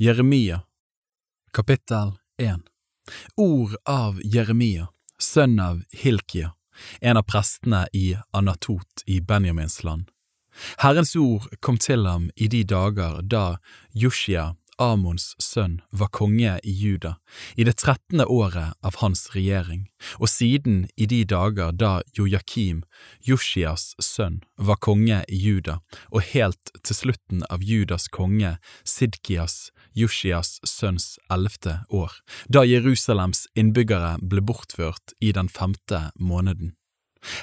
Jeremia Kapittel 1 Ord av Jeremia, sønn av Hilkia, en av prestene i Anatot i Benjamins land. Herrens ord kom til ham i de dager da Joshia Amons sønn, var konge i Juda, i det trettende året av hans regjering, og siden i de dager da Jojakim, Joshias sønn, var konge i Juda, og helt til slutten av Judas konge, Sidkias, Joshias sønns ellevte år, da Jerusalems innbyggere ble bortført i den femte måneden.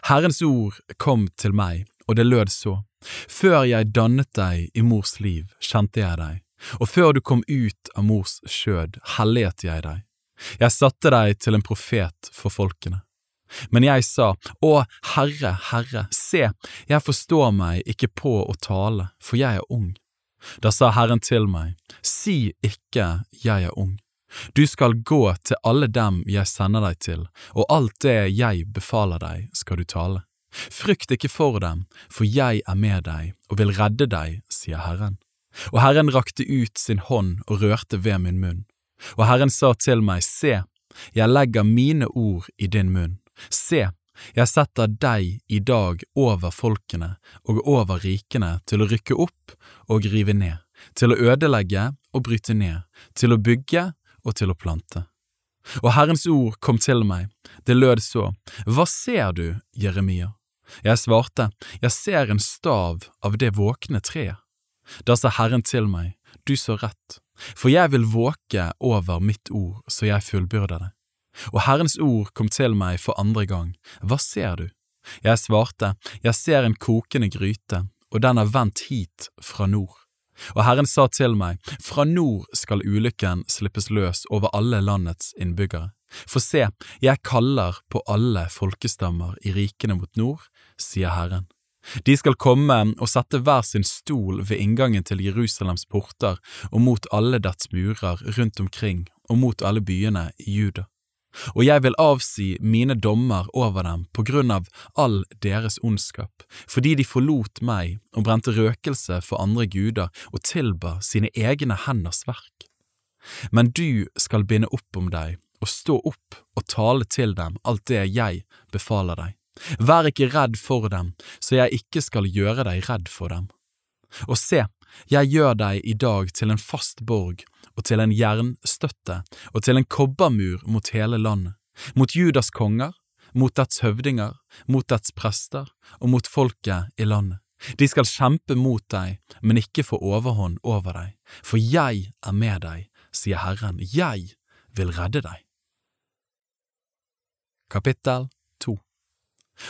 Herrens ord kom til meg, og det lød så, Før jeg dannet deg i mors liv, kjente jeg deg og før du kom ut av mors skjød, helliget jeg deg. Jeg satte deg til en profet for folkene. Men jeg sa, Å, Herre, Herre, se, jeg forstår meg ikke på å tale, for jeg er ung. Da sa Herren til meg, Si ikke jeg er ung. Du skal gå til alle dem jeg sender deg til, og alt det jeg befaler deg, skal du tale. Frykt ikke for dem, for jeg er med deg og vil redde deg, sier Herren. Og Herren rakte ut sin hånd og rørte ved min munn. Og Herren sa til meg, Se, jeg legger mine ord i din munn. Se, jeg setter deg i dag over folkene og over rikene til å rykke opp og rive ned, til å ødelegge og bryte ned, til å bygge og til å plante. Og Herrens ord kom til meg, det lød så, Hva ser du, Jeremia? Jeg svarte, Jeg ser en stav av det våkne treet. Da sa Herren til meg, du så rett, for jeg vil våke over mitt ord så jeg fullbyrder det. Og Herrens ord kom til meg for andre gang, hva ser du? Jeg svarte, jeg ser en kokende gryte, og den er vendt hit fra nord. Og Herren sa til meg, fra nord skal ulykken slippes løs over alle landets innbyggere. For se, jeg kaller på alle folkestammer i rikene mot nord, sier Herren. De skal komme og sette hver sin stol ved inngangen til Jerusalems porter og mot alle dets murer rundt omkring og mot alle byene i Juda. Og jeg vil avsi mine dommer over dem på grunn av all deres ondskap, fordi de forlot meg og brente røkelse for andre guder og tilba sine egne henders verk. Men du skal binde opp om deg og stå opp og tale til dem alt det jeg befaler deg. Vær ikke redd for dem, så jeg ikke skal gjøre deg redd for dem. Og se, jeg gjør deg i dag til en fast borg og til en jernstøtte og til en kobbermur mot hele landet, mot Judas konger, mot dets høvdinger, mot dets prester og mot folket i landet. De skal kjempe mot deg, men ikke få overhånd over deg, for jeg er med deg, sier Herren, jeg vil redde deg. Kapittel 2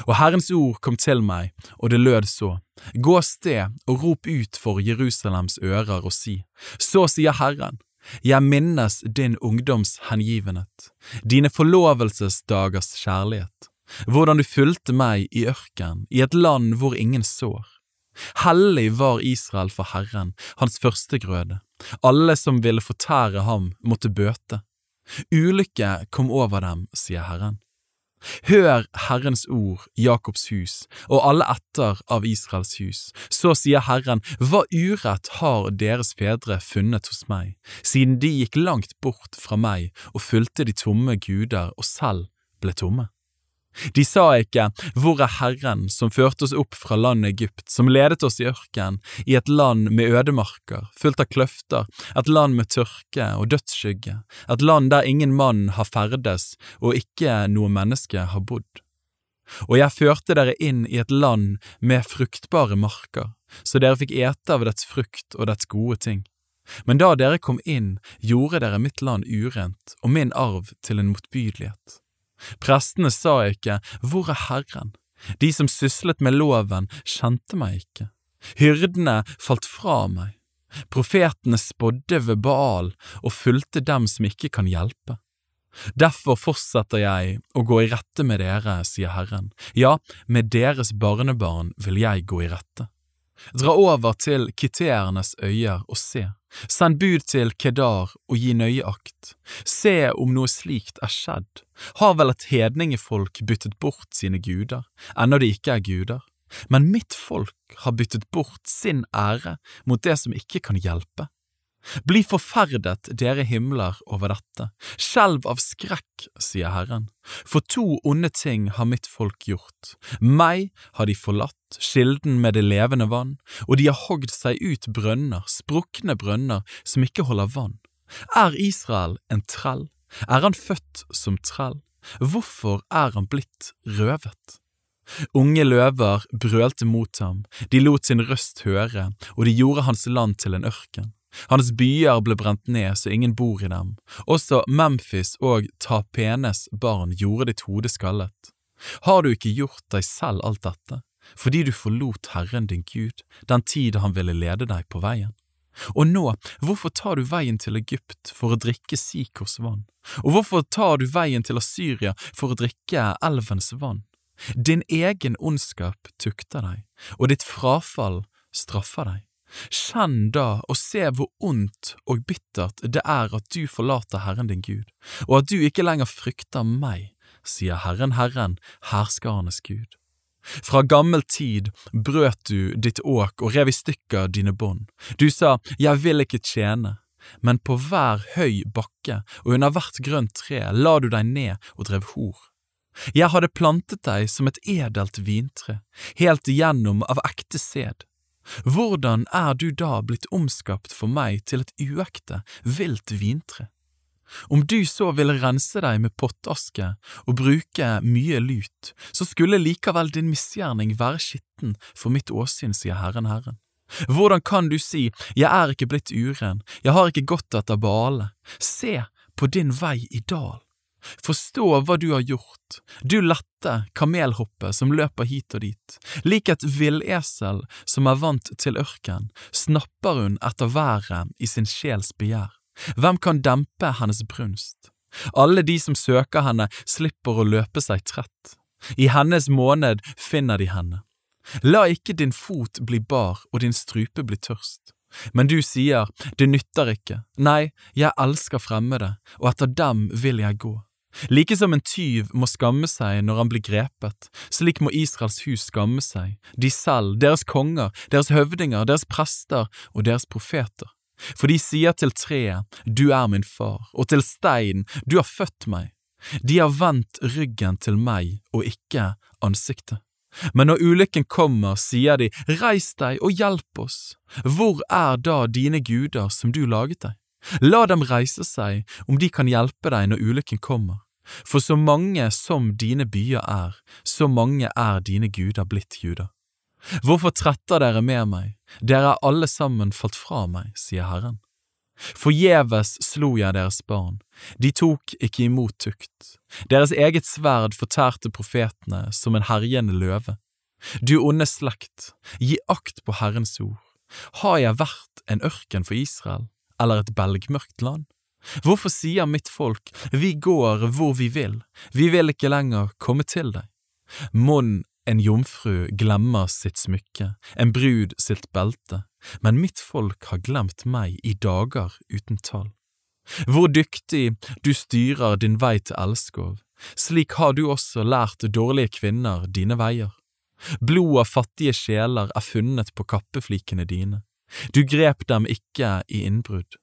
og Herrens ord kom til meg, og det lød så, Gå av sted og rop ut for Jerusalems ører og si, Så sier Herren, jeg minnes din ungdoms hengivenhet, dine forlovelsesdagers kjærlighet, hvordan du fulgte meg i ørken, i et land hvor ingen sår. Hellig var Israel for Herren, hans førstegrøde, alle som ville fortære ham, måtte bøte. Ulykke kom over dem, sier Herren. Hør Herrens ord, Jakobs hus, og alle etter av Israels hus. Så sier Herren, hva urett har deres fedre funnet hos meg, siden de gikk langt bort fra meg og fulgte de tomme guder og selv ble tomme? De sa ikke, Hvor er Herren som førte oss opp fra landet Egypt, som ledet oss i ørken, i et land med ødemarker, fullt av kløfter, et land med tørke og dødsskygge, et land der ingen mann har ferdes og ikke noe menneske har bodd. Og jeg førte dere inn i et land med fruktbare marker, så dere fikk ete av dets frukt og dets gode ting. Men da dere kom inn, gjorde dere mitt land urent og min arv til en motbydelighet. Prestene sa ikke, Hvor er Herren? De som syslet med loven, kjente meg ikke. Hyrdene falt fra meg. Profetene spådde ved Baal og fulgte dem som ikke kan hjelpe. Derfor fortsetter jeg å gå i rette med dere, sier Herren, ja, med deres barnebarn vil jeg gå i rette. Dra over til kiteernes øyer og se, send bud til Kedar og gi nøye akt, se om noe slikt er skjedd, har vel et hedningefolk byttet bort sine guder, ennå de ikke er guder, men mitt folk har byttet bort sin ære mot det som ikke kan hjelpe. Bli forferdet, dere himler, over dette. Skjelv av skrekk, sier Herren. For to onde ting har mitt folk gjort. Meg har de forlatt, kilden med det levende vann, og de har hogd seg ut brønner, sprukne brønner som ikke holder vann. Er Israel en trell? Er han født som trell? Hvorfor er han blitt røvet? Unge løver brølte mot ham, de lot sin røst høre, og de gjorde hans land til en ørken. Hans byer ble brent ned så ingen bor i dem. Også Memphis og Tapenes barn gjorde ditt hode skallet. Har du ikke gjort deg selv alt dette, fordi du forlot Herren din Gud den tid han ville lede deg på veien? Og nå, hvorfor tar du veien til Egypt for å drikke Sikors vann? Og hvorfor tar du veien til Asyria for å drikke elvens vann? Din egen ondskap tukter deg, og ditt frafall straffer deg. Kjenn da og se hvor ondt og bittert det er at du forlater Herren din Gud, og at du ikke lenger frykter meg, sier Herren Herren, herskarenes Gud. Fra gammel tid brøt du ditt åk og rev i stykker dine bånd. Du sa, Jeg vil ikke tjene, men på hver høy bakke og under hvert grønt tre la du deg ned og drev hor. Jeg hadde plantet deg som et edelt vintre, helt igjennom av ekte sæd. Hvordan er du da blitt omskapt for meg til et uekte, vilt vintre? Om du så ville rense deg med pottaske og bruke mye lut, så skulle likevel din misgjerning være skitten for mitt åsyn, sier Herren Herren. Hvordan kan du si, jeg er ikke blitt uren, jeg har ikke gått etter bale, se på din vei i dal. Forstå hva du har gjort, du lette kamelhoppet som løper hit og dit. Lik et villesel som er vant til ørken, snapper hun etter været i sin sjels begjær. Hvem kan dempe hennes brunst? Alle de som søker henne, slipper å løpe seg trett. I hennes måned finner de henne. La ikke din fot bli bar og din strupe bli tørst. Men du sier, det nytter ikke, nei, jeg elsker fremmede, og etter dem vil jeg gå. Like som en tyv må skamme seg når han blir grepet, slik må Israels hus skamme seg, de selv, deres konger, deres høvdinger, deres prester og deres profeter. For de sier til treet, du er min far, og til steinen, du har født meg. De har vendt ryggen til meg og ikke ansiktet. Men når ulykken kommer, sier de, reis deg og hjelp oss. Hvor er da dine guder som du laget deg? La dem reise seg om de kan hjelpe deg når ulykken kommer. For så mange som dine byer er, så mange er dine guder blitt juder. Hvorfor tretter dere med meg, dere er alle sammen falt fra meg, sier Herren. Forgjeves slo jeg deres barn, de tok ikke imot tukt, deres eget sverd fortærte profetene som en herjende løve. Du onde slekt, gi akt på Herrens ord. Har jeg vært en ørken for Israel, eller et belgmørkt land? Hvorfor sier mitt folk, vi går hvor vi vil, vi vil ikke lenger komme til deg? Mon en jomfru glemmer sitt smykke, en brud sitt belte, men mitt folk har glemt meg i dager uten tall. Hvor dyktig du styrer din vei til elskov, slik har du også lært dårlige kvinner dine veier. Blod av fattige sjeler er funnet på kappeflikene dine, du grep dem ikke i innbrudd.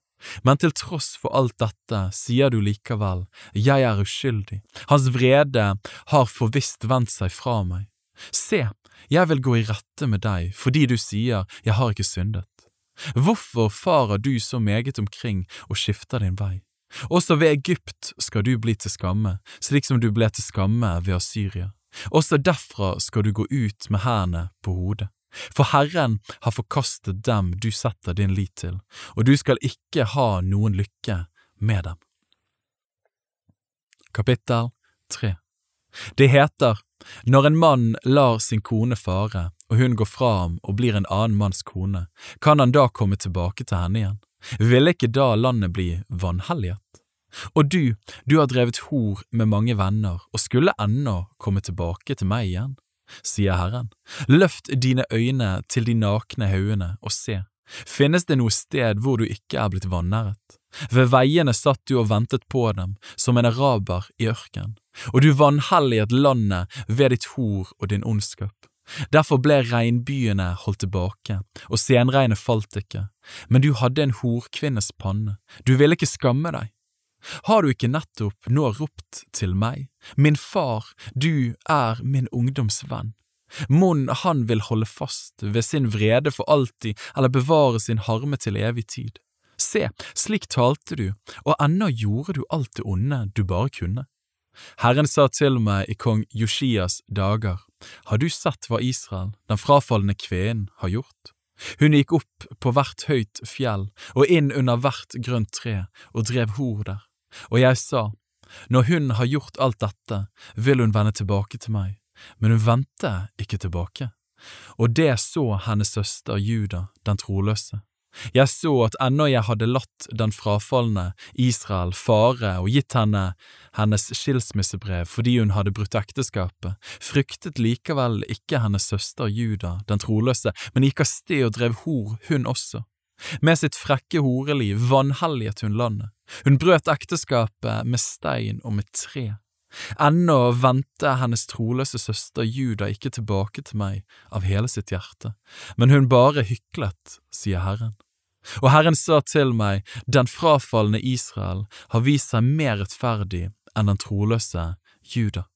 Men til tross for alt dette sier du likevel, jeg er uskyldig, hans vrede har forvisst vendt seg fra meg. Se, jeg vil gå i rette med deg fordi du sier jeg har ikke syndet. Hvorfor farer du så meget omkring og skifter din vei? Også ved Egypt skal du bli til skamme, slik som du ble til skamme ved Asyria. Også derfra skal du gå ut med hendene på hodet. For Herren har forkastet dem du setter din lit til, og du skal ikke ha noen lykke med dem. Kapittel 3 Det heter når en mann lar sin kone fare, og hun går fra ham og blir en annen manns kone, kan han da komme tilbake til henne igjen? Ville ikke da landet bli vanhelliget? Og du, du har drevet hor med mange venner og skulle ennå komme tilbake til meg igjen, sier Herren. Løft dine øyne til de nakne haugene og se, finnes det noe sted hvor du ikke er blitt vanæret? Ved veiene satt du og ventet på dem, som en araber i ørken, og du vanhelliget landet ved ditt hor og din ondskap. Derfor ble regnbyene holdt tilbake, og senregnet falt ikke, men du hadde en horkvinnes panne, du ville ikke skamme deg. Har du ikke nettopp nå ropt til meg, min far, du er min ungdomsvenn? Mon han vil holde fast ved sin vrede for alltid eller bevare sin harme til evig tid. Se, slik talte du, og ennå gjorde du alt det onde du bare kunne. Herren sa til meg i kong Joshias dager, har du sett hva Israel, den frafalne kvinnen, har gjort? Hun gikk opp på hvert høyt fjell og inn under hvert grønt tre og drev hor der, og jeg sa, når hun har gjort alt dette, vil hun vende tilbake til meg, men hun vendte ikke tilbake. Og det så hennes søster Juda, den troløse. Jeg så at ennå jeg hadde latt den frafalne Israel fare og gitt henne hennes skilsmissebrev fordi hun hadde brutt ekteskapet, fryktet likevel ikke hennes søster Juda, den troløse, men gikk av sted og drev hor, hun også. Med sitt frekke horeliv vanhelliget hun landet. Hun brøt ekteskapet med stein og med tre. Ennå vendte hennes troløse søster Juda ikke tilbake til meg av hele sitt hjerte, men hun bare hyklet, sier Herren. Og Herren sa til meg, den frafalne Israel har vist seg mer rettferdig enn den troløse Juda.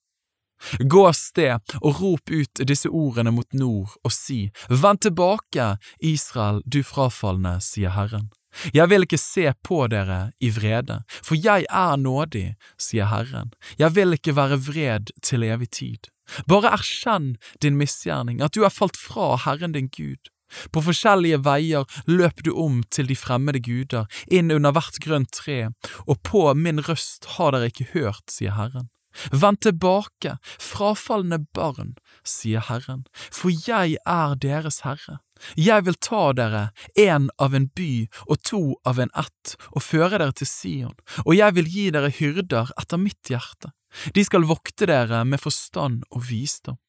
Gå av sted og rop ut disse ordene mot nord og si, Vend tilbake, Israel, du frafalne, sier Herren. Jeg vil ikke se på dere i vrede, for jeg er nådig, sier Herren, jeg vil ikke være vred til evig tid. Bare erkjenn din misgjerning, at du er falt fra Herren din Gud. På forskjellige veier løp du om til de fremmede guder, inn under hvert grønt tre, og på min røst har dere ikke hørt, sier Herren. Vend tilbake, frafalne barn, sier Herren, for jeg er deres herre. Jeg vil ta dere, én av en by og to av en ett, og føre dere til Sion, og jeg vil gi dere hyrder etter mitt hjerte. De skal vokte dere med forstand og visdom.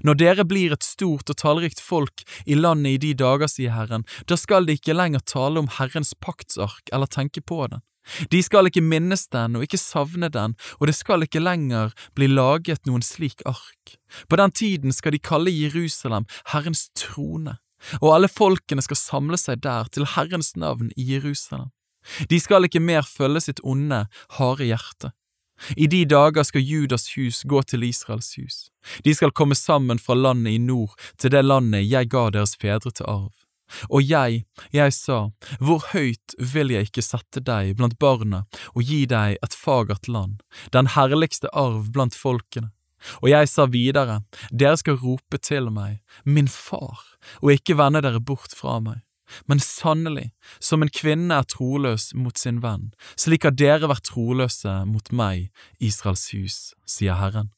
Når dere blir et stort og tallrikt folk i landet i de dager, sier Herren, da skal de ikke lenger tale om Herrens paktsark eller tenke på den. De skal ikke minnes den og ikke savne den, og det skal ikke lenger bli laget noen slik ark. På den tiden skal de kalle Jerusalem Herrens trone, og alle folkene skal samle seg der til Herrens navn i Jerusalem. De skal ikke mer følge sitt onde, harde hjerte. I de dager skal Judas hus gå til Israels hus. De skal komme sammen fra landet i nord til det landet jeg ga deres fedre til arv. Og jeg, jeg sa, hvor høyt vil jeg ikke sette deg blant barna og gi deg et fagert land, den herligste arv blant folkene. Og jeg sa videre, dere skal rope til meg, min far, og ikke vende dere bort fra meg. Men sannelig, som en kvinne er troløs mot sin venn, slik har dere vært troløse mot meg, Israels hus, sier Herren.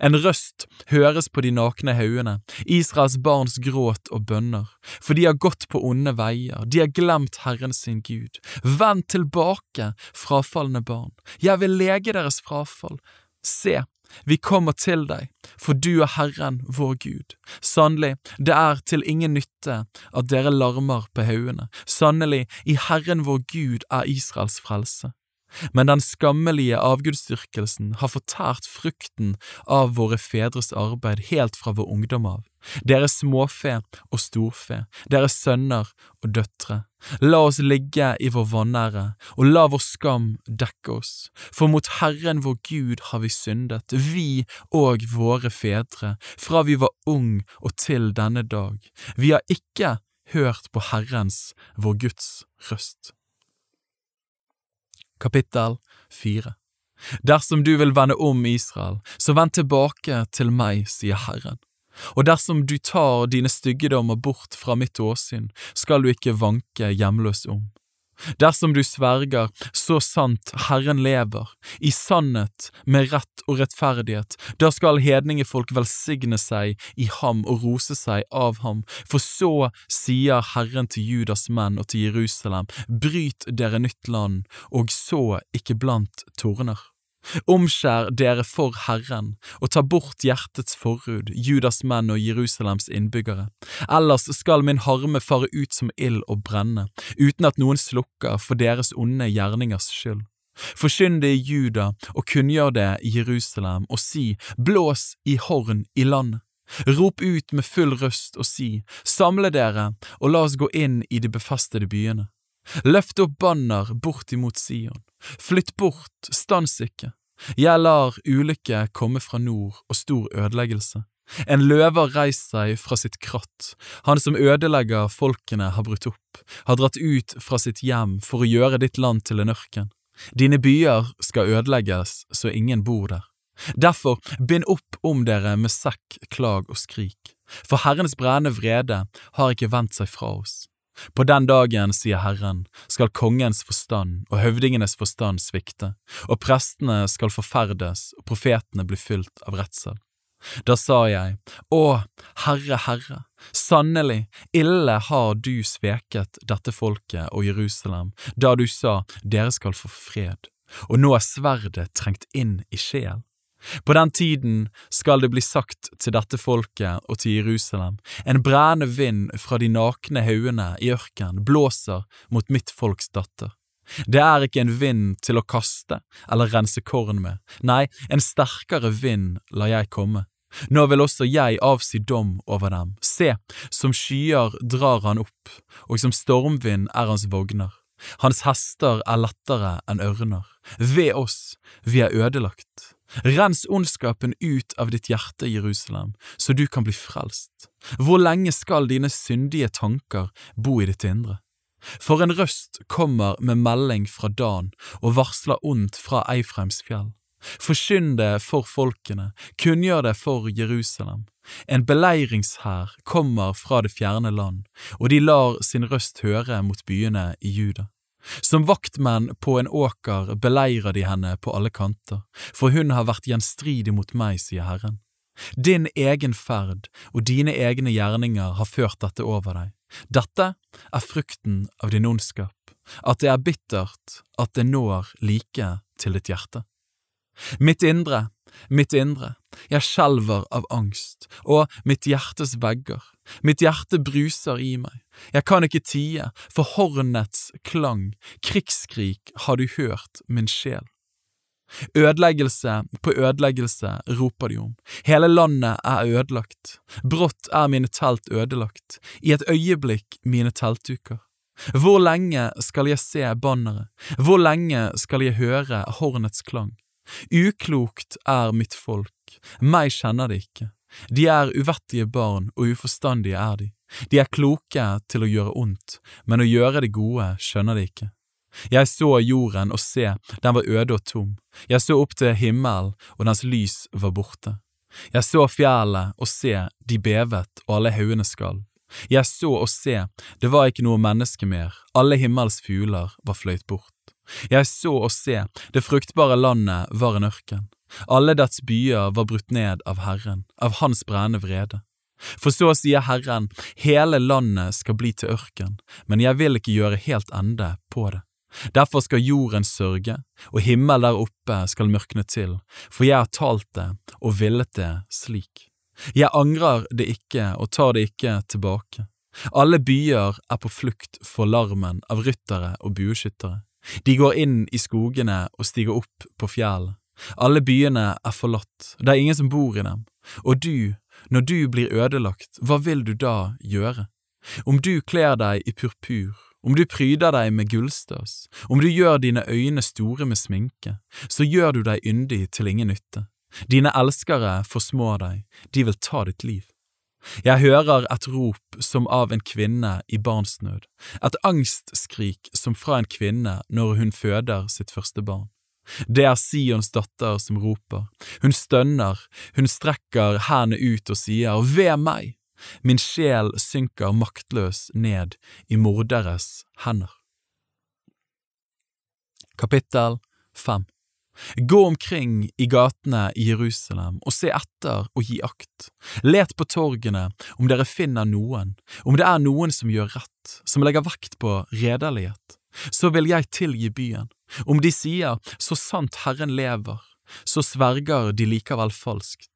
En røst høres på de nakne haugene, Israels barns gråt og bønner, for de har gått på onde veier, de har glemt Herren sin Gud. Vend tilbake, frafalne barn, jeg vil lege deres frafall. Se, vi kommer til deg, for du er Herren vår Gud. Sannelig, det er til ingen nytte at dere larmer på haugene. Sannelig, i Herren vår Gud er Israels frelse. Men den skammelige avgudsdyrkelsen har fortært frukten av våre fedres arbeid helt fra vår ungdom av, deres småfe og storfe, deres sønner og døtre. La oss ligge i vår vanære, og la vår skam dekke oss, for mot Herren vår Gud har vi syndet, vi og våre fedre, fra vi var ung og til denne dag. Vi har ikke hørt på Herrens, vår Guds røst. Kapittel 4 Dersom du vil vende om Israel, så vend tilbake til meg, sier Herren. Og dersom du tar dine styggedommer bort fra mitt åsyn, skal du ikke vanke hjemløs om. Dersom du sverger så sant Herren lever, i sannhet, med rett og rettferdighet, da skal hedningefolk velsigne seg i ham og rose seg av ham, for så sier Herren til Judas menn og til Jerusalem, bryt dere nytt land, og så ikke blant torner. Omskjær dere for Herren, og ta bort hjertets forhud, Judas menn og Jerusalems innbyggere. Ellers skal min harme fare ut som ild og brenne, uten at noen slukker for deres onde gjerningers skyld. Forkynn det i Juda og kunngjør det i Jerusalem, og si, blås i horn i landet. Rop ut med full røst og si, samle dere og la oss gå inn i de befestede byene. Løft opp banner bortimot Sion. Flytt bort, stans ikke. Jeg lar ulykke komme fra nord og stor ødeleggelse. En løver reiser seg fra sitt kratt, han som ødelegger folkene har brutt opp, har dratt ut fra sitt hjem for å gjøre ditt land til en ørken. Dine byer skal ødelegges så ingen bor der. Derfor bind opp om dere med sekk, klag og skrik, for Herrens brennende vrede har ikke vendt seg fra oss. På den dagen, sier Herren, skal kongens forstand og høvdingenes forstand svikte, og prestene skal forferdes og profetene bli fylt av redsel. Da sa jeg, Å, Herre, Herre, sannelig, ille har du sveket dette folket og Jerusalem, da du sa dere skal få fred, og nå er sverdet trengt inn i sjel. På den tiden skal det bli sagt til dette folket og til Jerusalem, en brennende vind fra de nakne haugene i ørkenen blåser mot mitt folks datter. Det er ikke en vind til å kaste eller rense korn med, nei, en sterkere vind lar jeg komme. Nå vil også jeg avsi dom over dem, se, som skyer drar han opp, og som stormvind er hans vogner. Hans hester er lettere enn ørner. Ved oss, vi er ødelagt. Rens ondskapen ut av ditt hjerte, Jerusalem, så du kan bli frelst. Hvor lenge skal dine syndige tanker bo i ditt indre? For en røst kommer med melding fra Dan og varsler ondt fra Eifreims fjell. Forkynn det for folkene, kunngjør det for Jerusalem. En beleiringshær kommer fra det fjerne land, og de lar sin røst høre mot byene i Juda. Som vaktmenn på en åker beleirer de henne på alle kanter, for hun har vært gjenstridig mot meg, sier Herren. Din egen ferd og dine egne gjerninger har ført dette over deg. Dette er frukten av din ondskap, at det er bittert, at det når like til ditt hjerte. Mitt indre, mitt indre, jeg skjelver av angst, og mitt hjertes vegger, mitt hjerte bruser i meg, jeg kan ikke tie, for hornets klang, krigsskrik har du hørt, min sjel. Ødeleggelse på ødeleggelse roper de om, hele landet er ødelagt, brått er mine telt ødelagt, i et øyeblikk mine teltduker. Hvor lenge skal jeg se banneret, hvor lenge skal jeg høre hornets klang? Uklokt er mitt folk, meg kjenner de ikke, de er uvettige barn og uforstandige er de. De er kloke til å gjøre ondt, men å gjøre det gode skjønner de ikke. Jeg så jorden, og se, den var øde og tom. Jeg så opp til himmelen, og dens lys var borte. Jeg så fjellet, og se, de bevet, og alle haugene skalv. Jeg så og se, det var ikke noe menneske mer, alle himmels fugler var fløyt bort. Jeg så og se, det fruktbare landet var en ørken. Alle dets byer var brutt ned av Herren, av Hans brennende vrede. For så sier Herren, hele landet skal bli til ørken, men jeg vil ikke gjøre helt ende på det. Derfor skal jorden sørge, og himmel der oppe skal mørkne til, for jeg har talt det og villet det slik. Jeg angrer det ikke og tar det ikke tilbake. Alle byer er på flukt for larmen av ryttere og bueskyttere. De går inn i skogene og stiger opp på fjellet. Alle byene er forlatt, det er ingen som bor i dem, og du, når du blir ødelagt, hva vil du da gjøre? Om du kler deg i purpur, om du pryder deg med gullstas, om du gjør dine øyne store med sminke, så gjør du deg yndig til ingen nytte. Dine elskere forsmår deg, de vil ta ditt liv. Jeg hører et rop som av en kvinne i barnsnød, et angstskrik som fra en kvinne når hun føder sitt første barn. Det er Sions datter som roper, hun stønner, hun strekker hendene ut og sier ved meg, min sjel synker maktløs ned i morderes hender. Kapittel 5 Gå omkring i gatene i Jerusalem og se etter og gi akt. Let på torgene om dere finner noen, om det er noen som gjør rett, som legger vekt på redelighet. Så vil jeg tilgi byen, om de sier så sant Herren lever, så sverger de likevel falskt.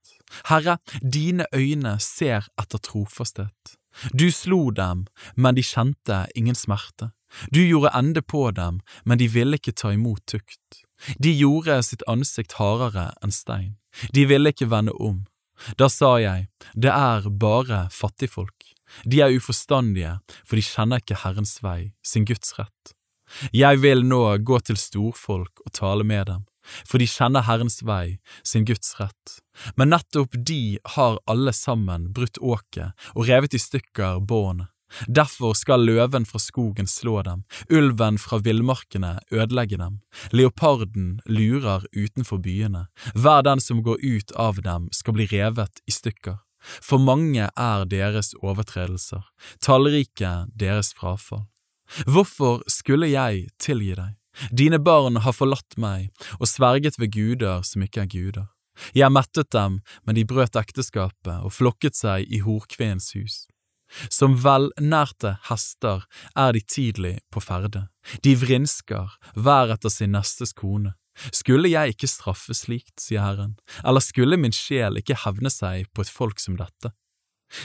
Herre, dine øyne ser etter trofasthet. Du slo dem, men de kjente ingen smerte. Du gjorde ende på dem, men de ville ikke ta imot tukt. De gjorde sitt ansikt hardere enn stein. De ville ikke vende om. Da sa jeg, det er bare fattigfolk. De er uforstandige, for de kjenner ikke Herrens vei, sin Guds rett. Jeg vil nå gå til storfolk og tale med dem, for de kjenner Herrens vei, sin Guds rett. Men nettopp de har alle sammen brutt åket og revet i stykker båndet. Derfor skal løven fra skogen slå dem, ulven fra villmarkene ødelegge dem, leoparden lurer utenfor byene, hver den som går ut av dem skal bli revet i stykker. For mange er deres overtredelser, tallrike deres frafall. Hvorfor skulle jeg tilgi deg? Dine barn har forlatt meg og sverget ved guder som ikke er guder. Jeg mettet dem, men de brøt ekteskapet og flokket seg i horkveens hus. Som velnærte hester er de tidlig på ferde, de vrinsker hver etter sin nestes kone. Skulle jeg ikke straffe slikt, sier Herren, eller skulle min sjel ikke hevne seg på et folk som dette?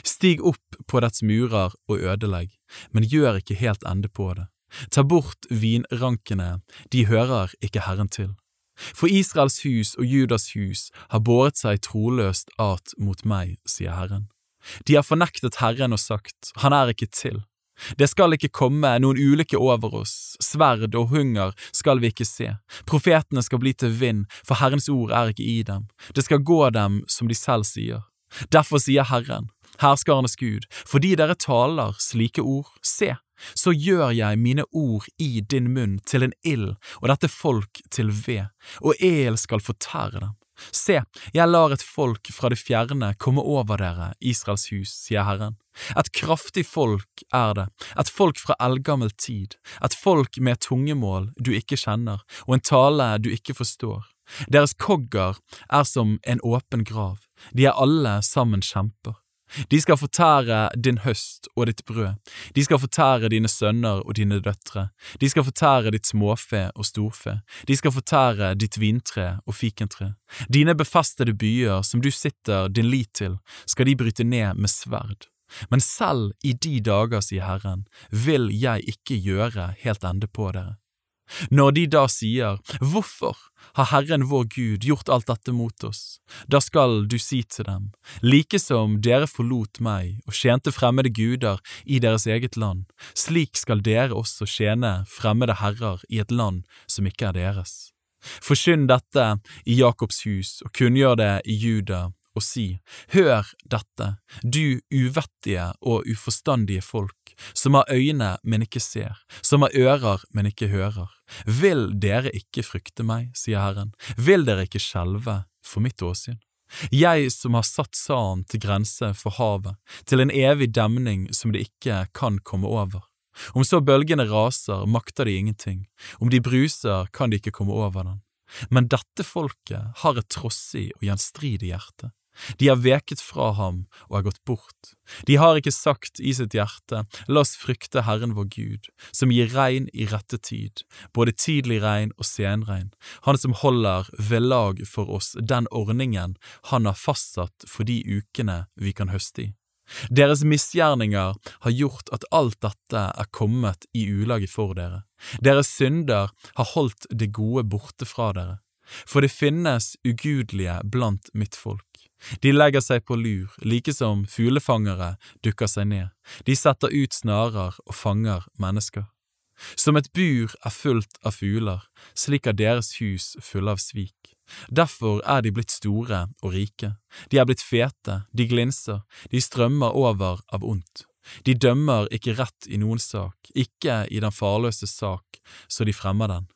Stig opp på dets murer og ødelegg, men gjør ikke helt ende på det. Ta bort vinrankene, de hører ikke Herren til. For Israels hus og Judas hus har båret seg troløst at mot meg, sier Herren. De har fornektet Herren og sagt, Han er ikke til. Det skal ikke komme noen ulykke over oss, sverd og hunger skal vi ikke se, profetene skal bli til vind, for Herrens ord er ikke i dem, det skal gå dem som de selv sier. Derfor sier Herren, herskarenes Gud, fordi dere taler slike ord, se, så gjør jeg mine ord i din munn til en ild og dette folk til ved, og el skal fortære dem. Se, jeg lar et folk fra det fjerne komme over dere, Israels hus, sier Herren. Et kraftig folk er det, et folk fra eldgammel tid, et folk med tungemål du ikke kjenner, og en tale du ikke forstår. Deres kogger er som en åpen grav, de er alle sammen kjemper. De skal fortære din høst og ditt brød, de skal fortære dine sønner og dine døtre, de skal fortære ditt småfe og storfe, de skal fortære ditt vintre og fikentre. Dine befestede byer som du sitter din lit til, skal de bryte ned med sverd. Men selv i de dager, sier Herren, vil jeg ikke gjøre helt ende på dere. Når de da sier, Hvorfor har Herren vår Gud gjort alt dette mot oss? Da skal du si til dem, like som dere forlot meg og tjente fremmede guder i deres eget land, slik skal dere også tjene fremmede herrer i et land som ikke er deres. Forkynn dette i Jakobs hus og kunngjør det i Juda og si, Hør dette, du uvettige og uforstandige folk, som har øyne, men ikke ser, som har ører, men ikke hører. Vil dere ikke frykte meg, sier Herren, vil dere ikke skjelve for mitt åsyn? Jeg som har satt sanden til grense for havet, til en evig demning som det ikke kan komme over. Om så bølgene raser, makter de ingenting, om de bruser, kan de ikke komme over den. Men dette folket har et trossig og gjenstridig hjerte. De har veket fra ham og er gått bort. De har ikke sagt i sitt hjerte, la oss frykte Herren vår Gud, som gir regn i rette tid, både tidlig regn og senregn, han som holder ved lag for oss den ordningen han har fastsatt for de ukene vi kan høste i. Deres misgjerninger har gjort at alt dette er kommet i ulage for dere. Deres synder har holdt det gode borte fra dere. For det finnes ugudelige blant mitt folk. De legger seg på lur, like som fuglefangere dukker seg ned, de setter ut snarer og fanger mennesker. Som et bur er fullt av fugler, slik er deres hus fulle av svik. Derfor er de blitt store og rike, de er blitt fete, de glinser, de strømmer over av ondt. De dømmer ikke rett i noen sak, ikke i den farløse sak, så de fremmer den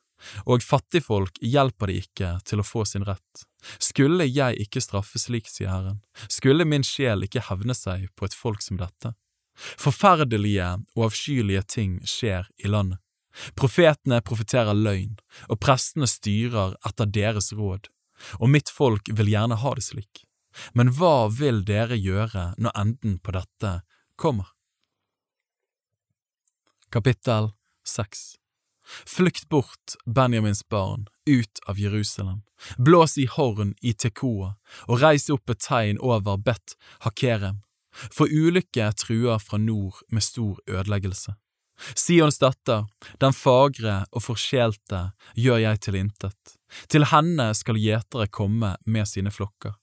og fattigfolk hjelper de ikke til å få sin rett. Skulle jeg ikke straffe slik, sier Herren, skulle min sjel ikke hevne seg på et folk som dette? Forferdelige og avskyelige ting skjer i landet. Profetene profeterer løgn, og prestene styrer etter deres råd, og mitt folk vil gjerne ha det slik. Men hva vil dere gjøre når enden på dette kommer? Kapittel 6 Flykt bort, Benjamins barn, ut av Jerusalem. Blås i horn i Tekoa, og reis opp et tegn over Bet Hakerem, for ulykke truer fra nord med stor ødeleggelse. Sions datter, den fagre og forskjelte, gjør jeg til intet. Til henne skal gjetere komme med sine flokker.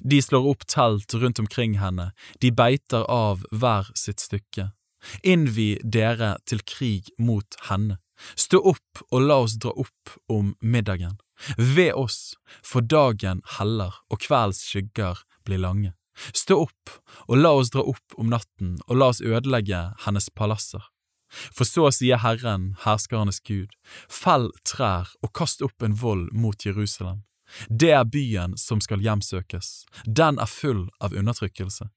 De slår opp telt rundt omkring henne, de beiter av hver sitt stykke. Innvi dere til krig mot henne. Stå opp og la oss dra opp om middagen. Ved oss, for dagen heller og kveldens skygger blir lange. Stå opp og la oss dra opp om natten og la oss ødelegge hennes palasser. For så sier Herren, herskernes Gud, fell trær og kast opp en vold mot Jerusalem. Det er byen som skal hjemsøkes, den er full av undertrykkelse.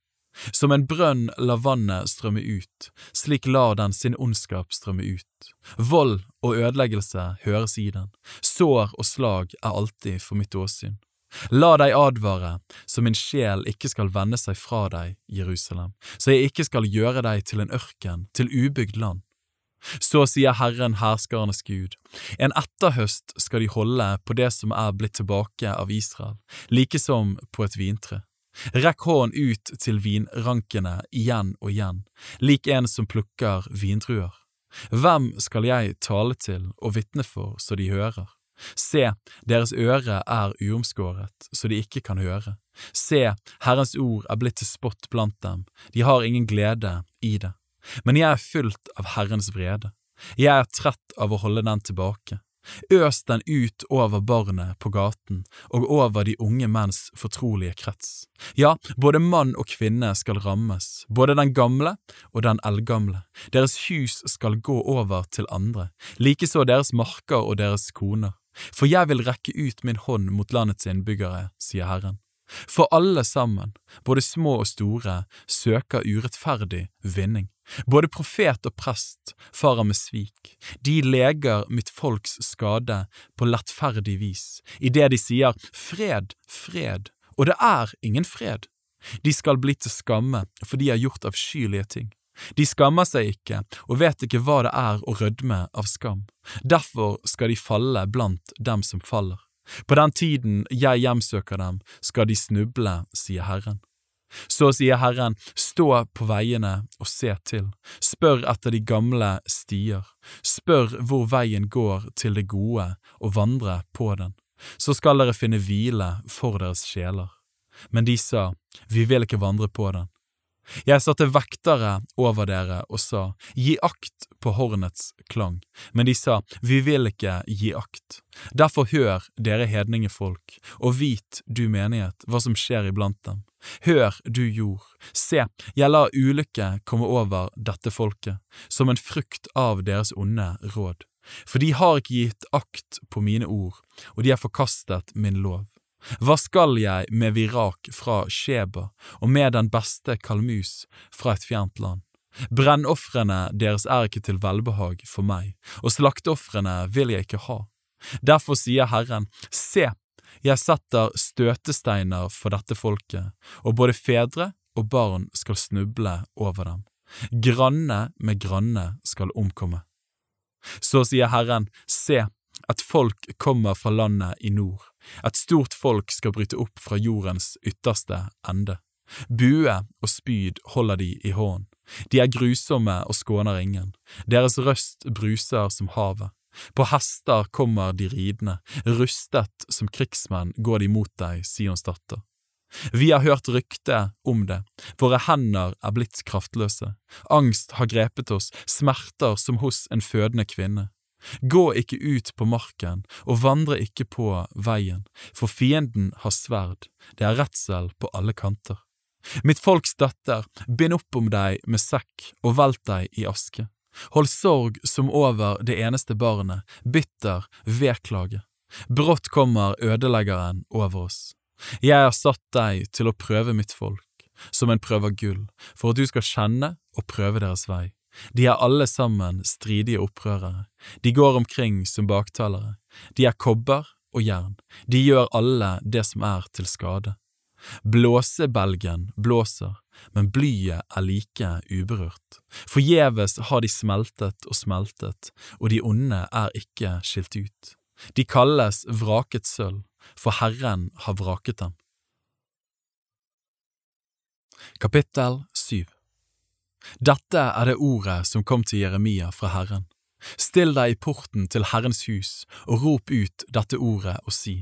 Som en brønn lar vannet strømme ut, slik lar den sin ondskap strømme ut. Vold og ødeleggelse høres i den, sår og slag er alltid for mitt åsyn. La deg advare, så min sjel ikke skal vende seg fra deg, Jerusalem, så jeg ikke skal gjøre deg til en ørken, til ubygd land. Så sier Herren herskernes Gud, en etterhøst skal de holde på det som er blitt tilbake av Israel, like som på et vintre. Rekk hånden ut til vinrankene igjen og igjen, lik en som plukker vindruer. Hvem skal jeg tale til og vitne for så de hører? Se, deres øre er uomskåret, så de ikke kan høre. Se, Herrens ord er blitt til spott blant dem, de har ingen glede i det. Men jeg er fylt av Herrens vrede. Jeg er trett av å holde den tilbake. Øs den ut over barnet på gaten og over de unge menns fortrolige krets. Ja, både mann og kvinne skal rammes, både den gamle og den eldgamle. Deres hus skal gå over til andre, likeså deres marker og deres koner. For jeg vil rekke ut min hånd mot landets innbyggere, sier Herren. For alle sammen, både små og store, søker urettferdig vinning. Både profet og prest farer med svik. De leger mitt folks skade på lettferdig vis, idet de sier fred, fred, og det er ingen fred. De skal bli til skamme, for de har gjort avskyelige ting. De skammer seg ikke og vet ikke hva det er å rødme av skam. Derfor skal de falle blant dem som faller. På den tiden jeg hjemsøker dem, skal de snuble, sier Herren. Så sier Herren, stå på veiene og se til, spør etter de gamle stier, spør hvor veien går til det gode og vandre på den, så skal dere finne hvile for deres sjeler. Men de sa, vi vil ikke vandre på den. Jeg satte vektere over dere og sa, gi akt på hornets klang, men de sa, vi vil ikke gi akt. Derfor hør, dere hedningefolk, og vit, du menighet, hva som skjer iblant dem. Hør, du jord, se, jeg lar ulykke komme over dette folket, som en frukt av deres onde råd. For de har ikke gitt akt på mine ord, og de har forkastet min lov. Hva skal jeg med virak fra Sheba og med den beste kalmus fra et fjernt land? Brennofrene deres er ikke til velbehag for meg, og slakteofrene vil jeg ikke ha. Derfor sier Herren, se, jeg setter støtesteiner for dette folket, og både fedre og barn skal snuble over dem. Granne med granne skal omkomme. Så sier Herren, se, et folk kommer fra landet i nord, et stort folk skal bryte opp fra jordens ytterste ende. Bue og spyd holder de i hånd, de er grusomme og skåner ingen, deres røst bruser som havet. På hester kommer de ridende, rustet som krigsmenn går de mot deg, Sions datter. Vi har hørt rykte om det, våre hender er blitt kraftløse, angst har grepet oss, smerter som hos en fødende kvinne. Gå ikke ut på marken og vandre ikke på veien, for fienden har sverd, det er redsel på alle kanter. Mitt folks datter, bind opp om deg med sekk og velt deg i aske. Hold sorg som over det eneste barnet, bitter vedklage. Brått kommer ødeleggeren over oss. Jeg har satt deg til å prøve mitt folk, som en prøver gull, for at du skal kjenne og prøve deres vei. De er alle sammen stridige opprørere, de går omkring som baktalere, de er kobber og jern, de gjør alle det som er til skade. Blåsebelgen blåser, men blyet er like uberørt. Forgjeves har de smeltet og smeltet, og de onde er ikke skilt ut. De kalles vraket sølv, for Herren har vraket dem. Kapittel 7 dette er det ordet som kom til Jeremia fra Herren. Still deg i porten til Herrens hus og rop ut dette ordet og si,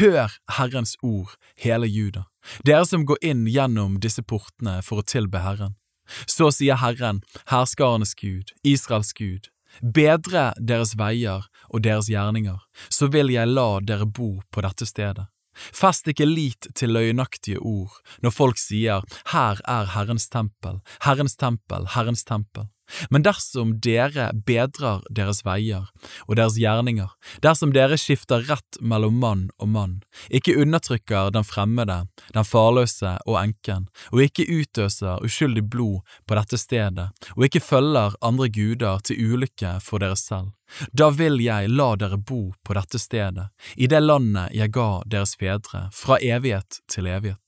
Hør Herrens ord, hele Juda, dere som går inn gjennom disse portene for å tilbe Herren. Så sier Herren, herskarenes Gud, Israels Gud, bedre deres veier og deres gjerninger, så vil jeg la dere bo på dette stedet. Fest ikke lit til løgnaktige ord når folk sier Her er Herrens tempel, Herrens tempel, Herrens tempel. Men dersom dere bedrer deres veier og deres gjerninger, dersom dere skifter rett mellom mann og mann, ikke undertrykker den fremmede, den farløse og enken, og ikke utøser uskyldig blod på dette stedet, og ikke følger andre guder til ulykke for dere selv, da vil jeg la dere bo på dette stedet, i det landet jeg ga deres fedre, fra evighet til evighet.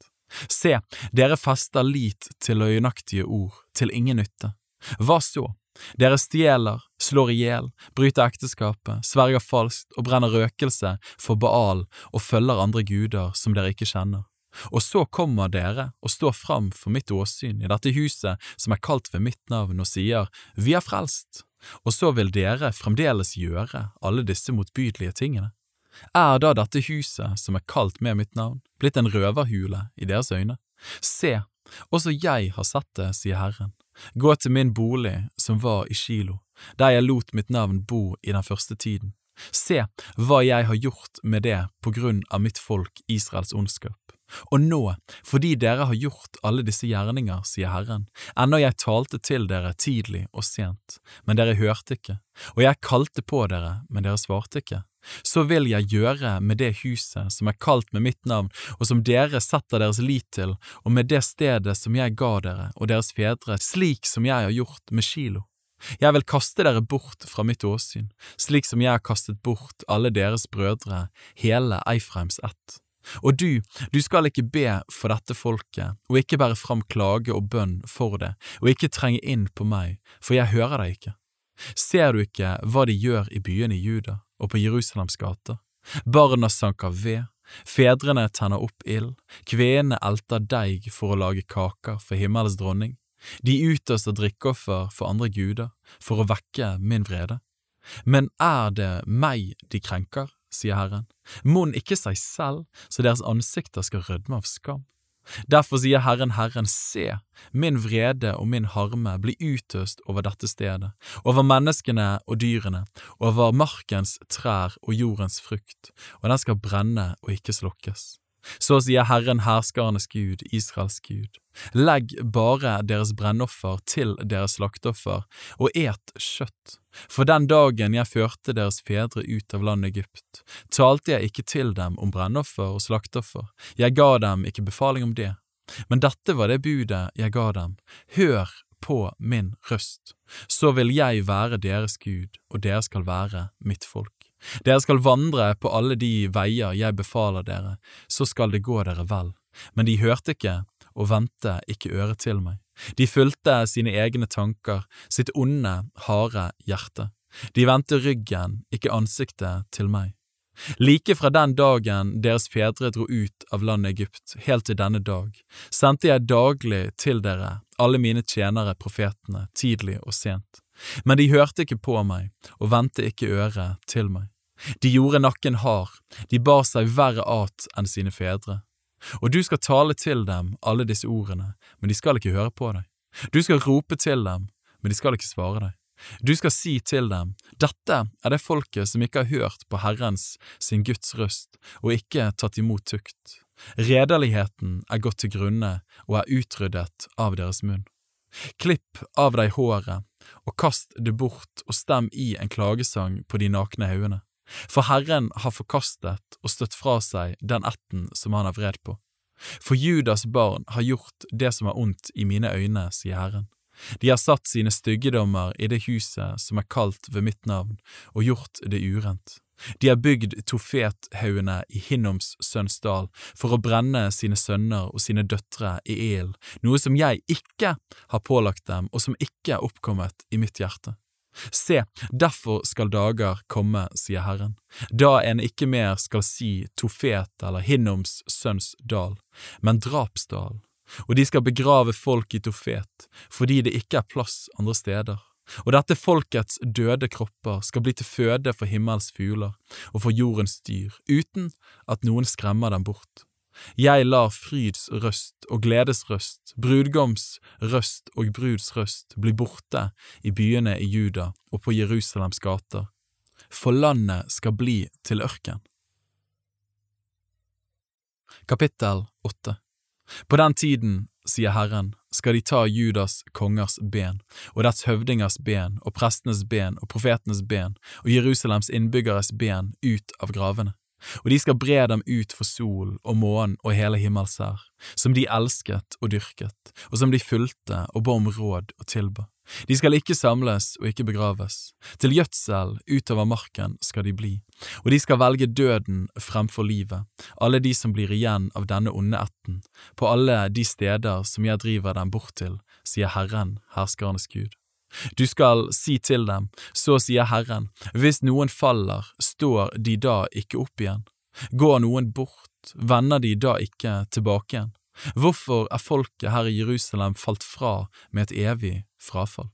Se, dere fester lit til løgnaktige ord, til ingen nytte. Hva så? Dere stjeler, slår i hjel, bryter ekteskapet, sverger falskt og brenner røkelse for Baal og følger andre guder som dere ikke kjenner. Og så kommer dere og står fram for mitt åsyn i dette huset som er kalt ved mitt navn, og sier Vi er frelst, og så vil dere fremdeles gjøre alle disse motbydelige tingene. Er da dette huset som er kalt med mitt navn, blitt en røverhule i deres øyne? Se, også jeg har sett det, sier Herren. Gå til min bolig som var i Kilo, der jeg lot mitt navn bo i den første tiden. Se hva jeg har gjort med det på grunn av mitt folk Israels ondskap. Og nå, fordi dere har gjort alle disse gjerninger, sier Herren, ennå jeg talte til dere tidlig og sent, men dere hørte ikke, og jeg kalte på dere, men dere svarte ikke, så vil jeg gjøre med det huset som er kalt med mitt navn, og som dere setter deres lit til, og med det stedet som jeg ga dere og deres fedre, slik som jeg har gjort med Kilo. Jeg vil kaste dere bort fra mitt åsyn, slik som jeg har kastet bort alle deres brødre, hele Eifreims ett. Og du, du skal ikke be for dette folket, og ikke bære fram klage og bønn for det, og ikke trenge inn på meg, for jeg hører deg ikke. Ser du ikke hva de gjør i byene i Juda? og på Jerusalems gater. Barna sanker ved, fedrene tenner opp ild, kvenene elter deig for å lage kaker for himmelens dronning. De utøser drikkeoffer for andre guder, for å vekke min vrede. Men er det meg de krenker, sier Herren, mon ikke seg selv, så deres ansikter skal rødme av skam. Derfor sier Herren Herren, se, min vrede og min harme blir utøst over dette stedet, over menneskene og dyrene, over markens trær og jordens frukt, og den skal brenne og ikke slokkes. Så sier Herren herskarenes Gud, Israels Gud, legg bare deres brennoffer til deres slakteoffer, og et kjøtt. For den dagen jeg førte deres fedre ut av landet Egypt, talte jeg ikke til dem om brennoffer og slakteoffer, jeg ga dem ikke befaling om det. Men dette var det budet jeg ga dem, hør på min røst, så vil jeg være deres Gud, og dere skal være mitt folk. Dere skal vandre på alle de veier jeg befaler dere, så skal det gå dere vel. Men de hørte ikke og vendte ikke øret til meg. De fulgte sine egne tanker, sitt onde, harde hjerte. De vendte ryggen, ikke ansiktet, til meg. Like fra den dagen deres fedre dro ut av landet Egypt, helt til denne dag, sendte jeg daglig til dere alle mine tjenere profetene, tidlig og sent. Men de hørte ikke på meg og vendte ikke øret til meg. De gjorde nakken hard, de bar seg verre at enn sine fedre. Og du skal tale til dem alle disse ordene, men de skal ikke høre på deg. Du skal rope til dem, men de skal ikke svare deg. Du skal si til dem, dette er det folket som ikke har hørt på Herrens, sin Guds røst, og ikke tatt imot tukt. Redeligheten er gått til grunne og er utryddet av deres munn. Klipp av deg håret og kast det bort og stem i en klagesang på de nakne haugene. For Herren har forkastet og støtt fra seg den ætten som han har vred på. For Judas barn har gjort det som er ondt i mine øyne, sier Herren. De har satt sine styggedommer i det huset som er kalt ved mitt navn, og gjort det urent. De har bygd Tofethaugene i Hinnoms sønnsdal for å brenne sine sønner og sine døtre i ilden, noe som jeg ikke har pålagt dem og som ikke er oppkommet i mitt hjerte. Se, derfor skal dager komme, sier Herren, da en ikke mer skal si Tofet eller Hinnoms sønns dal, men drapsdal, og de skal begrave folk i Tofet, fordi det ikke er plass andre steder. Og dette folkets døde kropper skal bli til føde for himmels fugler og for jordens dyr, uten at noen skremmer dem bort. Jeg lar fryds røst og gledes røst, brudgoms røst og bruds røst bli borte i byene i Juda og på Jerusalems gater, for landet skal bli til ørken. Kapittel 8 På den tiden, sier Herren, skal de ta Judas kongers ben, og dets høvdingers ben, og prestenes ben, og profetenes ben, og Jerusalems innbyggeres ben ut av gravene. Og de skal bre dem ut for sol og månen og hele himmelsær, som de elsket og dyrket, og som de fulgte og ba om råd og tilba. De skal ikke samles og ikke begraves. Til gjødsel utover marken skal de bli, og de skal velge døden fremfor livet, alle de som blir igjen av denne onde ætten, på alle de steder som jeg driver dem bort til, sier Herren, herskernes Gud. Du skal si til dem, så sier Herren, hvis noen faller, står de da ikke opp igjen? Går noen bort, vender de da ikke tilbake igjen? Hvorfor er folket her i Jerusalem falt fra med et evig frafall?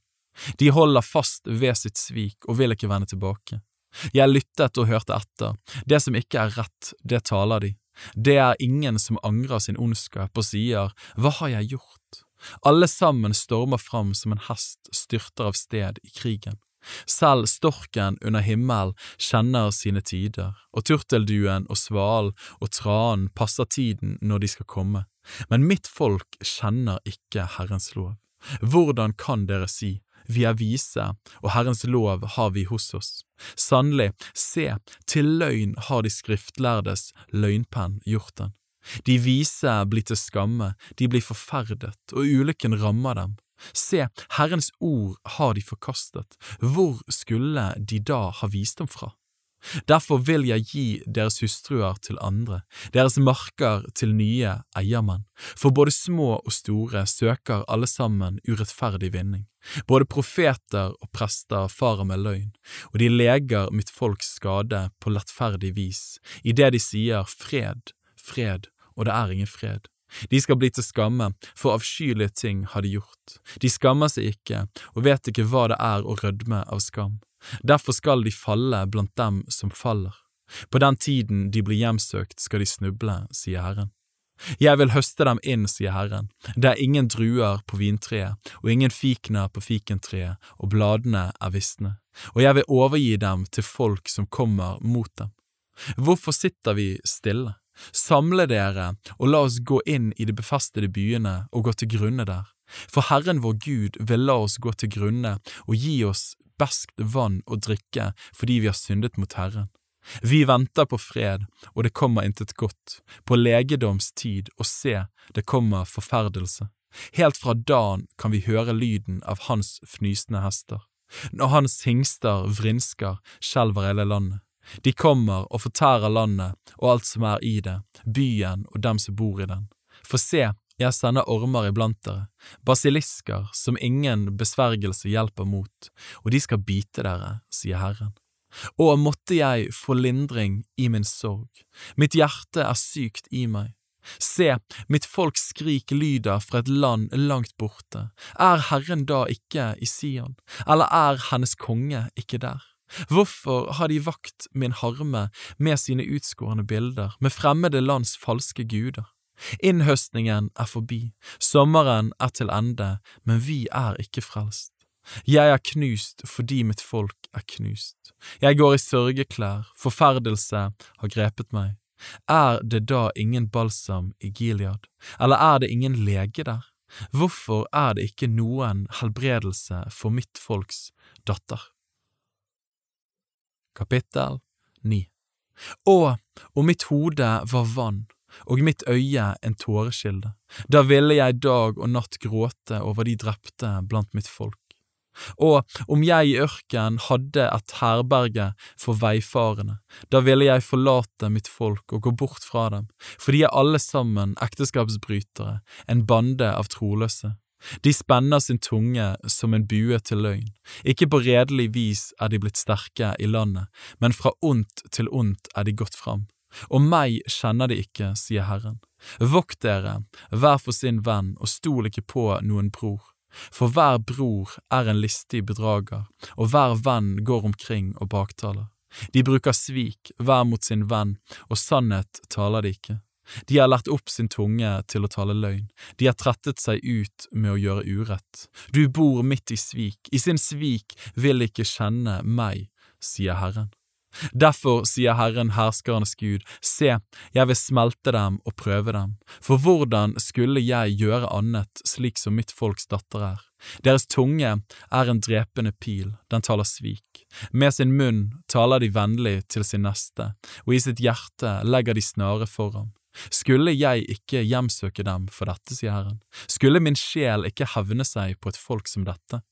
De holder fast ved sitt svik og vil ikke vende tilbake. Jeg lyttet og hørte etter, det som ikke er rett, det taler de. Det er ingen som angrer sin ondskap og sier, Hva har jeg gjort? Alle sammen stormer fram som en hest styrter av sted i krigen. Selv storken under himmelen kjenner sine tider, og turtelduen og svalen og tranen passer tiden når de skal komme. Men mitt folk kjenner ikke Herrens lov. Hvordan kan dere si, vi er vise, og Herrens lov har vi hos oss? Sannelig, se, til løgn har de skriftlærdes løgnpenn gjort den. De vise blir til skamme, de blir forferdet, og ulykken rammer dem. Se, Herrens ord har de forkastet, hvor skulle de da ha visdom fra? Derfor vil jeg gi deres hustruer til andre, deres marker til nye eiermenn, for både små og store søker alle sammen urettferdig vinning. Både profeter og prester farer med løgn, og de leger mitt folks skade på lettferdig vis, idet de sier fred, fred, og det er ingen fred. De skal bli til skamme, for avskyelige ting har de gjort. De skammer seg ikke og vet ikke hva det er å rødme av skam. Derfor skal de falle blant dem som faller. På den tiden de blir hjemsøkt skal de snuble, sier Herren. Jeg vil høste dem inn, sier Herren, det er ingen druer på vintreet og ingen fikner på fikentreet, og bladene er visne, og jeg vil overgi dem til folk som kommer mot dem. Hvorfor sitter vi stille? Samle dere og la oss gå inn i de befestede byene og gå til grunne der. For Herren vår Gud vil la oss gå til grunne og gi oss beskt vann å drikke fordi vi har syndet mot Herren. Vi venter på fred, og det kommer intet godt, på legedomstid, og se, det kommer forferdelse. Helt fra dagen kan vi høre lyden av hans fnysende hester. Når hans hingster vrinsker, skjelver hele landet. De kommer og fortærer landet og alt som er i det, byen og dem som bor i den. For se, jeg sender ormer iblant dere, basilisker som ingen besvergelse hjelper mot, og de skal bite dere, sier Herren. Å, måtte jeg få lindring i min sorg, mitt hjerte er sykt i meg. Se, mitt folks skrik lyder fra et land langt borte, er Herren da ikke i Sion, eller er hennes konge ikke der? Hvorfor har de vakt min harme med sine utskårne bilder, med fremmede lands falske guder? Innhøstningen er forbi, sommeren er til ende, men vi er ikke frelst. Jeg er knust fordi mitt folk er knust. Jeg går i sørgeklær, forferdelse har grepet meg. Er det da ingen balsam i Gilead, eller er det ingen lege der? Hvorfor er det ikke noen helbredelse for mitt folks datter? Kapittel 9 Å, om mitt hode var vann, og mitt øye en tårekilde, da ville jeg dag og natt gråte over de drepte blant mitt folk. Og om jeg i ørken hadde et herberge for veifarende, da ville jeg forlate mitt folk og gå bort fra dem, for de er alle sammen ekteskapsbrytere, en bande av troløse. De spenner sin tunge som en bue til løgn. Ikke på redelig vis er de blitt sterke i landet, men fra ondt til ondt er de gått fram. Og meg kjenner de ikke, sier Herren. Vokt dere, hver for sin venn, og stol ikke på noen bror. For hver bror er en listig bedrager, og hver venn går omkring og baktaler. De bruker svik hver mot sin venn, og sannhet taler de ikke. De har lært opp sin tunge til å tale løgn, de har trettet seg ut med å gjøre urett. Du bor midt i svik, i sin svik vil ikke kjenne meg, sier Herren. Derfor sier Herren herskernes Gud, se, jeg vil smelte dem og prøve dem, for hvordan skulle jeg gjøre annet slik som mitt folks datter er? Deres tunge er en drepende pil, den taler svik. Med sin munn taler de vennlig til sin neste, og i sitt hjerte legger de snare for ham. Skulle jeg ikke hjemsøke dem for dette, sier Herren, skulle min sjel ikke hevne seg på et folk som dette?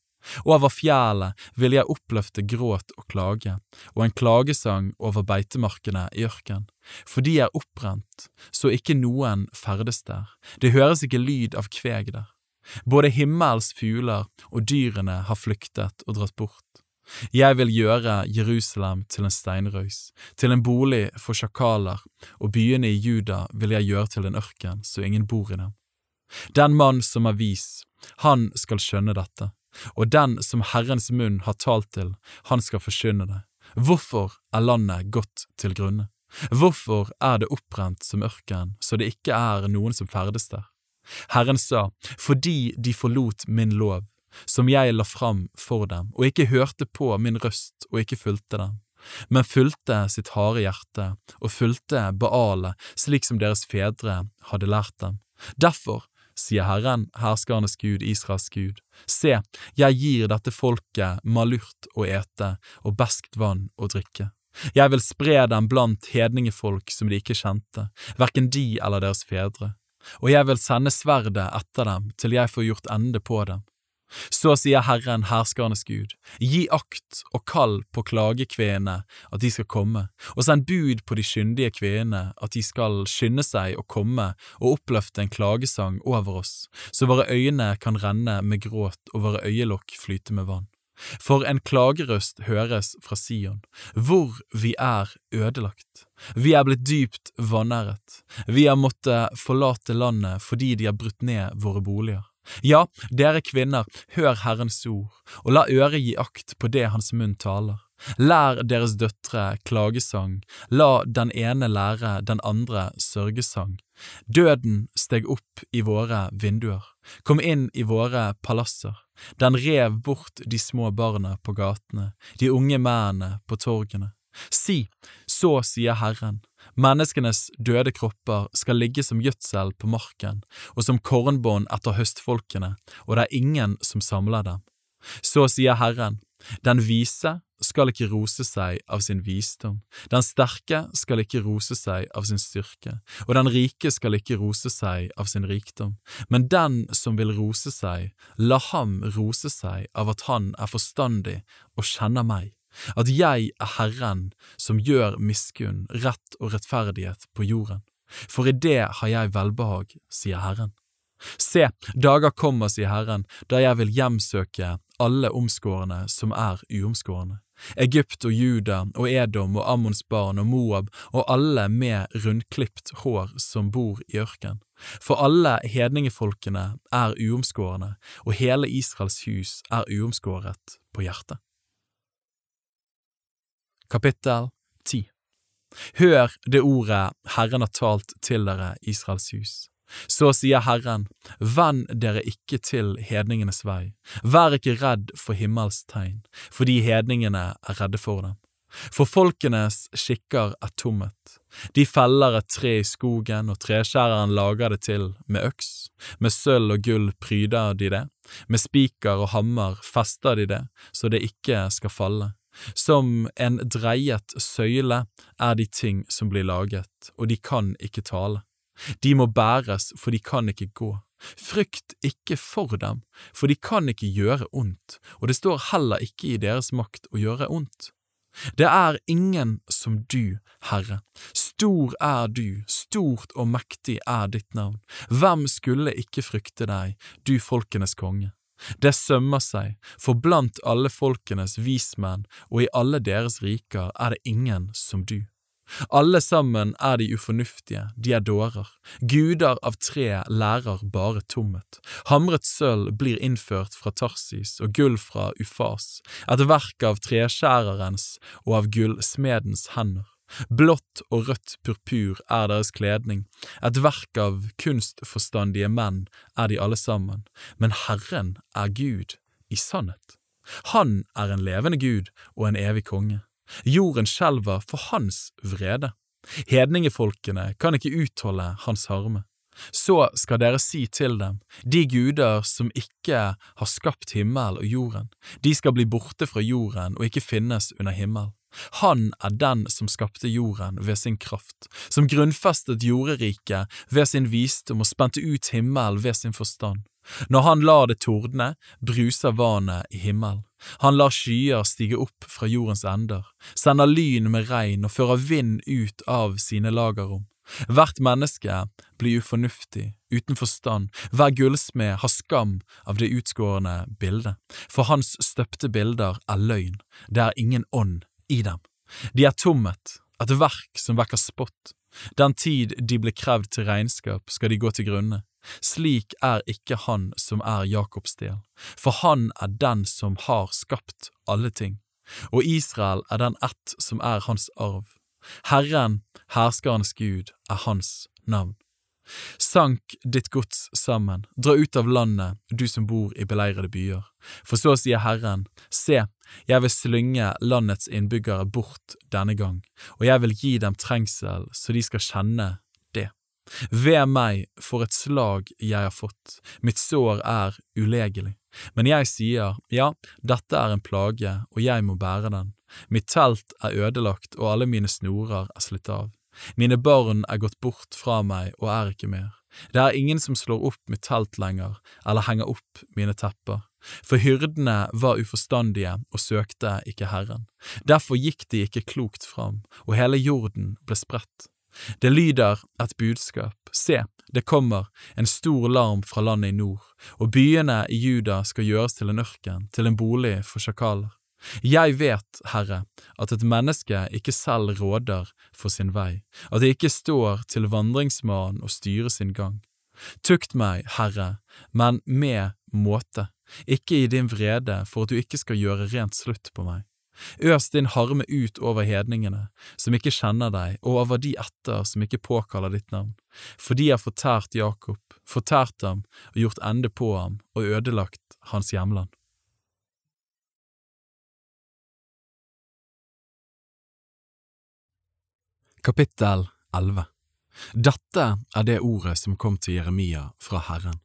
Over fjellet vil jeg oppløfte gråt og klage, og en klagesang over beitemarkene i ørken, for de er opprent, så ikke noen ferdes der, det høres ikke lyd av kveg der. Både himmels fugler og dyrene har flyktet og dratt bort. Jeg vil gjøre Jerusalem til en steinrøys, til en bolig for sjakaler, og byene i Juda vil jeg gjøre til en ørken så ingen bor i dem. Den mann som er vis, han skal skjønne dette og den som Herrens munn har talt til, han skal forkynne det. Hvorfor er landet gått til grunne? Hvorfor er det opprent som ørken, så det ikke er noen som ferdes der? Herren sa, fordi de forlot min lov, som jeg la fram for dem, og ikke hørte på min røst og ikke fulgte dem, men fulgte sitt harde hjerte og fulgte Baale slik som deres fedre hadde lært dem. Derfor sier Herren, herskernes Gud, Israels Gud. Se, jeg gir dette folket malurt å ete og beskt vann å drikke. Jeg vil spre dem blant hedningefolk som de ikke kjente, hverken de eller deres fedre, og jeg vil sende sverdet etter dem til jeg får gjort ende på dem. Så sier Herren, herskernes Gud, gi akt og kall på klagekveene at de skal komme, og send bud på de skyndige kveene at de skal skynde seg å komme og oppløfte en klagesang over oss, så våre øyne kan renne med gråt og våre øyelokk flyte med vann. For en klagerøst høres fra Sion, hvor vi er ødelagt. Vi er blitt dypt vanæret, vi har måttet forlate landet fordi de har brutt ned våre boliger. Ja, dere kvinner, hør Herrens ord, og la øret gi akt på det Hans munn taler. Lær deres døtre klagesang, la den ene lære den andre sørgesang. Døden steg opp i våre vinduer, kom inn i våre palasser. Den rev bort de små barna på gatene, de unge mennene på torgene. Si, så sier Herren, Menneskenes døde kropper skal ligge som gjødsel på marken og som kornbånd etter høstfolkene, og det er ingen som samler dem. Så sier Herren, den vise skal ikke rose seg av sin visdom, den sterke skal ikke rose seg av sin styrke, og den rike skal ikke rose seg av sin rikdom, men den som vil rose seg, la ham rose seg av at han er forstandig og kjenner meg at jeg er Herren som gjør miskunn, rett og rettferdighet på jorden. For i det har jeg velbehag, sier Herren. Se, dager kommer, sier Herren, da jeg vil hjemsøke alle omskårne som er uomskårne. Egypt og Juda og Edom og Ammons barn og Moab og alle med rundklipt hår som bor i ørken. For alle hedningefolkene er uomskårne, og hele Israels hus er uomskåret på hjertet. Kapittel 10 Hør det ordet Herren har talt til dere, Israels hus. Så sier Herren, vend dere ikke til hedningenes vei, vær ikke redd for himmels tegn, fordi hedningene er redde for dem. For folkenes skikker er tommet. De feller et tre i skogen, og treskjæreren lager det til med øks. Med sølv og gull pryder de det, med spiker og hammer fester de det, så det ikke skal falle. Som en dreiet søyle er de ting som blir laget, og de kan ikke tale. De må bæres, for de kan ikke gå. Frykt ikke for dem, for de kan ikke gjøre ondt, og det står heller ikke i deres makt å gjøre ondt. Det er ingen som du, Herre. Stor er du, stort og mektig er ditt navn. Hvem skulle ikke frykte deg, du folkenes konge? Det sømmer seg, for blant alle folkenes vismenn og i alle deres riker er det ingen som du. Alle sammen er de ufornuftige, de er dårer. Guder av tre lærer bare tomhet. Hamret sølv blir innført fra Tarsis og gull fra Ufas, et verk av treskjærerens og av gullsmedens hender. Blått og rødt purpur er deres kledning, et verk av kunstforstandige menn er de alle sammen, men Herren er Gud i sannhet. Han er en levende Gud og en evig konge. Jorden skjelver for hans vrede. Hedningefolkene kan ikke utholde hans harme. Så skal dere si til dem, de guder som ikke har skapt himmel og jorden, de skal bli borte fra jorden og ikke finnes under himmel. Han er den som skapte jorden ved sin kraft, som grunnfestet jorderiket ved sin visdom og spente ut himmel ved sin forstand. Når han lar det tordne, bruser vannet i himmelen. Han lar skyer stige opp fra jordens ender, sender lyn med regn og fører vind ut av sine lagerrom. Hvert menneske blir ufornuftig, uten forstand, hver gullsmed har skam av det utskårne bildet, for hans støpte bilder er løgn, det er ingen ånd i dem. De er tomhet, et verk som vekker spott. Den tid de ble krevd til regnskap, skal de gå til grunne. Slik er ikke han som er Jakobs del, for han er den som har skapt alle ting, og Israel er den ett som er hans arv. Herren, herskerens Gud, er hans navn. Sank ditt gods sammen, dra ut av landet, du som bor i beleirede byer. For så sier Herren, se, jeg vil slynge landets innbyggere bort denne gang, og jeg vil gi dem trengsel så de skal kjenne det. ved meg for et slag jeg har fått, mitt sår er ulegelig. Men jeg sier, ja, dette er en plage, og jeg må bære den. Mitt telt er ødelagt, og alle mine snorer er slitt av. Mine barn er gått bort fra meg og er ikke mer. Det er ingen som slår opp mitt telt lenger, eller henger opp mine tepper. For hyrdene var uforstandige og søkte ikke Herren. Derfor gikk de ikke klokt fram, og hele jorden ble spredt. Det lyder et budskap, se, det kommer en stor larm fra landet i nord, og byene i Juda skal gjøres til en ørken, til en bolig for sjakaler. Jeg vet, Herre, at et menneske ikke selv råder for sin vei, at det ikke står til vandringsmannen å styre sin gang. Tukt meg, Herre, men med måte, ikke i din vrede for at du ikke skal gjøre rent slutt på meg. Øs din harme ut over hedningene, som ikke kjenner deg, og over de etter som ikke påkaller ditt navn, for de har fortært Jakob, fortært ham og gjort ende på ham og ødelagt hans hjemland. Kapittel 11 Dette er det ordet som kom til Jeremia fra Herren.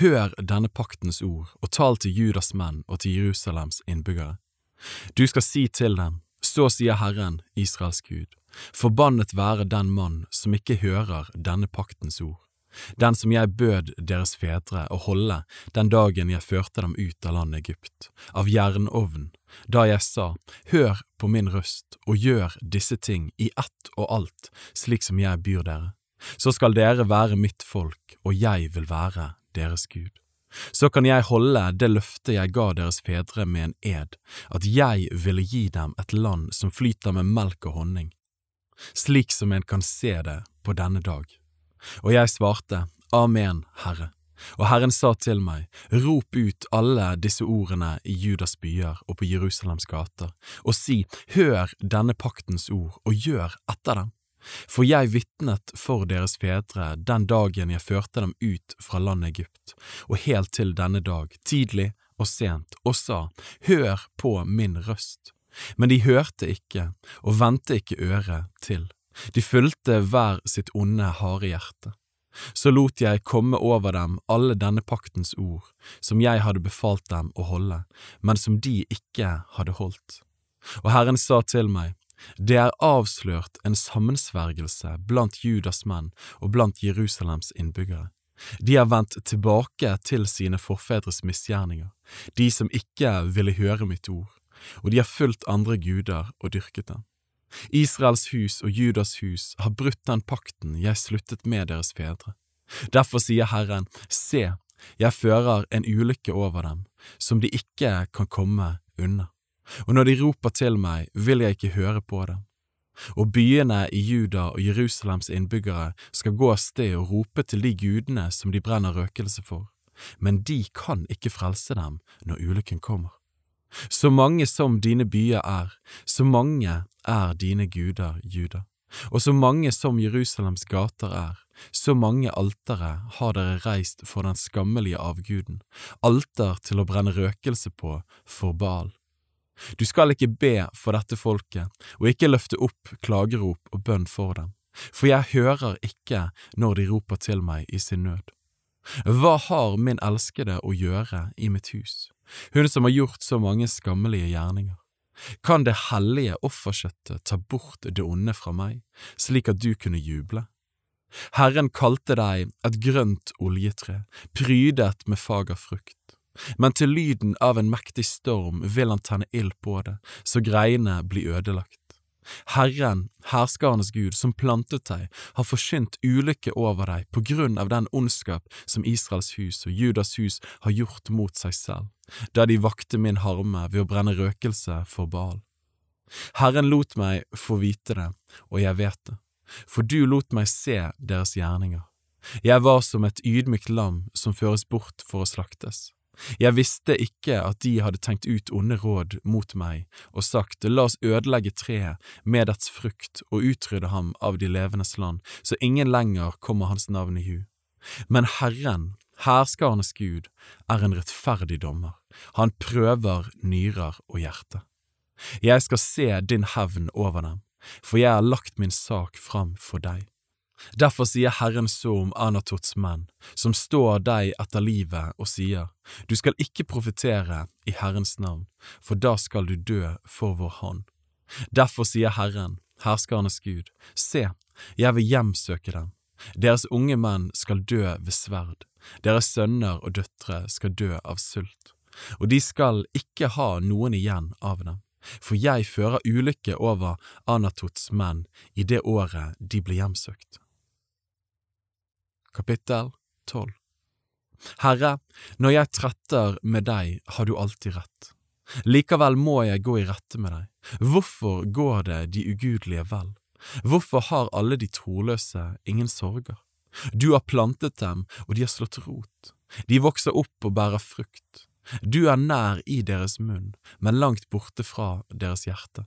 Hør denne paktens ord og tal til Judas menn og til Jerusalems innbyggere. Du skal si til dem, så sier Herren, Israels Gud, forbannet være den mann som ikke hører denne paktens ord, den som jeg bød deres fedre å holde den dagen jeg førte dem ut av landet Egypt, av jernovn, da jeg sa, hør på min røst og gjør disse ting i ett og alt slik som jeg byr dere, så skal dere være mitt folk og jeg vil være deres Gud så kan jeg holde det løftet jeg ga deres fedre med en ed, at jeg ville gi dem et land som flyter med melk og honning, slik som en kan se det på denne dag. Og jeg svarte, Amen, Herre. Og Herren sa til meg, rop ut alle disse ordene i Judas byer og på Jerusalems gater, og si, hør denne paktens ord, og gjør etter dem. For jeg vitnet for deres fedre den dagen jeg førte dem ut fra landet Egypt, og helt til denne dag, tidlig og sent, og sa, Hør på min røst. Men de hørte ikke og vendte ikke øret til, de fulgte hver sitt onde, harde hjerte. Så lot jeg komme over dem alle denne paktens ord, som jeg hadde befalt dem å holde, men som de ikke hadde holdt. Og Herren sa til meg, det er avslørt en sammensvergelse blant Judas menn og blant Jerusalems innbyggere. De har vendt tilbake til sine forfedres misgjerninger, de som ikke ville høre mitt ord, og de har fulgt andre guder og dyrket dem. Israels hus og Judas hus har brutt den pakten jeg sluttet med deres fedre. Derfor sier Herren, se, jeg fører en ulykke over dem, som de ikke kan komme unna og når de roper til meg, vil jeg ikke høre på dem. og byene i Juda og Jerusalems innbyggere skal gå av sted og rope til de gudene som de brenner røkelse for, men de kan ikke frelse dem når ulykken kommer. Så mange som dine byer er, så mange er dine guder, Juda, og så mange som Jerusalems gater er, så mange altere har dere reist for den skammelige avguden, alter til å brenne røkelse på for Baal. Du skal ikke be for dette folket, og ikke løfte opp klagerop og bønn for dem, for jeg hører ikke når de roper til meg i sin nød. Hva har min elskede å gjøre i mitt hus, hun som har gjort så mange skammelige gjerninger? Kan det hellige offerkjøttet ta bort det onde fra meg, slik at du kunne juble? Herren kalte deg et grønt oljetre, prydet med fager frukt men til lyden av en mektig storm vil han tenne ild på det, så greiene blir ødelagt. Herren, herskarenes Gud, som plantet deg, har forsynt ulykke over deg på grunn av den ondskap som Israels hus og Judas hus har gjort mot seg selv, da de vakte min harme ved å brenne røkelse for Baal. Herren lot meg få vite det, og jeg vet det, for du lot meg se deres gjerninger. Jeg var som et ydmykt lam som føres bort for å slaktes. Jeg visste ikke at de hadde tenkt ut onde råd mot meg og sagt la oss ødelegge treet med dets frukt og utrydde ham av de levendes land, så ingen lenger kommer hans navn i hu. Men Herren, hærskarenes Gud, er en rettferdig dommer, han prøver nyrer og hjerte. Jeg skal se din hevn over dem, for jeg har lagt min sak fram for deg. Derfor sier Herren så om Anatots menn, som står deg etter livet og sier, du skal ikke profetere i Herrens navn, for da skal du dø for vår hånd. Derfor sier Herren, herskernes Gud, se, jeg vil hjemsøke dem. Deres unge menn skal dø ved sverd, deres sønner og døtre skal dø av sult, og de skal ikke ha noen igjen av dem for jeg fører ulykke over Anatots menn i det året de ble hjemsøkt. Kapittel 12 Herre, når jeg tretter med deg, har du alltid rett. Likevel må jeg gå i rette med deg. Hvorfor går det de ugudelige vel? Hvorfor har alle de troløse ingen sorger? Du har plantet dem, og de har slått rot. De vokser opp og bærer frukt. Du er nær i deres munn, men langt borte fra deres hjerte.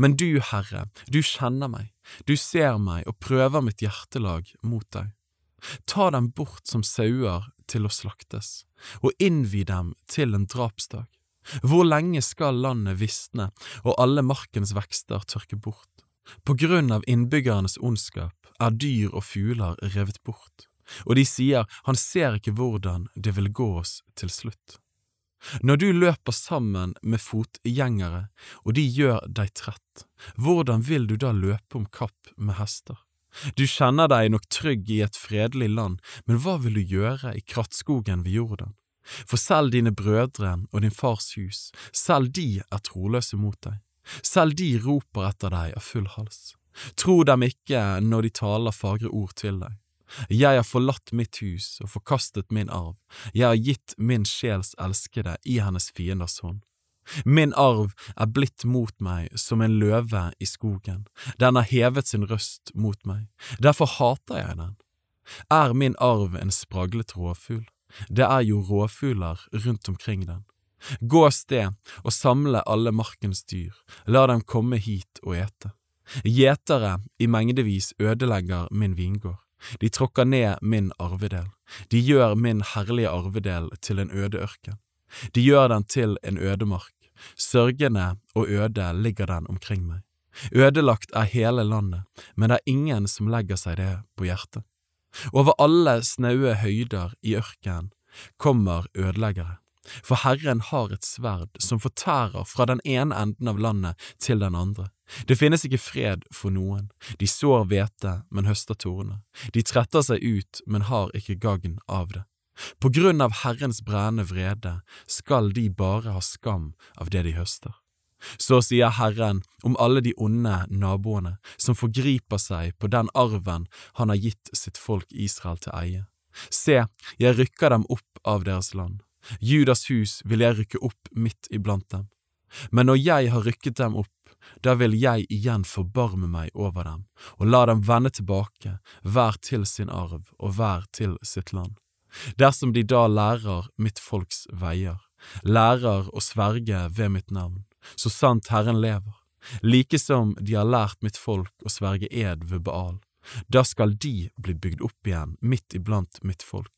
Men du, Herre, du kjenner meg, du ser meg og prøver mitt hjertelag mot deg. Ta dem bort som sauer til å slaktes, og innvi dem til en drapsdag. Hvor lenge skal landet visne og alle markens vekster tørke bort? På grunn av innbyggernes ondskap er dyr og fugler revet bort, og de sier han ser ikke hvordan det vil gå oss til slutt. Når du løper sammen med fotgjengere og de gjør deg trett, hvordan vil du da løpe om kapp med hester? Du kjenner deg nok trygg i et fredelig land, men hva vil du gjøre i krattskogen ved Jordan? For selv dine brødre og din fars hus, selv de er troløse mot deg. Selv de roper etter deg av full hals. Tro dem ikke når de taler fagre ord til deg. Jeg har forlatt mitt hus og forkastet min arv, jeg har gitt min sjels elskede i hennes fienders hånd. Min arv er blitt mot meg som en løve i skogen, den har hevet sin røst mot meg, derfor hater jeg den. Er min arv en spraglet rovfugl? Det er jo rovfugler rundt omkring den. Gå av sted og samle alle markens dyr, la dem komme hit og ete. Gjetere i mengdevis ødelegger min vingård. De tråkker ned min arvedel, de gjør min herlige arvedel til en øde ørken. De gjør den til en ødemark, sørgende og øde ligger den omkring meg. Ødelagt er hele landet, men det er ingen som legger seg det på hjertet. Over alle snaue høyder i ørkenen kommer ødeleggere, for Herren har et sverd som fortærer fra den ene enden av landet til den andre. Det finnes ikke fred for noen, de sår hvete, men høster torner, de tretter seg ut, men har ikke gagn av det. På grunn av Herrens brennende vrede skal de bare ha skam av det de høster. Så sier Herren om alle de onde naboene som forgriper seg på den arven han har gitt sitt folk Israel til eie. Se, jeg rykker dem opp av deres land. Judas hus vil jeg rykke opp midt iblant dem. Men når jeg har rykket dem opp, da vil jeg igjen forbarme meg over dem, og la dem vende tilbake, hver til sin arv og hver til sitt land. Dersom de da lærer mitt folks veier, lærer å sverge ved mitt navn, så sant Herren lever, like som de har lært mitt folk å sverge ed ved Baal, da skal de bli bygd opp igjen midt iblant mitt folk.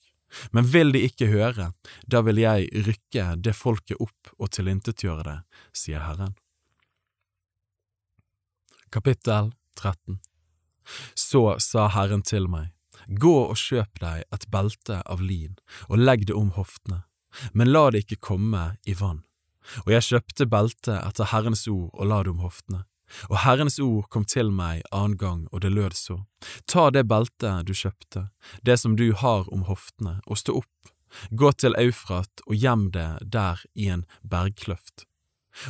Men vil de ikke høre, da vil jeg rykke det folket opp og tilintetgjøre det, sier Herren. Kapittel 13 Så sa Herren til meg, Gå og kjøp deg et belte av lin og legg det om hoftene, men la det ikke komme i vann. Og jeg kjøpte beltet etter Herrens ord og la det om hoftene. Og Herrens ord kom til meg annen gang, og det lød så, ta det beltet du kjøpte, det som du har om hoftene, og stå opp, gå til Eufrat og gjem det der i en bergkløft.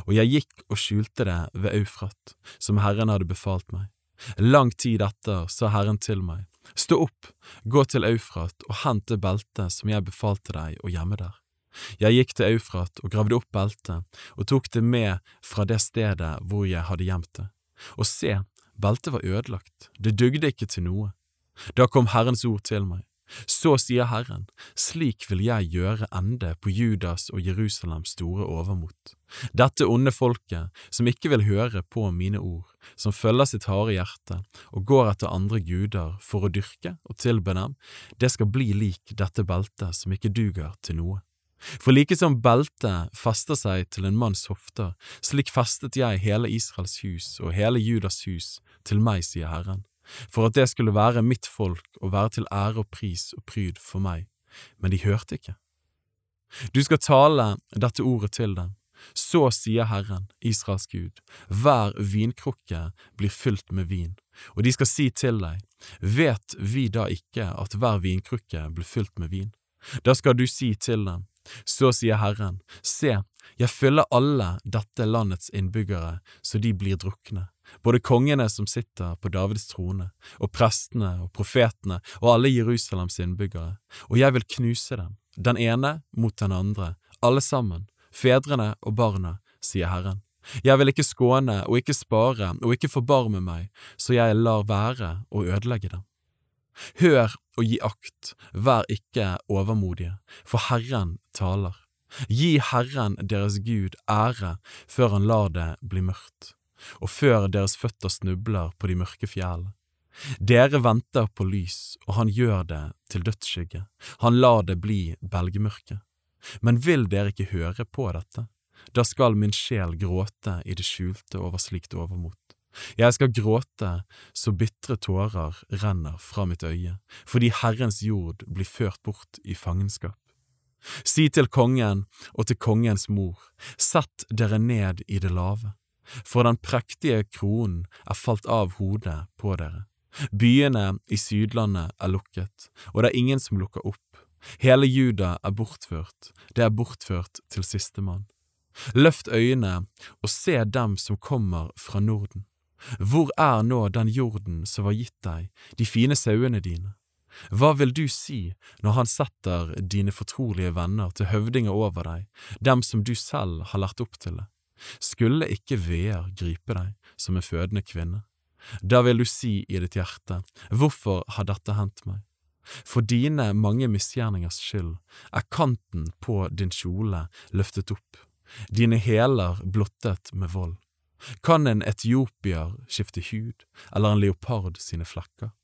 Og jeg gikk og skjulte det ved Eufrat, som Herren hadde befalt meg. Lang tid etter sa Herren til meg, stå opp, gå til Eufrat og hent det beltet som jeg befalte deg å gjemme der. Jeg gikk til Eufrat og gravde opp beltet og tok det med fra det stedet hvor jeg hadde gjemt det. Og se, beltet var ødelagt, det dugde ikke til noe. Da kom Herrens ord til meg. Så sier Herren, slik vil jeg gjøre ende på Judas og Jerusalems store overmot. Dette onde folket, som ikke vil høre på mine ord, som følger sitt harde hjerte og går etter andre guder for å dyrke og tilbe dem, det skal bli lik dette beltet som ikke duger til noe. For like som beltet fester seg til en manns hofter, slik festet jeg hele Israels hus og hele Judas hus til meg, sier Herren, for at det skulle være mitt folk og være til ære og pris og pryd for meg, men de hørte ikke. Du skal tale dette ordet til dem. Så sier Herren, Israels Gud, hver vinkrukke blir fylt med vin, og de skal si til deg, vet vi da ikke at hver vinkrukke blir fylt med vin? Da skal du si til dem, så sier Herren, se, jeg fyller alle dette landets innbyggere så de blir drukne, både kongene som sitter på Davids trone, og prestene og profetene og alle Jerusalems innbyggere, og jeg vil knuse dem, den ene mot den andre, alle sammen, fedrene og barna, sier Herren. Jeg vil ikke skåne og ikke spare og ikke forbarme meg, så jeg lar være å ødelegge dem. Hør og gi akt, vær ikke overmodige, for Herren taler. Gi Herren deres Gud ære før han lar det bli mørkt, og før deres føtter snubler på de mørke fjellene. Dere venter på lys, og han gjør det til dødsskygge, han lar det bli belgmørke. Men vil dere ikke høre på dette? Da skal min sjel gråte i det skjulte over slikt overmot. Jeg skal gråte så bitre tårer renner fra mitt øye, fordi Herrens jord blir ført bort i fangenskap. Si til kongen og til kongens mor, sett dere ned i det lave, for den prektige kronen er falt av hodet på dere. Byene i Sydlandet er lukket, og det er ingen som lukker opp. Hele Juda er bortført, det er bortført til sistemann. Løft øynene og se dem som kommer fra Norden. Hvor er nå den jorden som var gitt deg, de fine sauene dine? Hva vil du si når han setter dine fortrolige venner til høvdinger over deg, dem som du selv har lært opp til det? Skulle ikke veer gripe deg som en fødende kvinne? Da vil du si i ditt hjerte, hvorfor har dette hendt meg? For dine mange misgjerningers skyld er kanten på din kjole løftet opp, dine hæler blottet med vold. Kan en etiopier skifte hud, eller en leopard sine flekker?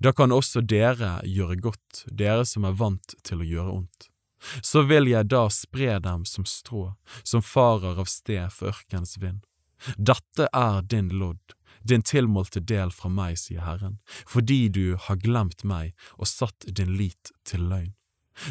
Da kan også dere gjøre godt, dere som er vant til å gjøre ondt. Så vil jeg da spre dem som strå, som farer av sted for ørkens vind. Dette er din lodd, din tilmålte del fra meg, sier Herren, fordi du har glemt meg og satt din lit til løgn.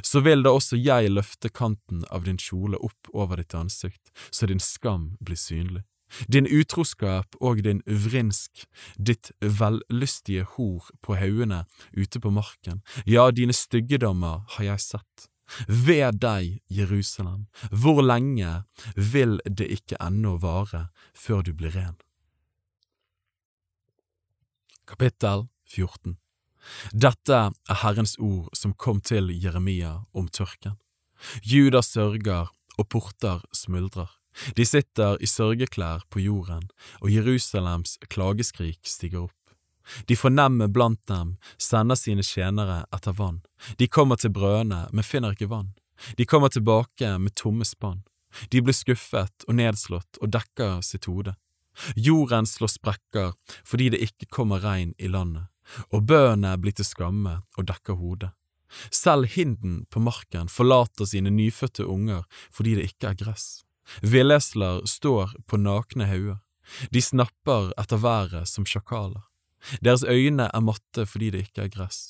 Så vil da også jeg løfte kanten av din kjole opp over ditt ansikt, så din skam blir synlig. Din utroskap og din vrinsk, ditt vellystige hor på haugene ute på marken, ja, dine styggedommer har jeg sett. Ved deg, Jerusalem, hvor lenge vil det ikke ennå vare før du blir ren? Kapittel 14 Dette er Herrens ord som kom til Jeremia om tørken. Juda sørger og porter smuldrer. De sitter i sørgeklær på jorden, og Jerusalems klageskrik stiger opp. De fornemme blant dem sender sine tjenere etter vann. De kommer til brødene, men finner ikke vann. De kommer tilbake med tomme spann. De blir skuffet og nedslått og dekker sitt hode. Jorden slår sprekker fordi det ikke kommer regn i landet, og bøene blir til skamme og dekker hodet. Selv hinden på marken forlater sine nyfødte unger fordi det ikke er gress. Villesler står på nakne hauger. De snapper etter været som sjakaler. Deres øyne er matte fordi det ikke er gress.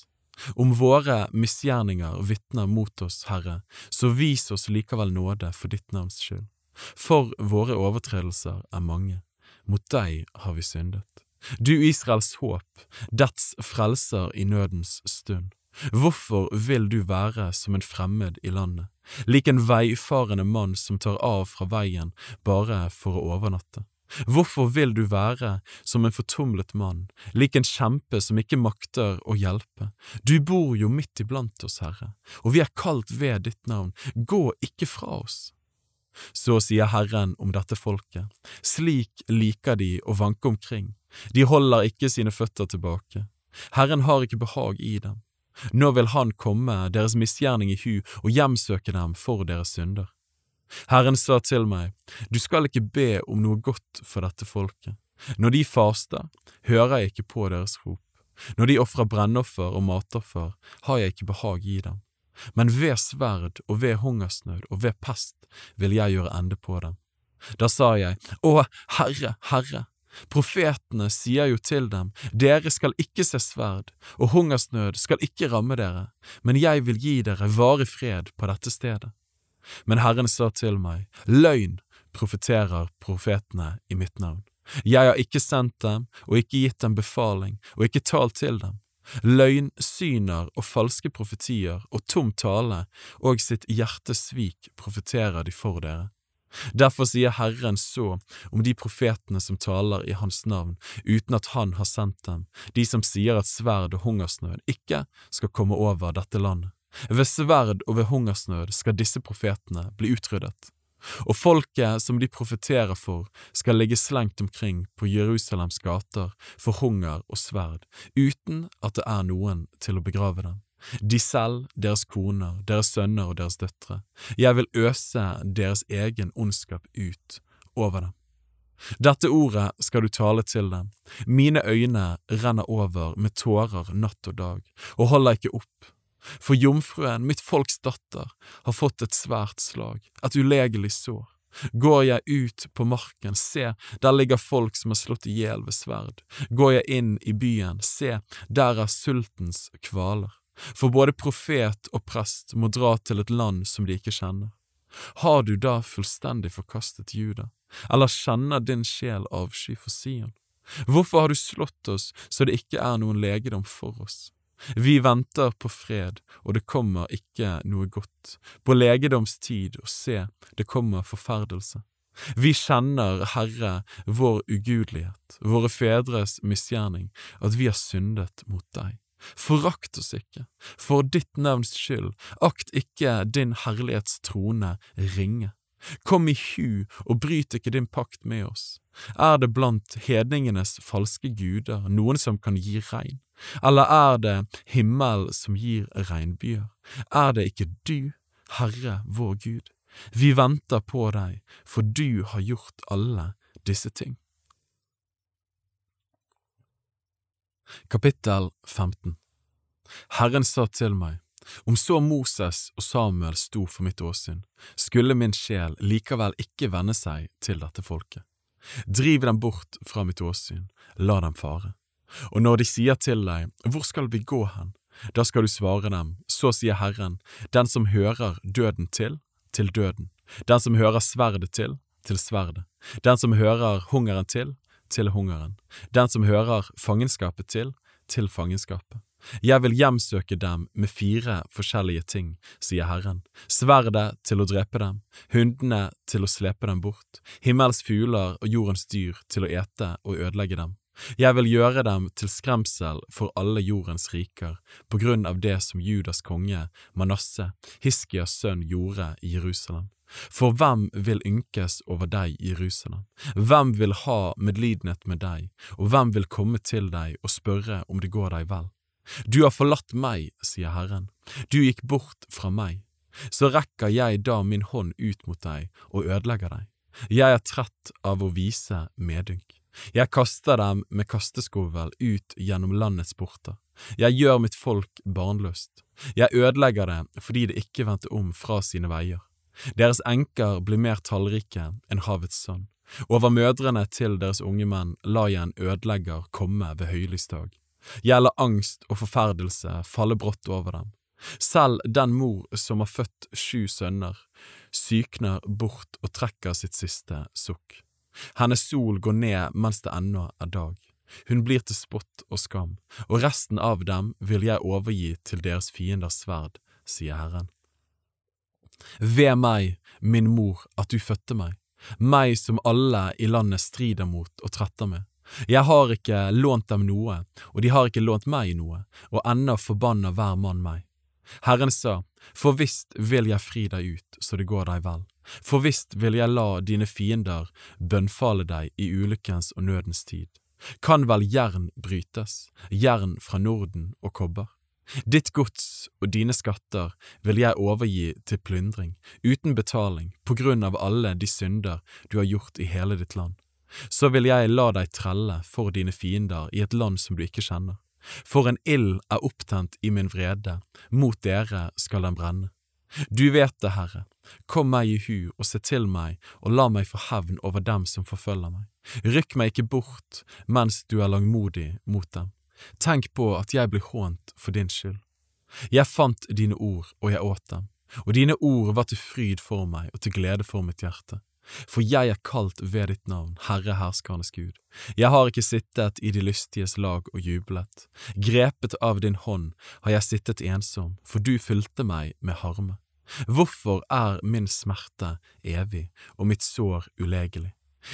Om våre misgjerninger vitner mot oss, Herre, så vis oss likevel nåde for ditt navns skyld. For våre overtredelser er mange, mot deg har vi syndet. Du Israels håp, dets frelser i nødens stund. Hvorfor vil du være som en fremmed i landet, lik en veifarende mann som tar av fra veien bare for å overnatte? Hvorfor vil du være som en fortumlet mann, lik en kjempe som ikke makter å hjelpe? Du bor jo midt iblant oss, Herre, og vi er kalt ved ditt navn, gå ikke fra oss. Så sier Herren om dette folket, slik liker de å vanke omkring, de holder ikke sine føtter tilbake, Herren har ikke behag i dem. Nå vil Han komme deres misgjerning i hu og hjemsøke dem for deres synder. Herren sa til meg, du skal ikke be om noe godt for dette folket. Når de faster, hører jeg ikke på deres rop. Når de ofrer brennoffer og matoffer, har jeg ikke behag i dem. Men ved sverd og ved hungersnød og ved pest vil jeg gjøre ende på dem. Da sa jeg, Å, Herre, Herre, profetene sier jo til dem, dere skal ikke se sverd, og hungersnød skal ikke ramme dere, men jeg vil gi dere varig fred på dette stedet. Men Herren sa til meg, løgn profeterer profetene i mitt navn. Jeg har ikke sendt dem og ikke gitt dem befaling og ikke talt til dem. Løgnsyner og falske profetier og tom tale og sitt hjertes svik profeterer de for dere. Derfor sier Herren så om de profetene som taler i Hans navn uten at Han har sendt dem, de som sier at sverd og hungersnød ikke skal komme over dette landet. Ved sverd og ved hungersnød skal disse profetene bli utryddet, og folket som de profeterer for, skal ligge slengt omkring på Jerusalems gater for hunger og sverd, uten at det er noen til å begrave dem. De selv, deres koner, deres sønner og deres døtre. Jeg vil øse deres egen ondskap ut over dem. Dette ordet skal du tale til dem. Mine øyne renner over med tårer natt og dag, og holder ikke opp for jomfruen, mitt folks datter, har fått et svært slag, et ulegelig sår. Går jeg ut på marken, se, der ligger folk som er slått i hjel ved sverd. Går jeg inn i byen, se, der er sultens kvaler. For både profet og prest må dra til et land som de ikke kjenner. Har du da fullstendig forkastet Juda, eller kjenner din sjel avsky for Sion? Hvorfor har du slått oss så det ikke er noen legedom for oss? Vi venter på fred, og det kommer ikke noe godt, på legedomstid, og se, det kommer forferdelse. Vi kjenner, Herre, vår ugudelighet, våre fedres misgjerning, at vi har syndet mot deg. Forakt oss ikke, for ditt navns skyld, akt ikke din herlighets trone ringe. Kom i hu og bryt ikke din pakt med oss. Er det blant hedningenes falske guder noen som kan gi regn? Eller er det himmel som gir regnbyer? Er det ikke du, Herre vår Gud? Vi venter på deg, for du har gjort alle disse ting. Kapittel 15 Herren sa til meg, om så Moses og Samuel sto for mitt åsyn, skulle min sjel likevel ikke venne seg til dette folket. Driv dem bort fra mitt åsyn, la dem fare. Og når de sier til deg, Hvor skal vi gå hen? Da skal du svare dem, Så sier Herren, Den som hører døden til, til døden. Den som hører sverdet til, til sverdet. Den som hører hungeren til, til hungeren. Den som hører fangenskapet til, til fangenskapet. Jeg vil hjemsøke dem med fire forskjellige ting, sier Herren, sverdet til å drepe dem, hundene til å slepe dem bort, himmels fugler og jordens dyr til å ete og ødelegge dem. Jeg vil gjøre dem til skremsel for alle jordens riker, på grunn av det som Judas konge, Manasseh, Hiskias sønn, gjorde i Jerusalem. For hvem vil ynkes over deg, Jerusalem? Hvem vil ha medlidenhet med deg, og hvem vil komme til deg og spørre om det går deg vel? Du har forlatt meg, sier Herren, du gikk bort fra meg. Så rekker jeg da min hånd ut mot deg og ødelegger deg. Jeg er trett av å vise medynk. Jeg kaster dem med kasteskovel ut gjennom landets porter. Jeg gjør mitt folk barnløst. Jeg ødelegger det fordi det ikke vendte om fra sine veier. Deres enker blir mer tallrike enn havets sønn. Over mødrene til deres unge menn la jeg en ødelegger komme ved høylys lar angst og forferdelse falle brått over dem. Selv den mor som har født sju sønner, sykner bort og trekker sitt siste sukk. Hennes sol går ned mens det ennå er dag. Hun blir til spott og skam, og resten av dem vil jeg overgi til deres fienders sverd, sier Herren. Ved meg, min mor, at du fødte meg, meg som alle i landet strider mot og tretter med. Jeg har ikke lånt dem noe, og de har ikke lånt meg noe, og ennå forbanner hver mann meg. Herren sa, For visst vil jeg fri deg ut så det går deg vel, for visst vil jeg la dine fiender bønnfale deg i ulykkens og nødens tid. Kan vel jern brytes, jern fra Norden og kobber? Ditt gods og dine skatter vil jeg overgi til plyndring, uten betaling, på grunn av alle de synder du har gjort i hele ditt land. Så vil jeg la deg trelle for dine fiender i et land som du ikke kjenner. For en ild er opptent i min vrede, mot dere skal den brenne. Du vet det, Herre, kom meg i hu og se til meg og la meg få hevn over dem som forfølger meg. Rykk meg ikke bort mens du er langmodig mot dem. Tenk på at jeg blir hånt for din skyld. Jeg fant dine ord, og jeg åt dem, og dine ord var til fryd for meg og til glede for mitt hjerte. For jeg er kalt ved ditt navn, Herre herskernes Gud. Jeg har ikke sittet i de lystiges lag og jublet. Grepet av din hånd har jeg sittet ensom, for du fylte meg med harme. Hvorfor er min smerte evig og mitt sår ulegelig?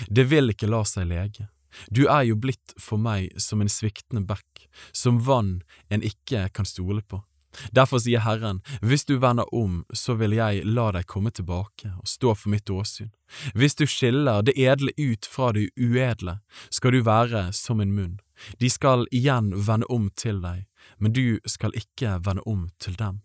Det vil ikke la seg lege. Du er jo blitt for meg som en sviktende bekk, som vann en ikke kan stole på. Derfor sier Herren, hvis du vender om, så vil jeg la deg komme tilbake og stå for mitt åsyn. Hvis du skiller det edle ut fra det uedle, skal du være som en munn. De skal igjen vende om til deg, men du skal ikke vende om til dem.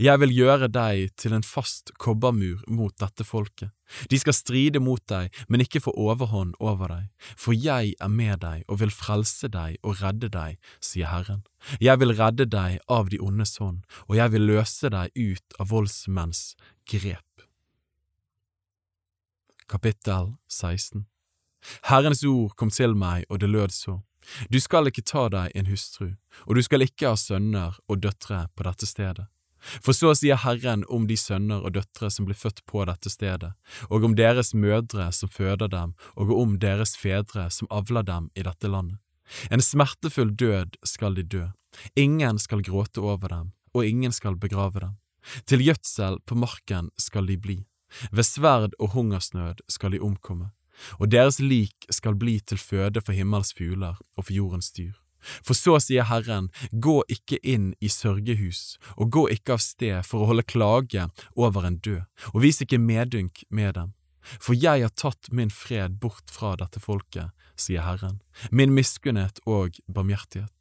Jeg vil gjøre deg til en fast kobbermur mot dette folket. De skal stride mot deg, men ikke få overhånd over deg, for jeg er med deg og vil frelse deg og redde deg, sier Herren. Jeg vil redde deg av de ondes hånd, og jeg vil løse deg ut av voldsmenns grep. Kapittel 16 Herrens ord kom til meg, og det lød så. Du skal ikke ta deg en hustru, og du skal ikke ha sønner og døtre på dette stedet. For så sier Herren om de sønner og døtre som blir født på dette stedet, og om deres mødre som føder dem, og om deres fedre som avler dem i dette landet. En smertefull død skal de dø, ingen skal gråte over dem, og ingen skal begrave dem. Til gjødsel på marken skal de bli, ved sverd og hungersnød skal de omkomme, og deres lik skal bli til føde for himmels fugler og for jordens dyr. For så sier Herren, gå ikke inn i sørgehus, og gå ikke av sted for å holde klage over en død, og vis ikke medynk med dem. For jeg har tatt min fred bort fra dette folket, sier Herren, min miskunnhet og barmhjertighet.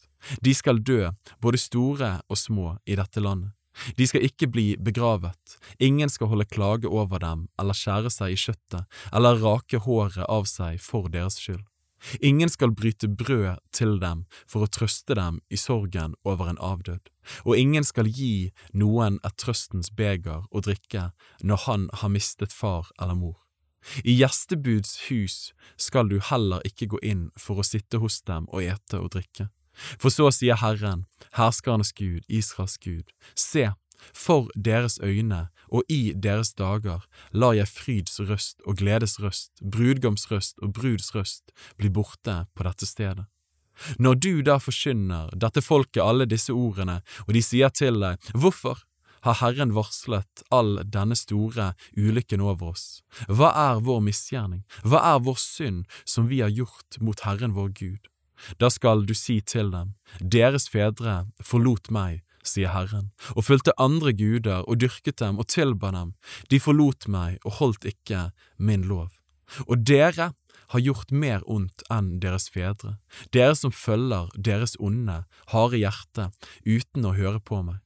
De skal dø, både store og små, i dette landet. De skal ikke bli begravet, ingen skal holde klage over dem eller skjære seg i kjøttet eller rake håret av seg for deres skyld. Ingen skal bryte brød til dem for å trøste dem i sorgen over en avdød, og ingen skal gi noen et trøstens beger å drikke når han har mistet far eller mor. I gjestebuds hus skal du heller ikke gå inn for å sitte hos dem og ete og drikke. For så sier Herren, herskernes Gud, Israels Gud, se, for deres øyne og i deres dager lar jeg fryds røst og gledes røst, brudgoms røst og bruds røst bli borte på dette stedet. Når du da forkynner dette folket alle disse ordene, og de sier til deg, hvorfor har Herren varslet all denne store ulykken over oss? Hva er vår misgjerning? Hva er vår synd som vi har gjort mot Herren vår Gud? Da skal du si til dem, deres fedre forlot meg sier Herren, og fulgte andre guder og dyrket dem og tilba dem, de forlot meg og holdt ikke min lov. Og dere har gjort mer ondt enn deres fedre, dere som følger deres onde, harde hjerte uten å høre på meg.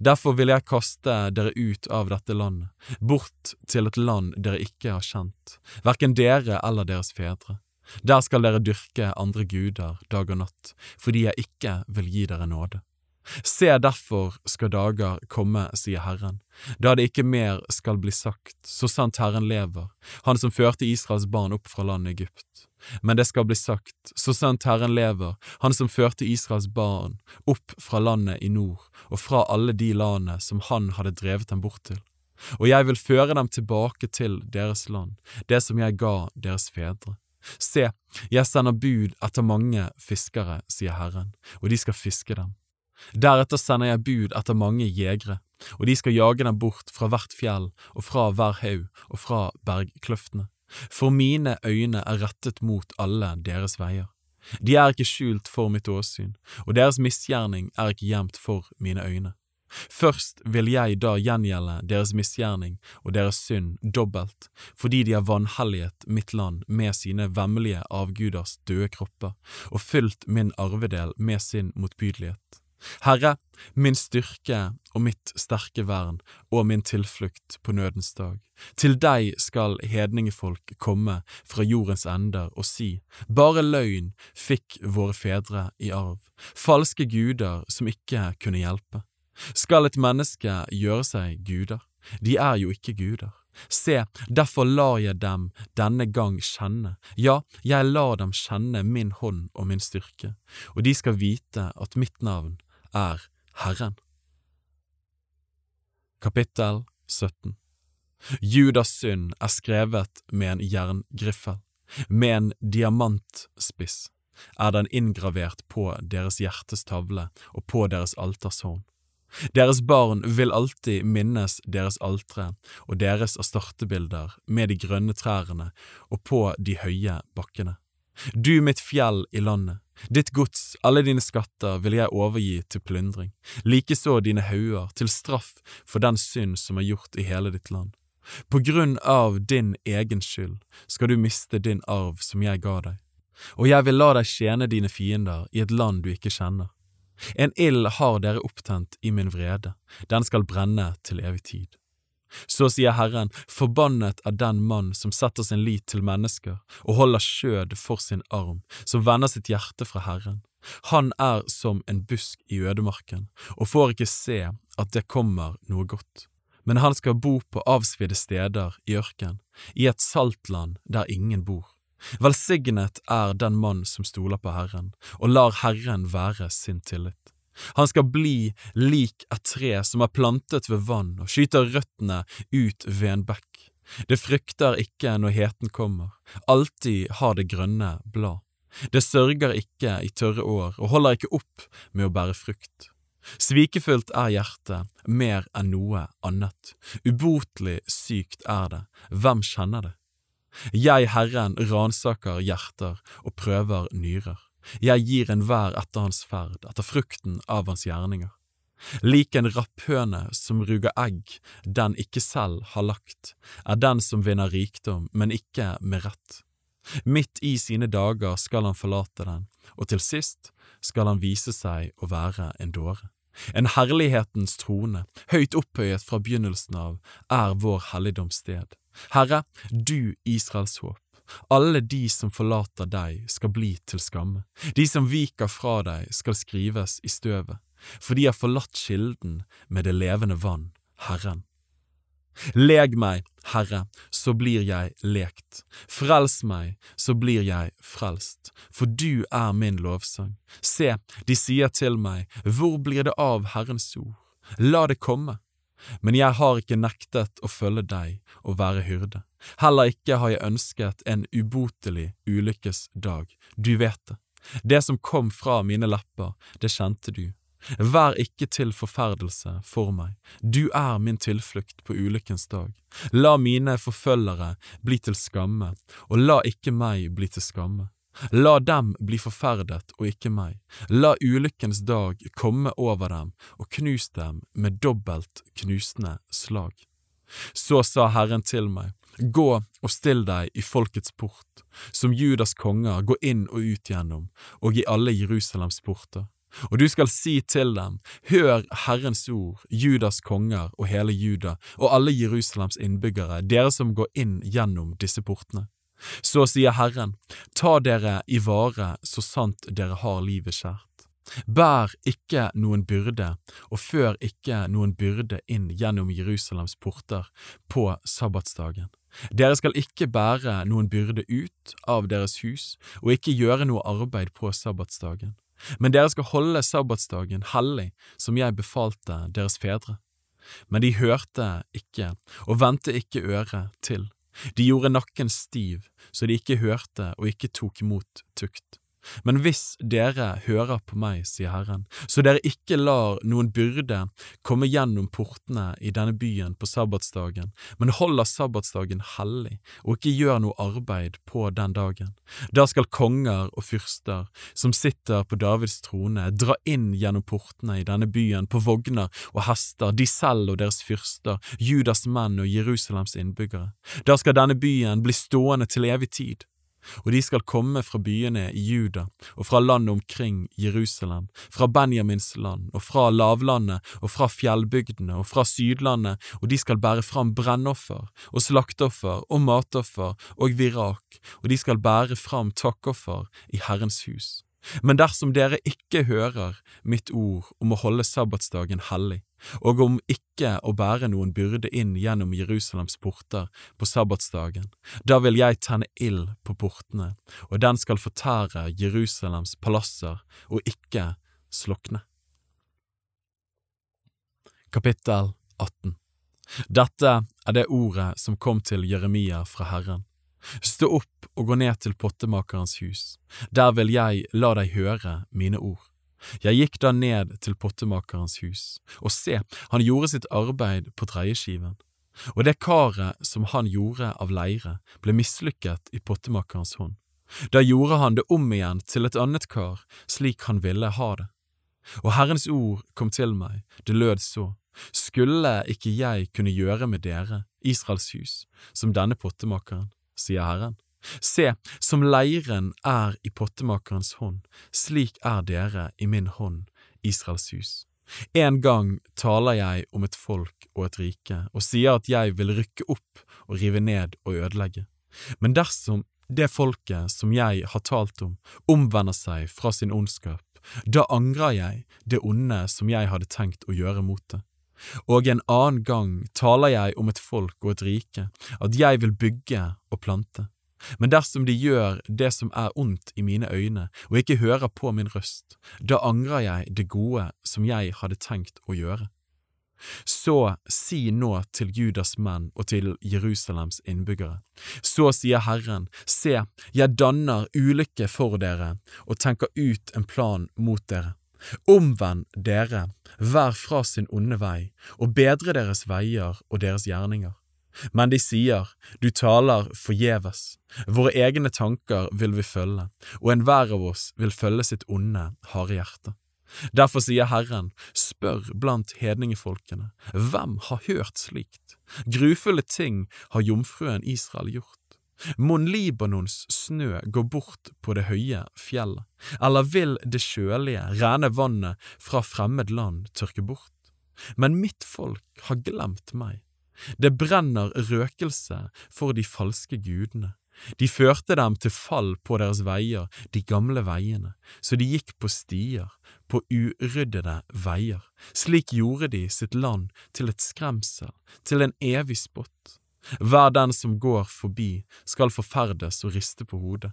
Derfor vil jeg kaste dere ut av dette landet, bort til et land dere ikke har kjent, hverken dere eller deres fedre. Der skal dere dyrke andre guder dag og natt, fordi jeg ikke vil gi dere nåde. Se derfor skal dager komme, sier Herren, da det ikke mer skal bli sagt, så sant Herren lever, Han som førte Israels barn opp fra landet Egypt. Men det skal bli sagt, så sant Herren lever, Han som førte Israels barn opp fra landet i nord og fra alle de landene som Han hadde drevet dem bort til. Og jeg vil føre dem tilbake til deres land, det som jeg ga deres fedre. Se, jeg sender bud etter mange fiskere, sier Herren, og de skal fiske dem. Deretter sender jeg bud etter mange jegere, og de skal jage dem bort fra hvert fjell og fra hver haug og fra bergkløftene. For mine øyne er rettet mot alle deres veier. De er ikke skjult for mitt åsyn, og deres misgjerning er ikke gjemt for mine øyne. Først vil jeg da gjengjelde deres misgjerning og deres synd dobbelt, fordi de har vanhelliget mitt land med sine vemmelige avguders døde kropper og fylt min arvedel med sin motbydelighet. Herre, min styrke og mitt sterke vern og min tilflukt på nødens dag. Til deg skal hedningefolk komme fra jordens ender og si, bare løgn fikk våre fedre i arv, falske guder som ikke kunne hjelpe. Skal et menneske gjøre seg guder? De er jo ikke guder. Se, derfor lar jeg dem denne gang kjenne, ja, jeg lar dem kjenne min hånd og min styrke, og de skal vite at mitt navn er Herren. Kapittel 17 Judas synd er skrevet med en jerngriffel, med en diamantspiss er den inngravert på deres hjertes tavle og på deres altershorn. Deres barn vil alltid minnes deres altre og deres astartebilder med de grønne trærne og på de høye bakkene. Du mitt fjell i landet, ditt gods, alle dine skatter vil jeg overgi til plyndring, likeså dine hauger til straff for den synd som er gjort i hele ditt land. På grunn av din egen skyld skal du miste din arv som jeg ga deg, og jeg vil la deg tjene dine fiender i et land du ikke kjenner. En ild har dere opptent i min vrede, den skal brenne til evig tid. Så sier Herren, forbannet er den mann som setter sin lit til mennesker og holder skjød for sin arm, som vender sitt hjerte fra Herren. Han er som en busk i ødemarken og får ikke se at det kommer noe godt. Men han skal bo på avsvidde steder i ørken, i et saltland der ingen bor. Velsignet er den mann som stoler på Herren og lar Herren være sin tillit. Han skal bli lik et tre som er plantet ved vann og skyter røttene ut ved en bekk. Det frykter ikke når heten kommer, alltid har det grønne blad. Det sørger ikke i tørre år og holder ikke opp med å bære frukt. Svikefullt er hjertet mer enn noe annet, ubotelig sykt er det, hvem kjenner det? Jeg, Herren, ransaker hjerter og prøver nyrer. Jeg gir enhver etter hans ferd, etter frukten av hans gjerninger. Lik en rapphøne som ruger egg den ikke selv har lagt, er den som vinner rikdom, men ikke med rett. Midt i sine dager skal han forlate den, og til sist skal han vise seg å være en dåre. En herlighetens trone, høyt opphøyet fra begynnelsen av, er vår helligdomssted. Herre, du Israels håp. Alle de som forlater deg, skal bli til skamme. De som viker fra deg, skal skrives i støvet, for de har forlatt kilden med det levende vann, Herren. Leg meg, Herre, så blir jeg lekt. Frels meg, så blir jeg frelst, for du er min lovsang. Se, de sier til meg, hvor blir det av Herrens ord? La det komme. Men jeg har ikke nektet å følge deg og være hyrde. Heller ikke har jeg ønsket en ubotelig ulykkes dag, du vet det. Det som kom fra mine lepper, det kjente du. Vær ikke til forferdelse for meg, du er min tilflukt på ulykkens dag. La mine forfølgere bli til skamme, og la ikke meg bli til skamme. La dem bli forferdet og ikke meg. La ulykkens dag komme over dem og knus dem med dobbelt knusende slag. Så sa Herren til meg, Gå og still deg i folkets port, som Judas konger går inn og ut gjennom, og i alle Jerusalems porter. Og du skal si til dem, Hør Herrens ord, Judas konger og hele Juda, og alle Jerusalems innbyggere, dere som går inn gjennom disse portene. Så sier Herren, ta dere i vare så sant dere har livet kjært. Bær ikke noen byrde, og før ikke noen byrde inn gjennom Jerusalems porter på sabbatsdagen. Dere skal ikke bære noen byrde ut av deres hus, og ikke gjøre noe arbeid på sabbatsdagen. Men dere skal holde sabbatsdagen hellig, som jeg befalte deres fedre. Men de hørte ikke og vendte ikke øret til. De gjorde nakken stiv, så de ikke hørte og ikke tok imot tukt. Men hvis dere hører på meg, sier Herren, så dere ikke lar noen byrde komme gjennom portene i denne byen på sabbatsdagen, men holder sabbatsdagen hellig og ikke gjør noe arbeid på den dagen, da skal konger og fyrster som sitter på Davids trone, dra inn gjennom portene i denne byen på vogner og hester, de selv og deres fyrster, Judas menn og Jerusalems innbyggere. Da skal denne byen bli stående til evig tid og de skal komme fra byene i Juda og fra landet omkring Jerusalem, fra Benjamins land og fra lavlandet og fra fjellbygdene og fra sydlandet, og de skal bære fram brennoffer og slakteoffer og matoffer og virak, og de skal bære fram takkoffer i Herrens hus. Men dersom dere ikke hører mitt ord om å holde sabbatsdagen hellig, og om ikke å bære noen byrde inn gjennom Jerusalems porter på sabbatsdagen, da vil jeg tenne ild på portene, og den skal fortære Jerusalems palasser og ikke slukne. Kapittel 18 Dette er det ordet som kom til Jeremia fra Herren. Stå opp og gå ned til pottemakerens hus, der vil jeg la deg høre mine ord. Jeg gikk da ned til pottemakerens hus, og se, han gjorde sitt arbeid på dreieskiven. Og det karet som han gjorde av leire, ble mislykket i pottemakerens hånd. Da gjorde han det om igjen til et annet kar, slik han ville ha det. Og Herrens ord kom til meg, det lød så, skulle ikke jeg kunne gjøre med dere, Israels hus, som denne pottemakeren? Sier Herren. Se, som leiren er i pottemakerens hånd, slik er dere i min hånd, Israels hus. En gang taler jeg om et folk og et rike, og sier at jeg vil rykke opp og rive ned og ødelegge. Men dersom det folket som jeg har talt om, omvender seg fra sin ondskap, da angrer jeg det onde som jeg hadde tenkt å gjøre mot det. Og en annen gang taler jeg om et folk og et rike, at jeg vil bygge og plante. Men dersom de gjør det som er ondt i mine øyne, og ikke hører på min røst, da angrer jeg det gode som jeg hadde tenkt å gjøre. Så si nå til Judas menn og til Jerusalems innbyggere. Så sier Herren, se, jeg danner ulykke for dere og tenker ut en plan mot dere. Omvend dere, hver fra sin onde vei, og bedre deres veier og deres gjerninger. Men de sier, du taler forgjeves, våre egne tanker vil vi følge, og enhver av oss vil følge sitt onde, harde hjerte. Derfor sier Herren, spør blant hedningefolkene, hvem har hørt slikt? Grufulle ting har jomfruen Israel gjort. Mon Libanons snø gå bort på det høye fjellet, eller vil det kjølige, rene vannet fra fremmed land tørke bort? Men mitt folk har glemt meg. Det brenner røkelse for de falske gudene. De førte dem til fall på deres veier, de gamle veiene, så de gikk på stier, på uryddede veier. Slik gjorde de sitt land til et skremsel, til en evig spott. Hver den som går forbi, skal forferdes og riste på hodet.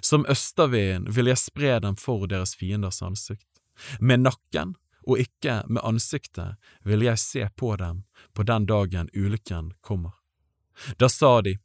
Som østerveden vil jeg spre dem for deres fienders ansikt. Med nakken og ikke med ansiktet vil jeg se på dem på den dagen ulykken kommer. Da sa de,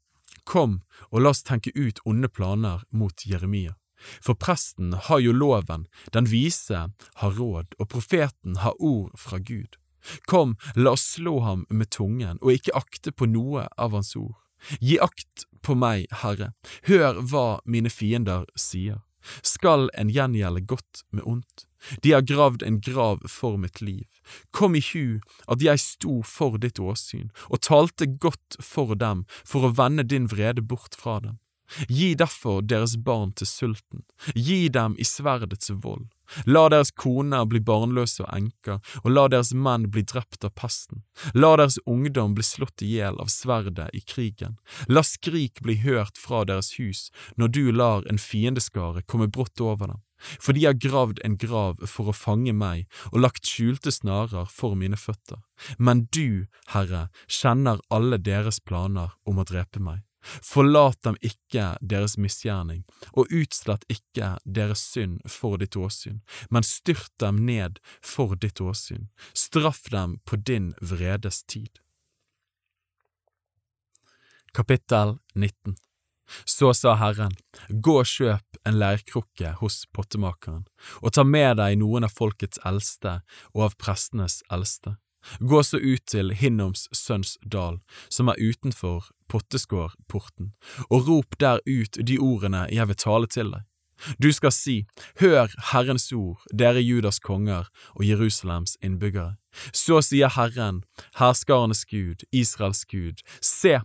Kom og la oss tenke ut onde planer mot Jeremia. For presten har jo loven, den vise har råd, og profeten har ord fra Gud. Kom, la oss slå ham med tungen og ikke akte på noe av hans ord. Gi akt på meg, Herre, hør hva mine fiender sier. Skal en gjengjelde godt med ondt? De har gravd en grav for mitt liv. Kom i hu at jeg sto for ditt åsyn og talte godt for dem for å vende din vrede bort fra dem. Gi derfor deres barn til sulten, gi dem i sverdets vold. La deres koner bli barnløse og enker, og la deres menn bli drept av pesten. La deres ungdom bli slått i hjel av sverdet i krigen. La skrik bli hørt fra deres hus når du lar en fiendeskare komme brått over dem. For de har gravd en grav for å fange meg og lagt skjulte snarer for mine føtter. Men du, Herre, kjenner alle deres planer om å drepe meg. Forlat dem ikke deres misgjerning, og utslett ikke deres synd for ditt åsyn, men styrt dem ned for ditt åsyn, straff dem på din vredes tid. Kapittel 19 Så sa Herren, gå og kjøp en leirkrukke hos pottemakeren, og ta med deg noen av folkets eldste og av prestenes eldste Gå så ut til Hinnoms sønns dal, som er utenfor potteskårporten, og rop der ut de ordene jeg vil tale til deg. Du skal si, Hør Herrens ord, dere Judas konger og Jerusalems innbyggere. Så sier Herren, herskarenes Gud, Israels Gud, se,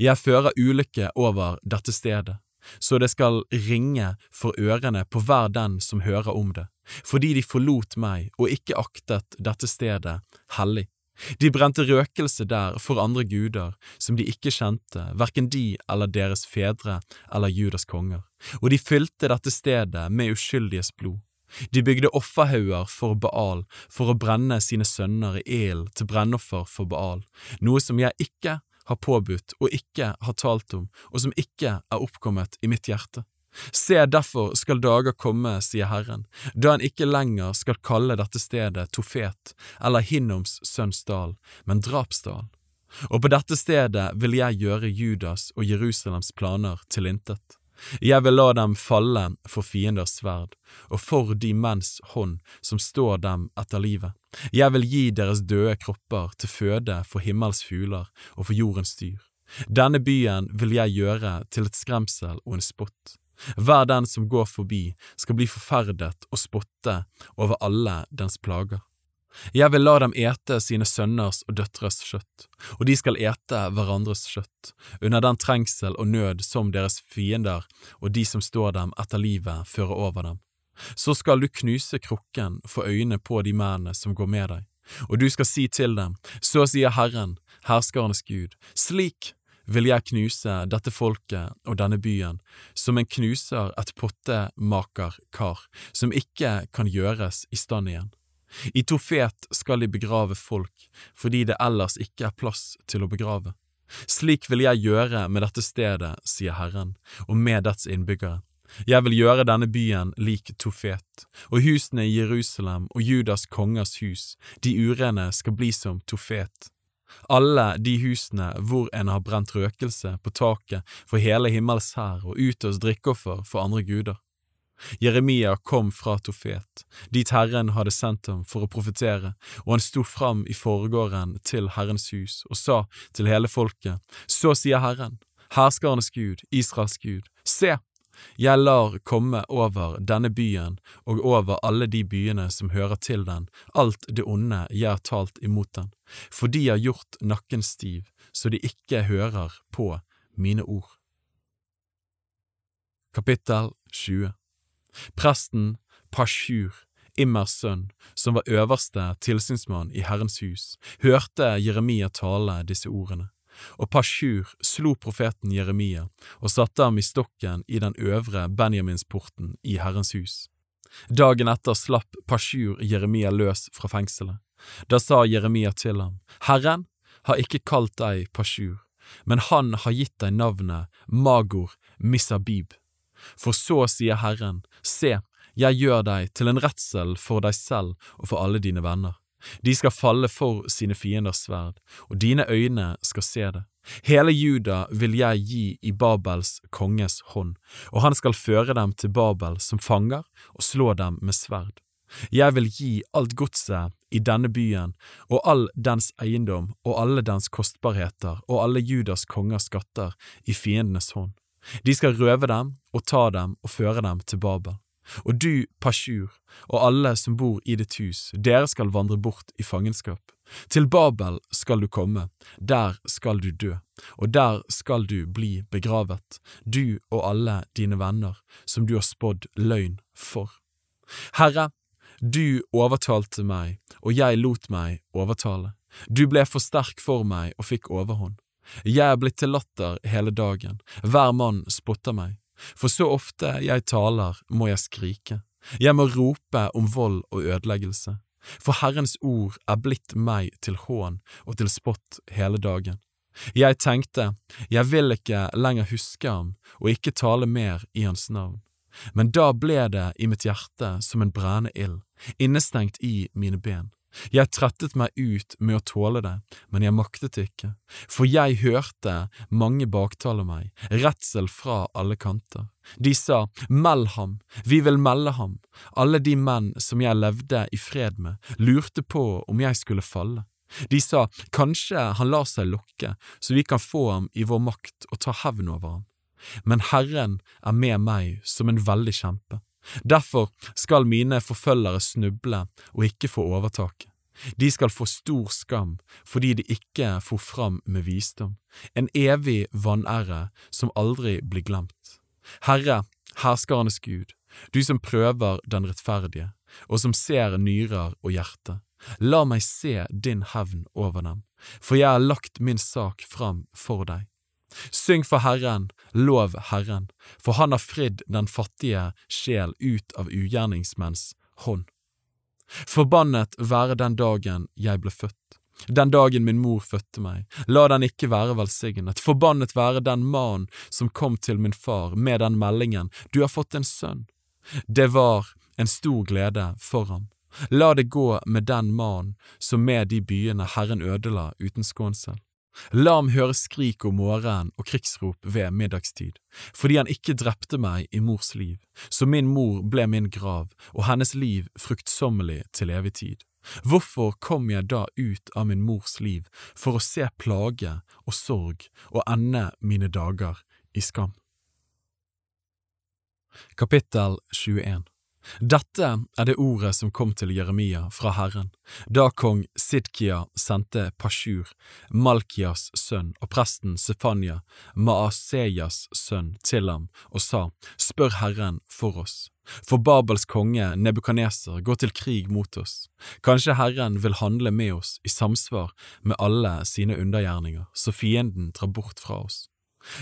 jeg fører ulykke over dette stedet, så det skal ringe for ørene på hver den som hører om det fordi de forlot meg og ikke aktet dette stedet hellig. De brente røkelse der for andre guder som de ikke kjente, hverken de eller deres fedre eller Judas konger, og de fylte dette stedet med uskyldiges blod. De bygde offerhauger for Baal for å brenne sine sønner i ilden til brennoffer for Baal, noe som jeg ikke har påbudt og ikke har talt om, og som ikke er oppkommet i mitt hjerte. Se, derfor skal dager komme, sier Herren, da en ikke lenger skal kalle dette stedet Tofet eller Hinnoms sønns dal, men Drapsdal. Og på dette stedet vil jeg gjøre Judas og Jerusalems planer til intet. Jeg vil la dem falle for fienders sverd, og for de menns hånd som står dem etter livet. Jeg vil gi deres døde kropper til føde for himmels fugler og for jordens dyr. Denne byen vil jeg gjøre til et skremsel og en spott. Hver den som går forbi, skal bli forferdet og spotte over alle dens plager. Jeg vil la dem ete sine sønners og døtres kjøtt, og de skal ete hverandres kjøtt, under den trengsel og nød som deres fiender og de som står dem etter livet, fører over dem. Så skal du knuse krukken for øynene på de mennene som går med deg, og du skal si til dem, så sier Herren, herskernes Gud, slik vil jeg knuse dette folket og denne byen, som en knuser et pottemakerkar, som ikke kan gjøres i stand igjen. I Tofet skal de begrave folk, fordi det ellers ikke er plass til å begrave. Slik vil jeg gjøre med dette stedet, sier Herren, og med dets innbyggere. Jeg vil gjøre denne byen lik Tofet, og husene i Jerusalem og Judas kongers hus, de urene skal bli som Tofet, alle de husene hvor en har brent røkelse på taket for hele himmels hær og utøst drikkeoffer for andre guder. Jeremia kom fra Tofet, dit Herren hadde sendt ham for å profetere, og han sto fram i forgården til Herrens hus og sa til hele folket, Så sier Herren, herskarenes Gud, Israels Gud, se, jeg lar komme over denne byen og over alle de byene som hører til den, alt det onde jeg har talt imot den, for de har gjort nakken stiv, så de ikke hører på mine ord. Kapittel 20 Presten Pashur, Immers sønn, som var øverste tilsynsmann i Herrens hus, hørte Jeremia tale disse ordene. Og Pashur slo profeten Jeremia og satte ham i stokken i den øvre Benjaminsporten i Herrens hus. Dagen etter slapp Pashur Jeremia løs fra fengselet. Da sa Jeremia til ham, Herren har ikke kalt deg Pashur, men han har gitt deg navnet Magor Misabib. For så sier Herren, se, jeg gjør deg til en redsel for deg selv og for alle dine venner. De skal falle for sine fienders sverd, og dine øyne skal se det. Hele Juda vil jeg gi i Babels konges hånd, og han skal føre dem til Babel som fanger og slå dem med sverd. Jeg vil gi alt godset i denne byen og all dens eiendom og alle dens kostbarheter og alle Judas kongers skatter i fiendenes hånd. De skal røve dem og ta dem og føre dem til Babel. Og du, Pashur, og alle som bor i ditt hus, dere skal vandre bort i fangenskap. Til Babel skal du komme, der skal du dø, og der skal du bli begravet, du og alle dine venner, som du har spådd løgn for. Herre, du overtalte meg, og jeg lot meg overtale. Du ble for sterk for meg og fikk overhånd. Jeg er blitt til latter hele dagen, hver mann spotter meg. For så ofte jeg taler, må jeg skrike. Jeg må rope om vold og ødeleggelse. For Herrens ord er blitt meg til hån og til spott hele dagen. Jeg tenkte, jeg vil ikke lenger huske ham og ikke tale mer i hans navn. Men da ble det i mitt hjerte som en brennende ild, innestengt i mine ben. Jeg trettet meg ut med å tåle det, men jeg maktet ikke, for jeg hørte mange baktale meg, redsel fra alle kanter. De sa, meld ham, vi vil melde ham, alle de menn som jeg levde i fred med, lurte på om jeg skulle falle. De sa, kanskje han lar seg lokke, så vi kan få ham i vår makt og ta hevn over ham. Men Herren er med meg som en veldig kjempe. Derfor skal mine forfølgere snuble og ikke få overtaket. De skal få stor skam fordi de ikke for fram med visdom, en evig vanære som aldri blir glemt. Herre, herskernes Gud, du som prøver den rettferdige, og som ser nyrer og hjerte, la meg se din hevn over dem, for jeg har lagt min sak fram for deg. Syng for Herren, lov Herren, for han har fridd den fattige sjel ut av ugjerningsmenns hånd. Forbannet være den dagen jeg ble født, den dagen min mor fødte meg, la den ikke være velsignet, forbannet være den mannen som kom til min far med den meldingen, du har fått en sønn. Det var en stor glede for ham. La det gå med den mannen som med de byene Herren ødela uten skånsel. La ham høre skrik om morgenen og krigsrop ved middagstid, fordi han ikke drepte meg i mors liv, så min mor ble min grav og hennes liv fruktsommelig til evig tid. Hvorfor kom jeg da ut av min mors liv for å se plage og sorg og ende mine dager i skam? Kapittel 21 dette er det ordet som kom til Jeremia fra Herren, da kong Sidkia sendte Pashur, Malkias sønn, og presten Sefanya, Maaseias sønn, til ham og sa, Spør Herren for oss, for Babels konge Nebukaneser går til krig mot oss. Kanskje Herren vil handle med oss i samsvar med alle sine undergjerninger, så fienden drar bort fra oss.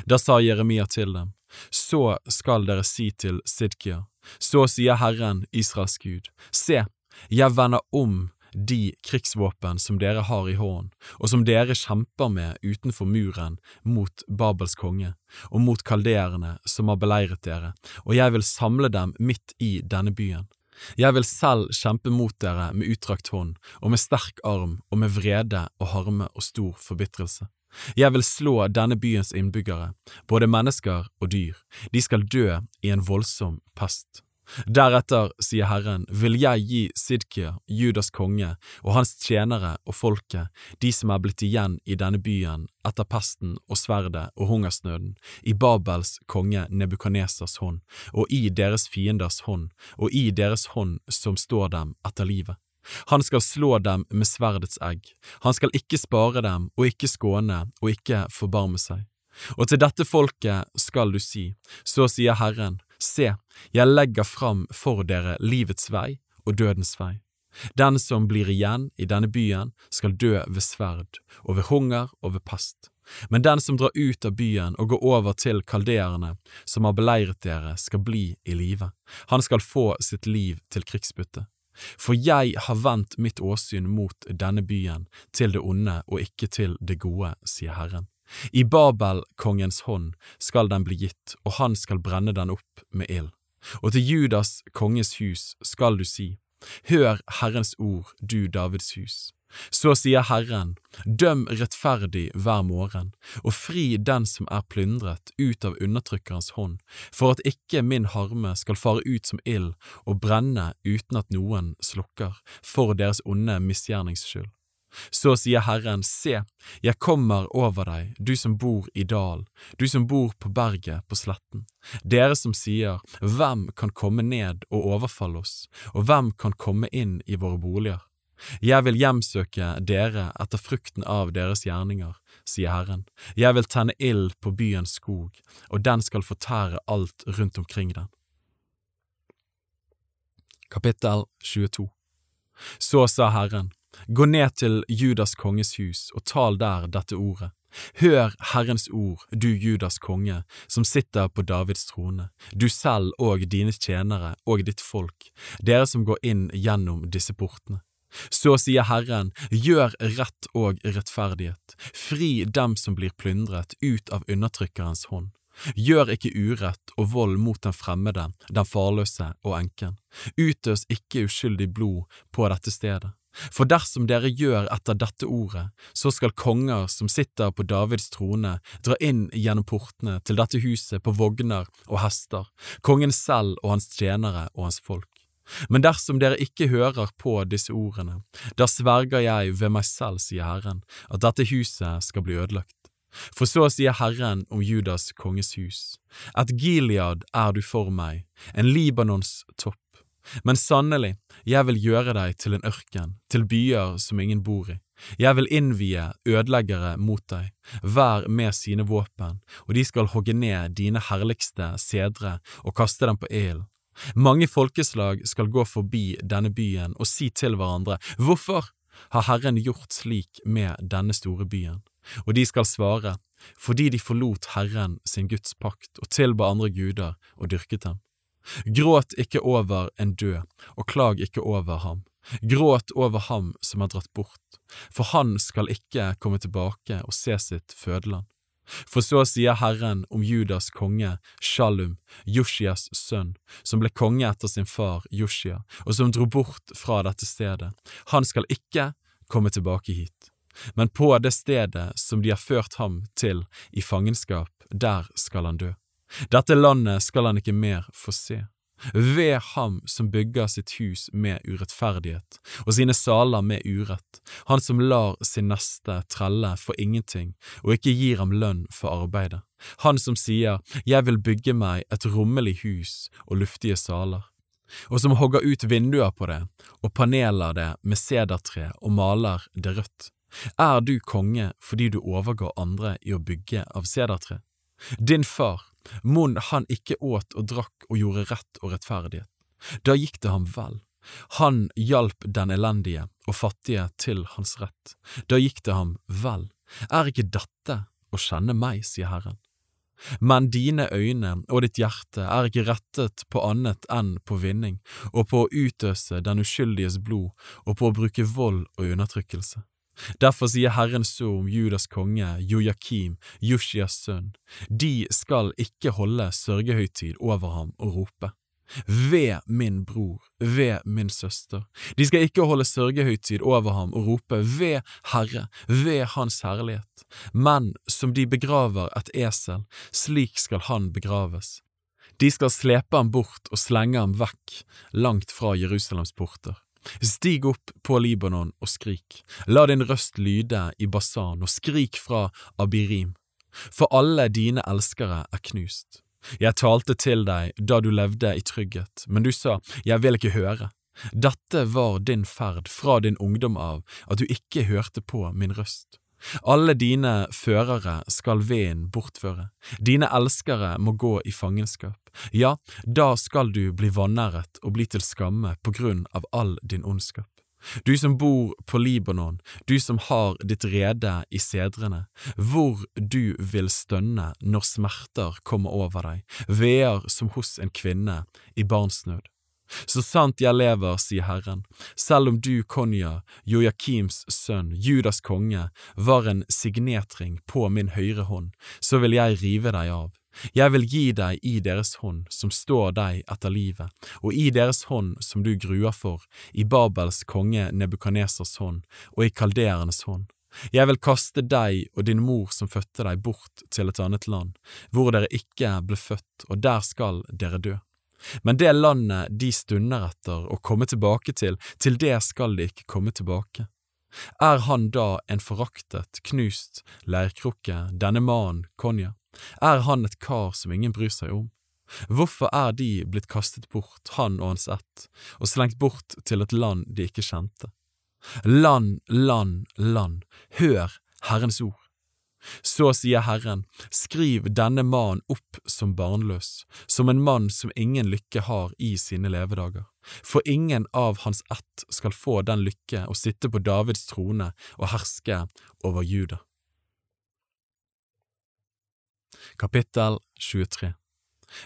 Da sa Jeremia til dem, Så skal dere si til Sidkia, så sier Herren, Israels Gud, se, jeg vender om de krigsvåpen som dere har i hånden, og som dere kjemper med utenfor muren mot Babels konge, og mot kalderene som har beleiret dere, og jeg vil samle dem midt i denne byen. Jeg vil selv kjempe mot dere med utdrakt hånd, og med sterk arm, og med vrede og harme og stor forbitrelse. Jeg vil slå denne byens innbyggere, både mennesker og dyr, de skal dø i en voldsom pest. Deretter, sier Herren, vil jeg gi Sidkia, Judas konge, og hans tjenere og folket, de som er blitt igjen i denne byen etter pesten og sverdet og hungersnøden, i Babels konge Nebukanesers hånd, og i deres fienders hånd, og i deres hånd som står dem etter livet. Han skal slå dem med sverdets egg, han skal ikke spare dem og ikke skåne og ikke forbarme seg. Og til dette folket skal du si, så sier Herren, se, jeg legger fram for dere livets vei og dødens vei. Den som blir igjen i denne byen skal dø ved sverd, og ved hunger og ved pest. Men den som drar ut av byen og går over til kaldeerne, som har beleiret dere, skal bli i live. Han skal få sitt liv til krigsbytte. For jeg har vendt mitt åsyn mot denne byen, til det onde og ikke til det gode, sier Herren. I Babel-kongens hånd skal den bli gitt, og han skal brenne den opp med ild. Og til Judas konges hus skal du si, Hør Herrens ord, du Davids hus. Så sier Herren, Døm rettferdig hver morgen, og fri den som er plyndret ut av undertrykkerens hånd, for at ikke min harme skal fare ut som ild og brenne uten at noen slukker, for deres onde misgjernings skyld. Så sier Herren, se, jeg kommer over deg, du som bor i dalen, du som bor på berget på sletten, dere som sier, hvem kan komme ned og overfalle oss, og hvem kan komme inn i våre boliger? Jeg vil hjemsøke dere etter frukten av deres gjerninger, sier Herren, jeg vil tenne ild på byens skog, og den skal fortære alt rundt omkring den. Kapittel 22 Så sa Herren, Gå ned til Judas konges hus og tal der dette ordet. Hør Herrens ord, du Judas konge, som sitter på Davids trone, du selv og dine tjenere og ditt folk, dere som går inn gjennom disse portene. Så sier Herren, gjør rett og rettferdighet, fri dem som blir plyndret ut av undertrykkerens hånd. Gjør ikke urett og vold mot den fremmede, den farløse og enken. Utøs ikke uskyldig blod på dette stedet. For dersom dere gjør etter dette ordet, så skal konger som sitter på Davids trone, dra inn gjennom portene til dette huset på vogner og hester, kongen selv og hans tjenere og hans folk. Men dersom dere ikke hører på disse ordene, da sverger jeg ved meg selv, sier Herren, at dette huset skal bli ødelagt. For så sier Herren om Judas konges hus, et Gilead er du for meg, en Libanons topp men sannelig, jeg vil gjøre deg til en ørken, til byer som ingen bor i. Jeg vil innvie ødeleggere mot deg, hver med sine våpen, og de skal hogge ned dine herligste sedre og kaste dem på ilden. Mange folkeslag skal gå forbi denne byen og si til hverandre, Hvorfor har Herren gjort slik med denne store byen? Og de skal svare, fordi de forlot Herren sin Guds pakt og tilba andre guder og dyrket dem. Gråt ikke over en død, og klag ikke over ham. Gråt over ham som er dratt bort, for han skal ikke komme tilbake og se sitt fødeland. For så sier Herren om Judas konge, Shalum, Joshias sønn, som ble konge etter sin far Joshia, og som dro bort fra dette stedet, han skal ikke komme tilbake hit. Men på det stedet som de har ført ham til i fangenskap, der skal han dø. Dette landet skal han ikke mer få se. Ved ham som bygger sitt hus med urettferdighet og sine saler med urett, han som lar sin neste trelle for ingenting og ikke gir ham lønn for arbeidet, han som sier jeg vil bygge meg et rommelig hus og luftige saler, og som hogger ut vinduer på det og paneler det med sedertre og maler det rødt. Er du konge fordi du overgår andre i å bygge av sedertre? Din far, mon han ikke åt og drakk og gjorde rett og rettferdighet. Da gikk det ham vel. Han hjalp den elendige og fattige til hans rett. Da gikk det ham vel. Er ikke dette å kjenne meg, sier Herren. Men dine øyne og ditt hjerte er ikke rettet på annet enn på vinning, og på å utøse den uskyldiges blod, og på å bruke vold og undertrykkelse. Derfor sier Herren så om Judas konge, Jojakim, Joshias sønn, de skal ikke holde sørgehøytid over ham og rope. Ved min bror, ved min søster, de skal ikke holde sørgehøytid over ham og rope ved Herre, ved Hans herlighet, men som de begraver et esel, slik skal han begraves. De skal slepe ham bort og slenge ham vekk, langt fra Jerusalems porter. Stig opp på Libanon og skrik, la din røst lyde i Basan og skrik fra Abirim, for alle dine elskere er knust. Jeg talte til deg da du levde i trygghet, men du sa, jeg vil ikke høre. Dette var din ferd fra din ungdom av, at du ikke hørte på min røst. Alle dine førere skal veden bortføre, dine elskere må gå i fangenskap. Ja, da skal du bli vanæret og bli til skamme på grunn av all din ondskap. Du som bor på Libanon, du som har ditt rede i sedrene, hvor du vil stønne når smerter kommer over deg, veer som hos en kvinne i barnsnød. Så sant jeg lever, sier Herren, selv om du, Konja, Joakims sønn, Judas konge, var en signetring på min høyre hånd, så vil jeg rive deg av. Jeg vil gi deg i deres hånd som står deg etter livet, og i deres hånd som du gruer for, i Babels konge Nebukanesers hånd og i kalderenes hånd. Jeg vil kaste deg og din mor som fødte deg bort til et annet land, hvor dere ikke ble født, og der skal dere dø. Men det landet de stunder etter å komme tilbake til, til det skal de ikke komme tilbake. Er han da en foraktet, knust leirkrukke, denne mannen, Konja? Er han et kar som ingen bryr seg om? Hvorfor er de blitt kastet bort, han og hans ett, og slengt bort til et land de ikke kjente? Land, land, land, hør Herrens ord. Så sier Herren, skriv denne mannen opp som barnløs, som en mann som ingen lykke har i sine levedager, for ingen av hans ett skal få den lykke å sitte på Davids trone og herske over Juda. Kapittel 23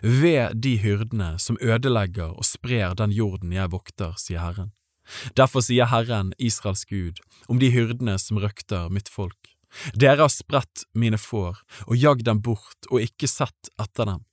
Ved de hyrdene som ødelegger og sprer den jorden jeg vokter, sier Herren. Derfor sier Herren, Israels Gud, om de hyrdene som røkter mitt folk. Dere har spredt mine får og jagd dem bort og ikke sett etter dem.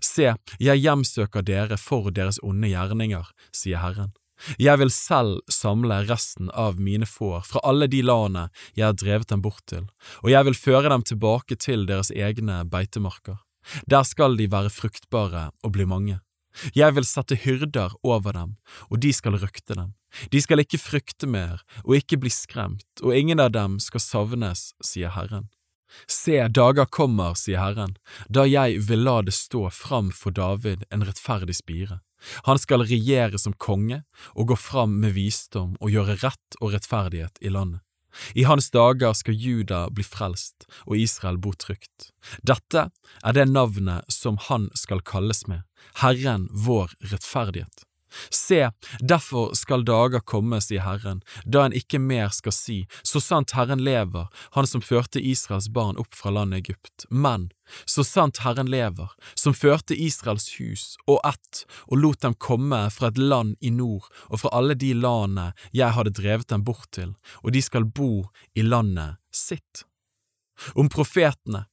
Se, jeg hjemsøker dere for deres onde gjerninger, sier Herren. Jeg vil selv samle resten av mine får fra alle de landene jeg har drevet dem bort til, og jeg vil føre dem tilbake til deres egne beitemarker. Der skal de være fruktbare og bli mange. Jeg vil sette hyrder over dem, og de skal røkte dem. De skal ikke frykte mer og ikke bli skremt, og ingen av dem skal savnes, sier Herren. Se, dager kommer, sier Herren, da jeg vil la det stå fram for David en rettferdig spire. Han skal regjere som konge og gå fram med visdom og gjøre rett og rettferdighet i landet. I hans dager skal Juda bli frelst og Israel bo trygt. Dette er det navnet som han skal kalles med, Herren vår rettferdighet. Se, derfor skal dager komme, sier Herren, da en ikke mer skal si, så sant Herren lever, Han som førte Israels barn opp fra landet Egypt, men så sant Herren lever, som førte Israels hus og ett og lot dem komme fra et land i nord og fra alle de landene jeg hadde drevet dem bort til, og de skal bo i landet sitt. Om profetene,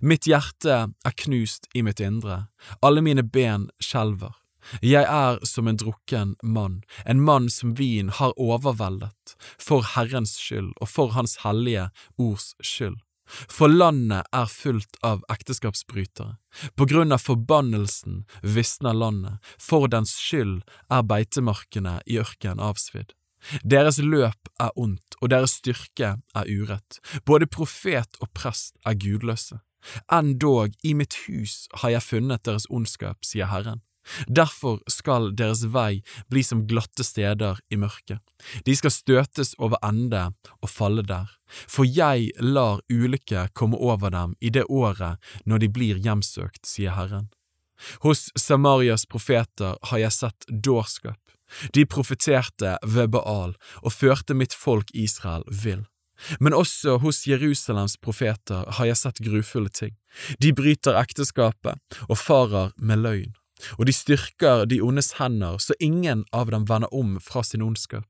mitt hjerte er knust i mitt indre, alle mine ben skjelver. Jeg er som en drukken mann, en mann som vin har overveldet, for Herrens skyld og for Hans hellige ords skyld. For landet er fullt av ekteskapsbrytere. På grunn av forbannelsen visner landet, for dens skyld er beitemarkene i ørkenen avsvidd. Deres løp er ondt, og deres styrke er urett. Både profet og prest er gudløse. Endog, i mitt hus har jeg funnet deres ondskap, sier Herren. Derfor skal deres vei bli som glatte steder i mørket. De skal støtes over ende og falle der, for jeg lar ulykke komme over dem i det året når de blir hjemsøkt, sier Herren. Hos Samarias profeter har jeg sett dårskap. De profeterte ved Baal og førte mitt folk Israel vill. Men også hos Jerusalems profeter har jeg sett grufulle ting. De bryter ekteskapet og farer med løgn og de styrker de ondes hender så ingen av dem vender om fra sin ondskap.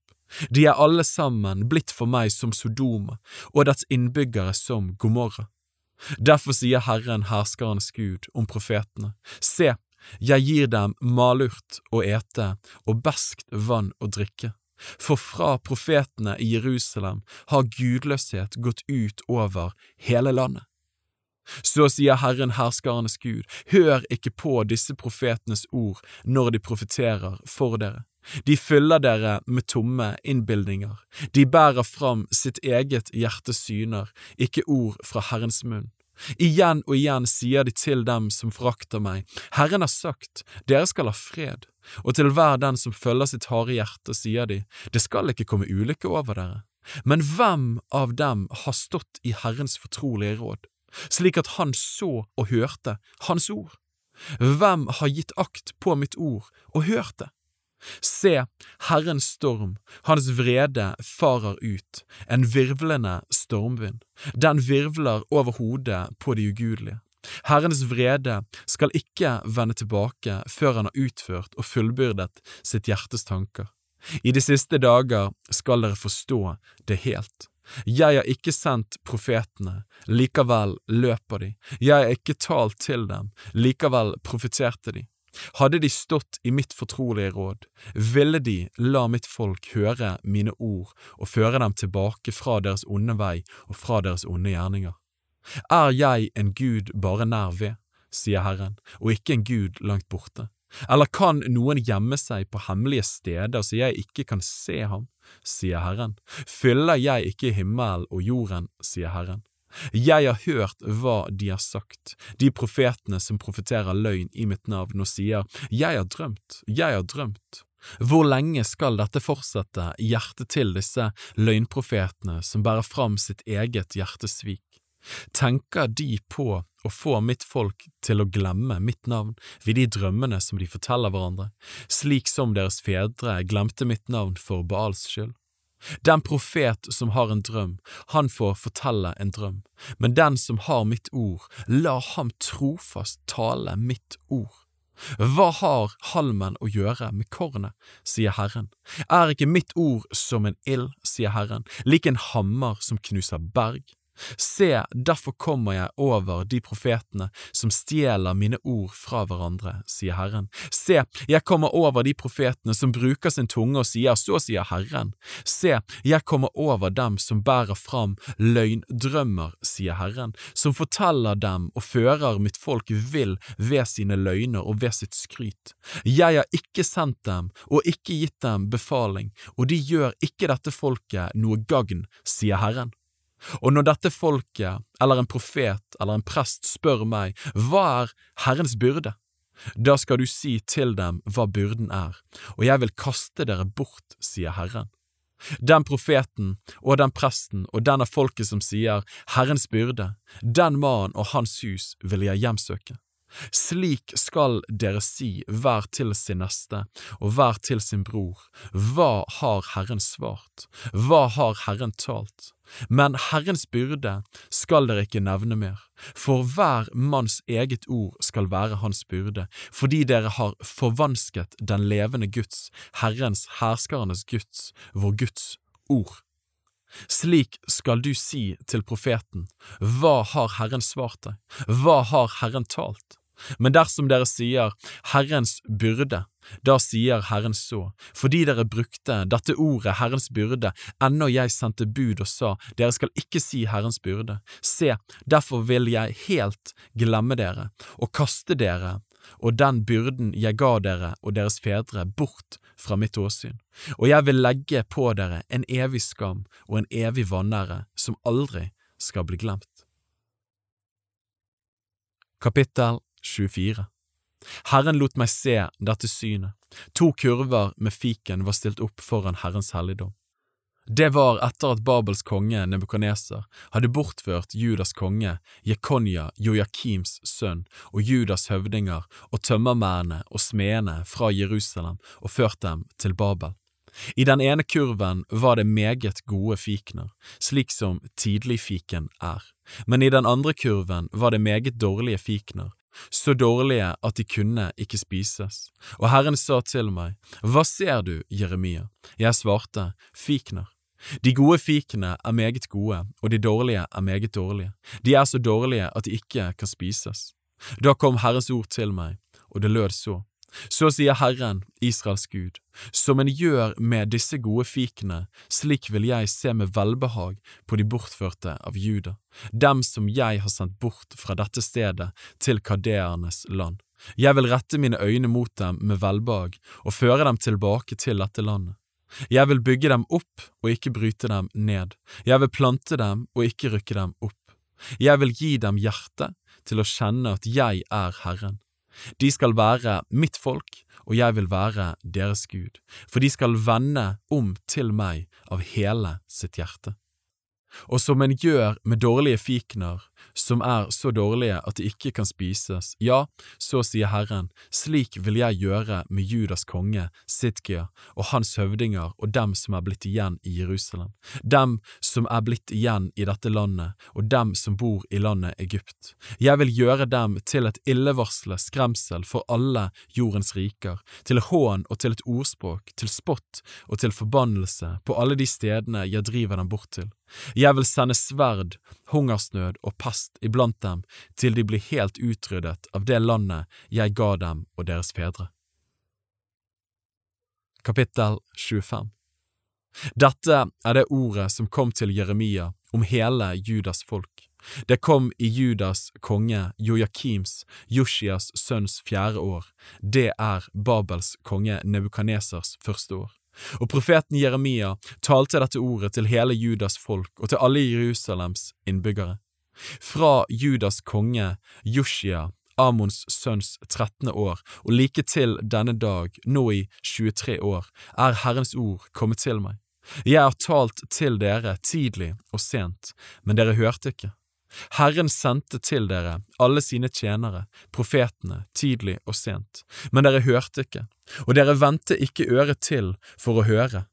De er alle sammen blitt for meg som Sodoma og dets innbyggere som Gomorra. Derfor sier Herren herskerens Gud om profetene, se, jeg gir dem malurt å ete og beskt vann å drikke. For fra profetene i Jerusalem har gudløshet gått ut over hele landet. Så sier Herren herskarenes Gud, hør ikke på disse profetenes ord når de profeterer for dere. De fyller dere med tomme innbildninger. de bærer fram sitt eget hjertes syner, ikke ord fra Herrens munn. Igjen og igjen sier de til dem som forakter meg, Herren har sagt, dere skal ha fred, og til hver den som følger sitt harde hjerte, sier de, det skal ikke komme ulykke over dere. Men hvem av dem har stått i Herrens fortrolige råd? Slik at han så og hørte Hans ord. Hvem har gitt akt på mitt ord og hørt det? Se, Herrens storm, hans vrede farer ut, en virvlende stormvind, den virvler over hodet på de ugudelige. Herrens vrede skal ikke vende tilbake før han har utført og fullbyrdet sitt hjertes tanker. I de siste dager skal dere forstå det helt. Jeg har ikke sendt profetene, likevel løper de, jeg har ikke talt til dem, likevel profeterte de. Hadde de stått i mitt fortrolige råd, ville de la mitt folk høre mine ord og føre dem tilbake fra deres onde vei og fra deres onde gjerninger. Er jeg en gud bare nær ved, sier Herren, og ikke en gud langt borte? Eller kan noen gjemme seg på hemmelige steder så jeg ikke kan se ham, sier Herren. Fyller jeg ikke himmelen og jorden, sier Herren. Jeg har hørt hva de har sagt, de profetene som profeterer løgn i mitt navn og sier Jeg har drømt, jeg har drømt. Hvor lenge skal dette fortsette hjertet til disse løgnprofetene som bærer fram sitt eget hjertesvik? Tenker de på å få mitt folk til å glemme mitt navn ved de drømmene som de forteller hverandre, slik som deres fedre glemte mitt navn for Baals skyld? Den profet som har en drøm, han får fortelle en drøm, men den som har mitt ord, la ham trofast tale mitt ord. Hva har halmen å gjøre med kornet, sier Herren, er ikke mitt ord som en ild, sier Herren, lik en hammer som knuser berg? Se, derfor kommer jeg over de profetene som stjeler mine ord fra hverandre, sier Herren. Se, jeg kommer over de profetene som bruker sin tunge og sier, så sier Herren. Se, jeg kommer over dem som bærer fram løgndrømmer, sier Herren, som forteller dem og fører mitt folk vill ved sine løgner og ved sitt skryt. Jeg har ikke sendt dem og ikke gitt dem befaling, og de gjør ikke dette folket noe gagn, sier Herren. Og når dette folket, eller en profet eller en prest spør meg, hva er Herrens byrde? Da skal du si til dem hva byrden er, og jeg vil kaste dere bort, sier Herren. Den profeten og den presten og den av folket som sier Herrens byrde, den mannen og hans hus vil jeg hjemsøke. Slik skal dere si hver til sin neste og hver til sin bror, hva har Herren svart, hva har Herren talt? Men Herrens byrde skal dere ikke nevne mer, for hver manns eget ord skal være hans byrde, fordi dere har forvansket den levende Guds, Herrens herskernes Guds, vår Guds ord. Slik skal du si til profeten, Hva har Herren svart deg, hva har Herren talt? Men dersom dere sier Herrens byrde, da sier Herren så, fordi dere brukte dette ordet Herrens byrde, ennå jeg sendte bud og sa, dere skal ikke si Herrens byrde. Se, derfor vil jeg helt glemme dere og kaste dere og den byrden jeg ga dere og deres fedre bort fra mitt åsyn, og jeg vil legge på dere en evig skam og en evig vanære som aldri skal bli glemt. Kapittel 24 Herren lot meg se dette synet. To kurver med fiken var stilt opp foran Herrens helligdom. Det var etter at Babels konge Nebukadneser hadde bortført Judas konge Jekonja, Joakims sønn, og Judas høvdinger og tømmermennene og smedene fra Jerusalem og ført dem til Babel. I den ene kurven var det meget gode fikener, slik som tidligfiken er, men i den andre kurven var det meget dårlige fikener, så dårlige at de kunne ikke spises. Og Herren sa til meg, Hva ser du, Jeremia? Jeg svarte, Fikner. De gode fikene er meget gode, og de dårlige er meget dårlige. De er så dårlige at de ikke kan spises. Da kom Herrens ord til meg, og det lød så. Så sier Herren, Israels Gud, som en gjør med disse gode fikene, slik vil jeg se med velbehag på de bortførte av Juda, dem som jeg har sendt bort fra dette stedet til kadeernes land. Jeg vil rette mine øyne mot dem med velbehag og føre dem tilbake til dette landet. Jeg vil bygge dem opp og ikke bryte dem ned, jeg vil plante dem og ikke rykke dem opp. Jeg vil gi dem hjerte til å kjenne at jeg er Herren de skal være mitt folk, og jeg vil være deres Gud, for de skal vende om til meg av hele sitt hjerte. Og som en gjør med dårlige fikener, som er så dårlige at de ikke kan spises, ja, så sier Herren, slik vil jeg gjøre med Judas konge, Sidkia, og hans høvdinger og dem som er blitt igjen i Jerusalem, dem som er blitt igjen i dette landet, og dem som bor i landet Egypt. Jeg vil gjøre dem til et illevarsle skremsel for alle jordens riker, til hån og til et ordspråk, til spott og til forbannelse på alle de stedene jeg driver dem bort til. Jeg vil sende sverd hungersnød og pest iblant dem til de blir helt utryddet av det landet jeg ga dem og deres fedre. Kapittel 25 Dette er det ordet som kom til Jeremia om hele Judas folk. Det kom i Judas konge Joakims, Joshias sønns fjerde år, det er Babels konge Nebukanesers første år. Og profeten Jeremia talte dette ordet til hele Judas folk og til alle Jerusalems innbyggere. Fra Judas konge Joshia, Amons sønns trettende år, og like til denne dag, nå i 23 år, er Herrens ord kommet til meg. Jeg har talt til dere tidlig og sent, men dere hørte ikke. Herren sendte til dere alle sine tjenere, profetene, tidlig og sent, men dere hørte ikke, og dere vendte ikke øret til for å høre.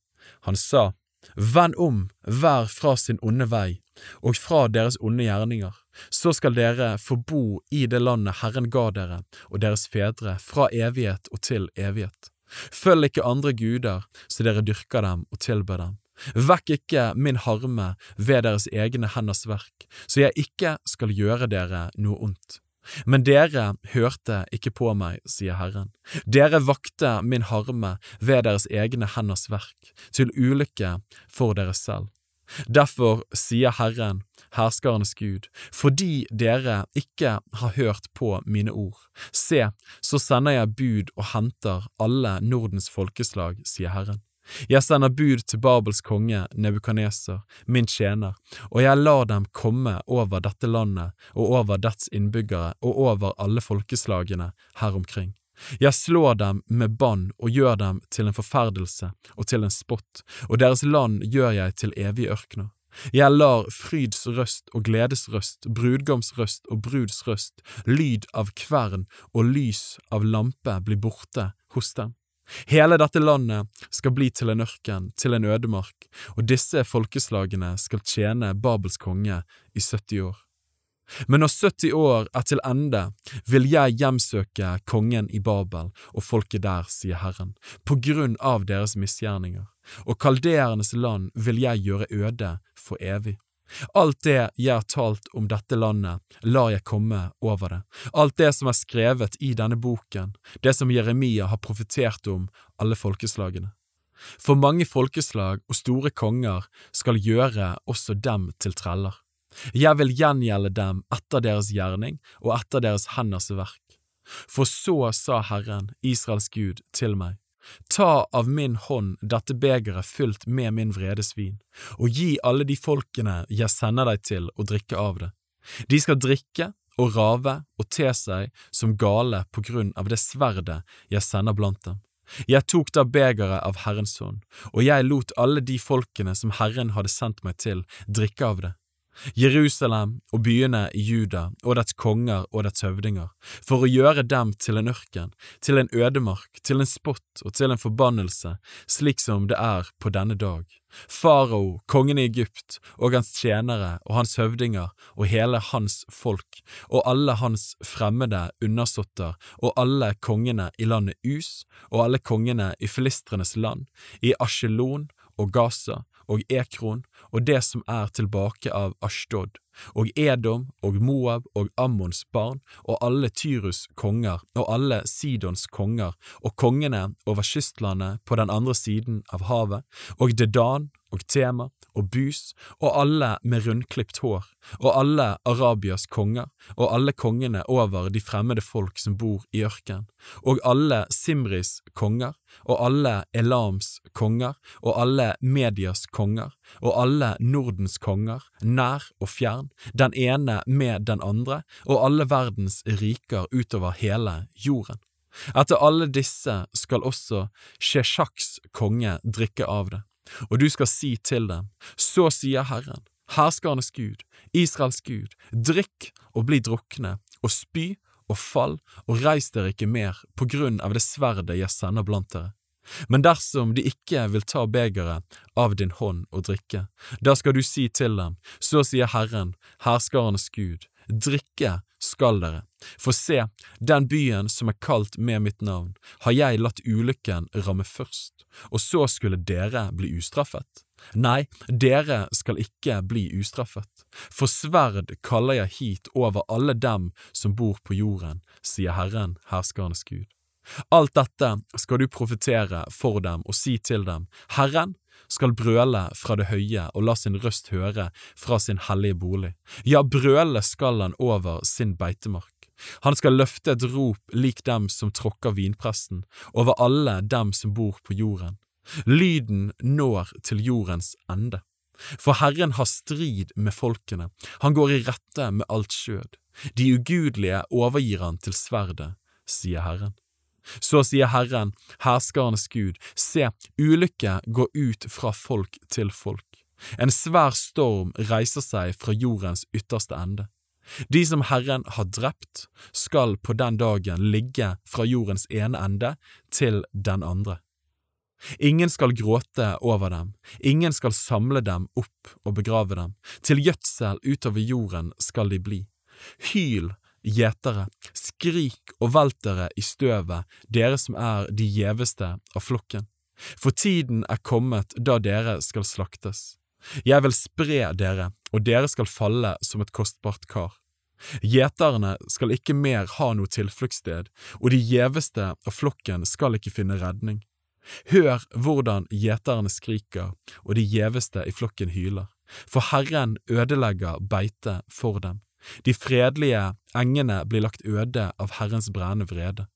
Han sa, Vend om hver fra sin onde vei og fra deres onde gjerninger, så skal dere få bo i det landet Herren ga dere og deres fedre fra evighet og til evighet. Følg ikke andre guder så dere dyrker dem og tilber dem. Vekk ikke min harme ved deres egne henders verk, så jeg ikke skal gjøre dere noe ondt. Men dere hørte ikke på meg, sier Herren. Dere vakte min harme ved deres egne henders verk, til ulykke for dere selv. Derfor sier Herren, herskernes Gud, fordi dere ikke har hørt på mine ord. Se, så sender jeg bud og henter alle Nordens folkeslag, sier Herren. Jeg sender bud til Babels konge Nebukaneser, min tjener, og jeg lar dem komme over dette landet og over dets innbyggere og over alle folkeslagene her omkring. Jeg slår dem med bann og gjør dem til en forferdelse og til en spott, og deres land gjør jeg til evige ørkener. Jeg lar fryds røst og gledes røst, brudgoms røst og bruds røst, lyd av kvern og lys av lampe bli borte hos dem. Hele dette landet skal bli til en ørken, til en ødemark, og disse folkeslagene skal tjene Babels konge i 70 år. Men når 70 år er til ende, vil jeg hjemsøke kongen i Babel og folket der, sier Herren, på grunn av deres misgjerninger, og kalderenes land vil jeg gjøre øde for evig. Alt det jeg har talt om dette landet, lar jeg komme over det, alt det som er skrevet i denne boken, det som Jeremia har profetert om alle folkeslagene. For mange folkeslag og store konger skal gjøre også dem til treller. Jeg vil gjengjelde dem etter deres gjerning og etter deres henders verk. For så sa Herren, Israels Gud, til meg, Ta av min hånd dette begeret fylt med min vredesvin, og gi alle de folkene jeg sender deg til å drikke av det. De skal drikke og rave og te seg som gale på grunn av det sverdet jeg sender blant dem. Jeg tok da begeret av Herrens hånd, og jeg lot alle de folkene som Herren hadde sendt meg til, drikke av det. Jerusalem og byene i Juda og dets konger og dets høvdinger, for å gjøre dem til en ørken, til en ødemark, til en spott og til en forbannelse, slik som det er på denne dag. Farao, kongen i Egypt, og hans tjenere og hans høvdinger og hele hans folk, og alle hans fremmede undersåtter, og alle kongene i landet Us, og alle kongene i filistrenes land, i Asjelon og Gaza, og Ekron og det som er tilbake av Ashtod, og Edom og Moab og Ammons barn og alle Tyrus konger og alle Sidons konger og kongene over kystlandet på den andre siden av havet, og Dedan og Tema og Bus og alle med rundklipt hår, og alle Arabias konger, og alle kongene over de fremmede folk som bor i ørken, og alle Simris konger, og alle Elams konger, og alle Medias konger, og alle Nordens konger, nær og fjern, den ene med den andre, og alle verdens riker utover hele jorden. Etter alle disse skal også Sheshaks konge drikke av det og du skal si til dem, så sier Herren, herskernes Gud, Israels Gud, drikk og bli drukne, og spy og fall, og reis dere ikke mer på grunn av det sverdet jeg sender blant dere. Men dersom de ikke vil ta begeret av din hånd og drikke, da skal du si til dem, så sier Herren, herskernes Gud, drikke skal dere, for se, den byen som er kalt med mitt navn, har jeg latt ulykken ramme først, og så skulle dere bli ustraffet. Nei, dere skal ikke bli ustraffet, for sverd kaller jeg hit over alle dem som bor på jorden, sier Herren, herskernes Gud. Alt dette skal du profetere for dem og si til dem, Herren skal brøle fra det høye og la sin røst høre fra sin hellige bolig. Ja, brøle skal han over sin beitemark. Han skal løfte et rop lik dem som tråkker vinpressen, over alle dem som bor på jorden. Lyden når til jordens ende. For Herren har strid med folkene, han går i rette med alt skjød. De ugudelige overgir han til sverdet, sier Herren. Så sier Herren, herskernes Gud, se, ulykke går ut fra folk til folk. En svær storm reiser seg fra jordens ytterste ende. De som Herren har drept, skal på den dagen ligge fra jordens ene ende til den andre. Ingen skal gråte over dem, ingen skal samle dem opp og begrave dem, til gjødsel utover jorden skal de bli. Hyl, gjetere, skrik og velt dere i støvet, dere som er de gjeveste av flokken. For tiden er kommet da dere skal slaktes. Jeg vil spre dere, og dere skal falle som et kostbart kar. Gjeterne skal ikke mer ha noe tilfluktssted, og de gjeveste av flokken skal ikke finne redning. Hør hvordan gjeterne skriker og de gjeveste i flokken hyler, for Herren ødelegger beite for dem. De fredelige engene blir lagt øde av Herrens brennende vrede.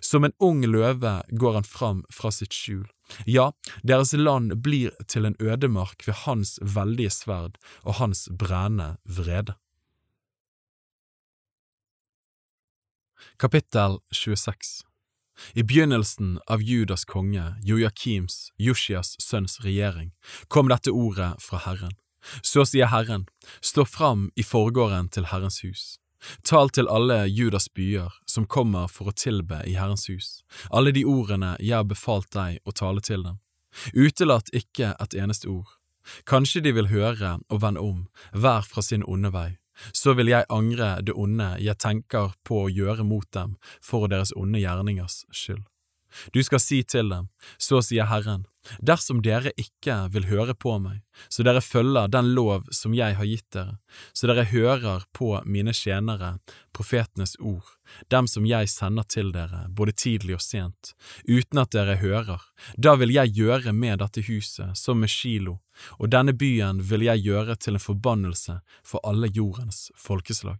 Som en ung løve går han fram fra sitt skjul. Ja, deres land blir til en ødemark ved hans veldige sverd og hans brennende vrede. Kapittel 26 i begynnelsen av Judas konge, Joakims, Joshias sønns regjering, kom dette ordet fra Herren. Så sier Herren, stå fram i forgården til Herrens hus. Tal til alle Judas byer som kommer for å tilbe i Herrens hus, alle de ordene jeg har befalt deg å tale til dem. Utelatt ikke et eneste ord. Kanskje de vil høre og vende om, hver fra sin onde vei, så vil jeg angre det onde jeg tenker på å gjøre mot dem for deres onde gjerningers skyld. Du skal si til dem, så sier Herren, dersom dere ikke vil høre på meg, så dere følger den lov som jeg har gitt dere, så dere hører på mine tjenere, profetenes ord, dem som jeg sender til dere, både tidlig og sent, uten at dere hører, da vil jeg gjøre med dette huset som med Kilo, og denne byen vil jeg gjøre til en forbannelse for alle jordens folkeslag.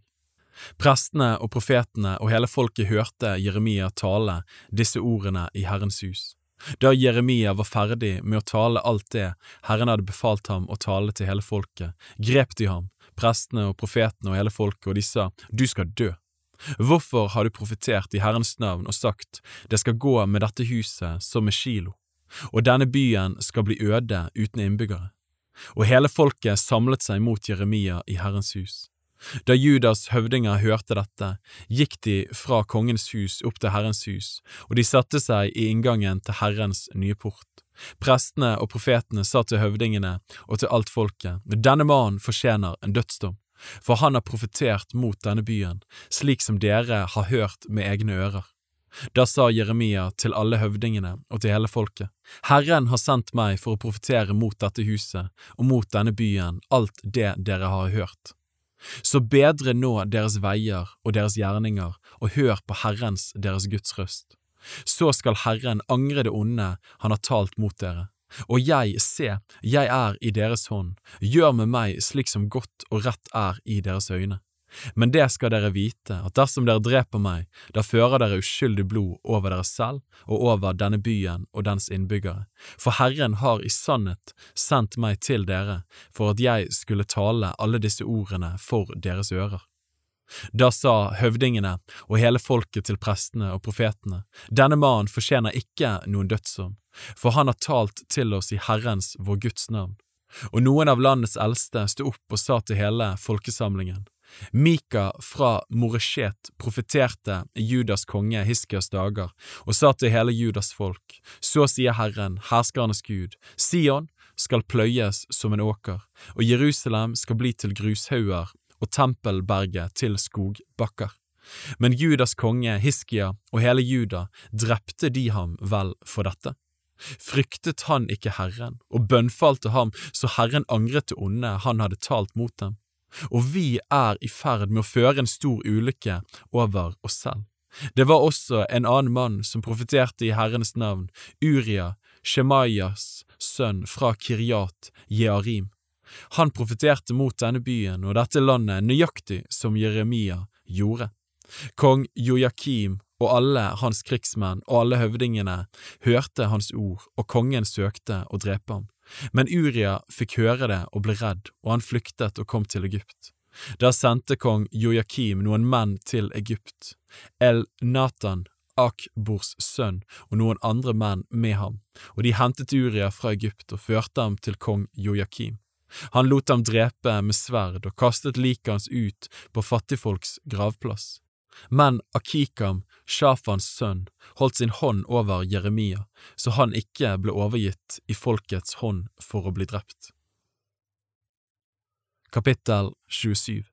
Prestene og profetene og hele folket hørte Jeremia tale disse ordene i Herrens hus. Da Jeremia var ferdig med å tale alt det Herren hadde befalt ham å tale til hele folket, grep de ham, prestene og profetene og hele folket, og de sa, Du skal dø. Hvorfor har du profetert i Herrens navn og sagt, Det skal gå med dette huset som med Kilo, og denne byen skal bli øde uten innbyggere? Og hele folket samlet seg mot Jeremia i Herrens hus. Da Judas høvdinger hørte dette, gikk de fra kongens hus opp til Herrens hus, og de satte seg i inngangen til Herrens nye port. Prestene og profetene sa til høvdingene og til alt folket, denne mannen fortjener en dødsdom, for han har profetert mot denne byen, slik som dere har hørt med egne ører. Da sa Jeremia til alle høvdingene og til hele folket, Herren har sendt meg for å profetere mot dette huset og mot denne byen alt det dere har hørt. Så bedre nå deres veier og deres gjerninger, og hør på Herrens, deres Guds røst. Så skal Herren angre det onde han har talt mot dere. Og jeg, se, jeg er i deres hånd, gjør med meg slik som godt og rett er i deres øyne. Men det skal dere vite, at dersom dere dreper meg, da fører dere uskyldig blod over dere selv og over denne byen og dens innbyggere, for Herren har i sannhet sendt meg til dere for at jeg skulle tale alle disse ordene for deres ører. Da sa høvdingene og hele folket til prestene og profetene, denne mannen fortjener ikke noen dødsdom, for han har talt til oss i Herrens, vår Guds navn. Og noen av landets eldste sto opp og sa til hele folkesamlingen, Mika fra Moreshet profeterte Judas konge Hiskias dager og sa til hele Judas folk, så sier Herren, herskernes Gud, Sion skal pløyes som en åker, og Jerusalem skal bli til grushauger og tempelberget til skogbakker. Men Judas konge Hiskia og hele Juda drepte de ham vel for dette? Fryktet han ikke Herren, og bønnfalte ham så Herren angret det onde han hadde talt mot dem? Og vi er i ferd med å føre en stor ulykke over oss selv. Det var også en annen mann som profeterte i Herrens navn, Uria, Shemaias sønn fra Kiryat Jearim. Han profeterte mot denne byen og dette landet nøyaktig som Jeremia gjorde. Kong Jojakim og alle hans krigsmenn og alle høvdingene hørte hans ord, og kongen søkte å drepe ham. Men Uria fikk høre det og ble redd, og han flyktet og kom til Egypt. Der sendte kong Joakim noen menn til Egypt, El Natan, Akbors sønn, og noen andre menn med ham, og de hentet Uria fra Egypt og førte ham til kong Joakim. Han lot ham drepe med sverd og kastet liket hans ut på fattigfolks gravplass. Men Akikam, Shafans sønn, holdt sin hånd over Jeremia, så han ikke ble overgitt i folkets hånd for å bli drept. Kapittel 27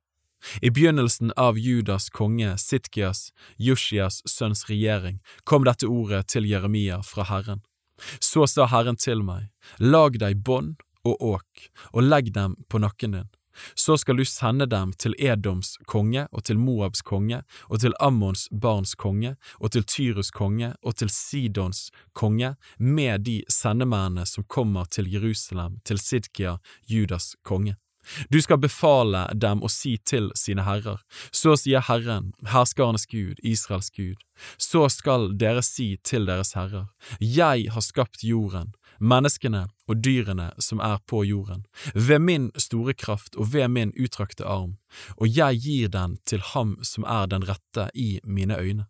I begynnelsen av Judas konge Sitkias, Jushias sønns regjering, kom dette ordet til Jeremia fra Herren. Så sa Herren til meg, lag deg bånd og åk, og legg dem på nakken din så skal du sende dem til Edoms konge og til Moabs konge og til Ammons barns konge og til Tyrus konge og til Sidons konge med de sendemennene som kommer til Jerusalem, til Sidkia, Judas konge. Du skal befale dem å si til sine herrer, så sier Herren, herskarenes Gud, Israels Gud, så skal dere si til deres herrer, jeg har skapt jorden, menneskene og dyrene som er på jorden, ved min store kraft og ved min utrakte arm, og jeg gir den til ham som er den rette i mine øyne.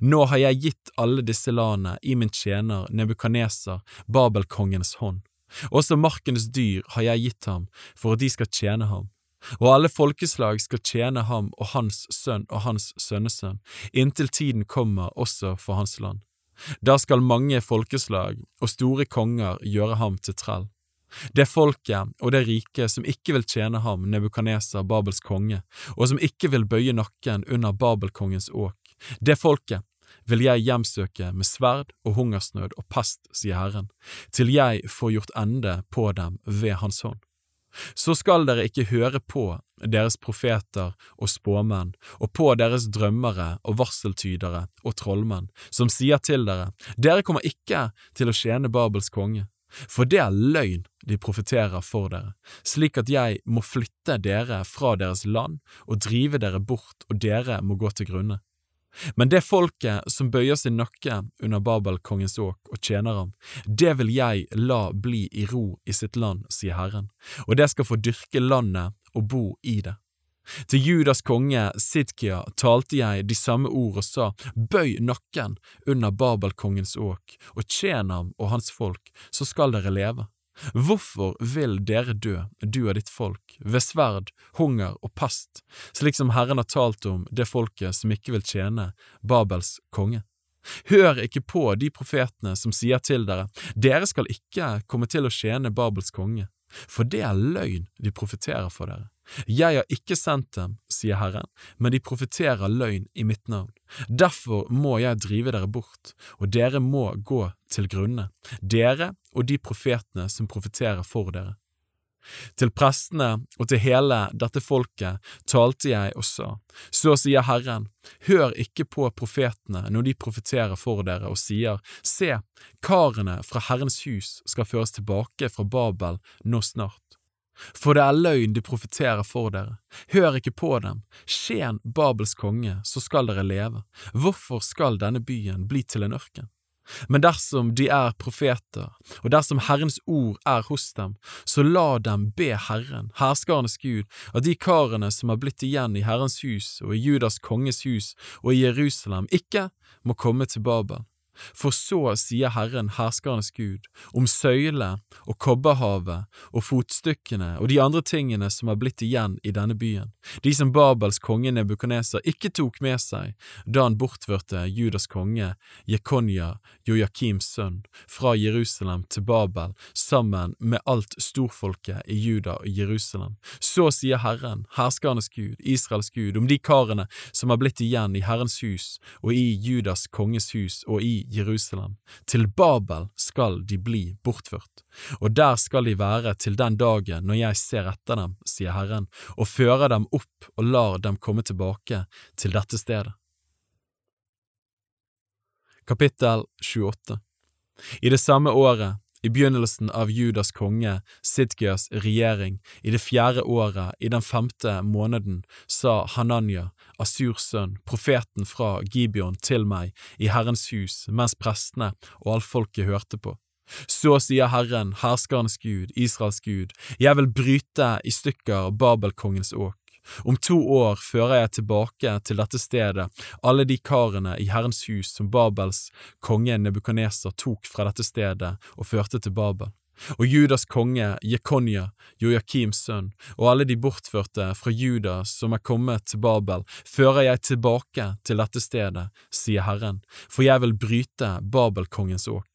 Nå har jeg gitt alle disse landene i min tjener Nebukaneser, Babelkongens hånd. Også markens dyr har jeg gitt ham for at de skal tjene ham. Og alle folkeslag skal tjene ham og hans sønn og hans sønnesønn, inntil tiden kommer også for hans land. Da skal mange folkeslag og store konger gjøre ham til trell. Det folket og det riket som ikke vil tjene ham, Nebukaneser, Babels konge, og som ikke vil bøye nakken under Babelkongens åk, det folket vil jeg hjemsøke med sverd og hungersnød og pest, sier Herren, til jeg får gjort ende på dem ved Hans hånd. Så skal dere ikke høre på deres profeter og spåmenn, og på deres drømmere og varseltydere og trollmenn, som sier til dere, dere kommer ikke til å tjene Babels konge, for det er løgn de profeterer for dere, slik at jeg må flytte dere fra deres land og drive dere bort, og dere må gå til grunne. Men det folket som bøyer sin nakke under Babelkongens åk og tjener ham, det vil jeg la bli i ro i sitt land, sier Herren, og det skal få dyrke landet og bo i det. Til Judas konge Sidkia talte jeg de samme ord og sa, bøy nakken under Babelkongens åk, og tjen ham og hans folk, så skal dere leve. Hvorfor vil dere dø, du og ditt folk, ved sverd, hunger og pest, slik som Herren har talt om det folket som ikke vil tjene Babels konge? Hør ikke på de profetene som sier til dere, dere skal ikke komme til å tjene Babels konge, for det er løgn de profeterer for dere. Jeg har ikke sendt dem, sier Herren, men de profeterer løgn i mitt navn. Derfor må jeg drive dere bort, og dere må gå til grunne, dere og de profetene som profeterer for dere. Til prestene og til hele dette folket talte jeg og sa, så sier Herren, hør ikke på profetene når de profeterer for dere og sier, se, karene fra Herrens hus skal føres tilbake fra Babel nå snart. For det er løgn de profeterer for dere. Hør ikke på dem. Skjen Babels konge, så skal dere leve. Hvorfor skal denne byen bli til en ørken? Men dersom de er profeter, og dersom Herrens ord er hos dem, så la dem be Herren, herskernes Gud, at de karene som har blitt igjen i Herrens hus og i Judas konges hus og i Jerusalem, ikke må komme til Babel for så sier Herren herskernes Gud, om søyle og kobberhavet og fotstykkene og de andre tingene som er blitt igjen i denne byen, de som Babels konge Nebukaneser ikke tok med seg da han bortførte Judas konge Jekonja, Joakims sønn, fra Jerusalem til Babel sammen med alt storfolket i Juda og Jerusalem. Så sier Herren, herskernes Gud, Israels Gud, om de karene som er blitt igjen i Herrens hus og i Judas konges hus og i Jerusalem, til Babel skal de bli bortført, og der skal de være til den dagen når jeg ser etter dem, sier Herren, og fører dem opp og lar dem komme tilbake til dette stedet. Kapittel 28 I det samme året, i begynnelsen av Judas konge Sidkias regjering, i det fjerde året, i den femte måneden, sa Hananya, Asurs sønn, profeten fra Gibeon, til meg i Herrens hus mens prestene og allfolket hørte på. Så sier Herren, herskernes Gud, Israels Gud, jeg vil bryte i stykker Babelkongens åk. Om to år fører jeg tilbake til dette stedet alle de karene i Herrens hus som Babels konge Nebukaneser tok fra dette stedet og førte til Babel. Og Judas konge Jekonja, Joakims sønn, og alle de bortførte fra Juda som er kommet til Babel, fører jeg tilbake til dette stedet, sier Herren, for jeg vil bryte Babelkongens åk.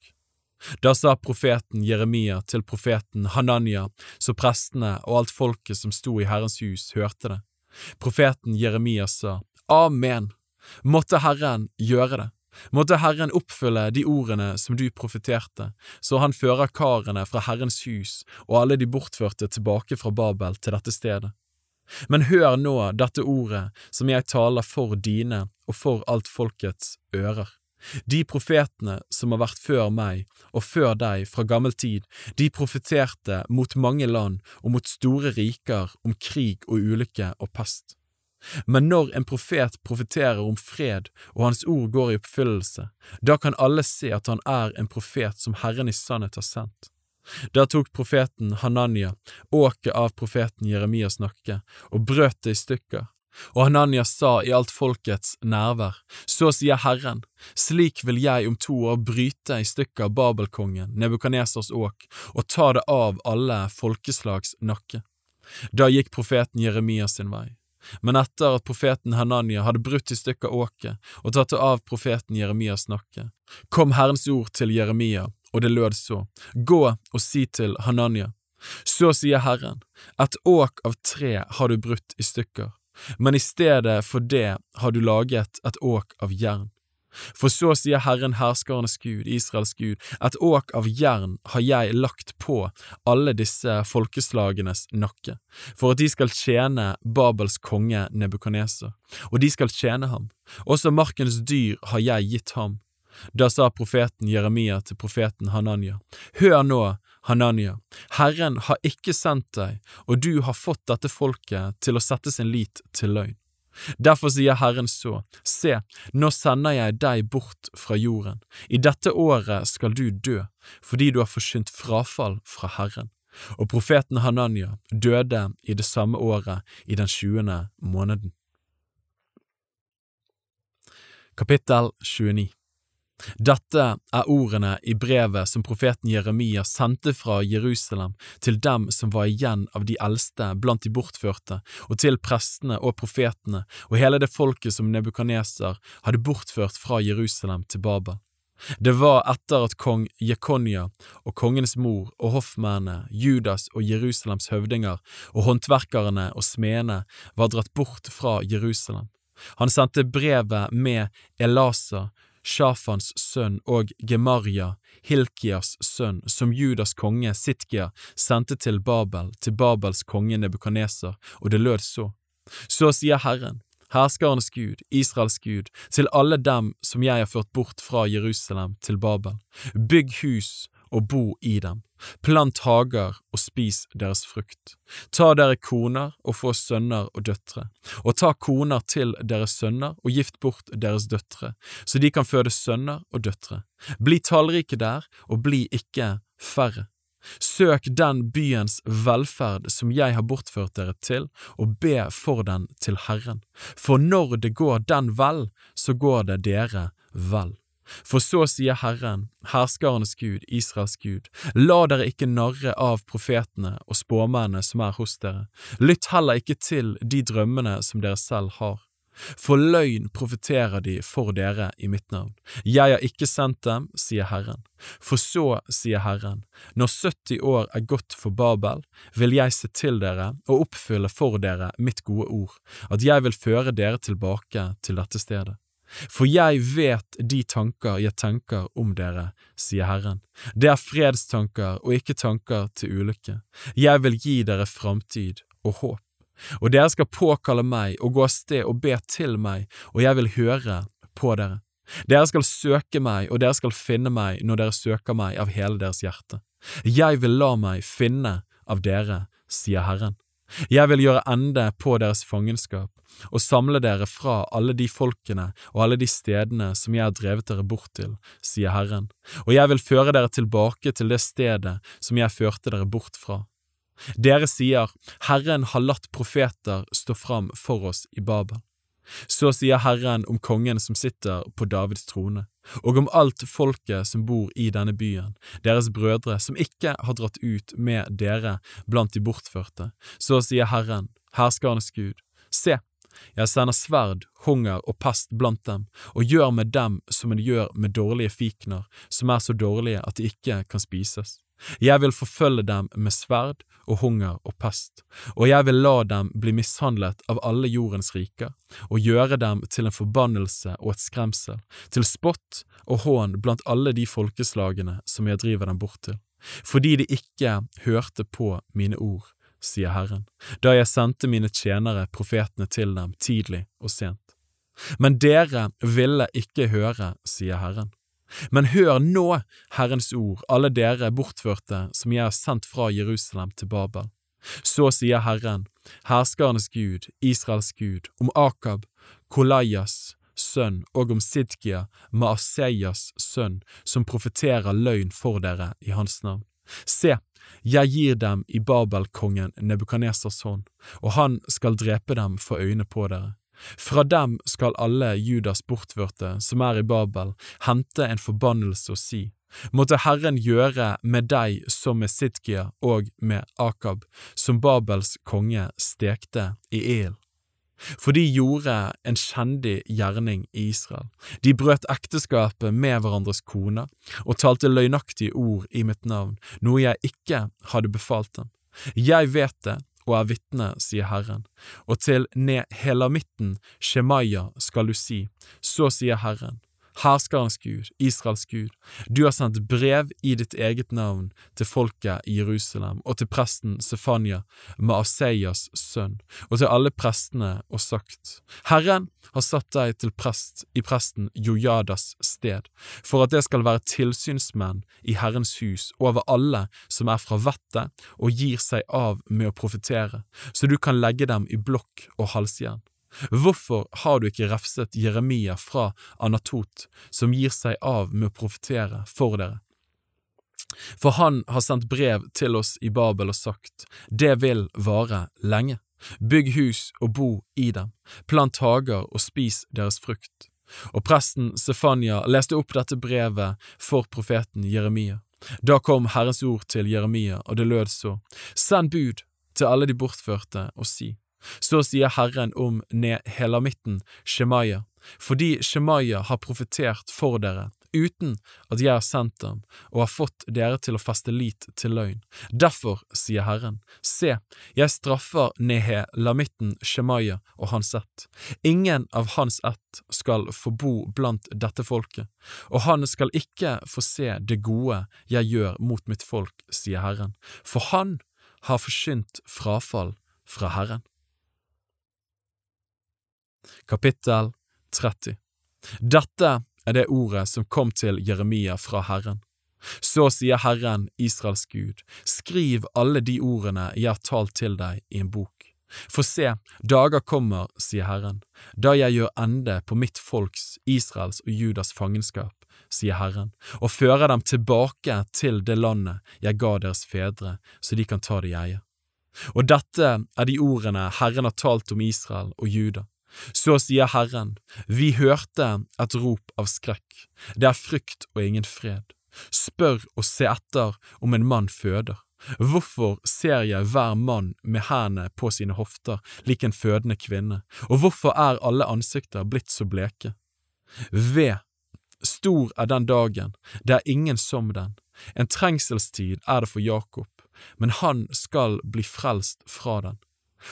Da sa profeten Jeremia til profeten Hananya, så prestene og alt folket som sto i Herrens hus, hørte det. Profeten Jeremia sa, Amen, måtte Herren gjøre det. Måtte Herren oppfylle de ordene som du profeterte, så han fører karene fra Herrens hus og alle de bortførte tilbake fra Babel til dette stedet. Men hør nå dette ordet som jeg taler for dine og for alt folkets ører. De profetene som har vært før meg og før deg fra gammel tid, de profeterte mot mange land og mot store riker om krig og ulykke og pest. Men når en profet profeterer om fred og hans ord går i oppfyllelse, da kan alle se at han er en profet som Herren i sannhet har sendt. Da tok profeten Hananya åket av profeten Jeremias nakke og brøt det i stykker, og Hananya sa i alt folkets nærvær, så sier Herren, slik vil jeg om to år bryte i stykker Babelkongen, Nebukanesers åk, og ta det av alle folkeslags nakke. Da gikk profeten Jeremia sin vei. Men etter at profeten Hananya hadde brutt i stykker åket og tatt det av profeten Jeremias nakke, kom Herrens ord til Jeremia, og det lød så, Gå og si til Hananya, så sier Herren, et åk av tre har du brutt i stykker, men i stedet for det har du laget et åk av jern. For så sier Herren herskernes Gud, Israels Gud, et åk av jern har jeg lagt på alle disse folkeslagenes nakke, for at de skal tjene Babels konge Nebukaneser, og de skal tjene ham. Også markens dyr har jeg gitt ham. Da sa profeten Jeremia til profeten Hananya, Hør nå, Hananya, Herren har ikke sendt deg, og du har fått dette folket til å sette sin lit til løgn. Derfor sier Herren så, se, nå sender jeg deg bort fra jorden, i dette året skal du dø, fordi du har forsynt frafall fra Herren. Og profeten Hananya døde i det samme året, i den tjuende måneden. Kapittel 29 dette er ordene i brevet som profeten Jeremia sendte fra Jerusalem til dem som var igjen av de eldste blant de bortførte, og til prestene og profetene og hele det folket som Nebukaneser hadde bortført fra Jerusalem til Babel. Det var etter at kong Jekonia og kongens mor og hoffmennene, Judas og Jerusalems høvdinger og håndverkerne og smedene var dratt bort fra Jerusalem. Han sendte brevet med Elasa, Shafans sønn og Gemaria, Hilkias sønn, som Judas konge Sitkia sendte til Babel, til Babels konge Nebukaneser, og det lød så. Så sier Herren, herskernes Gud, Israels Gud, til alle dem som jeg har ført bort fra Jerusalem til Babel, bygg hus og bo i dem, plant hager og spis deres frukt. Ta dere koner og få sønner og døtre, og ta koner til deres sønner og gift bort deres døtre, så de kan føde sønner og døtre. Bli tallrike der, og bli ikke færre. Søk den byens velferd som jeg har bortført dere til, og be for den til Herren, for når det går den vel, så går det dere vel. For så sier Herren, herskernes Gud, Israels Gud, la dere ikke narre av profetene og spåmennene som er hos dere, lytt heller ikke til de drømmene som dere selv har. For løgn profeterer de for dere i mitt navn. Jeg har ikke sendt dem, sier Herren. For så, sier Herren, når 70 år er gått for Babel, vil jeg se til dere og oppfylle for dere mitt gode ord, at jeg vil føre dere tilbake til dette stedet. For jeg vet de tanker jeg tenker om dere, sier Herren. Det er fredstanker og ikke tanker til ulykke. Jeg vil gi dere framtid og håp. Og dere skal påkalle meg og gå av sted og be til meg, og jeg vil høre på dere. Dere skal søke meg, og dere skal finne meg når dere søker meg av hele deres hjerte. Jeg vil la meg finne av dere, sier Herren. Jeg vil gjøre ende på deres fangenskap og samle dere fra alle de folkene og alle de stedene som jeg har drevet dere bort til, sier Herren, og jeg vil føre dere tilbake til det stedet som jeg førte dere bort fra. Dere sier, Herren har latt profeter stå fram for oss i Babel. Så sier Herren om kongen som sitter på Davids trone, og om alt folket som bor i denne byen, deres brødre som ikke har dratt ut med dere blant de bortførte. Så sier Herren, herskernes Gud, se, jeg sender sverd, hunger og pest blant dem, og gjør med dem som en gjør med dårlige fikner, som er så dårlige at de ikke kan spises. Jeg vil forfølge dem med sverd og hunger og pest, og jeg vil la dem bli mishandlet av alle jordens riker, og gjøre dem til en forbannelse og et skremsel, til spott og hån blant alle de folkeslagene som jeg driver dem bort til, fordi de ikke hørte på mine ord, sier Herren, da jeg sendte mine tjenere profetene til dem tidlig og sent. Men dere ville ikke høre, sier Herren. Men hør nå Herrens ord, alle dere bortførte som jeg har sendt fra Jerusalem til Babel. Så sier Herren, herskernes Gud, Israels Gud, om Akab, Kolaias sønn, og om Sidkia, Maaseias sønn, som profeterer løgn for dere i hans navn. Se, jeg gir dem i Babelkongen Nebukadnesars hånd, og han skal drepe dem for øynene på dere. Fra dem skal alle Judas bortførte som er i Babel, hente en forbannelse og si, måtte Herren gjøre med deg som med Sitkia og med Akab, som Babels konge stekte i ilden. For de gjorde en kjendig gjerning i Israel. De brøt ekteskapet med hverandres koner og talte løgnaktige ord i mitt navn, noe jeg ikke hadde befalt dem. Jeg vet det, og er vitne, sier Herren. Og til Nehelamitten, Shemaya, skal du si, så sier Herren, herskerens Gud, Israels Gud, du har sendt brev i ditt eget navn til folket i Jerusalem og til presten Sefanya, Maaseias sønn, og til alle prestene og sagt, Herren har satt deg til prest i presten Jojadas sted, for at det skal være tilsynsmenn i Herrens hus over alle som er fra vettet og gir seg av med å profetere, så du kan legge dem i blokk og halsjern. Hvorfor har du ikke refset Jeremia fra Anatot, som gir seg av med å profetere for dere? For han har sendt brev til oss i Babel og sagt, det vil vare lenge. Bygg hus og bo i dem, plant hager og spis deres frukt. Og presten Stefania leste opp dette brevet for profeten Jeremia. Da kom Herrens ord til Jeremia, og det lød så, Send bud til alle de bortførte og si, så sier Herren om Nehelamitten, Shemaya, fordi Shemaya har profetert for dere, uten at jeg har sendt dem, og har fått dere til å feste lit til løgn. Derfor, sier Herren, se, jeg straffer Nehelamitten Shemaya og hans ett. Ingen av hans ett skal få bo blant dette folket, og han skal ikke få se det gode jeg gjør mot mitt folk, sier Herren, for han har forsynt frafall fra Herren. Kapittel 30 Dette er det ordet som kom til Jeremia fra Herren. Så sier Herren, Israels Gud, skriv alle de ordene jeg har talt til deg i en bok. For se, dager kommer, sier Herren, da jeg gjør ende på mitt folks, Israels og Judas fangenskap, sier Herren, og fører dem tilbake til det landet jeg ga deres fedre, så de kan ta det i eie. Og dette er de ordene Herren har talt om Israel og Juda. Så sier Herren, vi hørte et rop av skrekk, det er frykt og ingen fred. Spør og se etter om en mann føder. Hvorfor ser jeg hver mann med hendene på sine hofter lik en fødende kvinne, og hvorfor er alle ansikter blitt så bleke? Ved, stor er den dagen, det er ingen som den, en trengselstid er det for Jakob, men han skal bli frelst fra den.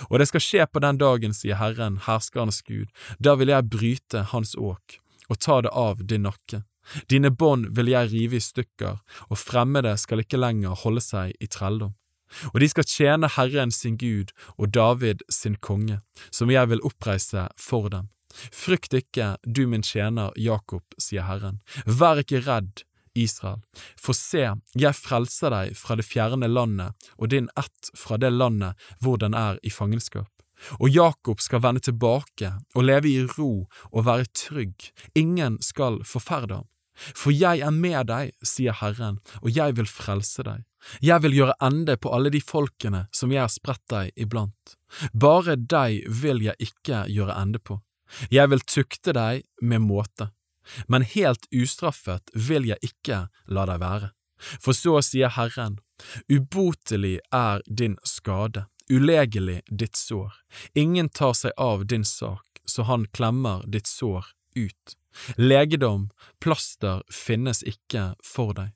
Og det skal skje på den dagen, sier Herren, herskernes Gud, da vil jeg bryte hans åk og ta det av din nakke. Dine bånd vil jeg rive i stykker, og fremmede skal ikke lenger holde seg i trelldom. Og de skal tjene Herren sin Gud og David sin konge, som jeg vil oppreise for dem. Frykt ikke, du min tjener Jakob, sier Herren. Vær ikke redd, Israel, for se, jeg frelser deg fra det fjerne landet og din ett fra det landet hvor den er i fangenskap. Og Jakob skal vende tilbake og leve i ro og være trygg, ingen skal forferde ham. For jeg er med deg, sier Herren, og jeg vil frelse deg. Jeg vil gjøre ende på alle de folkene som jeg har spredt deg iblant. Bare deg vil jeg ikke gjøre ende på. Jeg vil tukte deg med måte, men helt ustraffet vil jeg ikke la deg være. For så sier Herren, ubotelig er din skade, ulegelig ditt sår, ingen tar seg av din sak, så han klemmer ditt sår ut. Legedom, plaster, finnes ikke for deg.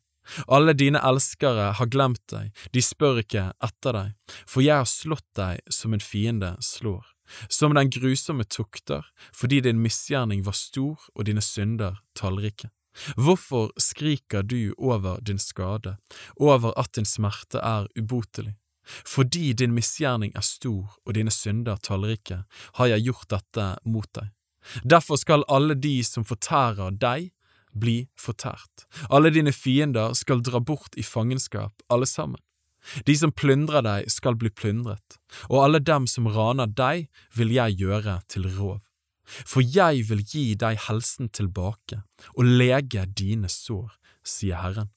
Alle dine elskere har glemt deg, de spør ikke etter deg, for jeg har slått deg som en fiende slår, som den grusomme tukter, fordi din misgjerning var stor og dine synder tallrike. Hvorfor skriker du over din skade, over at din smerte er ubotelig? Fordi din misgjerning er stor og dine synder tallrike, har jeg gjort dette mot deg. Derfor skal alle de som fortærer deg, bli fortært. Alle dine fiender skal dra bort i fangenskap, alle sammen. De som plyndrer deg, skal bli plyndret, og alle dem som raner deg, vil jeg gjøre til rov. For jeg vil gi deg helsen tilbake og lege dine sår, sier Herren.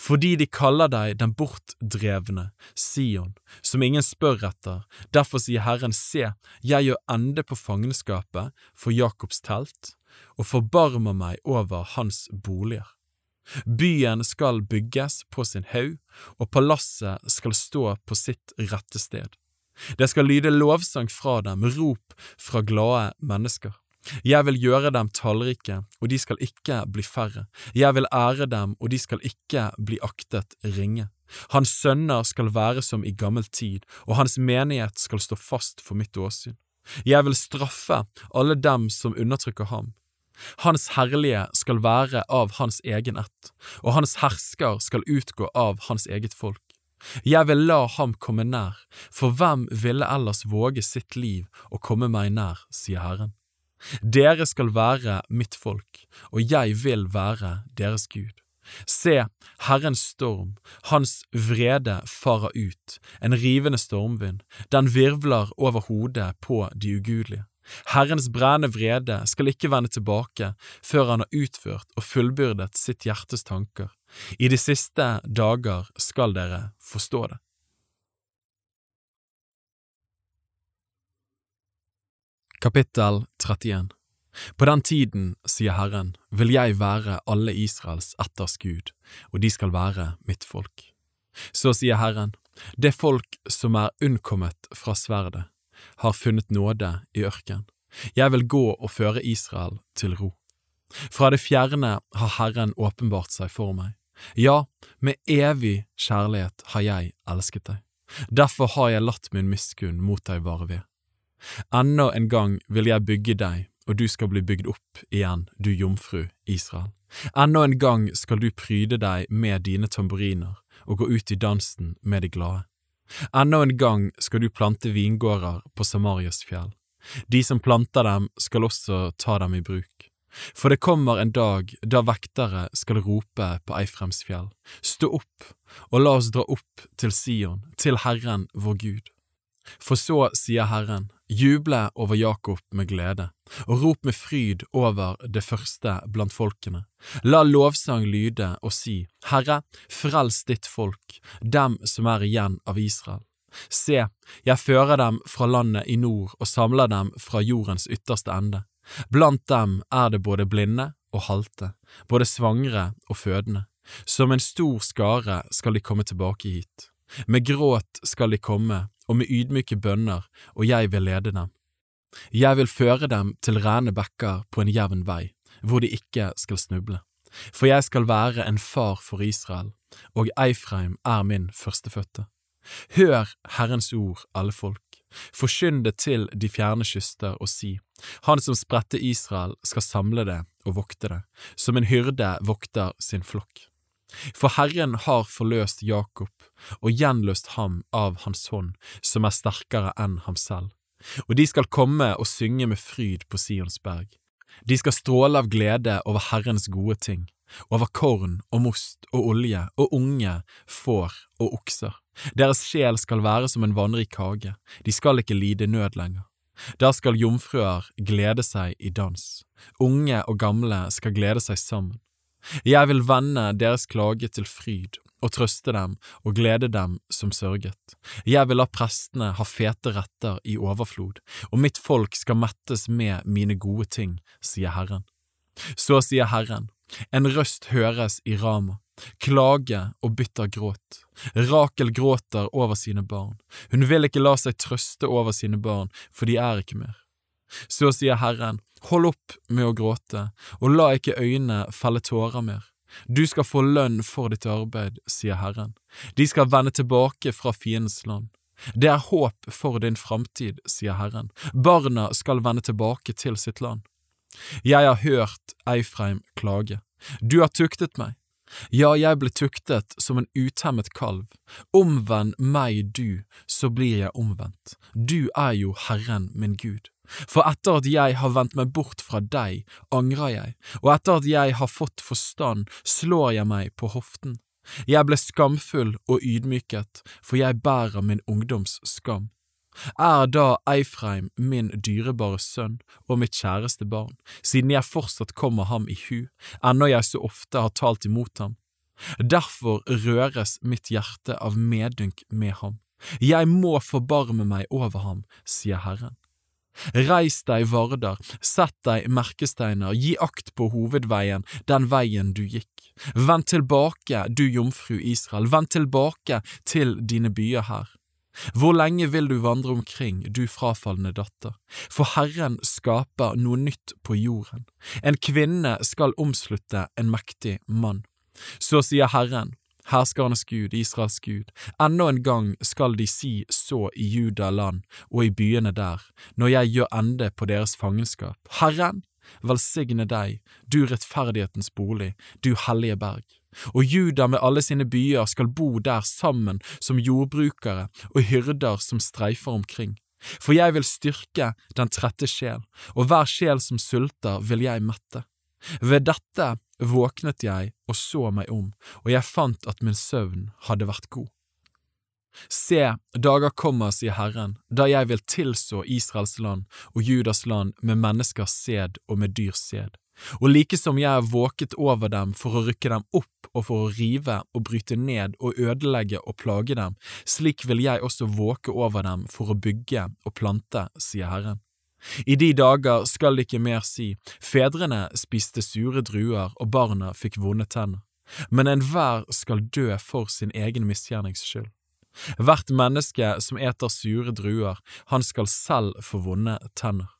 Fordi de kaller deg den bortdrevne, Sion, som ingen spør etter, derfor sier Herren, se, jeg gjør ende på fangenskapet for Jakobs telt, og forbarmer meg over hans boliger. Byen skal bygges på sin haug, og palasset skal stå på sitt rette sted. Det skal lyde lovsang fra dem, rop fra glade mennesker. Jeg vil gjøre dem tallrike, og de skal ikke bli færre. Jeg vil ære dem, og de skal ikke bli aktet ringe. Hans sønner skal være som i gammel tid, og hans menighet skal stå fast for mitt åsyn. Jeg vil straffe alle dem som undertrykker ham. Hans herlige skal være av hans egen ett, og hans hersker skal utgå av hans eget folk. Jeg vil la ham komme nær, for hvem ville ellers våge sitt liv å komme meg nær, sier Herren. Dere skal være mitt folk, og jeg vil være deres Gud. Se, Herrens storm, hans vrede farer ut, en rivende stormvind, den virvler over hodet på de ugudelige. Herrens brennende vrede skal ikke vende tilbake før han har utført og fullbyrdet sitt hjertes tanker. I de siste dager skal dere forstå det. Kapittel 31 På den tiden, sier Herren, vil jeg være alle Israels etters Gud, og de skal være mitt folk. Så sier Herren, det folk som er unnkommet fra sverdet, har funnet nåde i ørken. Jeg vil gå og føre Israel til ro. Fra det fjerne har Herren åpenbart seg for meg. Ja, med evig kjærlighet har jeg elsket deg. Derfor har jeg latt min miskunn mot deg vare ved. Enda en gang vil jeg bygge deg, og du skal bli bygd opp igjen, du jomfru Israel. Enda en gang skal du pryde deg med dine tamburiner og gå ut i dansen med de glade. Ennå en gang skal du plante vingårder på Samarias fjell. De som planter dem, skal også ta dem i bruk. For det kommer en dag da vektere skal rope på Eifrems fjell, stå opp, og la oss dra opp til Sion, til Herren vår Gud. For så sier Herren, juble over Jakob med glede, og rop med fryd over det første blant folkene. La lovsang lyde og si, Herre, frels ditt folk, dem som er igjen av Israel. Se, jeg fører dem fra landet i nord og samler dem fra jordens ytterste ende. Blant dem er det både blinde og halte, både svangre og fødende. Som en stor skare skal de komme tilbake hit. Med gråt skal de komme, og med ydmyke bønner, og jeg vil lede dem. Jeg vil føre dem til rene bekker på en jevn vei, hvor de ikke skal snuble. For jeg skal være en far for Israel, og Eifreim er min førstefødte. Hør Herrens ord, alle folk. Forkynn det til de fjerne kyster og si, Han som spredte Israel skal samle det og vokte det, som en hyrde vokter sin flokk. For Herren har forløst Jakob og gjenløst ham av hans hånd, som er sterkere enn ham selv. Og de skal komme og synge med fryd på Sions berg. De skal stråle av glede over Herrens gode ting, over korn og most og olje og unge, får og okser. Deres sjel skal være som en vannrik hage, de skal ikke lide nød lenger. Der skal jomfruer glede seg i dans, unge og gamle skal glede seg sammen. Jeg vil vende deres klage til fryd og trøste dem og glede dem som sørget. Jeg vil la prestene ha fete retter i overflod, og mitt folk skal mettes med mine gode ting, sier Herren. Så sier Herren, en røst høres i Rama, klage og bytter gråt. Rakel gråter over sine barn, hun vil ikke la seg trøste over sine barn, for de er ikke mer. Så sier Herren, hold opp med å gråte, og la ikke øynene felle tårer mer. Du skal få lønn for ditt arbeid, sier Herren. De skal vende tilbake fra fiendens land. Det er håp for din framtid, sier Herren. Barna skal vende tilbake til sitt land. Jeg har hørt Eifreim klage. Du har tuktet meg. Ja, jeg ble tuktet som en utemmet kalv. Omvend meg du, så blir jeg omvendt. Du er jo Herren min Gud. For etter at jeg har vendt meg bort fra deg, angrer jeg, og etter at jeg har fått forstand, slår jeg meg på hoften. Jeg ble skamfull og ydmyket, for jeg bærer min ungdoms skam. Er da Eifreim min dyrebare sønn og mitt kjæreste barn, siden jeg fortsatt kommer ham i hu, ennå jeg så ofte har talt imot ham? Derfor røres mitt hjerte av medynk med ham. Jeg må forbarme meg over ham, sier Herren. Reis deg, Vardar, sett deg merkesteiner, gi akt på hovedveien, den veien du gikk. Vend tilbake, du jomfru Israel, vend tilbake til dine byer her. Hvor lenge vil du vandre omkring, du frafalne datter? For Herren skaper noe nytt på jorden. En kvinne skal omslutte en mektig mann. Så sier Herren, herskernes Gud, Israels Gud, enda en gang skal de si så i Judaland og i byene der, når jeg gjør ende på deres fangenskap. Herren, velsigne deg, du rettferdighetens bolig, du hellige berg. Og Juda med alle sine byer skal bo der sammen som jordbrukere og hyrder som streifer omkring. For jeg vil styrke den trette sjel, og hver sjel som sulter vil jeg mette. Ved dette våknet jeg og så meg om, og jeg fant at min søvn hadde vært god. Se, dager kommer, sier Herren, da jeg vil tilså Israels land og Judas land med menneskers sæd og med dyrs sæd, og like som jeg er våket over dem for å rykke dem opp og for å rive og bryte ned og ødelegge og plage dem, slik vil jeg også våke over dem for å bygge og plante, sier Herren. I de dager skal det ikke mer si, fedrene spiste sure druer og barna fikk vonde tenner, men enhver skal dø for sin egen misgjernings skyld. Hvert menneske som eter sure druer, han skal selv få vonde tenner.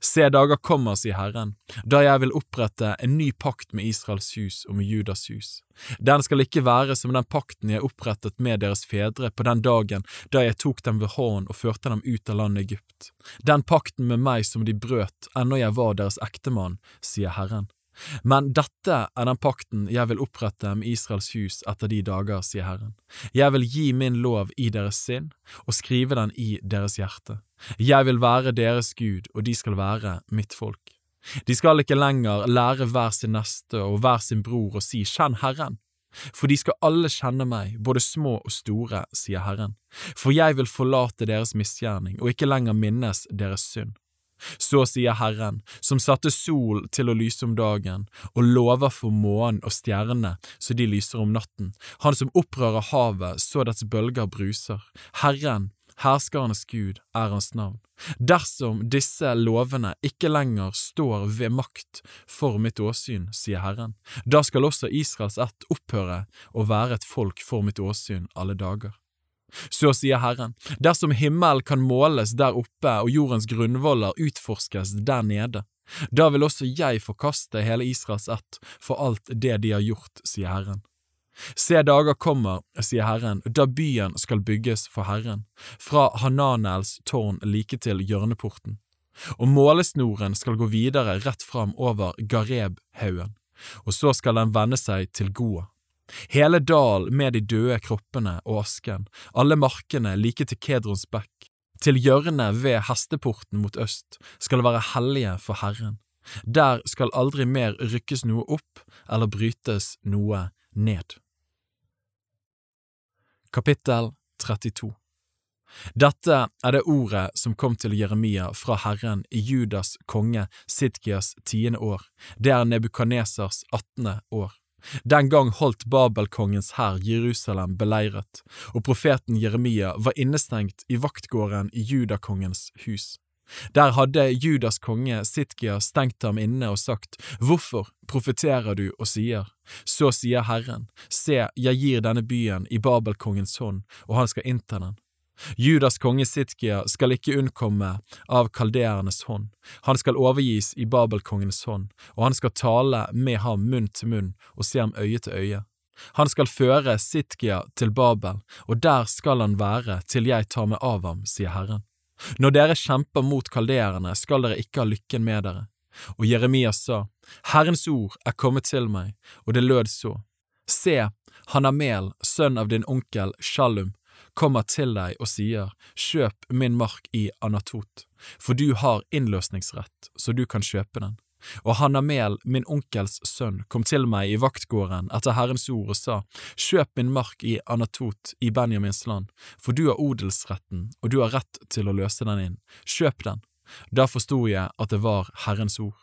Se, dager kommer, sier Herren, da jeg vil opprette en ny pakt med Israels hus og med Judas hus. Den skal ikke være som den pakten jeg opprettet med deres fedre på den dagen da jeg tok dem ved hånd og førte dem ut av landet Egypt. Den pakten med meg som de brøt ennå jeg var deres ektemann, sier Herren. Men dette er den pakten jeg vil opprette med Israels hus etter de dager, sier Herren. Jeg vil gi min lov i deres sinn og skrive den i deres hjerte. Jeg vil være deres Gud, og de skal være mitt folk. De skal ikke lenger lære hver sin neste og hver sin bror å si Kjenn Herren. For de skal alle kjenne meg, både små og store, sier Herren. For jeg vil forlate deres misgjerning og ikke lenger minnes deres synd. Så sier Herren, som satte sol til å lyse om dagen, og lover for månen og stjernene så de lyser om natten, han som opprører havet så dets bølger bruser, Herren, herskernes Gud, er hans navn. Dersom disse lovene ikke lenger står ved makt for mitt åsyn, sier Herren, da skal også Israels ett opphøre å være et folk for mitt åsyn alle dager. Så sier Herren, dersom himmelen kan måles der oppe og jordens grunnvoller utforskes der nede, da vil også jeg forkaste hele Israels ett for alt det de har gjort, sier Herren. Se dager kommer, sier Herren, da byen skal bygges for Herren, fra Hananels tårn like til hjørneporten. Og målesnoren skal gå videre rett fram over Gareb-haugen, og så skal den vende seg til Goa. Hele dal med de døde kroppene og asken, alle markene like til Kedrons bekk, til hjørnet ved hesteporten mot øst, skal være hellige for Herren. Der skal aldri mer rykkes noe opp eller brytes noe ned. Kapittel 32 Dette er det ordet som kom til Jeremia fra Herren i Judas konge Sidkias tiende år, det er Nebukanesers attende år. Den gang holdt Babelkongens hær Jerusalem beleiret, og profeten Jeremia var innestengt i vaktgården i judakongens hus. Der hadde Judas konge Sitkia stengt ham inne og sagt, Hvorfor profeterer du og sier, Så sier Herren, Se, jeg gir denne byen i Babelkongens hånd, og han skal innta den. Judas konge Sitkia skal ikke unnkomme av kaldeernes hånd, han skal overgis i Babelkongens hånd, og han skal tale med ham munn til munn og se ham øye til øye. Han skal føre Sitkia til Babel, og der skal han være til jeg tar meg av ham, sier Herren. Når dere kjemper mot kaldeerne, skal dere ikke ha lykken med dere. Og Jeremia sa, Herrens ord er kommet til meg, og det lød så. Se, Hanamel, sønn av din onkel Shalum, kommer til deg og sier, Kjøp min mark i Anatot, for du har innløsningsrett, så du kan kjøpe den. Og Hanamel, min onkels sønn, kom til meg i vaktgården etter Herrens ord og sa, Kjøp min mark i Anatot i Benjamins land, for du har odelsretten, og du har rett til å løse den inn. Kjøp den. Da forsto jeg at det var Herrens ord.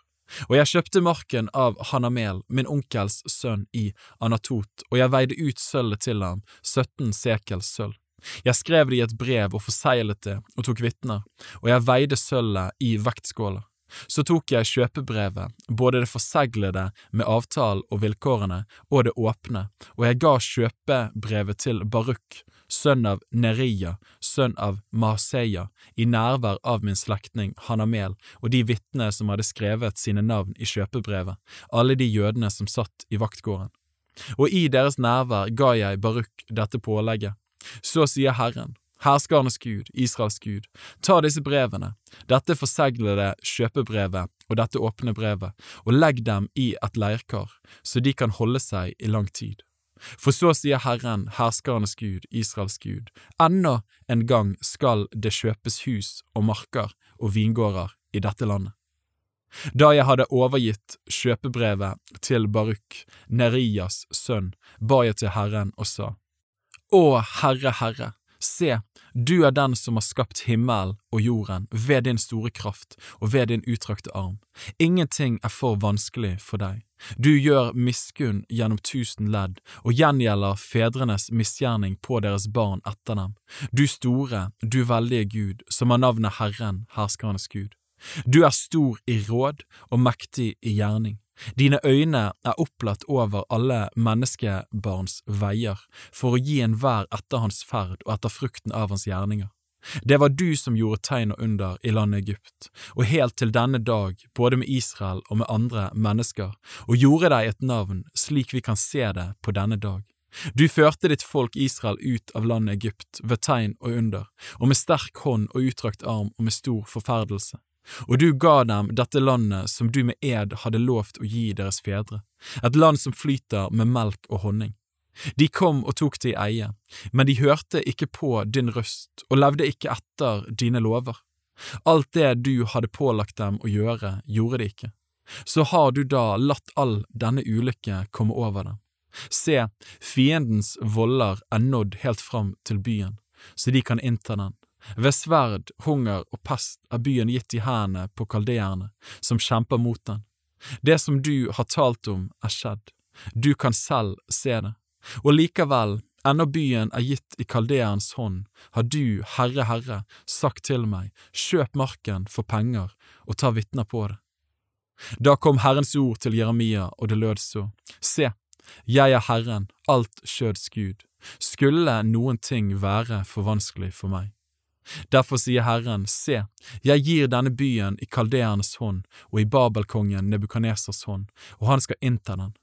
Og jeg kjøpte marken av Hanamel, min onkels sønn, i Anatot, og jeg veide ut sølvet til ham, 17 sekels sølv. Jeg skrev det i et brev og forseglet det og tok vitner, og jeg veide sølvet i vektskåla. Så tok jeg kjøpebrevet, både det forseglede med avtalen og vilkårene, og det åpne, og jeg ga kjøpebrevet til Baruk, sønn av Neria, sønn av Maseia, i nærvær av min slektning Hanamel og de vitnene som hadde skrevet sine navn i kjøpebrevet, alle de jødene som satt i vaktgården. Og i deres nærvær ga jeg Baruk dette pålegget. Så sier Herren, Herskernes Gud, Israels Gud, ta disse brevene, dette forseglede kjøpebrevet og dette åpne brevet, og legg dem i et leirkar, så de kan holde seg i lang tid. For så sier Herren, herskernes Gud, Israels Gud, ennå en gang skal det kjøpes hus og marker og vingårder i dette landet. Da jeg hadde overgitt kjøpebrevet til Baruk, Nerias sønn, ba jeg til Herren og sa, Å Herre, Herre, Se, du er den som har skapt himmelen og jorden ved din store kraft og ved din utrakte arm. Ingenting er for vanskelig for deg. Du gjør miskunn gjennom tusen ledd og gjengjelder fedrenes misgjerning på deres barn etter dem. Du store, du veldige Gud, som har navnet Herren, herskernes Gud. Du er stor i råd og mektig i gjerning. Dine øyne er opplatt over alle menneskebarns veier for å gi enhver etter hans ferd og etter frukten av hans gjerninger. Det var du som gjorde tegn og under i landet Egypt, og helt til denne dag, både med Israel og med andre mennesker, og gjorde deg et navn slik vi kan se det på denne dag. Du førte ditt folk Israel ut av landet Egypt ved tegn og under, og med sterk hånd og utdrakt arm og med stor forferdelse. Og du ga dem dette landet som du med ed hadde lovt å gi deres fedre, et land som flyter med melk og honning. De kom og tok det i eie, men de hørte ikke på din røst og levde ikke etter dine lover. Alt det du hadde pålagt dem å gjøre, gjorde de ikke. Så har du da latt all denne ulykke komme over dem. Se, fiendens volder er nådd helt fram til byen, så de kan innta den, ved sverd, hunger og pest er byen gitt i hendene på kaldeerne, som kjemper mot den. Det som du har talt om, er skjedd. Du kan selv se det. Og likevel, ennå byen er gitt i kaldeerens hånd, har du, Herre, Herre, sagt til meg, kjøp marken for penger og ta vitner på det. Da kom Herrens ord til Jeremia, og det lød så, Se, jeg er Herren, alt skjøds Gud, skulle noen ting være for vanskelig for meg. Derfor sier Herren, se, jeg gir denne byen i kaldeernes hånd og i Babelkongen Nebukanesers hånd, og han skal innta den.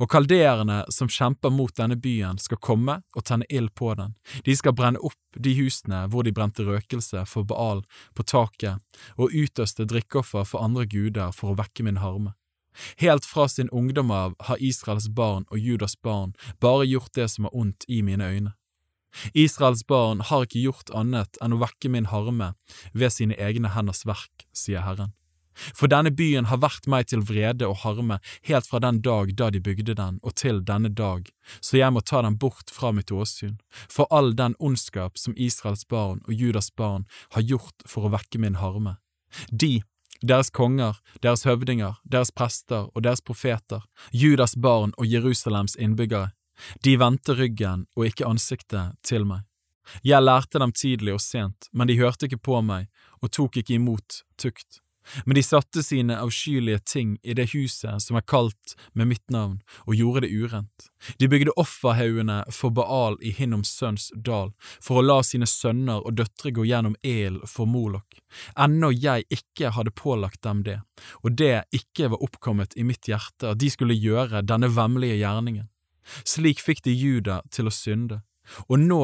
Og kaldeerne som kjemper mot denne byen, skal komme og tenne ild på den. De skal brenne opp de husene hvor de brente røkelse for Baal på taket, og utøste drikkeoffer for andre guder for å vekke min harme. Helt fra sin ungdom av har Israels barn og Judas barn bare gjort det som er ondt i mine øyne. Israels barn har ikke gjort annet enn å vekke min harme ved sine egne henders verk, sier Herren. For denne byen har vært meg til vrede og harme helt fra den dag da de bygde den, og til denne dag, så jeg må ta den bort fra mitt åsyn, for all den ondskap som Israels barn og Judas barn har gjort for å vekke min harme. De, deres konger, deres høvdinger, deres prester og deres profeter, Judas barn og Jerusalems innbyggere, de vendte ryggen og ikke ansiktet til meg. Jeg lærte dem tidlig og sent, men de hørte ikke på meg og tok ikke imot tukt. Men de satte sine avskyelige ting i det huset som er kalt med mitt navn, og gjorde det urent. De bygde offerhaugene for Baal i Hinnoms sønns dal, for å la sine sønner og døtre gå gjennom el for Molok, ennå jeg ikke hadde pålagt dem det, og det ikke var oppkommet i mitt hjerte at de skulle gjøre denne vemmelige gjerningen. Slik fikk de Juda til å synde, og nå,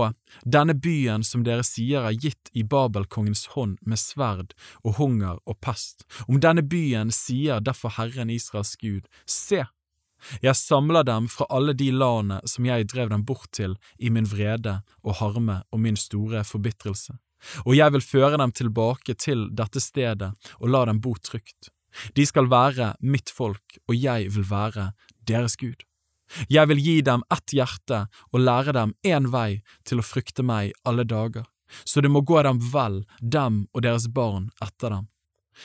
denne byen som dere sier er gitt i Babelkongens hånd med sverd og hunger og pest, om denne byen sier derfor Herren Israels Gud, se, jeg samler dem fra alle de landene som jeg drev dem bort til i min vrede og harme og min store forbitrelse, og jeg vil føre dem tilbake til dette stedet og la dem bo trygt. De skal være mitt folk, og jeg vil være deres Gud. Jeg vil gi dem ett hjerte og lære dem én vei til å frykte meg alle dager, så det må gå dem vel, dem og deres barn etter dem.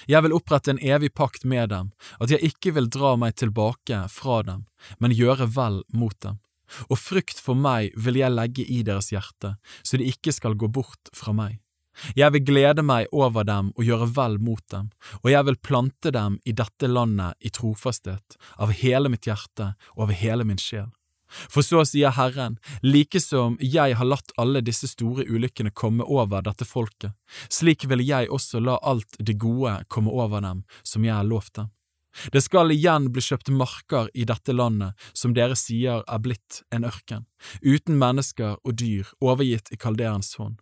Jeg vil opprette en evig pakt med dem, at jeg ikke vil dra meg tilbake fra dem, men gjøre vel mot dem. Og frykt for meg vil jeg legge i deres hjerte, så de ikke skal gå bort fra meg. Jeg vil glede meg over dem og gjøre vel mot dem, og jeg vil plante dem i dette landet i trofasthet, av hele mitt hjerte og av hele min sjel. For så sier Herren, like som jeg har latt alle disse store ulykkene komme over dette folket, slik vil jeg også la alt det gode komme over dem som jeg har lovt dem. Det skal igjen bli kjøpt marker i dette landet som dere sier er blitt en ørken, uten mennesker og dyr overgitt i kalderens hånd.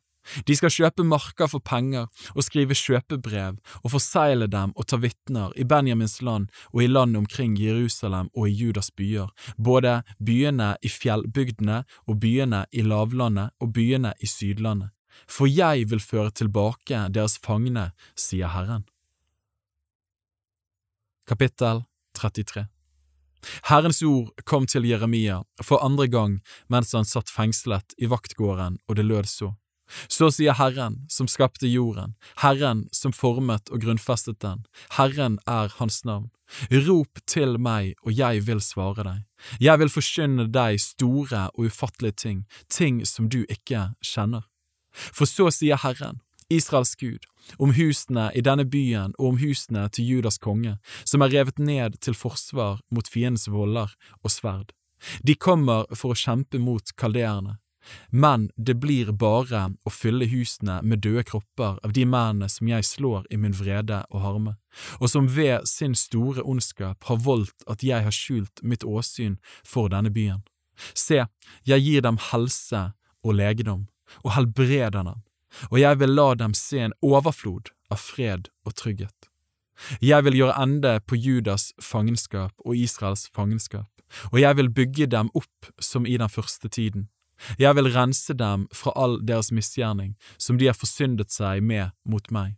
De skal kjøpe marker for penger og skrive kjøpebrev og forsegle dem og ta vitner i Benjamins land og i landet omkring Jerusalem og i Judas byer, både byene i fjellbygdene og byene i lavlandet og byene i sydlandet. For jeg vil føre tilbake deres fangne, sier Herren. Kapittel 33 Herrens ord kom til Jeremia for andre gang mens han satt fengslet i vaktgården, og det lød så. Så sier Herren, som skapte jorden, Herren som formet og grunnfestet den, Herren er Hans navn. Rop til meg, og jeg vil svare deg. Jeg vil forkynne deg store og ufattelige ting, ting som du ikke kjenner. For så sier Herren, Israels Gud, om husene i denne byen og om husene til Judas konge, som er revet ned til forsvar mot fiendens voller og sverd. De kommer for å kjempe mot kaldeerne, men det blir bare å fylle husene med døde kropper av de mennene som jeg slår i min vrede og harme, og som ved sin store ondskap har voldt at jeg har skjult mitt åsyn for denne byen. Se, jeg gir dem helse og legedom, og helbreder dem, og jeg vil la dem se en overflod av fred og trygghet. Jeg vil gjøre ende på Judas fangenskap og Israels fangenskap, og jeg vil bygge dem opp som i den første tiden jeg vil rense dem fra all deres misgjerning, som de har forsyndet seg med mot meg.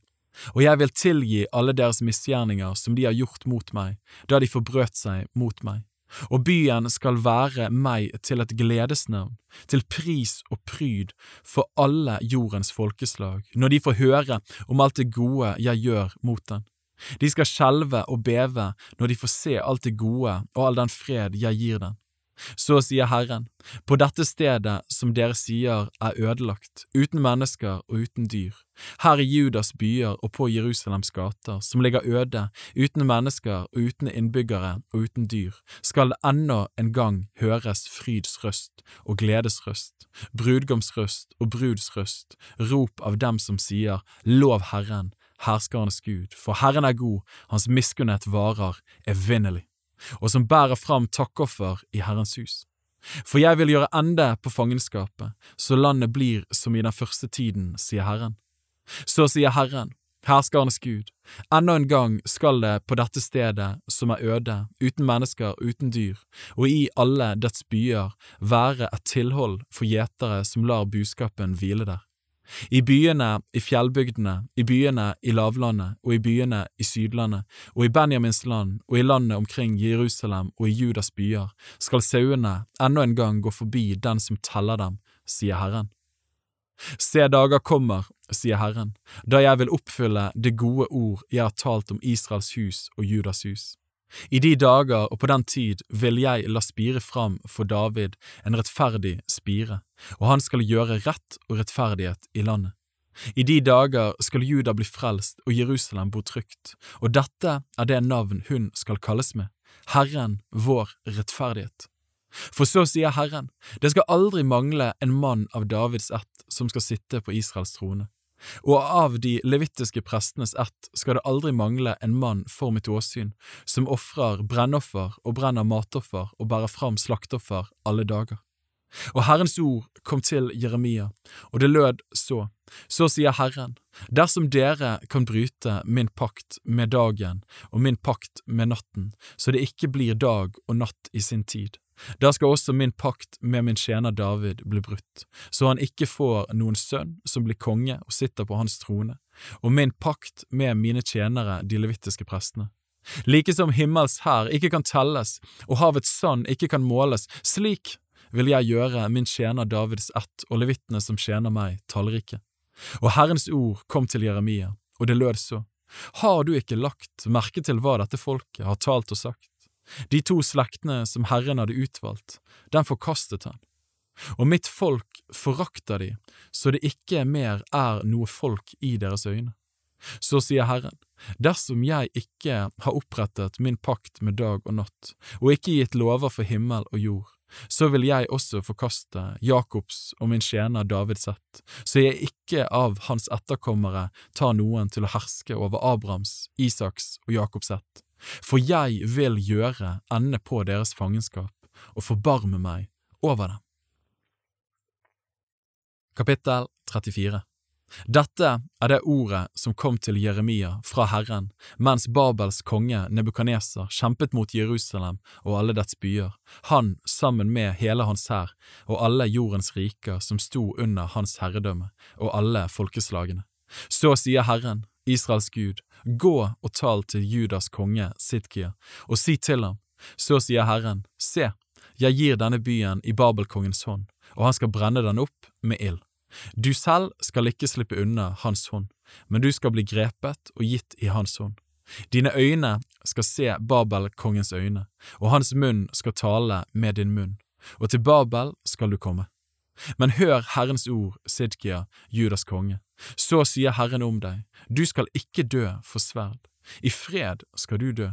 Og jeg vil tilgi alle deres misgjerninger som de har gjort mot meg, da de forbrøt seg mot meg. Og byen skal være meg til et gledesnavn, til pris og pryd for alle jordens folkeslag, når de får høre om alt det gode jeg gjør mot den. De skal skjelve og beve når de får se alt det gode og all den fred jeg gir den. Så sier Herren, på dette stedet som dere sier er ødelagt, uten mennesker og uten dyr, her i Judas byer og på Jerusalems gater, som ligger øde, uten mennesker og uten innbyggere og uten dyr, skal det ennå en gang høres fryds røst og gledes røst, brudgomsrøst og brudsrøst, rop av dem som sier Lov Herren, herskernes Gud, for Herren er god, hans miskunnhet varer evinnelig. Og som bærer fram takkoffer i Herrens hus. For jeg vil gjøre ende på fangenskapet, så landet blir som i den første tiden, sier Herren. Så sier Herren, herskernes Gud, enda en gang skal det på dette stedet, som er øde, uten mennesker, uten dyr, og i alle dets byer, være et tilhold for gjetere som lar buskapen hvile der. I byene, i fjellbygdene, i byene i lavlandet og i byene i Sydlandet og i Benjamins land og i landet omkring Jerusalem og i Judas byer skal sauene enda en gang gå forbi den som teller dem, sier Herren. Se dager kommer, sier Herren, da jeg vil oppfylle det gode ord jeg har talt om Israels hus og Judas hus. I de dager og på den tid vil jeg la spire fram for David en rettferdig spire, og han skal gjøre rett og rettferdighet i landet. I de dager skal Juda bli frelst og Jerusalem bo trygt, og dette er det navn hun skal kalles med, Herren vår rettferdighet. For så sier Herren, det skal aldri mangle en mann av Davids ett som skal sitte på Israels trone. Og av de levittiske prestenes ett skal det aldri mangle en mann for mitt åsyn, som ofrer brennoffer og brenner matoffer og bærer fram slaktoffer alle dager. Og Herrens ord kom til Jeremia, og det lød så, så sier Herren, dersom dere kan bryte min pakt med dagen og min pakt med natten, så det ikke blir dag og natt i sin tid, da skal også min pakt med min tjener David bli brutt, så han ikke får noen sønn som blir konge og sitter på hans trone, og min pakt med mine tjenere, de levittiske prestene. Like som himmels hær ikke kan telles og havets sand ikke kan måles, slik vil jeg gjøre min tjener Davids ett og levittene som tjener meg, tallrike. Og Herrens ord kom til Jeremia, og det lød så, Har du ikke lagt merke til hva dette folket har talt og sagt? De to slektene som Herren hadde utvalgt, den forkastet han. Og mitt folk forakter de, så det ikke mer er noe folk i deres øyne. Så sier Herren, dersom jeg ikke har opprettet min pakt med dag og natt, og ikke gitt lover for himmel og jord, så vil jeg også forkaste Jakobs og min tjener Davids ett, så jeg ikke av hans etterkommere tar noen til å herske over Abrahams, Isaks og Jakobs ett for jeg vil gjøre ende på deres fangenskap og forbarme meg over dem. Kapittel 34 Dette er det ordet som kom til Jeremia fra Herren mens Babels konge Nebukaneser kjempet mot Jerusalem og alle dets byer, han sammen med hele hans hær og alle jordens riker som sto under hans herredømme og alle folkeslagene. Så sier Herren, Israels Gud, gå og tal til Judas konge Sidkia, og si til ham, så sier Herren, se, jeg gir denne byen i Babelkongens hånd, og han skal brenne den opp med ild. Du selv skal ikke slippe unna hans hånd, men du skal bli grepet og gitt i hans hånd. Dine øyne skal se Babelkongens øyne, og hans munn skal tale med din munn, og til Babel skal du komme. Men hør Herrens ord, Sidkia, Judas konge. Så sier Herren om deg, du skal ikke dø for sverd, i fred skal du dø.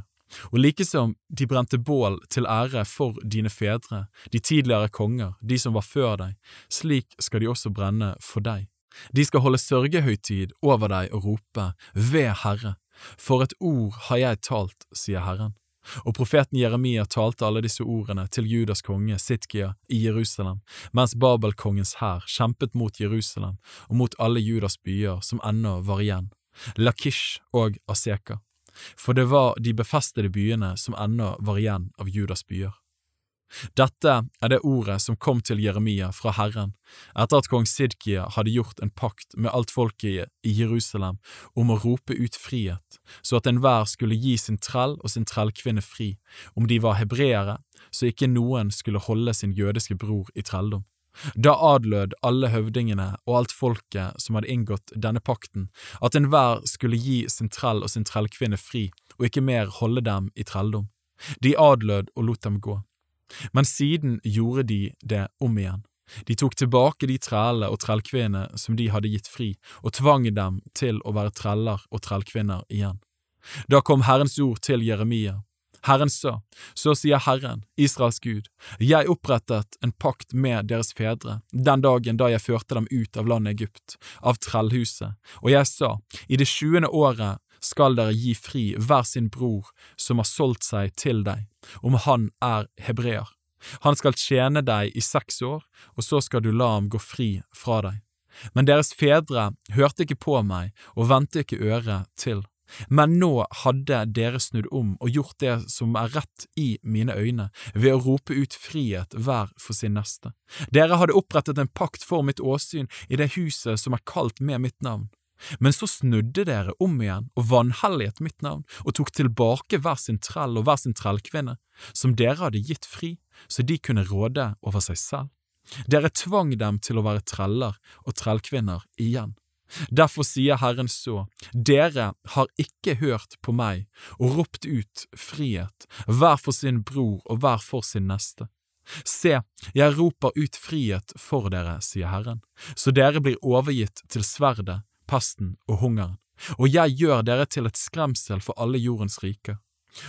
Og like som de brente bål til ære for dine fedre, de tidligere konger, de som var før deg, slik skal de også brenne for deg. De skal holde sørgehøytid over deg og rope, Ved Herre, for et ord har jeg talt, sier Herren. Og profeten Jeremia talte alle disse ordene til Judas konge Sitkia i Jerusalem, mens Babelkongens hær kjempet mot Jerusalem og mot alle Judas byer som ennå var igjen, Lakish og Aseka, for det var de befestede byene som ennå var igjen av Judas byer. Dette er det ordet som kom til Jeremia fra Herren etter at kong Sidkia hadde gjort en pakt med alt folket i Jerusalem om å rope ut frihet, så at enhver skulle gi sin trell og sin trellkvinne fri, om de var hebreere, så ikke noen skulle holde sin jødiske bror i trelldom. Da adlød alle høvdingene og alt folket som hadde inngått denne pakten, at enhver skulle gi sin trell og sin trellkvinne fri og ikke mer holde dem i trelldom. De adlød og lot dem gå. Men siden gjorde de det om igjen. De tok tilbake de trellene og trellkvinnene som de hadde gitt fri, og tvang dem til å være treller og trellkvinner igjen. Da kom Herrens ord til Jeremia. Herren sa, så sier Herren, Israels Gud, jeg opprettet en pakt med deres fedre den dagen da jeg førte dem ut av landet Egypt, av trellhuset, og jeg sa, i det sjuende året skal dere gi fri hver sin bror som har solgt seg til deg, om han er hebreer. Han skal tjene deg i seks år, og så skal du la ham gå fri fra deg. Men deres fedre hørte ikke på meg og vendte ikke øret til. Men nå hadde dere snudd om og gjort det som er rett i mine øyne, ved å rope ut frihet hver for sin neste. Dere hadde opprettet en pakt for mitt åsyn i det huset som er kalt med mitt navn. Men så snudde dere om igjen og vanhelliget mitt navn, og tok tilbake hver sin trell og hver sin trellkvinne, som dere hadde gitt fri, så de kunne råde over seg selv. Dere tvang dem til å være treller og trellkvinner igjen. Derfor sier Herren så, dere har ikke hørt på meg og ropt ut frihet, hver for sin bror og hver for sin neste. Se, jeg roper ut frihet for dere, sier Herren, så dere blir overgitt til sverdet, pesten og hungeren, og jeg gjør dere til et skremsel for alle jordens riker.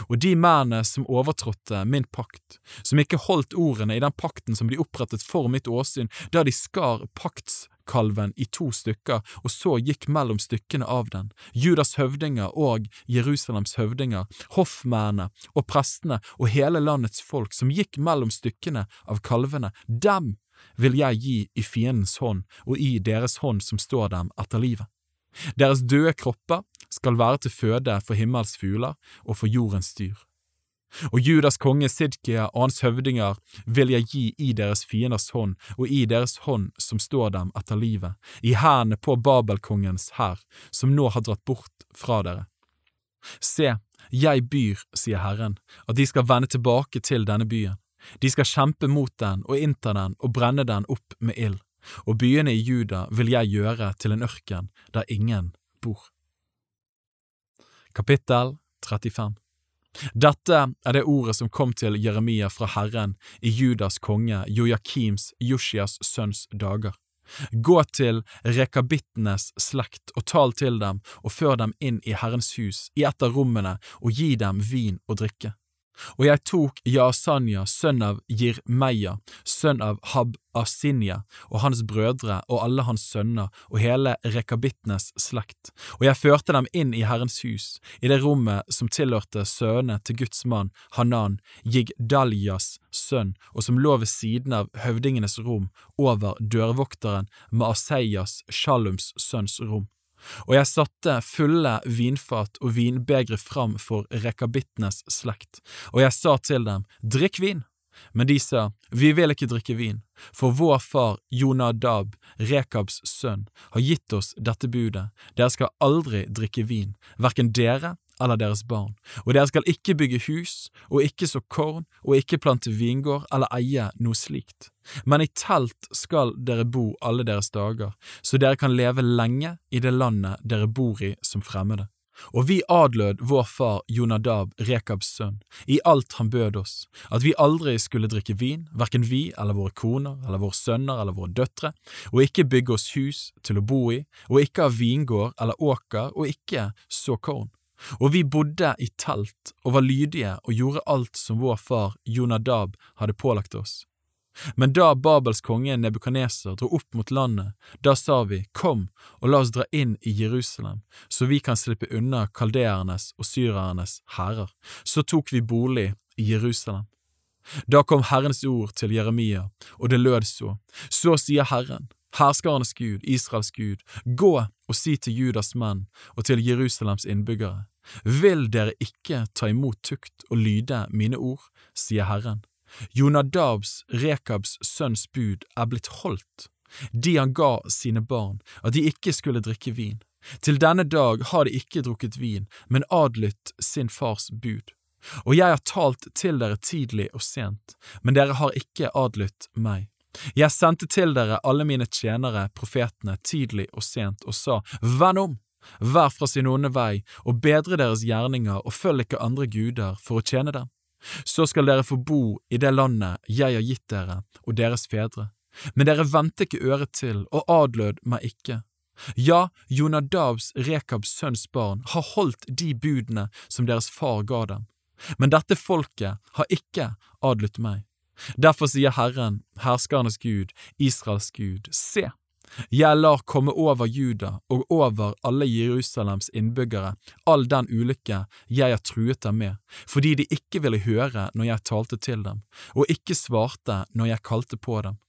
Og de mennene som overtrådte min pakt, som ikke holdt ordene i den pakten som de opprettet for mitt åsyn, da de skar paktskalven i to stykker og så gikk mellom stykkene av den, Judas høvdinger og Jerusalems høvdinger, hoffmennene og prestene og hele landets folk som gikk mellom stykkene av kalvene, dem vil jeg gi i fiendens hånd og i deres hånd som står dem etter livet. Deres døde kropper skal være til føde for himmels fugler og for jordens dyr. Og Judas konge Sidkia og hans høvdinger vil jeg gi i deres fienders hånd og i deres hånd som står dem etter livet, i hærene på Babelkongens hær, som nå har dratt bort fra dere. Se, jeg byr, sier Herren, at de skal vende tilbake til denne byen. De skal kjempe mot den og innta den og brenne den opp med ild og byene i Juda vil jeg gjøre til en ørken der ingen bor. Kapittel 35 Dette er det ordet som kom til Jeremia fra Herren i Judas konge Joakims Joshias sønns dager. Gå til rekabittenes slekt og tal til dem og før dem inn i Herrens hus, i et av rommene, og gi dem vin og drikke. Og jeg tok Jasanya, sønn av Jirmeya, sønn av Hab-Asinya, og hans brødre og alle hans sønner og hele rekabittenes slekt, og jeg førte dem inn i Herrens hus, i det rommet som tilhørte sønnene til Guds mann Hanan, Jigdaljas sønn, og som lå ved siden av høvdingenes rom, over dørvokteren Maaseias, Shalums sønns rom. Og jeg satte fulle vinfat og vinbegre fram for rekabittenes slekt, og jeg sa til dem, drikk vin. Men de sa, vi vil ikke drikke vin, for vår far Jonadab, Rekabs sønn, har gitt oss dette budet, dere skal aldri drikke vin, hverken dere eller deres barn, og dere skal ikke bygge hus, og ikke så korn, og ikke plante vingård eller eie noe slikt. Men i telt skal dere bo alle deres dager, så dere kan leve lenge i det landet dere bor i som fremmede. Og vi adlød vår far Jonadab, Rekabs sønn, i alt han bød oss, at vi aldri skulle drikke vin, hverken vi eller våre koner eller våre sønner eller våre døtre, og ikke bygge oss hus til å bo i, og ikke ha vingård eller åker, og ikke så korn. Og vi bodde i telt og var lydige og gjorde alt som vår far Jonadab hadde pålagt oss. Men da Babels konge Nebukaneser dro opp mot landet, da sa vi, Kom og la oss dra inn i Jerusalem, så vi kan slippe unna kaldeernes og syrernes hærer. Så tok vi bolig i Jerusalem. Da kom Herrens ord til Jeremia, og det lød så, Så sier Herren, herskarenes Gud, Israels Gud, gå og si til Judas menn og til Jerusalems innbyggere, vil dere ikke ta imot tukt og lyde mine ord, sier Herren. Jonadabs, Rekabs sønns bud er blitt holdt, de han ga sine barn, at de ikke skulle drikke vin. Til denne dag har de ikke drukket vin, men adlydt sin fars bud. Og jeg har talt til dere tidlig og sent, men dere har ikke adlydt meg. Jeg sendte til dere alle mine tjenere, profetene, tidlig og sent, og sa, Vend om! Vær fra sin onde vei, og bedre deres gjerninger, og følg ikke andre guder for å tjene dem. Så skal dere få bo i det landet jeg har gitt dere og deres fedre. Men dere vendte ikke øret til og adlød meg ikke. Ja, Jonadabs, Rekabs sønns barn, har holdt de budene som deres far ga dem. Men dette folket har ikke adlydt meg. Derfor sier Herren, herskernes Gud, Israels Gud, se, Jeg lar komme over Juda og over alle Jerusalems innbyggere all den ulykke jeg har truet dem med, fordi de ikke ville høre når jeg talte til dem, og ikke svarte når jeg kalte på dem.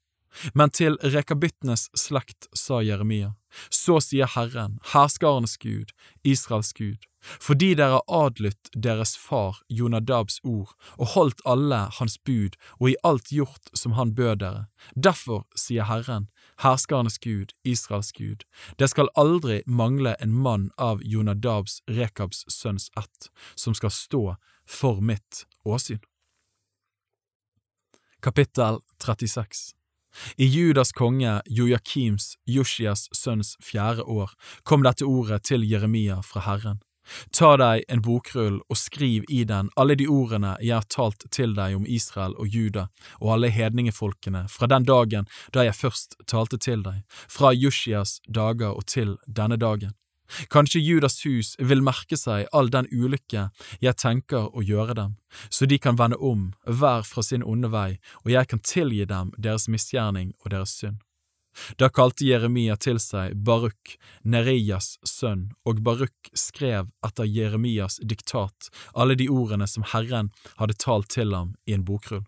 Men til rekabittenes slekt sa Jeremia, så sier Herren, herskarenes Gud, Israels Gud, fordi dere har deres far Jonadabs ord og holdt alle hans bud og i alt gjort som han bød dere. Derfor, sier Herren, herskarenes Gud, Israels Gud, det skal aldri mangle en mann av Jonadabs Rekabs sønns ett, som skal stå for mitt åsyn. Kapittel 36 i Judas konge Joakims, Joshias sønns fjerde år, kom dette ordet til Jeremia fra Herren. Ta deg en bokrull og skriv i den alle de ordene jeg har talt til deg om Israel og Juda og alle hedningefolkene fra den dagen da jeg først talte til deg, fra Joshias dager og til denne dagen. Kanskje Judas hus vil merke seg all den ulykke jeg tenker å gjøre dem, så de kan vende om, hver fra sin onde vei, og jeg kan tilgi dem deres misgjerning og deres synd. Da kalte Jeremia til seg Baruk, Nerias sønn, og Baruk skrev etter Jeremias diktat alle de ordene som Herren hadde talt til ham i en bokrull.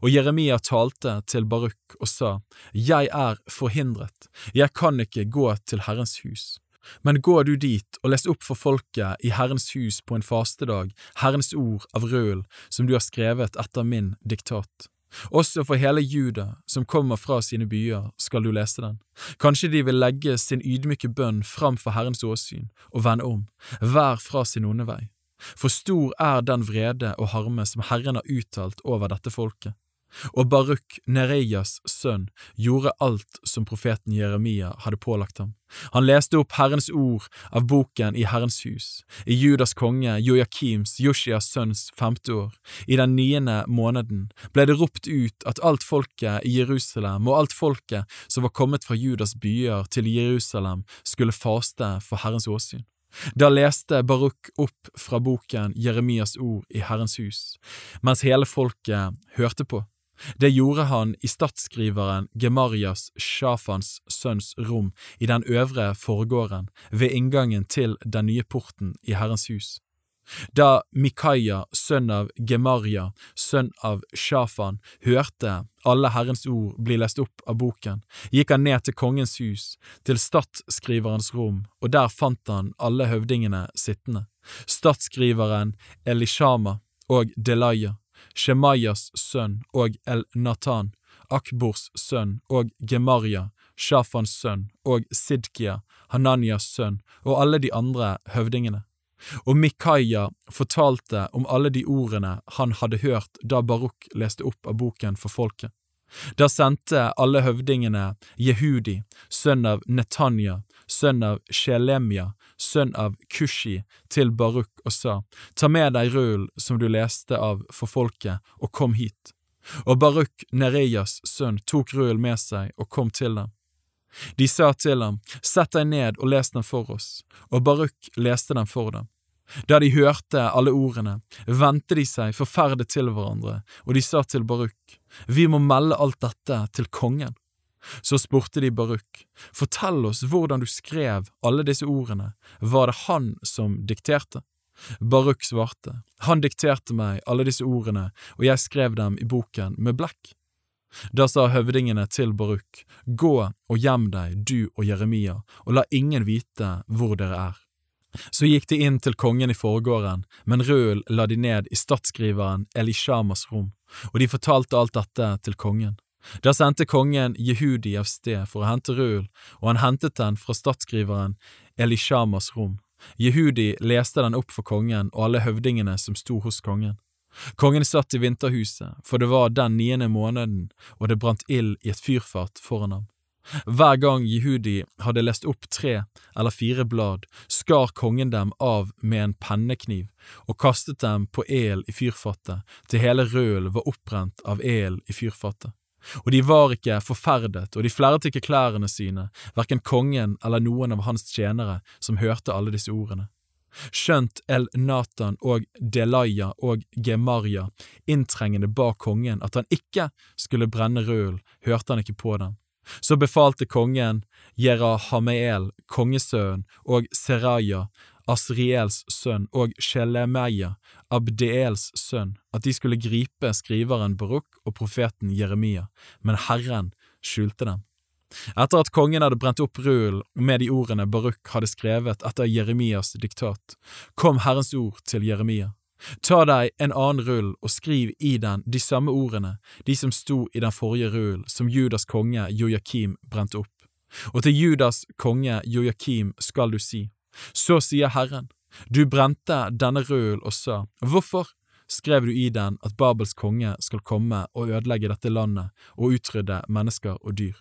Og Jeremia talte til Baruk og sa, Jeg er forhindret, jeg kan ikke gå til Herrens hus. Men gå du dit og les opp for folket i Herrens hus på en fastedag Herrens ord av røl som du har skrevet etter min diktat. Også for hele Juda som kommer fra sine byer, skal du lese den. Kanskje de vil legge sin ydmyke bønn fram for Herrens åsyn og vende om, hver fra sin onde vei. For stor er den vrede og harme som Herren har uttalt over dette folket. Og Baruk, Nereias sønn, gjorde alt som profeten Jeremia hadde pålagt ham. Han leste opp Herrens ord av boken i Herrens hus, i Judas konge Joakims, Joshias sønns femte år. I den niende måneden ble det ropt ut at alt folket i Jerusalem og alt folket som var kommet fra Judas byer til Jerusalem, skulle faste for Herrens åsyn. Da leste Baruk opp fra boken Jeremias ord i Herrens hus, mens hele folket hørte på. Det gjorde han i statsskriveren Gemarias, Shafans sønns rom i den øvre forgården ved inngangen til den nye porten i Herrens hus. Da Mikaya, sønn av Gemaria, sønn av Shafan, hørte alle Herrens ord bli lest opp av boken, gikk han ned til kongens hus, til statsskriverens rom, og der fant han alle høvdingene sittende, statsskriveren Elishama og Delaya, Shemaias sønn og El-Natan, Akbors sønn og Gemaria, Shafans sønn og Sidkia, Hananias sønn og alle de andre høvdingene. Og Mikaia fortalte om alle de ordene han hadde hørt da Baruk leste opp av boken for folket. Da sendte alle høvdingene Jehudi, sønn av Netanya, sønn av Shelemia, sønn av Kushi, til Baruk og sa, Ta med deg rullen som du leste av for folket, og kom hit. Og Baruk, Nereias sønn, tok rullen med seg og kom til dem. De sa til ham, Sett deg ned og les den for oss, og Baruk leste den for dem. Da de hørte alle ordene, vendte de seg forferdet til hverandre, og de sa til Baruk, Vi må melde alt dette til kongen. Så spurte de Baruk, fortell oss hvordan du skrev alle disse ordene, var det han som dikterte? Baruk svarte, han dikterte meg alle disse ordene, og jeg skrev dem i boken med blekk. Da sa høvdingene til Baruk, gå og gjem deg, du og Jeremia, og la ingen vite hvor dere er. Så gikk de inn til kongen i forgården, men Røel la de ned i statsskriveren Elishamas rom, og de fortalte alt dette til kongen. Da sendte kongen Jehudi av sted for å hente Røel, og han hentet den fra statsskriveren Elishamas rom. Jehudi leste den opp for kongen og alle høvdingene som sto hos kongen. Kongen satt i vinterhuset, for det var den niende måneden, og det brant ild i et fyrfat foran ham. Hver gang Jehudi hadde lest opp tre eller fire blad, skar kongen dem av med en pennekniv og kastet dem på elen i fyrfatet til hele rølen var oppbrent av elen i fyrfatet. Og de var ikke forferdet, og de flerret ikke klærne sine, hverken kongen eller noen av hans tjenere som hørte alle disse ordene. Skjønt El-Natan og Delaya og Gemaria inntrengende ba kongen at han ikke skulle brenne rølen, hørte han ikke på dem. Så befalte kongen Jerahameel, kongesønnen, og Seraya, Asriels sønn, og Shelemeya, Abdeels sønn, at de skulle gripe skriveren Baruk og profeten Jeremia, men Herren skjulte dem. Etter at kongen hadde brent opp rullen med de ordene Baruk hadde skrevet etter Jeremias diktat, kom Herrens ord til Jeremia. Ta deg en annen rull og skriv i den de samme ordene, de som sto i den forrige rullen som Judas konge Jojakim brente opp. Og til Judas konge Jojakim skal du si, så sier Herren, du brente denne rullen og sa, hvorfor skrev du i den at Babels konge skal komme og ødelegge dette landet og utrydde mennesker og dyr.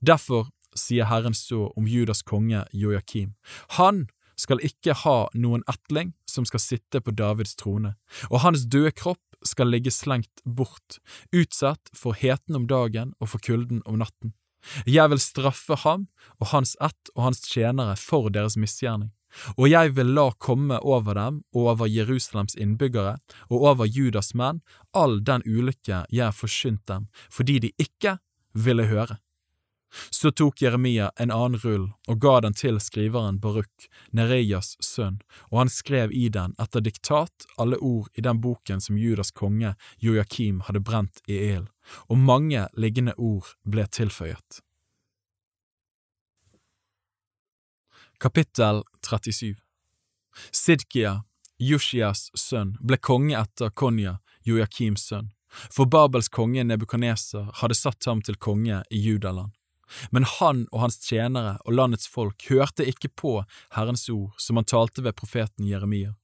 Derfor sier Herren så om Judas konge Joakim, han skal ikke ha noen etling som skal sitte på Davids trone, og hans døde kropp skal ligge slengt bort, utsatt for heten om dagen og for kulden om natten. Jeg vil straffe ham og hans ett og hans tjenere for deres misgjerning, og jeg vil la komme over dem og over Jerusalems innbyggere og over Judas menn all den ulykke jeg forsynt dem, fordi de ikke ville høre. Så tok Jeremia en annen rull og ga den til skriveren Baruk, Nereias sønn, og han skrev i den etter diktat alle ord i den boken som Judas konge Joakim hadde brent i el, og mange liggende ord ble tilføyet. Kapittel 37 Sidkia, Yushias sønn, ble konge etter Konja, Joakims sønn, for Babels konge Nebukaneser hadde satt ham til konge i Judaland. Men han og hans tjenere og landets folk hørte ikke på Herrens ord som han talte ved profeten Jeremia.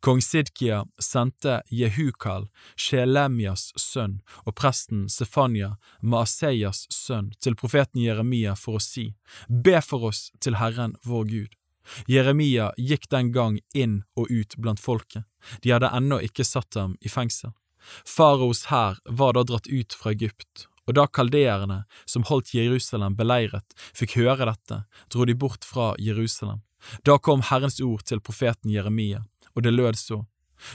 Kong Sidkia sendte Jehukal, Shelemias sønn, og presten Sefanya, Maaseias sønn, til profeten Jeremia for å si, Be for oss til Herren vår Gud. Jeremia gikk den gang inn og ut blant folket, de hadde ennå ikke satt ham i fengsel. Faraos hær var da dratt ut fra Egypt, og da kaldeerne, som holdt Jerusalem beleiret, fikk høre dette, dro de bort fra Jerusalem. Da kom Herrens ord til profeten Jeremia, og det lød så.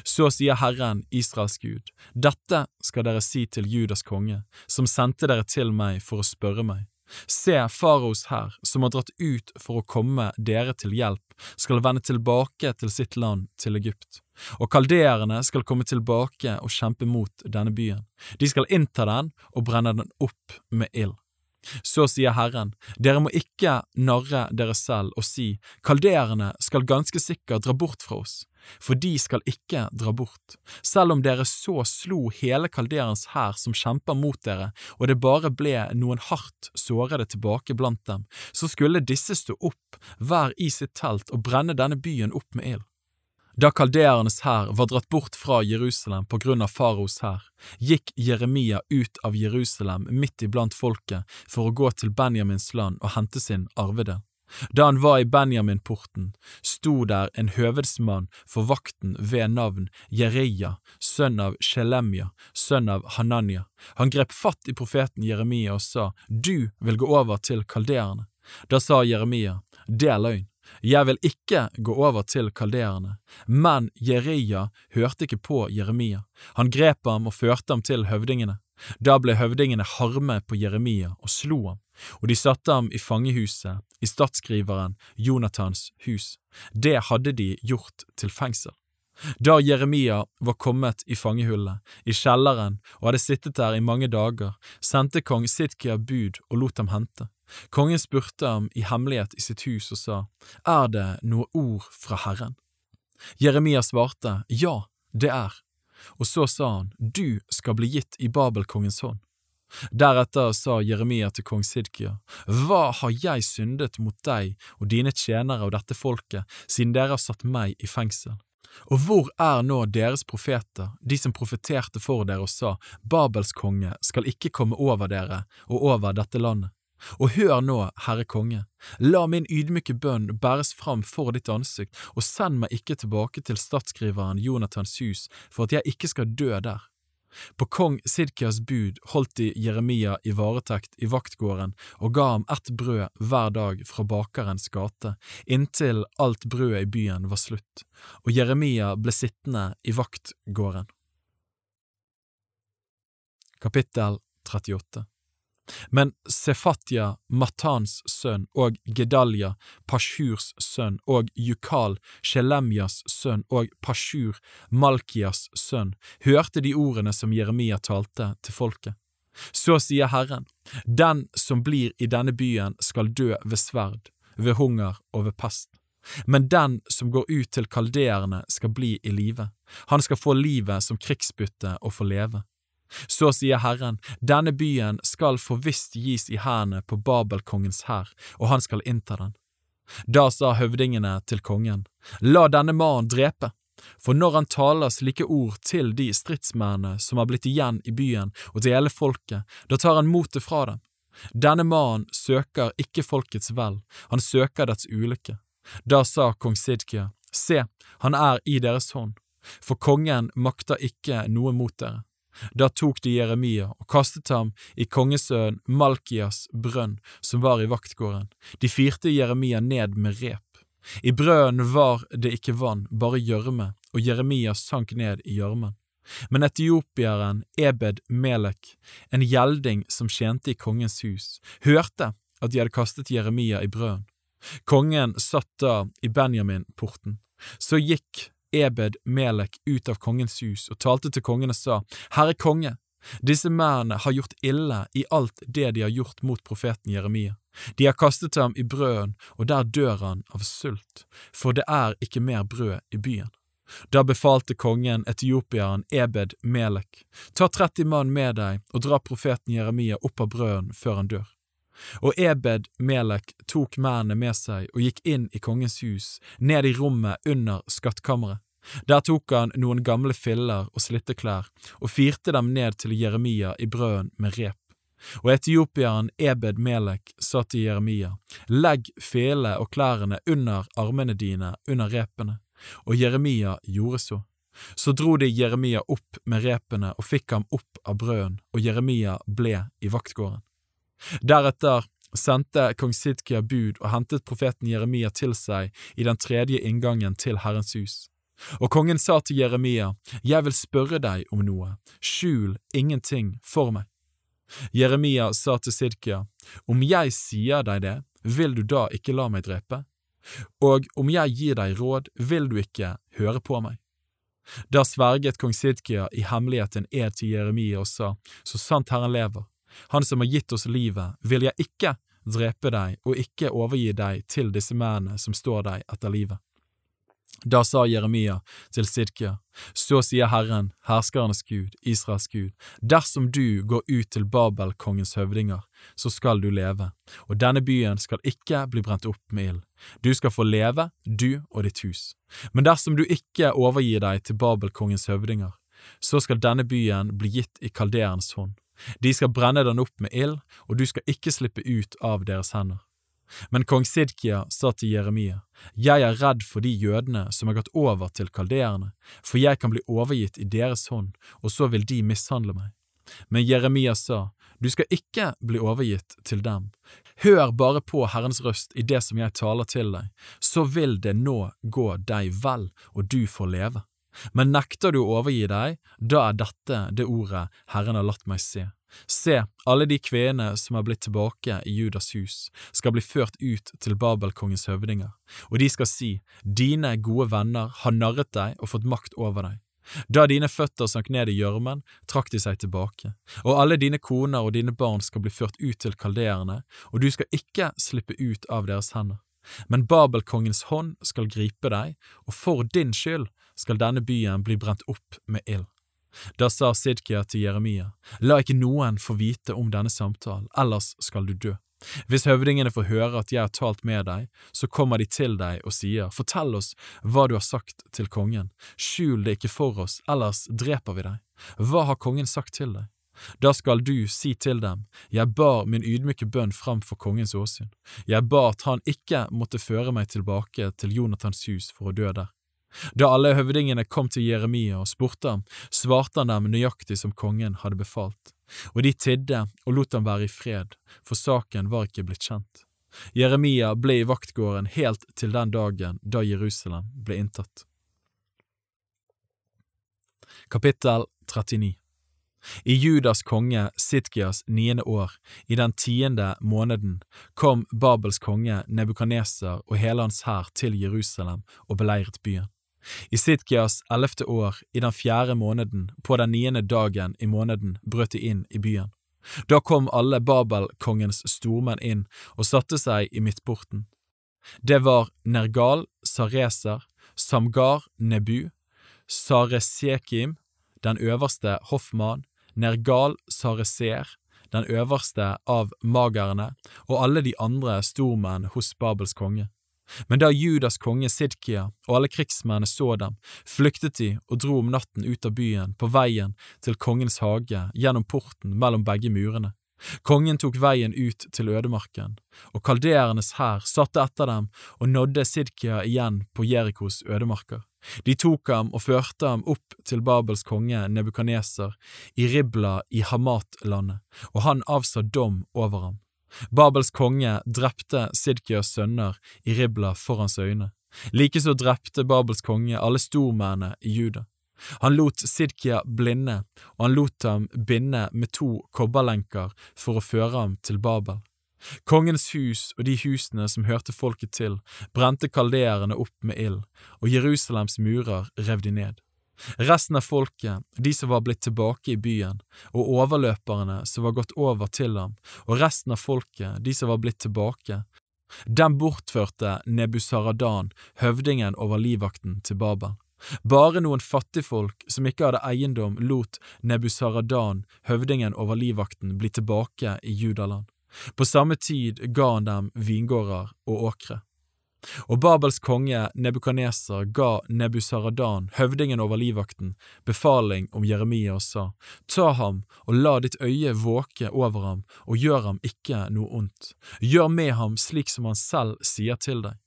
Så sier Herren, Israels Gud, dette skal dere si til Judas konge, som sendte dere til meg for å spørre meg. Se, faraos hær, som har dratt ut for å komme dere til hjelp, skal vende tilbake til sitt land, til Egypt. Og kaldeerne skal komme tilbake og kjempe mot denne byen. De skal innta den og brenne den opp med ild. Så sier Herren, dere må ikke narre dere selv og si, kaldeerne skal ganske sikkert dra bort fra oss, for de skal ikke dra bort. Selv om dere så slo hele kalderens hær som kjemper mot dere, og det bare ble noen hardt sårede tilbake blant dem, så skulle disse stå opp, hver i sitt telt, og brenne denne byen opp med ild. Da kaldeernes hær var dratt bort fra Jerusalem på grunn av faraos hær, gikk Jeremia ut av Jerusalem midt iblant folket for å gå til Benjamins land og hente sin arvedel. Da han var i Benjaminporten, sto der en høvedsmann for vakten ved navn Jereia, sønn av Shelemja, sønn av Hananya. Han grep fatt i profeten Jeremia og sa, Du vil gå over til kaldeerne. Da sa Jeremia, Det er løgn. Jeg vil ikke gå over til kaldeerne. Men Jeria hørte ikke på Jeremia. Han grep ham og førte ham til høvdingene. Da ble høvdingene harme på Jeremia og slo ham, og de satte ham i fangehuset, i statsskriveren Jonathans hus. Det hadde de gjort til fengsel. Da Jeremia var kommet i fangehullet, i kjelleren, og hadde sittet der i mange dager, sendte kong Sidkia bud og lot ham hente. Kongen spurte ham i hemmelighet i sitt hus og sa, Er det noe ord fra Herren? Jeremia svarte, Ja, det er, og så sa han, Du skal bli gitt i Babelkongens hånd. Deretter sa Jeremia til kong Sidkia, Hva har jeg syndet mot deg og dine tjenere og dette folket, siden dere har satt meg i fengsel? Og hvor er nå deres profeter, de som profeterte for dere og sa, Babels konge skal ikke komme over dere og over dette landet? Og hør nå, Herre konge, la min ydmyke bønn bæres fram for ditt ansikt, og send meg ikke tilbake til statsskriveren Jonathans hus for at jeg ikke skal dø der. På kong Sidkias bud holdt de Jeremia i varetekt i vaktgården og ga ham ett brød hver dag fra bakerens gate, inntil alt brødet i byen var slutt, og Jeremia ble sittende i vaktgården. Kapittel 38 Men Sefatya, Matans sønn, og Gedalja, Pashurs sønn, og Jukal, Shelemjas sønn, og Pashur, Malkias sønn, hørte de ordene som Jeremia talte til folket. Så sier Herren, den som blir i denne byen skal dø ved sverd, ved hunger og ved pest. Men den som går ut til kaldeerne skal bli i live, han skal få livet som krigsbytte og få leve. Så sier Herren, denne byen skal forvisst gis i hendene på Babelkongens hær, og han skal innta den. Da sa høvdingene til kongen, la denne mannen drepe, for når han taler slike ord til de stridsmennene som har blitt igjen i byen og til hele folket, da tar han motet fra dem. Denne mannen søker ikke folkets vel, han søker dets ulykke. Da sa kong Sidkia, se, han er i deres hånd, for kongen makter ikke noe mot dere. Da tok de Jeremia og kastet ham i kongesønnen Malkias brønn som var i vaktgården. De firte Jeremia ned med rep. I brønnen var det ikke vann, bare gjørme, og Jeremia sank ned i gjørmen. Men etiopieren Ebed Melek, en gjelding som tjente i kongens hus, hørte at de hadde kastet Jeremia i brønnen. Kongen satt da i Benjamin-porten. Så gikk Ebed Melek ut av kongens hus og talte til kongen og sa, Herre konge, disse mennene har gjort ille i alt det de har gjort mot profeten Jeremia. De har kastet ham i brøden, og der dør han av sult, for det er ikke mer brød i byen. Da befalte kongen etiopieren Ebed Melek, ta 30 mann med deg og dra profeten Jeremia opp av brøden før han dør. Og Ebed Melek tok mennene med seg og gikk inn i kongens hus, ned i rommet under skattkammeret. Der tok han noen gamle filler og slitte klær, og firte dem ned til Jeremia i brøden med rep. Og etiopieren Ebed Melek sa til Jeremia, legg fele og klærne under armene dine under repene, og Jeremia gjorde så. Så dro de Jeremia opp med repene og fikk ham opp av brøden, og Jeremia ble i vaktgården. Deretter sendte kong Sidkia bud og hentet profeten Jeremia til seg i den tredje inngangen til Herrens hus. Og kongen sa til Jeremia, Jeg vil spørre deg om noe, skjul ingenting for meg. Jeremia sa til Sidkia, Om jeg sier deg det, vil du da ikke la meg drepe? Og om jeg gir deg råd, vil du ikke høre på meg? Da sverget kong Sidkia i hemmelighet en ed til Jeremia og sa, Så sant Herren lever, han som har gitt oss livet, vil jeg ikke drepe deg og ikke overgi deg til disse mennene som står deg etter livet. Da sa Jeremia til Sidkia, så sier Herren, herskernes Gud, Israels Gud, dersom du går ut til Babel-kongens høvdinger, så skal du leve, og denne byen skal ikke bli brent opp med ild. Du skal få leve, du og ditt hus. Men dersom du ikke overgir deg til Babel-kongens høvdinger, så skal denne byen bli gitt i kalderens hånd de skal brenne den opp med ild, og du skal ikke slippe ut av deres hender. Men kong Sidkia sa til Jeremia, Jeg er redd for de jødene som har gått over til kaldeerne, for jeg kan bli overgitt i deres hånd, og så vil de mishandle meg. Men Jeremia sa, Du skal ikke bli overgitt til dem. Hør bare på Herrens røst i det som jeg taler til deg, så vil det nå gå deg vel, og du får leve. Men nekter du å overgi deg, da er dette det ordet Herren har latt meg se. Se, alle de kvenene som er blitt tilbake i Judas hus, skal bli ført ut til Babelkongens høvdinger, og de skal si, dine gode venner har narret deg og fått makt over deg. Da dine føtter sank ned i gjørmen, trakk de seg tilbake, og alle dine koner og dine barn skal bli ført ut til kaldeerne, og du skal ikke slippe ut av deres hender. Men Babelkongens hånd skal gripe deg, og for din skyld skal denne byen bli brent opp med ild. Da sa Sidkia til Jeremia, la ikke noen få vite om denne samtalen, ellers skal du dø. Hvis høvdingene får høre at jeg har talt med deg, så kommer de til deg og sier, fortell oss hva du har sagt til kongen, skjul det ikke for oss, ellers dreper vi deg. Hva har kongen sagt til deg? Da skal du si til dem, jeg bar min ydmyke bønn fram for kongens åsyn, jeg ba at han ikke måtte føre meg tilbake til Jonathans hus for å dø der. Da alle høvdingene kom til Jeremia og spurte ham, svarte han dem nøyaktig som kongen hadde befalt, og de tidde og lot ham være i fred, for saken var ikke blitt kjent. Jeremia ble i vaktgården helt til den dagen da Jerusalem ble inntatt. Kapittel 39 I Judas konge Sidkias niende år, i den tiende måneden, kom Babels konge Nebukaneser og hele hans hær til Jerusalem og beleiret byen. I Sidkias ellevte år, i den fjerde måneden, på den niende dagen i måneden, brøt de inn i byen. Da kom alle Babelkongens stormenn inn og satte seg i midtporten. Det var Nergal, Sareser, Samgar, Nebu, Saresekim, den øverste hoffmann, Nergal Sareser, den øverste av magerne, og alle de andre stormenn hos Babels konge. Men da Judas konge Sidkia og alle krigsmennene så dem, flyktet de og dro om natten ut av byen på veien til kongens hage gjennom porten mellom begge murene. Kongen tok veien ut til ødemarken, og kalderenes hær satte etter dem og nådde Sidkia igjen på Jerikos ødemarker. De tok ham og førte ham opp til Babels konge Nebukaneser i Ribla i Hamat-landet, og han avsa dom over ham. Babels konge drepte Sidkias sønner i Ribla for hans øyne. Likeså drepte Babels konge alle stormennene i Juda. Han lot Sidkia blinde, og han lot ham binde med to kobberlenker for å føre ham til Babel. Kongens hus og de husene som hørte folket til, brente kaldeerne opp med ild, og Jerusalems murer rev de ned. Resten av folket, de som var blitt tilbake i byen, og overløperne som var gått over til ham, og resten av folket, de som var blitt tilbake, dem bortførte Nebusaradan, høvdingen over livvakten, til Babel. Bare noen fattigfolk som ikke hadde eiendom, lot Nebusaradan, høvdingen over livvakten, bli tilbake i Judaland. På samme tid ga han dem vingårder og åkre. Og Babels konge Nebukaneser ga Nebusaradan, høvdingen over livvakten, befaling om Jeremia og sa, Ta ham og la ditt øye våke over ham og gjør ham ikke noe ondt, gjør med ham slik som han selv sier til deg.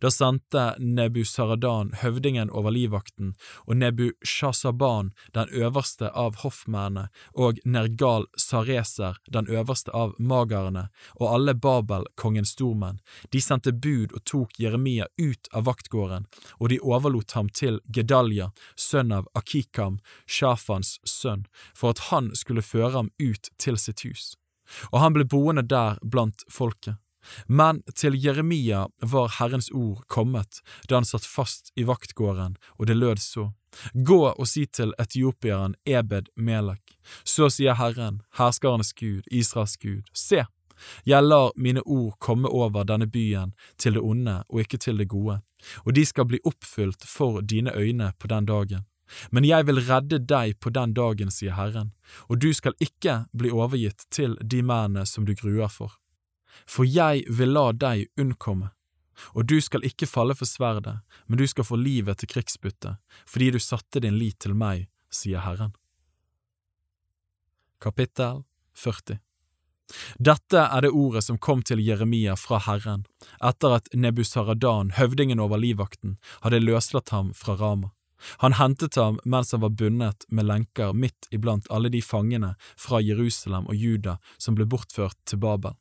Da sendte Nebusaradan, høvdingen over livvakten, og Nebushasaban, den øverste av hoffmennene, og Nergal Sareser, den øverste av magerne, og alle Babel, kongens stormenn, de sendte bud og tok Jeremia ut av vaktgården, og de overlot ham til Gedalja, sønn av Akikam, Shafans sønn, for at han skulle føre ham ut til sitt hus. Og han ble boende der blant folket. Men til Jeremia var Herrens ord kommet da han satt fast i vaktgården, og det lød så. Gå og si til etiopieren Ebed Melek, så sier Herren, herskarenes Gud, Israels Gud, se, jeg lar mine ord komme over denne byen til det onde og ikke til det gode, og de skal bli oppfylt for dine øyne på den dagen. Men jeg vil redde deg på den dagen, sier Herren, og du skal ikke bli overgitt til de mennene som du gruer for for jeg vil la deg unnkomme, og du skal ikke falle for sverdet, men du skal få livet til krigsbytte, fordi du satte din lit til meg, sier Herren. Kapittel 40 Dette er det ordet som kom til Jeremia fra Herren, etter at Nebusaradan, høvdingen over livvakten, hadde løslatt ham fra Rama. Han hentet ham mens han var bundet med lenker midt iblant alle de fangene fra Jerusalem og Juda som ble bortført til Babel.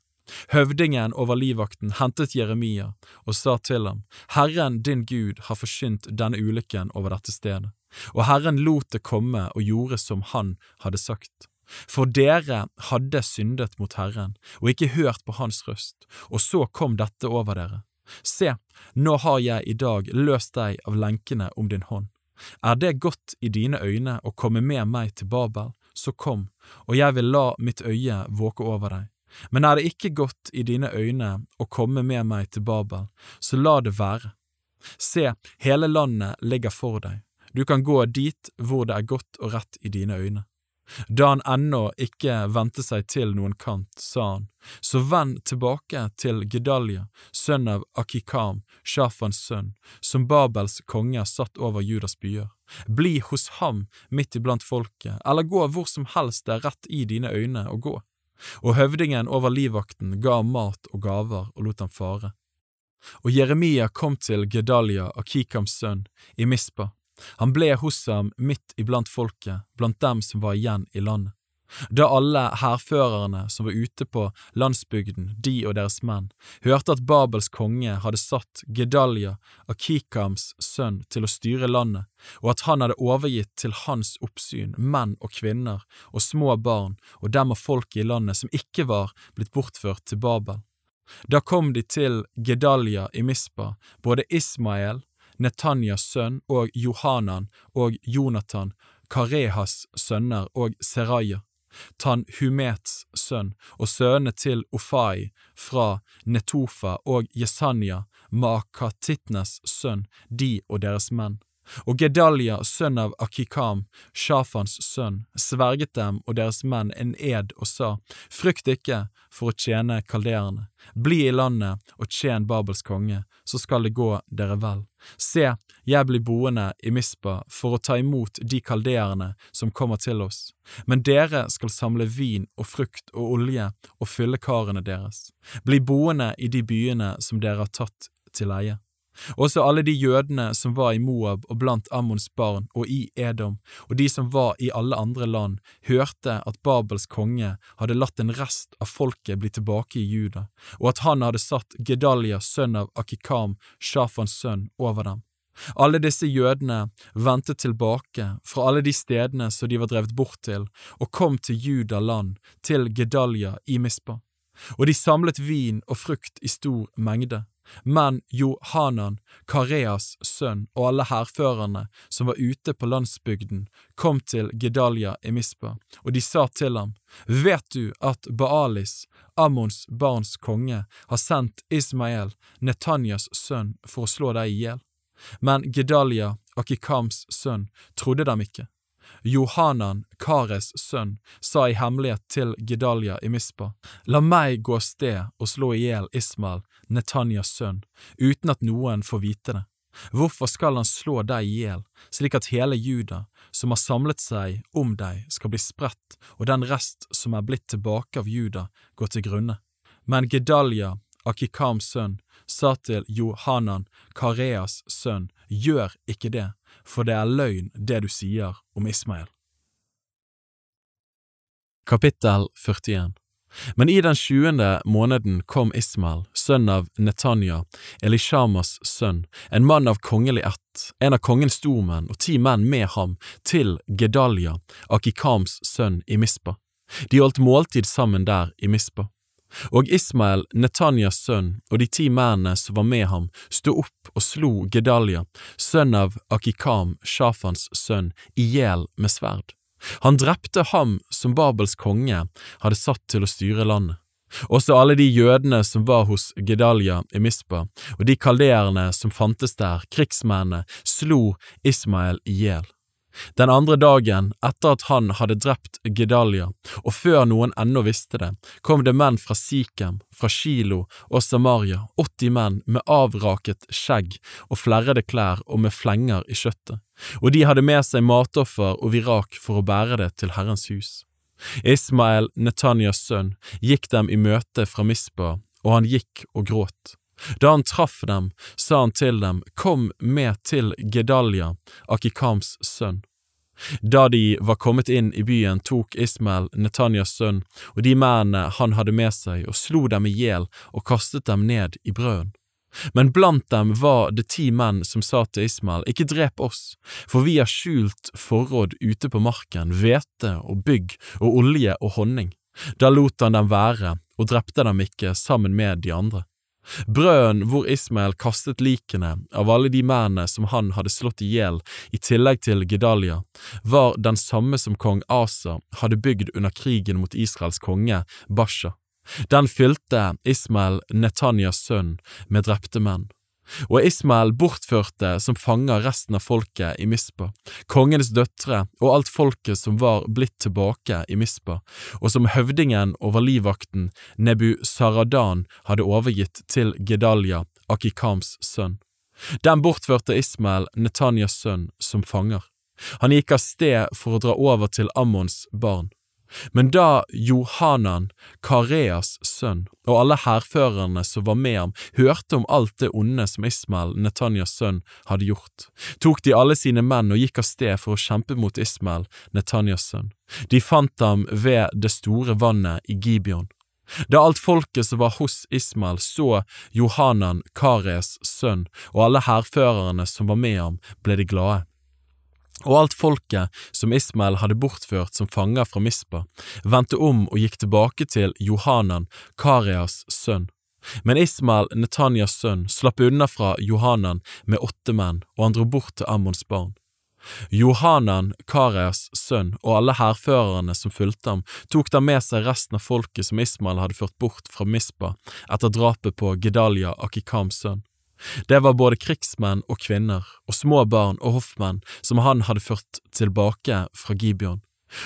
Høvdingen over livvakten hentet Jeremia og sa til ham, Herren din Gud har forsynt denne ulykken over dette stedet, og Herren lot det komme og gjorde som han hadde sagt. For dere hadde syndet mot Herren og ikke hørt på hans røst, og så kom dette over dere. Se, nå har jeg i dag løst deg av lenkene om din hånd. Er det godt i dine øyne å komme med meg til Babel, så kom, og jeg vil la mitt øye våke over deg men er det ikke godt i dine øyne å komme med meg til Babel, så la det være. Se, hele landet ligger for deg, du kan gå dit hvor det er godt og rett i dine øyne. Da han ennå ikke vendte seg til noen kant, sa han, så vend tilbake til Gedalja, sønn av Akikam, Shafans sønn, som Babels konge satt over Judas byer. Bli hos ham midt iblant folket, eller gå hvor som helst det er rett i dine øyne å gå og høvdingen over livvakten ga ham mat og gaver og lot ham fare. Og Jeremia kom til Gedalia, Akikams sønn, i Mispa. Han ble hos ham midt iblant folket, blant dem som var igjen i landet. Da alle hærførerne som var ute på landsbygden, de og deres menn, hørte at Babels konge hadde satt Gedalja, Akikams sønn, til å styre landet, og at han hadde overgitt til hans oppsyn menn og kvinner og små barn og dem av folket i landet som ikke var blitt bortført til Babel. Da kom de til Gedalja i Mispa, både Ismael, Netanyas sønn, og Johanan og Jonathan, Karehas sønner og Seraya Tanhumets sønn, og sønnene til Ofai fra Netofa og Jesanya, Makatitnes sønn, de og deres menn. Og Gedalja, sønn av Akikam, Shafans sønn, sverget dem og deres menn en ed og sa, Frykt ikke for å tjene kalderene, bli i landet og tjen Babels konge, så skal det gå dere vel. Se, jeg blir boende i Mispa for å ta imot de kalderene som kommer til oss, men dere skal samle vin og frukt og olje og fylle karene deres. Bli boende i de byene som dere har tatt til leie. Også alle de jødene som var i Moab og blant Ammons barn og i Edom, og de som var i alle andre land, hørte at Babels konge hadde latt en rest av folket bli tilbake i Juda, og at han hadde satt Gedalja, sønn av Akikam, Shafans sønn, over dem. Alle disse jødene vendte tilbake fra alle de stedene som de var drevet bort til, og kom til Juda land, til Gedalja i Mispa. Og de samlet vin og frukt i stor mengde men Johanan, Kareas sønn, og alle hærførerne som var ute på landsbygden, kom til Gedalja i Mispa, og de sa til ham, Vet du at Baalis, Ammons barns konge, har sendt Ismael, Netanyas sønn, for å slå deg i hjel? Men Gedalja, Akikams sønn, trodde dem ikke. Johanan, Kares sønn, sa i hemmelighet til Gedalja i Mispa, La meg gå av sted og slå i hjel Ismael, Netanyas sønn, uten at noen får vite det. Hvorfor skal han slå deg i hjel, slik at hele Juda, som har samlet seg om deg, skal bli spredt, og den rest som er blitt tilbake av Juda, går til grunne? Men Gedalja, Akikams sønn, sa til Johanan, Kareas sønn, gjør ikke det, for det er løgn det du sier om Ismael. Kapittel 41 Men i den tjuende måneden kom Ismael, sønn av Netanya, Elishamas sønn, en mann av kongelig ett, en av kongens stormenn og ti menn med ham, til Gedalja, Akikams sønn, i Mispa. De holdt måltid sammen der i Mispa. Og Ismael, Netanyas sønn, og de ti mennene som var med ham, sto opp og slo Gedalja, sønn av Akikam, Shafans sønn, i hjel med sverd. Han drepte ham som Babels konge hadde satt til å styre landet. Også alle de jødene som var hos Gedalja i Mispa, og de kalderene som fantes der, krigsmennene, slo Ismael i hjel. Den andre dagen, etter at han hadde drept Gedalia, og før noen ennå visste det, kom det menn fra Sikhem, fra Shilo og Samaria, 80 menn med avraket skjegg og flerrede klær og med flenger i kjøttet, og de hadde med seg matoffer og virak for å bære det til Herrens hus. Ismael, Netanyas sønn, gikk dem i møte fra Mispa, og han gikk og gråt. Da han traff dem, sa han til dem, Kom med til Gedalja, Akikams sønn. Da de var kommet inn i byen, tok Ismael, Netanyas sønn, og de mennene han hadde med seg, og slo dem i hjel og kastet dem ned i brøden. Men blant dem var det ti menn som sa til Ismael, Ikke drep oss, for vi har skjult forråd ute på marken, hvete og bygg og olje og honning. Da lot han dem være, og drepte dem ikke sammen med de andre. Brøden hvor Ismael kastet likene av alle de mennene som han hadde slått i hjel, i tillegg til Gedalia, var den samme som kong Asa hadde bygd under krigen mot Israels konge, Basha. Den fylte Ismael, Netanyas sønn, med drepte menn. Og Ismael bortførte som fanger resten av folket i Mispa, kongenes døtre og alt folket som var blitt tilbake i Mispa, og som høvdingen over livvakten Nebu Saradan hadde overgitt til Gedalja, Akikams sønn. Den bortførte Ismael, Netanyas sønn, som fanger. Han gikk av sted for å dra over til Ammons barn. Men da Johanan, Kareas sønn, og alle hærførerne som var med ham, hørte om alt det onde som Ismael, Netanyas sønn, hadde gjort, tok de alle sine menn og gikk av sted for å kjempe mot Ismael, Netanyas sønn. De fant ham ved det store vannet i Gibeon. Da alt folket som var hos Ismael så Johanan, Kares sønn, og alle hærførerne som var med ham, ble de glade. Og alt folket som Ismael hadde bortført som fanger fra Mispa, vendte om og gikk tilbake til Johanan, Karias sønn. Men Ismael, Netanyas sønn, slapp unna fra Johanan med åtte menn, og han dro bort til Ammons barn. Johanan, Karias sønn, og alle hærførerne som fulgte ham, tok da med seg resten av folket som Ismael hadde ført bort fra Mispa etter drapet på Gedalia, Akikams sønn. Det var både krigsmenn og kvinner, og små barn og hoffmenn som han hadde ført tilbake fra Gibeon.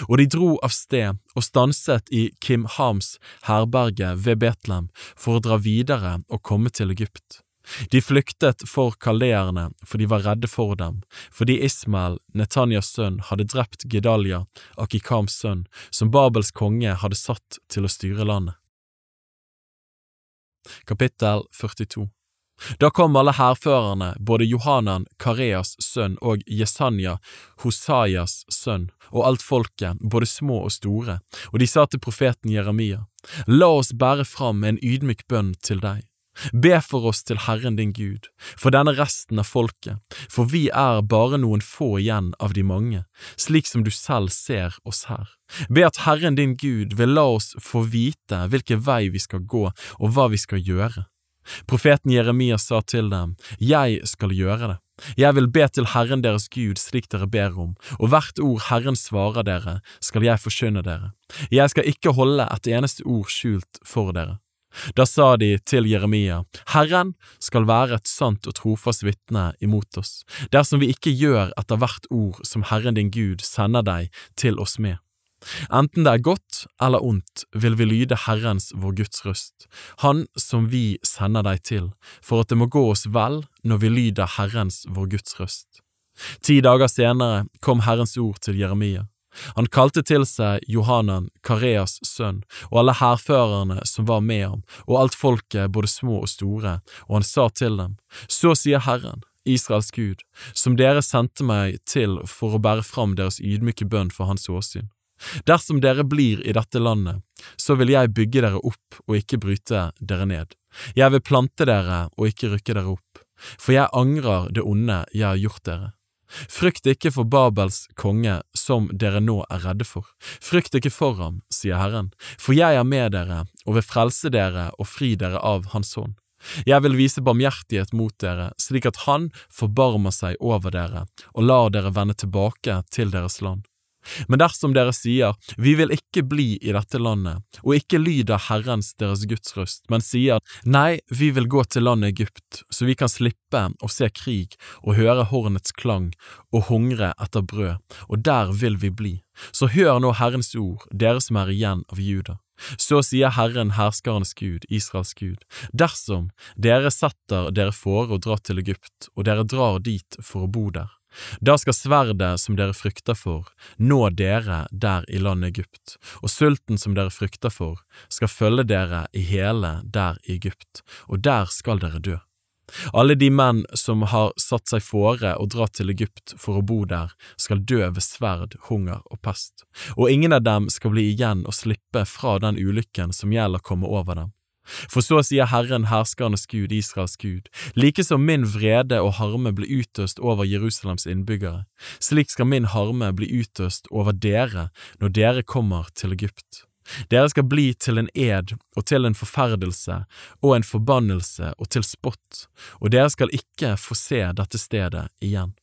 Og de dro av sted og stanset i Kim Hams herberge ved Betlehem for å dra videre og komme til Egypt. De flyktet for kaldeerne, for de var redde for dem, fordi Ismael, Netanyas sønn, hadde drept Gedalia, Akikams sønn, som Babels konge hadde satt til å styre landet. Kapittel 42 da kom alle hærførerne, både Johanan, Kareas sønn og Jesanja, Hosaias sønn, og alt folket, både små og store, og de sa til profeten Jeremia, La oss bære fram en ydmyk bønn til deg. Be for oss til Herren din Gud, for denne resten av folket, for vi er bare noen få igjen av de mange, slik som du selv ser oss her. Be at Herren din Gud vil la oss få vite hvilken vei vi skal gå og hva vi skal gjøre. Profeten Jeremia sa til dem, Jeg skal gjøre det. Jeg vil be til Herren deres Gud slik dere ber om, og hvert ord Herren svarer dere, skal jeg forkynne dere. Jeg skal ikke holde et eneste ord skjult for dere. Da sa de til Jeremia, Herren skal være et sant og trofast vitne imot oss, dersom vi ikke gjør etter hvert ord som Herren din Gud sender deg til oss med. Enten det er godt eller ondt, vil vi lyde Herrens vår Guds røst, Han som vi sender deg til, for at det må gå oss vel når vi lyder Herrens vår Guds røst. Ti dager senere kom Herrens ord til Jeremia. Han kalte til seg Johanan, Kareas sønn, og alle hærførerne som var med ham, og alt folket, både små og store, og han sa til dem, Så sier Herren, Israels Gud, som dere sendte meg til for å bære fram deres ydmyke bønn for hans åsyn. Dersom dere blir i dette landet, så vil jeg bygge dere opp og ikke bryte dere ned. Jeg vil plante dere og ikke rykke dere opp, for jeg angrer det onde jeg har gjort dere. Frykt ikke for Babels konge som dere nå er redde for. Frykt ikke for ham, sier Herren, for jeg er med dere og vil frelse dere og fri dere av Hans hånd. Jeg vil vise barmhjertighet mot dere, slik at Han forbarmer seg over dere og lar dere vende tilbake til deres land. Men dersom dere sier, Vi vil ikke bli i dette landet, og ikke lyder Herrens deres Guds røst, men sier, Nei, vi vil gå til landet Egypt, så vi kan slippe å se krig og høre hornets klang og hungre etter brød, og der vil vi bli. Så hør nå Herrens ord, dere som er igjen av Juda. Så sier Herren herskerens Gud, Israels Gud, dersom dere setter dere fore å dra til Egypt, og dere drar dit for å bo der, da skal sverdet som dere frykter for, nå dere der i landet Egypt, og sulten som dere frykter for, skal følge dere i hele der i Egypt, og der skal dere dø. Alle de menn som har satt seg fore å dra til Egypt for å bo der, skal dø ved sverd, hunger og pest, og ingen av dem skal bli igjen og slippe fra den ulykken som gjelder komme over dem. For så sier Herren herskernes Gud, Israels Gud, like som min vrede og harme blir utøst over Jerusalems innbyggere, slik skal min harme bli utøst over dere når dere kommer til Egypt. Dere skal bli til en ed og til en forferdelse og en forbannelse og til spott, og dere skal ikke få se dette stedet igjen.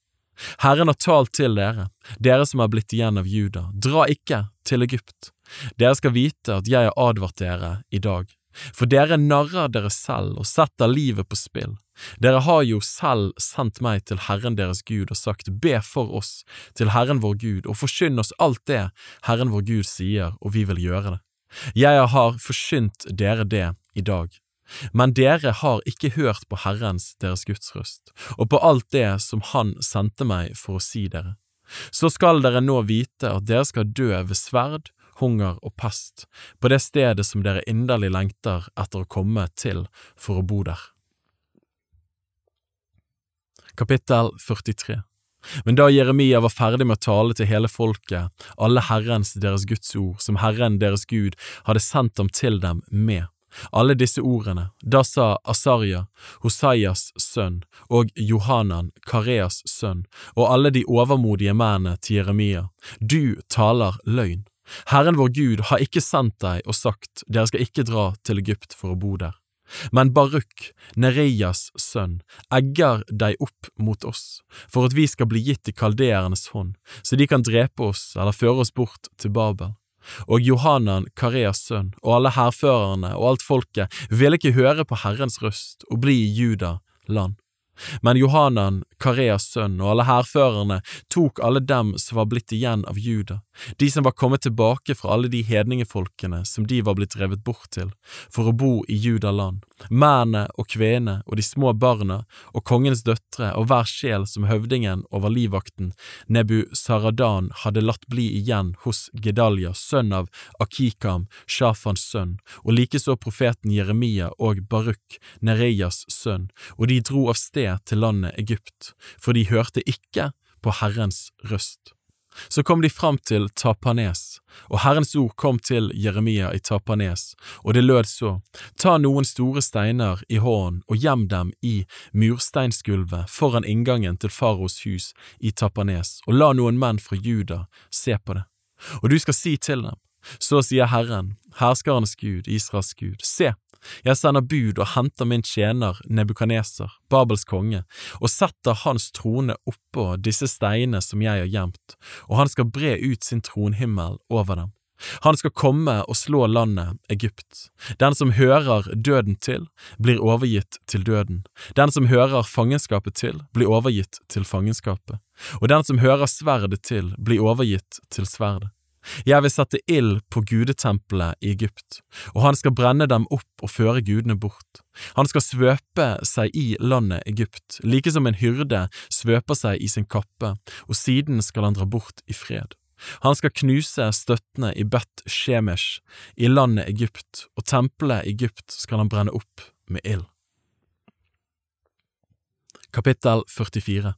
Herren har talt til dere, dere som er blitt igjen av Juda, dra ikke til Egypt. Dere skal vite at jeg har advart dere i dag. For dere narrer dere selv og setter livet på spill. Dere har jo selv sendt meg til Herren deres Gud og sagt, be for oss til Herren vår Gud, og forkynn oss alt det Herren vår Gud sier, og vi vil gjøre det. Jeg har forkynt dere det i dag. Men dere har ikke hørt på Herrens deres Guds røst, og på alt det som Han sendte meg for å si dere. Så skal dere nå vite at dere skal dø ved sverd, hunger og pest, på det stedet som dere inderlig lengter etter å komme til for å bo der. Kapittel 43 Men da Jeremia var ferdig med å tale til hele folket, alle Herrens deres Guds ord, som Herren deres Gud hadde sendt dem til dem med, alle disse ordene, da sa Asarja, Hosaias sønn, og Johanan, Kareas sønn, og alle de overmodige mennene til Jeremia, du taler løgn. Herren vår Gud har ikke sendt deg og sagt, dere skal ikke dra til Egypt for å bo der. Men Baruk, Nereias sønn, egger deg opp mot oss, for at vi skal bli gitt i kaldeernes hånd, så de kan drepe oss eller føre oss bort til Babel. Og Johanan, Kareas sønn, og alle hærførerne og alt folket ville ikke høre på Herrens røst og bli i Juda land. Men Johanan, Kareas sønn, og alle hærførerne tok alle dem som var blitt igjen av Juda, de som var kommet tilbake fra alle de hedningefolkene som de var blitt revet bort til, for å bo i Judaland, mennene og kvenene og de små barna og kongens døtre og hver sjel som høvdingen over livvakten, Nebu Saradan, hadde latt bli igjen hos Gedalja, sønn av Akikam, Shafans sønn, og likeså profeten Jeremia og Baruk, Nereias sønn, og de dro av sted til landet Egypt, for de hørte ikke på Herrens røst. Så kom de fram til Tapanes, og Herrens ord kom til Jeremia i Tapanes, og det lød så, ta noen store steiner i hånden og gjem dem i mursteinsgulvet foran inngangen til faraos hus i Tapanes, og la noen menn fra Juda se på det. Og du skal si til dem, så sier Herren, herskarenes Gud, Israels Gud, se, jeg sender bud og henter min tjener Nebukaneser, Babels konge, og setter hans trone oppå disse steinene som jeg har gjemt, og han skal bre ut sin tronhimmel over dem. Han skal komme og slå landet Egypt. Den som hører døden til, blir overgitt til døden. Den som hører fangenskapet til, blir overgitt til fangenskapet. Og den som hører sverdet til, blir overgitt til sverdet. Jeg vil sette ild på gudetempelet i Egypt, og han skal brenne dem opp og føre gudene bort. Han skal svøpe seg i landet Egypt, like som en hyrde svøper seg i sin kappe, og siden skal han dra bort i fred. Han skal knuse støttene i Bet Shemesh i landet Egypt, og tempelet Egypt skal han brenne opp med ild. Kapittel 44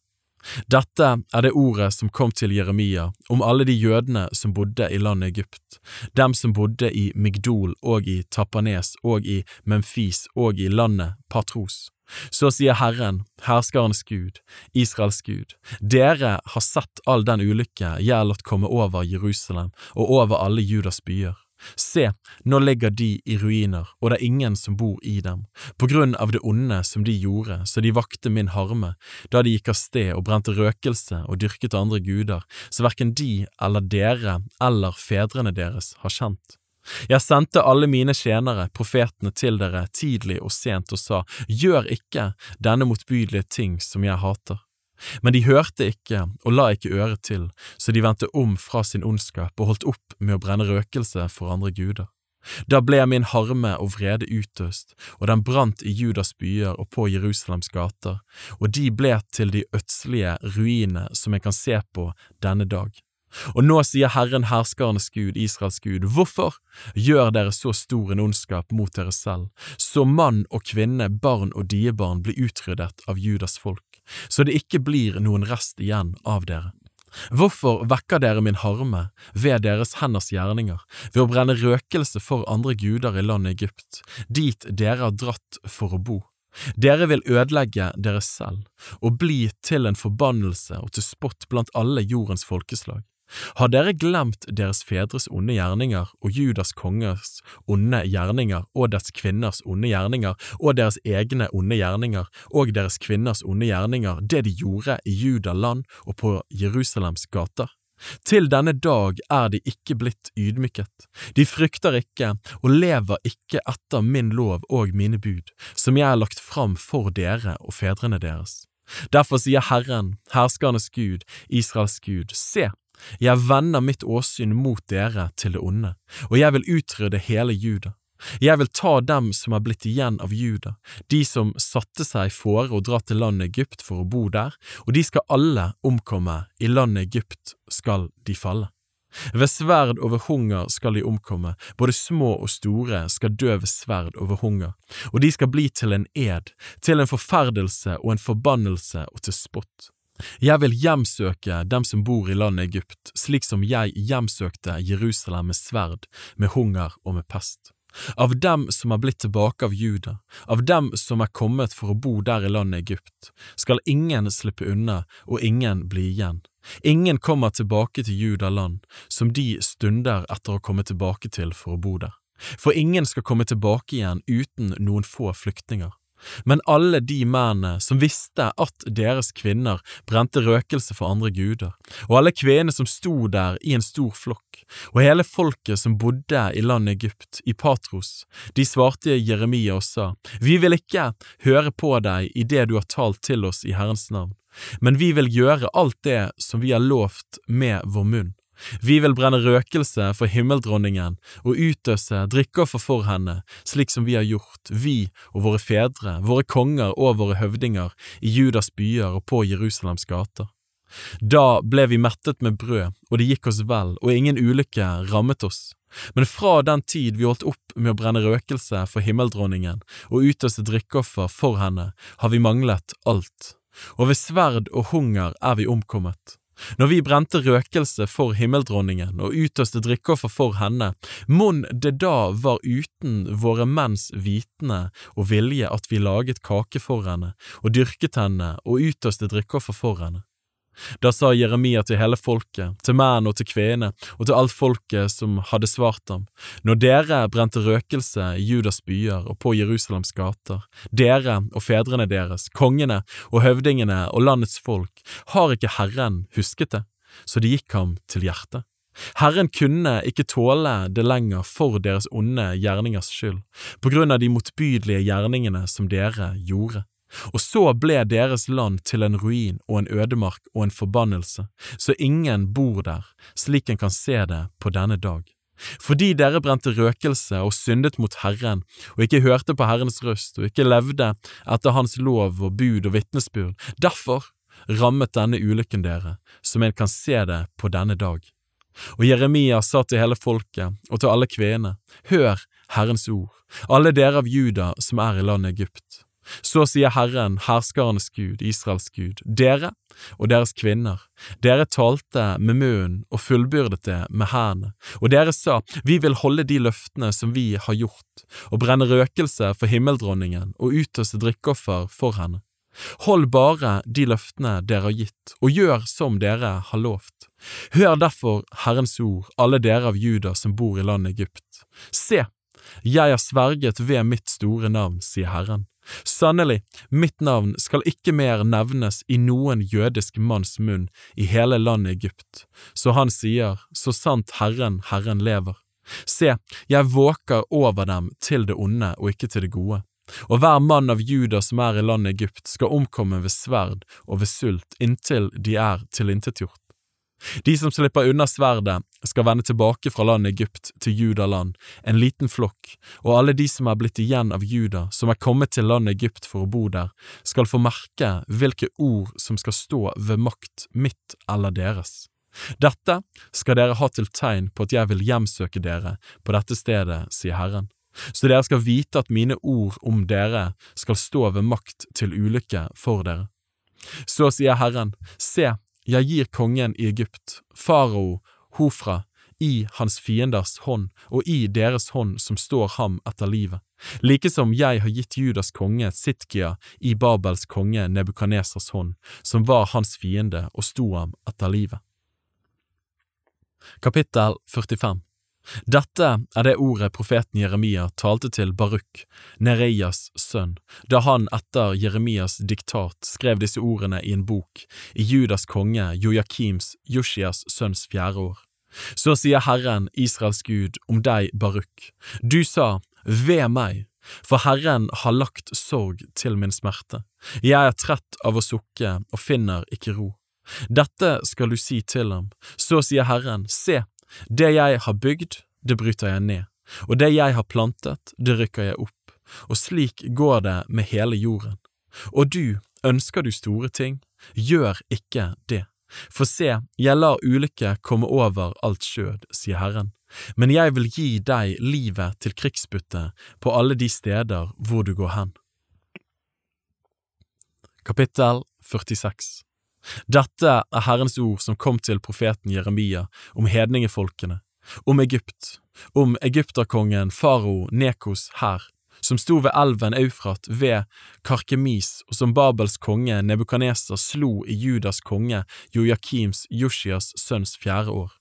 dette er det ordet som kom til Jeremia om alle de jødene som bodde i landet Egypt, dem som bodde i Migdol og i Tapanes og i Memphis og i landet Patros. Så sier Herren, herskerens Gud, Israels Gud, dere har sett all den ulykke jeg har latt komme over Jerusalem og over alle Judas byer. Se, nå ligger de i ruiner, og det er ingen som bor i dem, på grunn av det onde som de gjorde, så de vakte min harme, da de gikk av sted og brente røkelse og dyrket andre guder, så hverken de eller dere eller fedrene deres har kjent. Jeg sendte alle mine tjenere, profetene, til dere tidlig og sent og sa, gjør ikke denne motbydelige ting som jeg hater. Men de hørte ikke og la ikke øre til, så de vendte om fra sin ondskap og holdt opp med å brenne røkelse for andre guder. Da ble min harme og vrede utøst, og den brant i Judas byer og på Jerusalems gater, og de ble til de ødslige ruinene som jeg kan se på denne dag. Og nå sier Herren herskernes Gud, Israels Gud, hvorfor gjør dere så stor en ondskap mot dere selv, så mann og kvinne, barn og diebarn blir utryddet av Judas folk? Så det ikke blir noen rest igjen av dere. Hvorfor vekker dere min harme ved deres henders gjerninger, ved å brenne røkelse for andre guder i landet Egypt, dit dere har dratt for å bo? Dere vil ødelegge dere selv og bli til en forbannelse og til spott blant alle jordens folkeslag. Har dere glemt deres fedres onde gjerninger og Judas kongers onde gjerninger og dets kvinners onde gjerninger og deres egne onde gjerninger og deres kvinners onde gjerninger, det de gjorde i Judaland og på Jerusalems gater? Til denne dag er de ikke blitt ydmyket, de frykter ikke og lever ikke etter min lov og mine bud, som jeg har lagt fram for dere og fedrene deres. Derfor sier Herren, herskernes Gud, Israels Gud, se, jeg vender mitt åsyn mot dere til det onde, og jeg vil utrydde hele Juda. Jeg vil ta dem som er blitt igjen av Juda, de som satte seg fore å dra til landet Egypt for å bo der, og de skal alle omkomme, i landet Egypt skal de falle. Ved sverd over hunger skal de omkomme, både små og store skal dø ved sverd over hunger, og de skal bli til en ed, til en forferdelse og en forbannelse og til spott. Jeg vil hjemsøke dem som bor i landet Egypt, slik som jeg hjemsøkte Jerusalem med sverd, med hunger og med pest. Av dem som er blitt tilbake av Juda, av dem som er kommet for å bo der i landet Egypt, skal ingen slippe unna og ingen bli igjen. Ingen kommer tilbake til Juda land, som de stunder etter å komme tilbake til for å bo der. For ingen skal komme tilbake igjen uten noen få flyktninger. Men alle de mennene som visste at deres kvinner brente røkelse for andre guder, og alle kvinnene som sto der i en stor flokk, og hele folket som bodde i landet Egypt, i Patros, de svarte Jeremia og sa, Vi vil ikke høre på deg i det du har talt til oss i Herrens navn, men vi vil gjøre alt det som vi har lovt med vår munn. Vi vil brenne røkelse for himmeldronningen og utøse drikkeoffer for henne, slik som vi har gjort, vi og våre fedre, våre konger og våre høvdinger i Judas byer og på Jerusalems gater. Da ble vi mettet med brød, og det gikk oss vel, og ingen ulykke rammet oss. Men fra den tid vi holdt opp med å brenne røkelse for himmeldronningen og utøse drikkeoffer for henne, har vi manglet alt, og ved sverd og hunger er vi omkommet. Når vi brente røkelse for himmeldronningen og utøste drikkeoffer for henne, mon det da var uten våre menns vitende og vilje at vi laget kake for henne og dyrket henne og utøste drikkeoffer for henne. Da sa Jeremia til hele folket, til menn og til kvinner, og til alt folket som hadde svart ham, når dere brente røkelse i Judas byer og på Jerusalems gater, dere og fedrene deres, kongene og høvdingene og landets folk, har ikke Herren husket det, så det gikk ham til hjertet. Herren kunne ikke tåle det lenger for deres onde gjerningers skyld, på grunn av de motbydelige gjerningene som dere gjorde. Og så ble deres land til en ruin og en ødemark og en forbannelse, så ingen bor der, slik en kan se det på denne dag. Fordi dere brente røkelse og syndet mot Herren, og ikke hørte på Herrens røst, og ikke levde etter Hans lov og bud og vitnesbyrd, derfor rammet denne ulykken dere, som en kan se det på denne dag. Og Jeremia sa til hele folket og til alle kvinnene, hør Herrens ord, alle dere av Juda som er i landet Egypt. Så sier Herren, herskarenes Gud, Israels Gud, dere og deres kvinner, dere talte med munnen og fullbyrdet det med hendene, og dere sa, vi vil holde de løftene som vi har gjort, og brenne røkelse for himmeldronningen og utøse drikkeoffer for henne. Hold bare de løftene dere har gitt, og gjør som dere har lovt. Hør derfor Herrens ord, alle dere av Juda som bor i landet Egypt. Se, jeg har sverget ved mitt store navn, sier Herren Sannelig, mitt navn skal ikke mer nevnes i noen jødisk manns munn i hele landet Egypt, så han sier, så sant Herren, Herren lever. Se, jeg våker over dem til det onde og ikke til det gode. Og hver mann av Juda som er i landet Egypt, skal omkomme ved sverd og ved sult inntil de er tilintetgjort. De som slipper unna sverdet, skal vende tilbake fra landet Egypt til Judaland, en liten flokk, og alle de som er blitt igjen av Juda, som er kommet til landet Egypt for å bo der, skal få merke hvilke ord som skal stå ved makt mitt eller deres. Dette skal dere ha til tegn på at jeg vil hjemsøke dere på dette stedet, sier Herren. Så dere skal vite at mine ord om dere skal stå ved makt til ulykke for dere. Så sier Herren, se, jeg gir kongen i Egypt, farao, Hofra, i hans fienders hånd og i deres hånd som står ham etter livet, like som jeg har gitt Judas konge Sitkia i Babels konge Nebukadnesers hånd, som var hans fiende og sto ham etter livet. Kapittel 45 dette er det ordet profeten Jeremia talte til Baruk, Nereias sønn, da han etter Jeremias diktat skrev disse ordene i en bok i Judas konge Joakims, Joshias sønns fjerde år. Så sier Herren, Israels Gud, om deg, Baruk, du sa, ved meg, for Herren har lagt sorg til min smerte, jeg er trett av å sukke og finner ikke ro. Dette skal du si til ham, så sier Herren, se, det jeg har bygd, det bryter jeg ned, og det jeg har plantet, det rykker jeg opp, og slik går det med hele jorden. Og du, ønsker du store ting, gjør ikke det. For se, jeg lar ulykke komme over alt skjød, sier Herren, men jeg vil gi deg livet til krigsbytte på alle de steder hvor du går hen. Kapittel 46 Dette er Herrens ord som kom til profeten Jeremia om hedningefolkene, om Egypt, om egypterkongen farao Nekos hær, som sto ved elven Eufrat ved Karkemis, og som Babels konge Nebukaneser slo i Judas konge Joakims Joshias sønns fjerde år.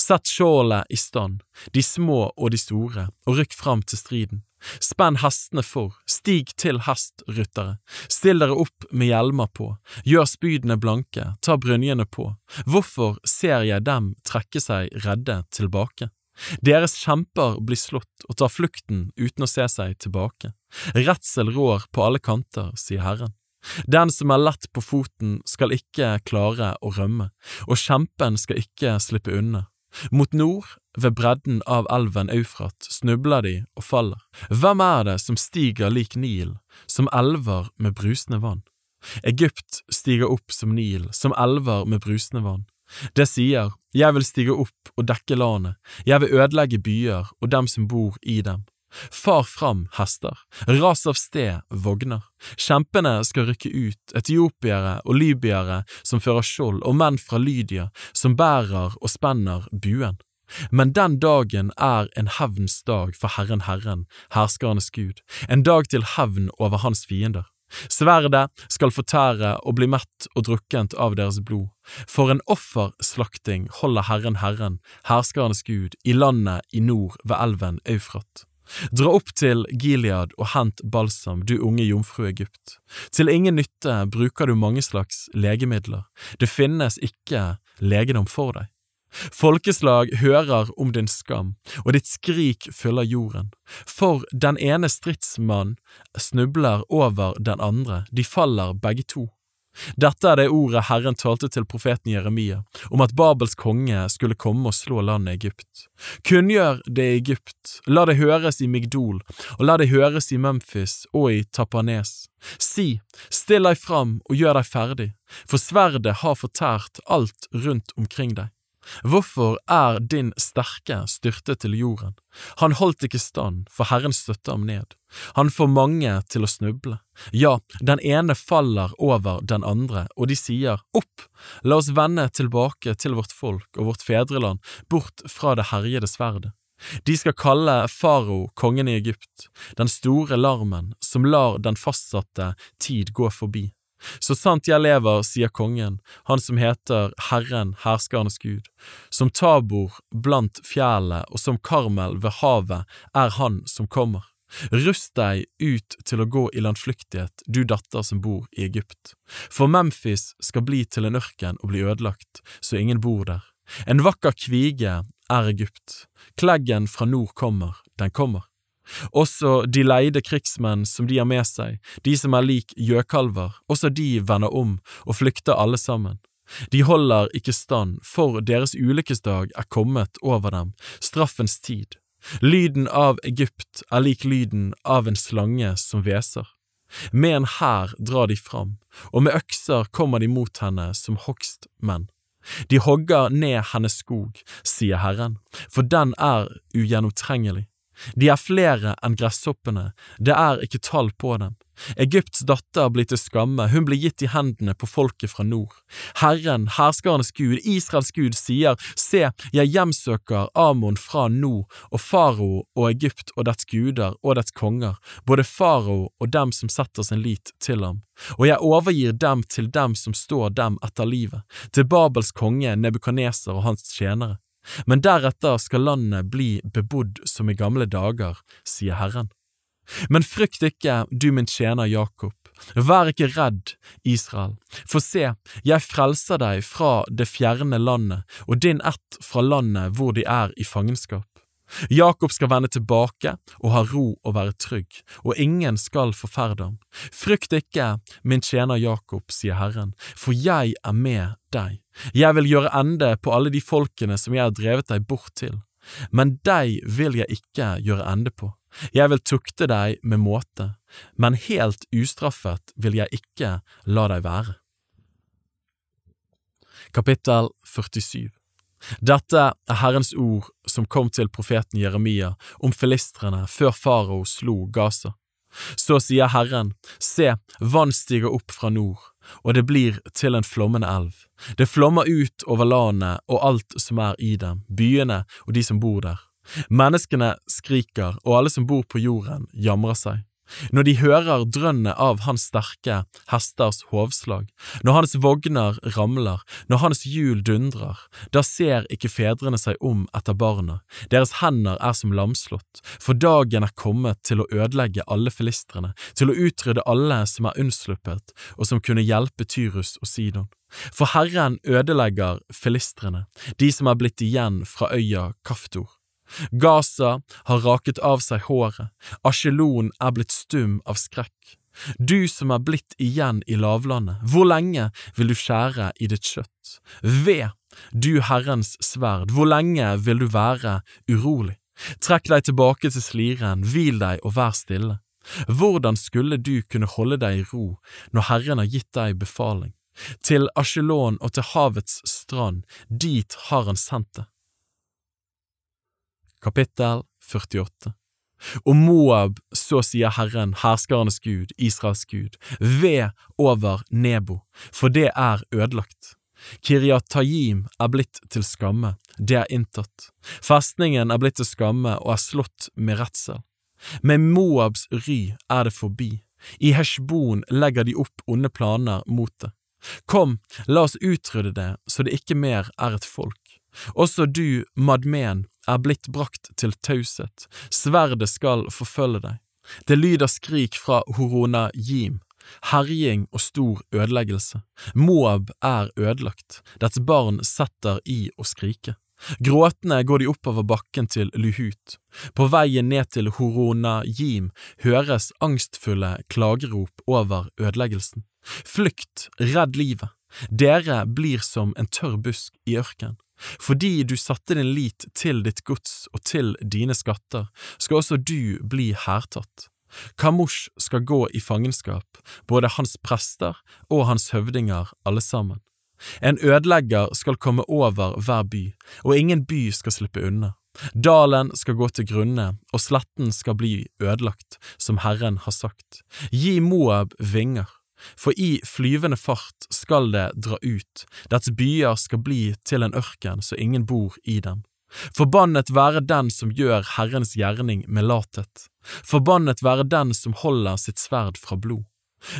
Sett skjoldet i stand, de små og de store, og rykk fram til striden. Spenn hestene for, stig til hest, ryttere, still dere opp med hjelmer på, gjør spydene blanke, ta brynjene på, hvorfor ser jeg dem trekke seg redde tilbake? Deres kjemper blir slått og tar flukten uten å se seg tilbake. Redsel rår på alle kanter, sier Herren. Den som er lett på foten skal ikke klare å rømme, og kjempen skal ikke slippe unna. Mot nord, ved bredden av elven Eufrat, snubler de og faller. Hvem er det som stiger lik Nil, som elver med brusende vann? Egypt stiger opp som Nil, som elver med brusende vann. Det sier, jeg vil stige opp og dekke landet, jeg vil ødelegge byer og dem som bor i dem. Far fram, hester, ras av sted, vogner. Kjempene skal rykke ut, etiopiere og libyere som fører skjold, og menn fra Lydia som bærer og spenner buen. Men den dagen er en hevns dag for Herren Herren, herskernes Gud, en dag til hevn over hans fiender. Sverdet skal fortære og bli mett og drukkent av deres blod. For en offerslakting holder Herren Herren, herskernes Gud, i landet i nord ved elven Eufrat. Dra opp til Gilead og hent balsam, du unge jomfru Egypt. Til ingen nytte bruker du mange slags legemidler, det finnes ikke legedom for deg. Folkeslag hører om din skam, og ditt skrik fyller jorden. For den ene stridsmann snubler over den andre, de faller begge to. Dette er det ordet Herren talte til profeten Jeremia, om at Babels konge skulle komme og slå landet Egypt. Kunngjør det i Egypt, la det høres i Migdol, og la det høres i Memphis og i Tapanes. Si, still deg fram og gjør deg ferdig, for sverdet har fortært alt rundt omkring deg. Hvorfor er din sterke styrtet til jorden? Han holdt ikke stand, for Herren støtte ham ned. Han får mange til å snuble. Ja, den ene faller over den andre, og de sier, Opp, la oss vende tilbake til vårt folk og vårt fedreland, bort fra det herjede sverdet. De skal kalle farao kongen i Egypt, den store larmen som lar den fastsatte tid gå forbi. Så sant jeg lever, sier kongen, han som heter Herren, herskernes Gud, som Tabor blant fjellet og som Karmel ved havet er han som kommer. Rust deg ut til å gå i landflyktighet, du datter som bor i Egypt, for Memphis skal bli til en ørken og bli ødelagt, så ingen bor der. En vakker kvige er Egypt, kleggen fra nord kommer, den kommer. Også de leide krigsmenn som de har med seg, de som er lik gjøkalver, også de vender om og flykter alle sammen. De holder ikke stand, for deres ulykkesdag er kommet over dem, straffens tid. Lyden av Egypt er lik lyden av en slange som hveser. Med en hær drar de fram, og med økser kommer de mot henne som hogstmenn. De hogger ned hennes skog, sier Herren, for den er ugjennomtrengelig. De er flere enn gresshoppene, det er ikke tall på dem. Egypts datter blir til skamme, hun blir gitt i hendene på folket fra nord. Herren, herskernes Gud, Israels Gud, sier, Se, jeg hjemsøker Amon fra nord, og farao og Egypt og dets guder og dets konger, både farao og dem som setter sin lit til ham. Og jeg overgir dem til dem som står dem etter livet, til Babels konge Nebukaneser og hans tjenere. Men deretter skal landet bli bebodd som i gamle dager, sier Herren. Men frykt ikke, du min tjener Jakob, vær ikke redd, Israel, for se, jeg frelser deg fra det fjerne landet og din ett fra landet hvor de er i fangenskap. Jakob skal vende tilbake og ha ro og være trygg, og ingen skal forferde ham. Frykt ikke, min tjener Jakob, sier Herren, for jeg er med deg. Jeg vil gjøre ende på alle de folkene som jeg har drevet deg bort til, men deg vil jeg ikke gjøre ende på. Jeg vil tukte deg med måte, men helt ustraffet vil jeg ikke la deg være. Kapittel 47 Dette er Herrens ord som kom til profeten Jeremia om filistrene før farao slo Gaza. Så sier Herren, se, vann stiger opp fra nord, og det blir til en flommende elv. Det flommer ut over landet og alt som er i dem, byene og de som bor der. Menneskene skriker, og alle som bor på jorden, jamrer seg. Når de hører drønnet av hans sterke hesters hovslag, når hans vogner ramler, når hans hjul dundrer, da ser ikke fedrene seg om etter barna, deres hender er som lamslått, for dagen er kommet til å ødelegge alle filistrene, til å utrydde alle som er unnsluppet og som kunne hjelpe Tyrus og Sidon. For Herren ødelegger filistrene, de som er blitt igjen fra øya Kaftor. Gaza har raket av seg håret, Asjelon er blitt stum av skrekk. Du som er blitt igjen i lavlandet, hvor lenge vil du skjære i ditt kjøtt? Ved, du Herrens sverd, hvor lenge vil du være urolig? Trekk deg tilbake til sliren, hvil deg og vær stille. Hvordan skulle du kunne holde deg i ro når Herren har gitt deg befaling? Til Asjelon og til havets strand, dit har han sendt det. Kapittel 48 Og Moab, så sier Herren, herskarenes Gud, Israels Gud, ved over Nebo, for det er ødelagt. Kiryat Tajim er blitt til skamme, det er inntatt. Festningen er blitt til skamme og er slått med redsel. Med Moabs ry er det forbi. I Heshbon legger de opp onde planer mot det. Kom, la oss utrydde det så det ikke mer er et folk. Også du, Madmen, er blitt brakt til taushet, sverdet skal forfølge deg. Det lyder skrik fra Horona Jim, herjing og stor ødeleggelse. Moab er ødelagt, dets barn setter i å skrike. Gråtende går de oppover bakken til Luhut. På veien ned til Horona Jim høres angstfulle klagerop over ødeleggelsen. Flykt, redd livet. Dere blir som en tørr busk i ørken. Fordi du satte din lit til ditt gods og til dine skatter, skal også du bli hærtatt. Kamosh skal gå i fangenskap, både hans prester og hans høvdinger alle sammen. En ødelegger skal komme over hver by, og ingen by skal slippe unna. Dalen skal gå til grunne, og sletten skal bli ødelagt, som Herren har sagt. Gi Moab vinger, for i flyvende fart skal det dra ut, dets byer skal bli til en ørken så ingen bor i dem. Forbannet være den som gjør Herrens gjerning med lathet, forbannet være den som holder sitt sverd fra blod.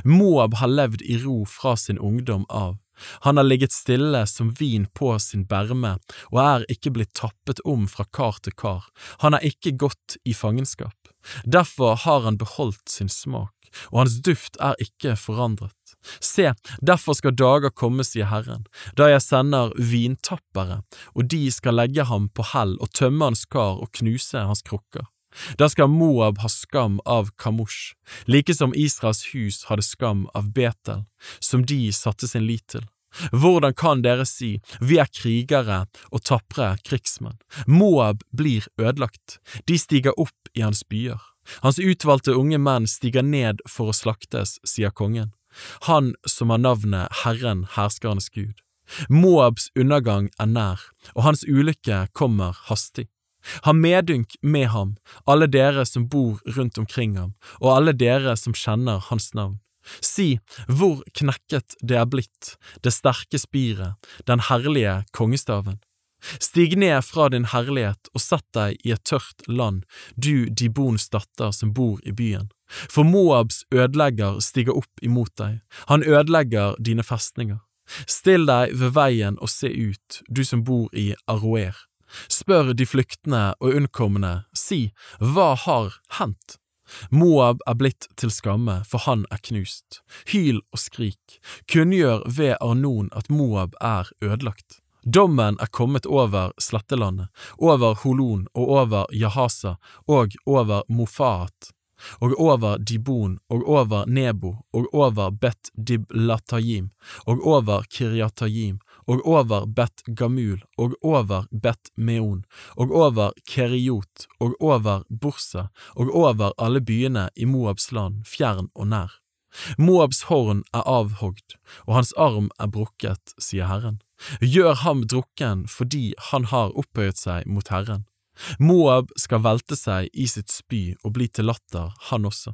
Moab har levd i ro fra sin ungdom av, han har ligget stille som vin på sin berme og er ikke blitt tappet om fra kar til kar, han har ikke gått i fangenskap. Derfor har han beholdt sin smak og hans duft er ikke forandret. Se, derfor skal dager komme, sier Herren, da jeg sender vintappere, og de skal legge ham på hell og tømme hans kar og knuse hans krukker. Da skal Moab ha skam av Kamosh, like som Israels hus hadde skam av Betel, som de satte sin lit til. Hvordan kan dere si, vi er krigere og tapre krigsmenn? Moab blir ødelagt, de stiger opp i hans byer. Hans utvalgte unge menn stiger ned for å slaktes, sier kongen, han som har navnet Herren herskernes Gud. Moabs undergang er nær, og hans ulykke kommer hastig. Ha medynk med ham, alle dere som bor rundt omkring ham, og alle dere som kjenner hans navn. Si hvor knekket det er blitt, det sterke spiret, den herlige kongestaven. Stig ned fra din herlighet og sett deg i et tørt land, du Dibons datter som bor i byen. For Moabs ødelegger stiger opp imot deg, han ødelegger dine festninger. Still deg ved veien og se ut, du som bor i Aroer. Spør de flyktende og unnkomne, si, hva har hendt? Moab er blitt til skamme, for han er knust. Hyl og skrik, kunngjør ved Arnon at Moab er ødelagt. Dommen er kommet over slettelandet, over Holon og over Jahasa og over Mofaat, og over Dibon og over Nebo og over Bet Diblatayim og over Kiryatayim og over Bet Gamul og over Bet Meon og over Keriot og over Bursa og over alle byene i Moabs land, fjern og nær. Moabs horn er avhogd, og hans arm er brukket, sier Herren. Gjør ham drukken fordi han har opphøyet seg mot Herren. Moab skal velte seg i sitt spy og bli til latter, han også.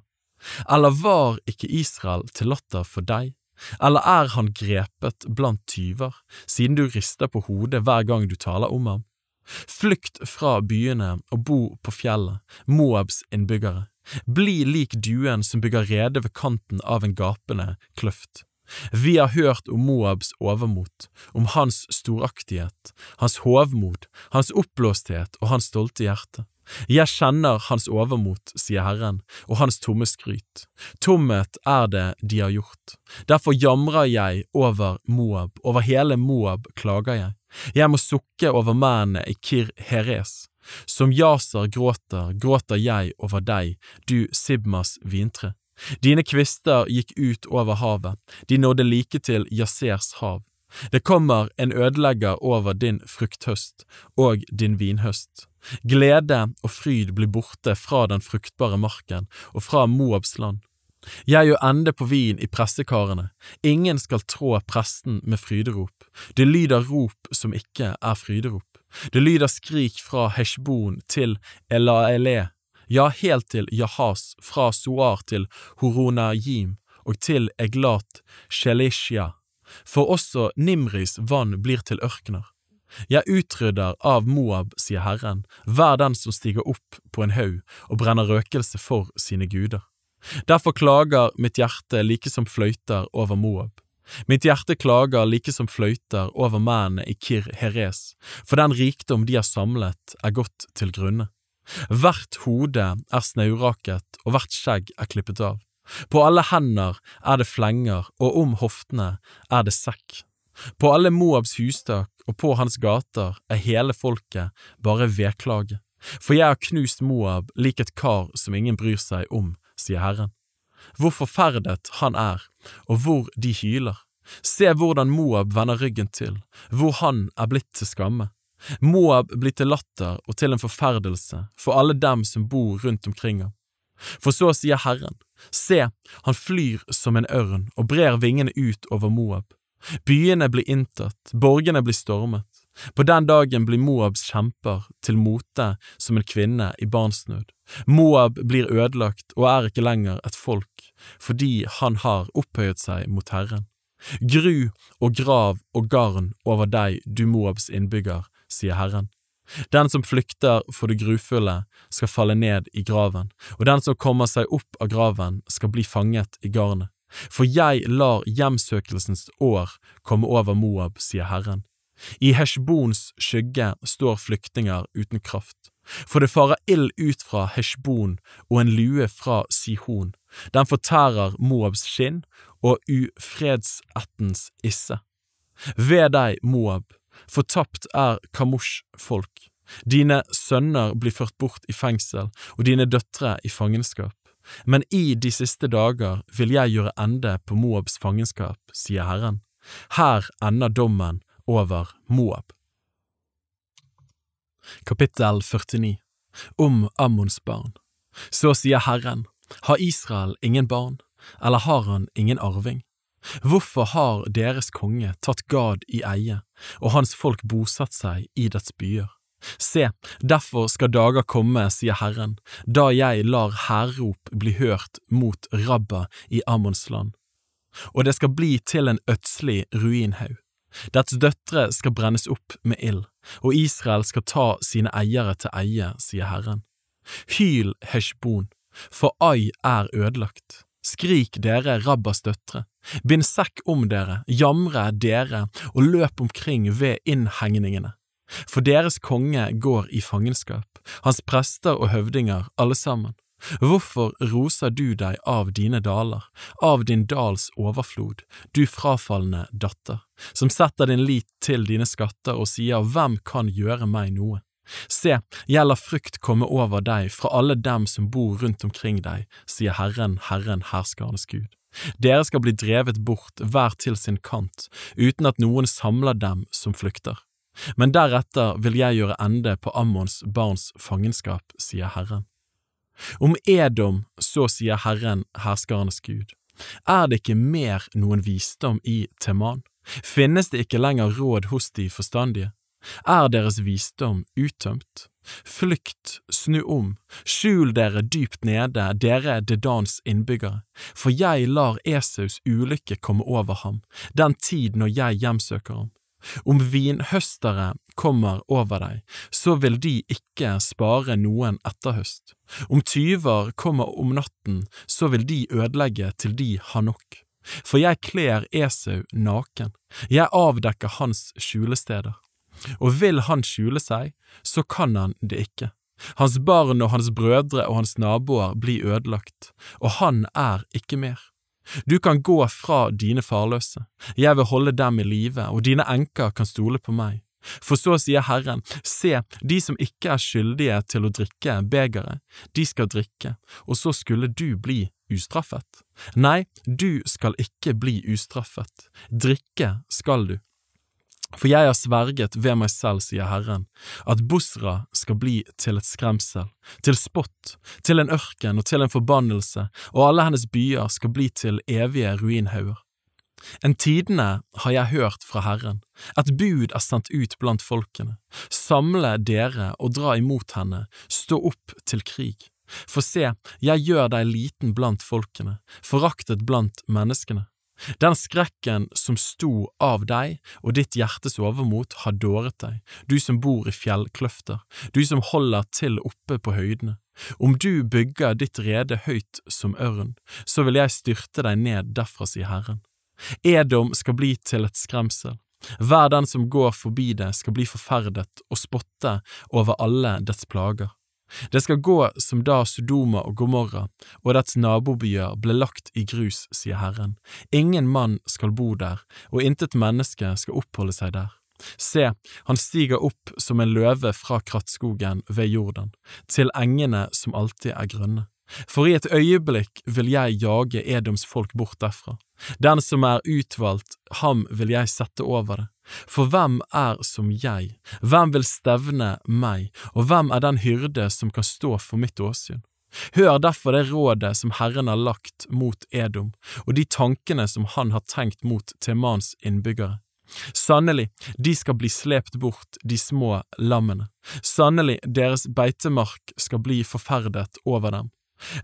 Eller var ikke Israel til latter for deg? Eller er han grepet blant tyver, siden du rister på hodet hver gang du taler om ham? Flykt fra byene og bo på fjellet, Moabs innbyggere. Bli lik duen som bygger rede ved kanten av en gapende kløft. Vi har hørt om Moabs overmot, om hans storaktighet, hans hovmod, hans oppblåsthet og hans stolte hjerte. Jeg kjenner hans overmot, sier Herren, og hans tomme skryt. Tomhet er det de har gjort. Derfor jamrer jeg over Moab, over hele Moab klager jeg. Jeg må sukke over mennene i Kir Heres. Som Jaser gråter, gråter jeg over deg, du Sibmas vintre. Dine kvister gikk ut over havet, de nådde like til Jasers hav. Det kommer en ødelegger over din frukthøst og din vinhøst. Glede og fryd blir borte fra den fruktbare marken og fra Moabs land. Jeg gjør ende på vin i pressekarene, ingen skal trå presten med fryderop, det lyder rop som ikke er fryderop. Det lyder skrik fra Heshbon til Elaele, ja, helt til Jahas, fra Soar til Horonajim og til Eglat Shelishya, for også Nimris vann blir til ørkener. Jeg utrydder av Moab, sier Herren, hver den som stiger opp på en haug og brenner røkelse for sine guder. Derfor klager mitt hjerte like som fløyter over Moab. Mitt hjerte klager like som fløyter over mennene i Kir Heres, for den rikdom de har samlet er gått til grunne. Hvert hode er snauraket og hvert skjegg er klippet av. På alle hender er det flenger, og om hoftene er det sekk. På alle Moabs hustak og på hans gater er hele folket bare vedklage. For jeg har knust Moab lik et kar som ingen bryr seg om, sier Herren. Hvor forferdet han er, og hvor de hyler. Se hvordan Moab vender ryggen til, hvor han er blitt til skamme. Moab blir til latter og til en forferdelse for alle dem som bor rundt omkring ham. For så sier Herren, se, han flyr som en ørn og brer vingene ut over Moab. Byene blir inntatt, borgene blir stormet. På den dagen blir Moabs kjemper til mote som en kvinne i barnsnød. Moab blir ødelagt og er ikke lenger et folk, fordi han har opphøyet seg mot Herren. Gru og grav og garn over deg, du Moabs innbygger, sier Herren. Den som flykter for det grufulle, skal falle ned i graven, og den som kommer seg opp av graven, skal bli fanget i garnet. For jeg lar hjemsøkelsens år komme over Moab, sier Herren. I Heshbons skygge står flyktninger uten kraft. For det farer ild ut fra Heshbon og en lue fra Sihon. Den fortærer Moabs skinn og ufredsettens isse. Ved deg, Moab, Fortapt er Kamosh folk. Dine sønner blir ført bort i fengsel og dine døtre i fangenskap. Men i de siste dager vil jeg gjøre ende på Moabs fangenskap, sier Herren. Her ender dommen over Moab. Kapittel 49 Om Ammons barn Så sier Herren, har Israel ingen barn, eller har han ingen arving? Hvorfor har deres konge tatt Gad i eie, og hans folk bosatt seg i dets byer? Se, derfor skal dager komme, sier Herren, da jeg lar hærrop bli hørt mot Rabba i Ammons land, og det skal bli til en ødslig ruinhaug. Dets døtre skal brennes opp med ild, og Israel skal ta sine eiere til eie, sier Herren. Hyl, Heshbon, for Ai er ødelagt. Skrik dere Rabbas døtre, bind sekk om dere, jamre dere og løp omkring ved innhengningene. For deres konge går i fangenskap, hans prester og høvdinger alle sammen. Hvorfor roser du deg av dine daler, av din dals overflod, du frafalne datter, som setter din lit til dine skatter og sier hvem kan gjøre meg noe? Se, jeg lar frukt komme over deg fra alle dem som bor rundt omkring deg, sier Herren, Herren, herskernes Gud. Dere skal bli drevet bort hver til sin kant, uten at noen samler dem som flykter. Men deretter vil jeg gjøre ende på Ammons barns fangenskap, sier Herren. Om Edom så sier Herren, herskernes Gud, er det ikke mer noen visdom i Teman? Finnes det ikke lenger råd hos de forstandige? Er deres visdom uttømt? Flykt, snu om, skjul dere dypt nede, dere Dedans innbyggere, for jeg lar Esaus ulykke komme over ham, den tid når jeg hjemsøker ham. Om vinhøstere kommer over deg, så vil de ikke spare noen etterhøst. Om tyver kommer om natten, så vil de ødelegge til de har nok. For jeg kler Esau naken, jeg avdekker hans skjulesteder. Og vil han skjule seg, så kan han det ikke. Hans barn og hans brødre og hans naboer blir ødelagt, og han er ikke mer. Du kan gå fra dine farløse, jeg vil holde dem i live, og dine enker kan stole på meg. For så sier Herren, se, de som ikke er skyldige til å drikke begeret, de skal drikke, og så skulle du bli ustraffet. Nei, du skal ikke bli ustraffet, drikke skal du. For jeg har sverget ved meg selv, sier Herren, at Bosra skal bli til et skremsel, til spott, til en ørken og til en forbannelse, og alle hennes byer skal bli til evige ruinhauger. En tidene har jeg hørt fra Herren, et bud er sendt ut blant folkene, samle dere og dra imot henne, stå opp til krig. For se, jeg gjør deg liten blant folkene, foraktet blant menneskene. Den skrekken som sto av deg og ditt hjertes overmot har dåret deg, du som bor i fjellkløfter, du som holder til oppe på høydene. Om du bygger ditt rede høyt som ørn, så vil jeg styrte deg ned derfra, sier Herren. Edom skal bli til et skremsel. Hver den som går forbi det skal bli forferdet og spotte over alle dets plager. Det skal gå som da Sodoma og Gomorra og dets nabobyer ble lagt i grus, sier Herren. Ingen mann skal bo der, og intet menneske skal oppholde seg der. Se, han stiger opp som en løve fra krattskogen ved Jordan, til engene som alltid er grønne. For i et øyeblikk vil jeg jage Edoms folk bort derfra. Den som er utvalgt, ham vil jeg sette over det. For hvem er som jeg, hvem vil stevne meg, og hvem er den hyrde som kan stå for mitt åsyn? Hør derfor det rådet som Herren har lagt mot Edom, og de tankene som han har tenkt mot Temans innbyggere. Sannelig, de skal bli slept bort, de små lammene. Sannelig, deres beitemark skal bli forferdet over dem.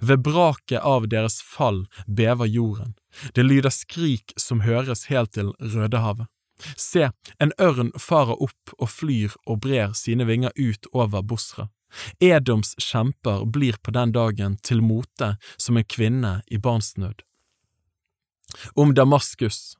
Ved braket av deres fall bever jorden. Det lyder skrik som høres helt til Rødehavet. Se, en ørn farer opp og flyr og brer sine vinger ut over Bosra. Edoms kjemper blir på den dagen til mote som en kvinne i barnsnød. Om Damaskus,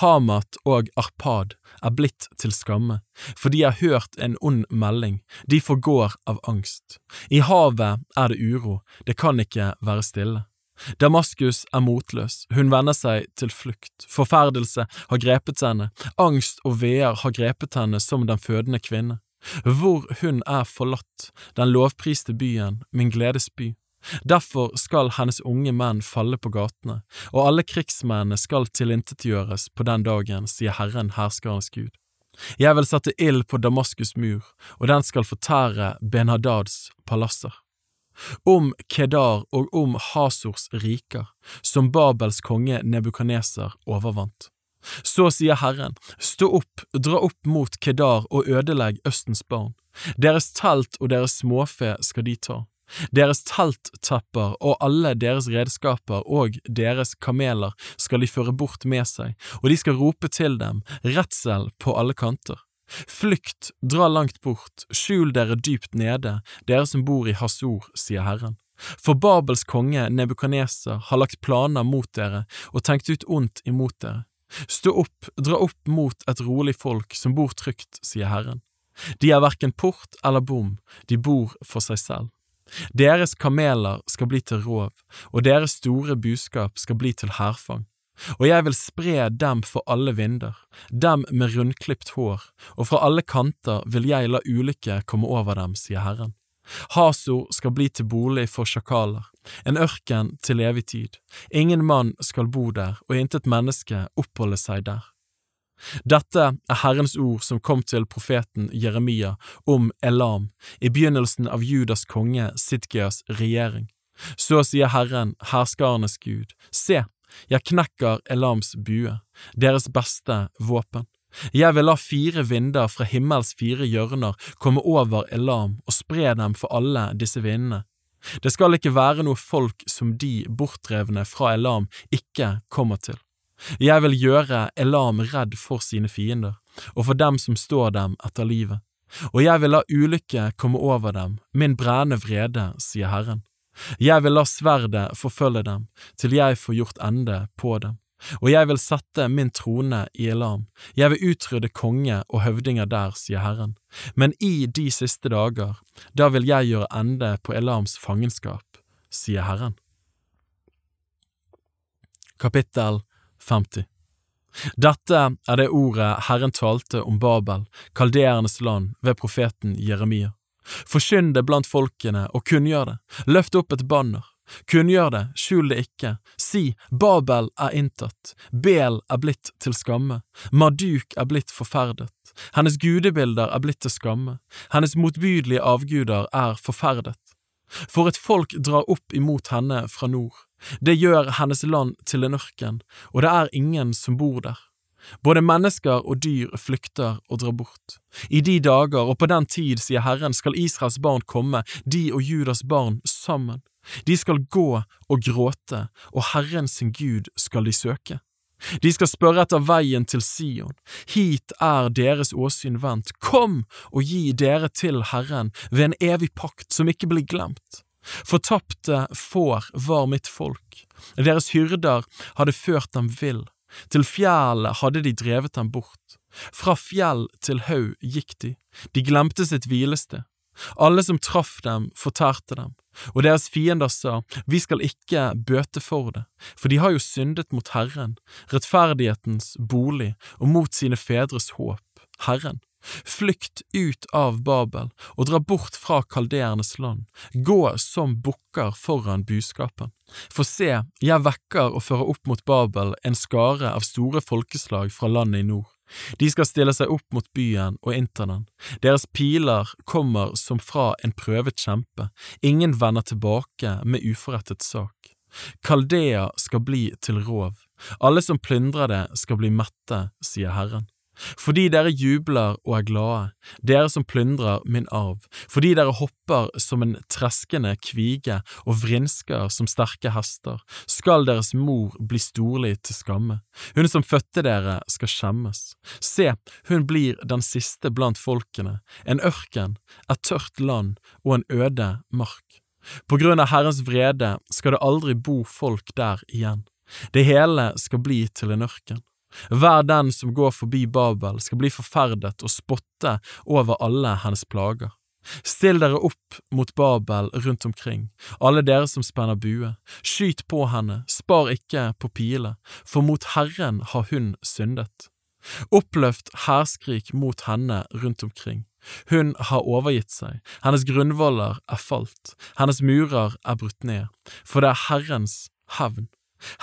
Hamat og Arpad er blitt til skamme, for de har hørt en ond melding, de forgår av angst. I havet er det uro, det kan ikke være stille. Damaskus er motløs, hun vender seg til flukt, forferdelse har grepet henne, angst og veer har grepet henne som den fødende kvinne. Hvor hun er forlatt, den lovpriste byen, min gledes by. Derfor skal hennes unge menn falle på gatene, og alle krigsmennene skal tilintetgjøres på den dagen, sier Herren herskerens Gud. Jeg vil sette ild på Damaskus mur, og den skal fortære Ben-Hadads palasser. Om Kedar og om Hasors riker, som Babels konge Nebukaneser overvant. Så sier Herren, stå opp, dra opp mot Kedar og ødelegg Østens barn. Deres telt og deres småfe skal de ta. Deres telttepper og alle deres redskaper og deres kameler skal de føre bort med seg, og de skal rope til dem, redsel på alle kanter. Flykt, dra langt bort, skjul dere dypt nede, dere som bor i Hasor, sier Herren. For Babels konge Nebukaneser har lagt planer mot dere og tenkt ut ondt imot dere. Stå opp, dra opp mot et rolig folk som bor trygt, sier Herren. De er verken port eller bom, de bor for seg selv. Deres kameler skal bli til rov, og deres store buskap skal bli til hærfang. Og jeg vil spre dem for alle vinder, dem med rundklipt hår, og fra alle kanter vil jeg la ulykke komme over dem, sier Herren. Hasor skal bli til bolig for sjakaler, en ørken til evig tid. Ingen mann skal bo der, og intet menneske oppholde seg der. Dette er Herrens ord som kom til profeten Jeremia om Elam i begynnelsen av Judas konge Sidkias regjering. Så sier Herren, herskarenes Gud, se, jeg knekker Elams bue, deres beste våpen. Jeg vil la fire vinder fra himmels fire hjørner komme over Elam og spre dem for alle disse vindene. Det skal ikke være noe folk som de bortdrevne fra Elam ikke kommer til. Jeg vil gjøre Elam redd for sine fiender, og for dem som står dem etter livet. Og jeg vil la ulykke komme over dem, min brennende vrede, sier Herren. Jeg vil la sverdet forfølge dem, til jeg får gjort ende på dem. Og jeg vil sette min trone i Elam, jeg vil utrydde konge og høvdinger der, sier Herren. Men i de siste dager, da vil jeg gjøre ende på Elams fangenskap, sier Herren. Kapittel 50 Dette er det ordet Herren talte om Babel, kaldeernes land, ved profeten Jeremia. Forkynn det blant folkene og kunngjør det, løft opp et banner. Kunngjør det, skjul det ikke, si Babel er inntatt, Bel er blitt til skamme, Maduk er blitt forferdet, hennes gudebilder er blitt til skamme, hennes motbydelige avguder er forferdet. For et folk drar opp imot henne fra nord, det gjør hennes land til en ørken, og det er ingen som bor der. Både mennesker og dyr flykter og drar bort. I de dager og på den tid, sier Herren, skal Israels barn komme, de og Judas barn sammen. De skal gå og gråte, og Herren sin Gud skal de søke. De skal spørre etter veien til Sion, hit er deres åsyn vendt, kom og gi dere til Herren ved en evig pakt som ikke blir glemt. Fortapte får var mitt folk, deres hyrder hadde ført dem vill, til fjellet hadde de drevet dem bort, fra fjell til haug gikk de, de glemte sitt hvilested, alle som traff dem, fortærte dem, og deres fiender sa, Vi skal ikke bøte for det, for de har jo syndet mot Herren, rettferdighetens bolig, og mot sine fedres håp, Herren. Flykt ut av Babel og dra bort fra kaldeernes land, gå som bukker foran buskapen. For se, jeg vekker og fører opp mot Babel en skare av store folkeslag fra landet i nord. De skal stille seg opp mot byen og innta den. Deres piler kommer som fra en prøvet kjempe, ingen vender tilbake med uforrettet sak. Kaldea skal bli til rov, alle som plyndrer det skal bli mette, sier Herren. Fordi dere jubler og er glade, dere som plyndrer min arv, fordi dere hopper som en treskende kvige og vrinsker som sterke hester, skal deres mor bli storlig til skamme. Hun som fødte dere skal skjemmes. Se, hun blir den siste blant folkene, en ørken, et tørt land og en øde mark. På grunn av Herrens vrede skal det aldri bo folk der igjen. Det hele skal bli til en ørken. Hver den som går forbi Babel skal bli forferdet og spotte over alle hennes plager. Still dere opp mot Babel rundt omkring, alle dere som spenner bue, skyt på henne, spar ikke på pile, for mot Herren har hun syndet. Oppløft hærskrik mot henne rundt omkring. Hun har overgitt seg, hennes grunnvoller er falt, hennes murer er brutt ned, for det er Herrens hevn.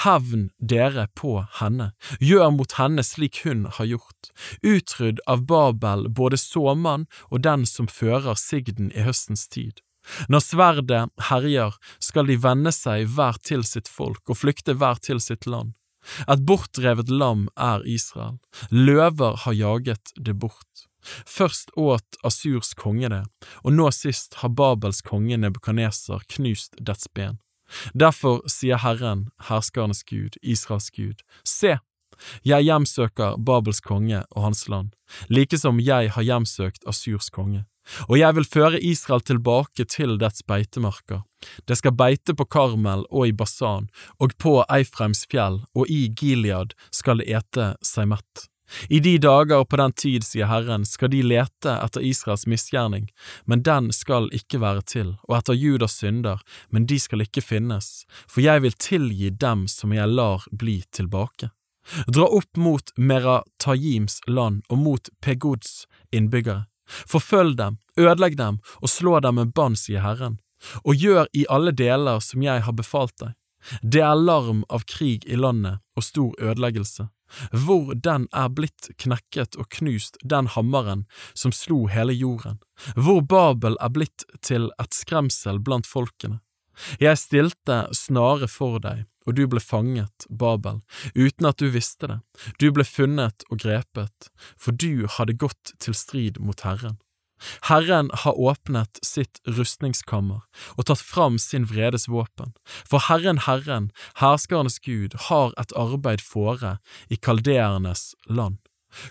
Hevn dere på henne, gjør mot henne slik hun har gjort. Utrydd av Babel både såmann og den som fører sigden i høstens tid. Når sverdet herjer, skal de vende seg hver til sitt folk og flykte hver til sitt land. Et bortrevet lam er Israel, løver har jaget det bort. Først åt Asurs konge det, og nå sist har Babels konge Nebukaneser knust dets ben. Derfor sier Herren, herskernes Gud, Israels Gud, se, jeg hjemsøker Babels konge og hans land, like som jeg har hjemsøkt Asurs konge. Og jeg vil føre Israel tilbake til dets beitemarker. Det skal beite på Karmel og i Basan, og på Eifreims fjell, og i Gilead skal det ete seg mett. I de dager og på den tid, sier Herren, skal de lete etter Israels misgjerning, men den skal ikke være til, og etter Judas synder, men de skal ikke finnes, for jeg vil tilgi dem som jeg lar bli tilbake. Dra opp mot Meratajims land og mot Pegods innbyggere. Forfølg dem, ødelegg dem og slå dem med bann, sier Herren, og gjør i alle deler som jeg har befalt deg. Det er larm av krig i landet og stor ødeleggelse hvor den er blitt knekket og knust, den hammeren som slo hele jorden, hvor Babel er blitt til et skremsel blant folkene. Jeg stilte snare for deg, og du ble fanget, Babel, uten at du visste det, du ble funnet og grepet, for du hadde gått til strid mot Herren. Herren har åpnet sitt rustningskammer og tatt fram sin vredes våpen, for Herren, Herren, herskernes Gud, har et arbeid fore i kaldeernes land.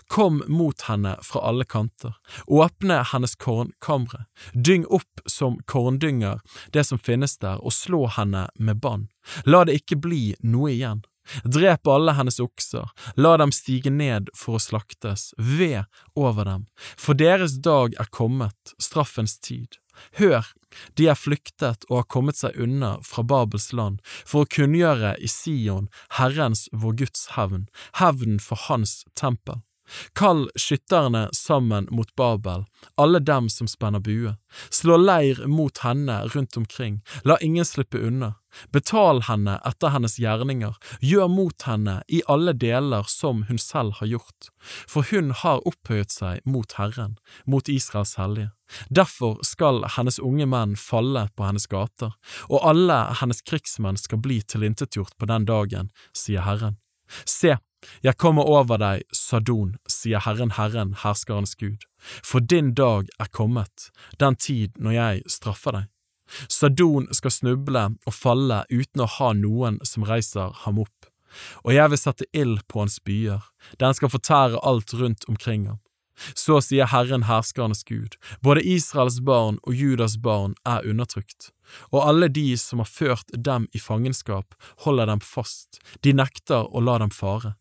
Kom mot henne fra alle kanter, åpne hennes kornkamre, dyng opp som korndynger det som finnes der, og slå henne med bann. La det ikke bli noe igjen. Drep alle hennes okser, la dem stige ned for å slaktes, ved over dem, for deres dag er kommet, straffens tid. Hør, de er flyktet og har kommet seg unna fra Babels land for å kunngjøre i Sion Herrens vår Guds hevn, hevn for Hans tempel. Kall skytterne sammen mot Babel, alle dem som spenner bue. Slå leir mot henne rundt omkring, la ingen slippe unna. Betal henne etter hennes gjerninger, gjør mot henne i alle deler som hun selv har gjort, for hun har opphøyet seg mot Herren, mot Israels hellige. Derfor skal hennes unge menn falle på hennes gater, og alle hennes krigsmenn skal bli tilintetgjort på den dagen, sier Herren. Se, jeg kommer over deg, Sadon, sier Herren Herren, herskerens Gud, for din dag er kommet, den tid når jeg straffer deg. Sadon skal snuble og falle uten å ha noen som reiser ham opp, og jeg vil sette ild på hans byer, den skal fortære alt rundt omkring ham. Så sier Herren herskernes Gud, både Israels barn og Judas barn er undertrykt, og alle de som har ført dem i fangenskap, holder dem fast, de nekter å la dem fare.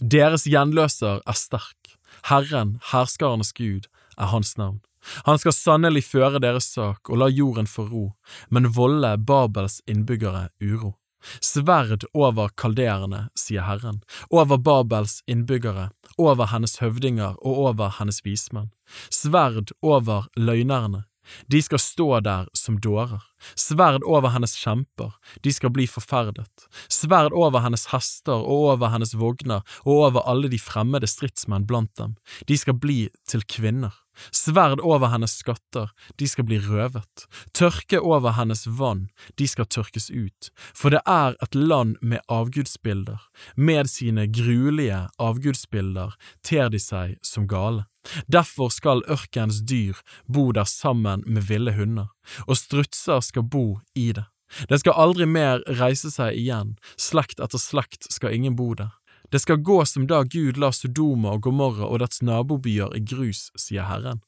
Deres gjenløser er sterk, Herren, herskarenes Gud, er hans navn. Han skal sannelig føre deres sak og la jorden få ro, men volde Babels innbyggere uro. Sverd over kalderene, sier Herren, over Babels innbyggere, over hennes høvdinger og over hennes vismenn. Sverd over løgnerne, de skal stå der som dårer. Sverd over hennes kjemper, de skal bli forferdet. Sverd over hennes hester og over hennes vogner og over alle de fremmede stridsmenn blant dem. De skal bli til kvinner. Sverd over hennes skatter, de skal bli røvet. Tørke over hennes vann, de skal tørkes ut. For det er et land med avgudsbilder. Med sine gruelige avgudsbilder ter de seg som gale. Derfor skal ørkens dyr bo der sammen med ville hunder, og strutser skal bo i det. Det skal aldri mer reise seg igjen, slekt etter slekt skal ingen bo der. Det skal gå som da Gud la Sodoma og Gomorra og dets nabobyer i grus, sier Herren.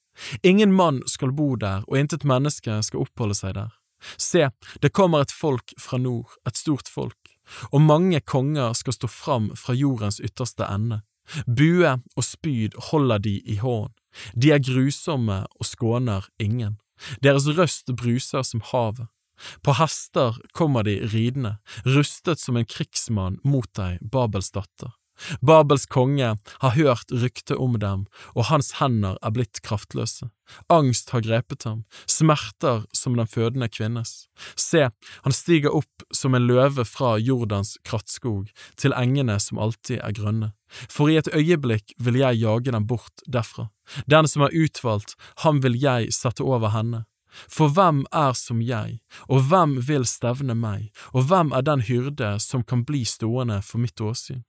Ingen mann skal bo der, og intet menneske skal oppholde seg der. Se, det kommer et folk fra nord, et stort folk, og mange konger skal stå fram fra jordens ytterste ende. Bue og spyd holder de i hånd, de er grusomme og skåner ingen, deres røst bruser som havet. På hester kommer de ridende, rustet som en krigsmann mot deg, Babels datter. Babels konge har hørt ryktet om dem, og hans hender er blitt kraftløse. Angst har grepet ham, smerter som den fødende kvinnes. Se, han stiger opp som en løve fra Jordans krattskog, til engene som alltid er grønne. For i et øyeblikk vil jeg jage dem bort derfra. Den som er utvalgt, ham vil jeg sette over henne. For hvem er som jeg, og hvem vil stevne meg, og hvem er den hyrde som kan bli stående for mitt åsyn?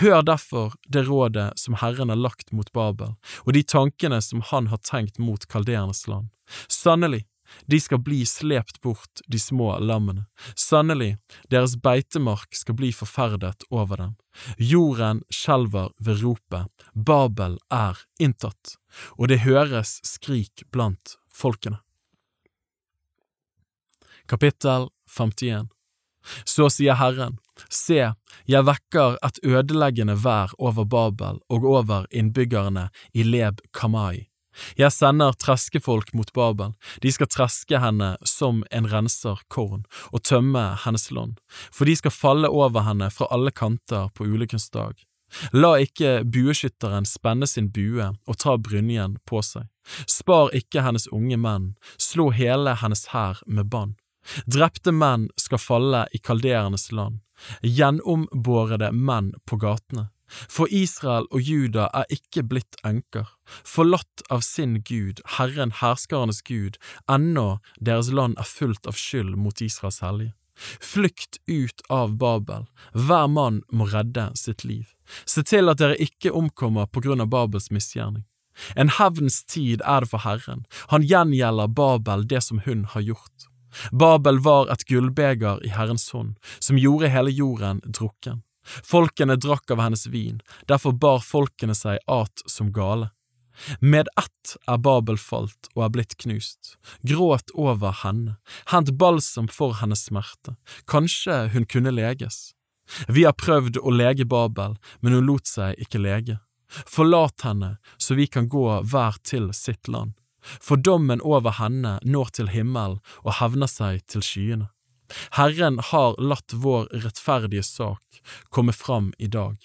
Hør derfor det rådet som Herren har lagt mot Babel, og de tankene som han har tenkt mot kaldeernes land. Sannelig, de skal bli slept bort, de små lammene. Sannelig, deres beitemark skal bli forferdet over dem. Jorden skjelver ved ropet, Babel er inntatt, og det høres skrik blant folkene. Kapittel 51 Så sier Herren, Se, jeg vekker et ødeleggende vær over Babel og over innbyggerne i Leb Kamai. Jeg sender treskefolk mot Babel, de skal treske henne som en renser korn og tømme hennes land, for de skal falle over henne fra alle kanter på ulykkens dag. La ikke bueskytteren spenne sin bue og ta brynjen på seg. Spar ikke hennes unge menn, slå hele hennes hær med bann. Drepte menn skal falle i kalderenes land, gjennombårede menn på gatene. For Israel og Juda er ikke blitt enker, forlatt av sin Gud, Herren herskernes Gud, ennå deres land er fullt av skyld mot Israels hellige. Flykt ut av Babel, hver mann må redde sitt liv. Se til at dere ikke omkommer på grunn av Babels misgjerning. En hevns tid er det for Herren, han gjengjelder Babel det som hun har gjort. Babel var et gullbeger i Herrens hånd, som gjorde hele jorden drukken. Folkene drakk av hennes vin, derfor bar folkene seg at som gale. Med ett er Babel falt og er blitt knust. Gråt over henne, hent balsam for hennes smerte, kanskje hun kunne leges. Vi har prøvd å lege Babel, men hun lot seg ikke lege. Forlat henne, så vi kan gå hver til sitt land. For dommen over henne når til himmelen og hevner seg til skyene. Herren har latt vår rettferdige sak komme fram i dag.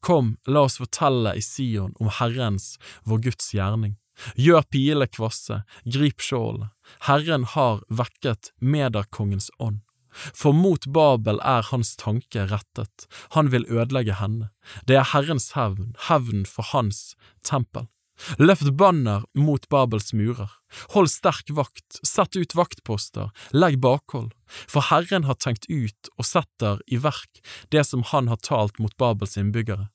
Kom, la oss fortelle i Sion om Herrens, vår Guds gjerning. Gjør pilene kvasse, grip skjålet. Herren har vekket mederkongens ånd. For mot Babel er hans tanke rettet, han vil ødelegge henne. Det er Herrens hevn, hevn for hans tempel. Løft banner mot Babels murer, hold sterk vakt, sett ut vaktposter, legg bakhold, for Herren har tenkt ut og setter i verk det som han har talt mot Babels innbyggere.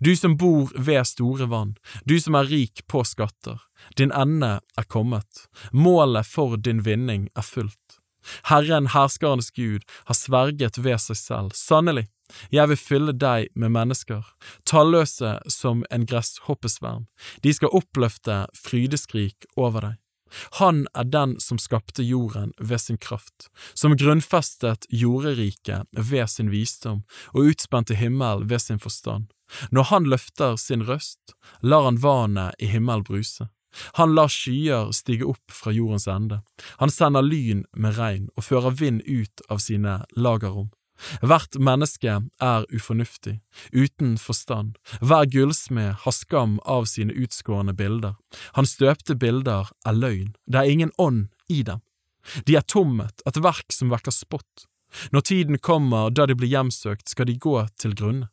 Du som bor ved store vann, du som er rik på skatter, din ende er kommet, målet for din vinning er fullt. Herren, herskernes Gud, har sverget ved seg selv, sannelig, jeg vil fylle deg med mennesker, talløse som en gresshoppesverm, de skal oppløfte frydeskrik over deg. Han er den som skapte jorden ved sin kraft, som grunnfestet jorderiket ved sin visdom og utspente himmel ved sin forstand. Når han løfter sin røst, lar han vannet i himmel bruse. Han lar skyer stige opp fra jordens ende. Han sender lyn med regn og fører vind ut av sine lagerrom. Hvert menneske er ufornuftig, uten forstand, hver gullsmed har skam av sine utskårne bilder, hans støpte bilder er løgn, det er ingen ånd i dem. De er tommet, et verk som vekker spott. Når tiden kommer da de blir hjemsøkt, skal de gå til grunne.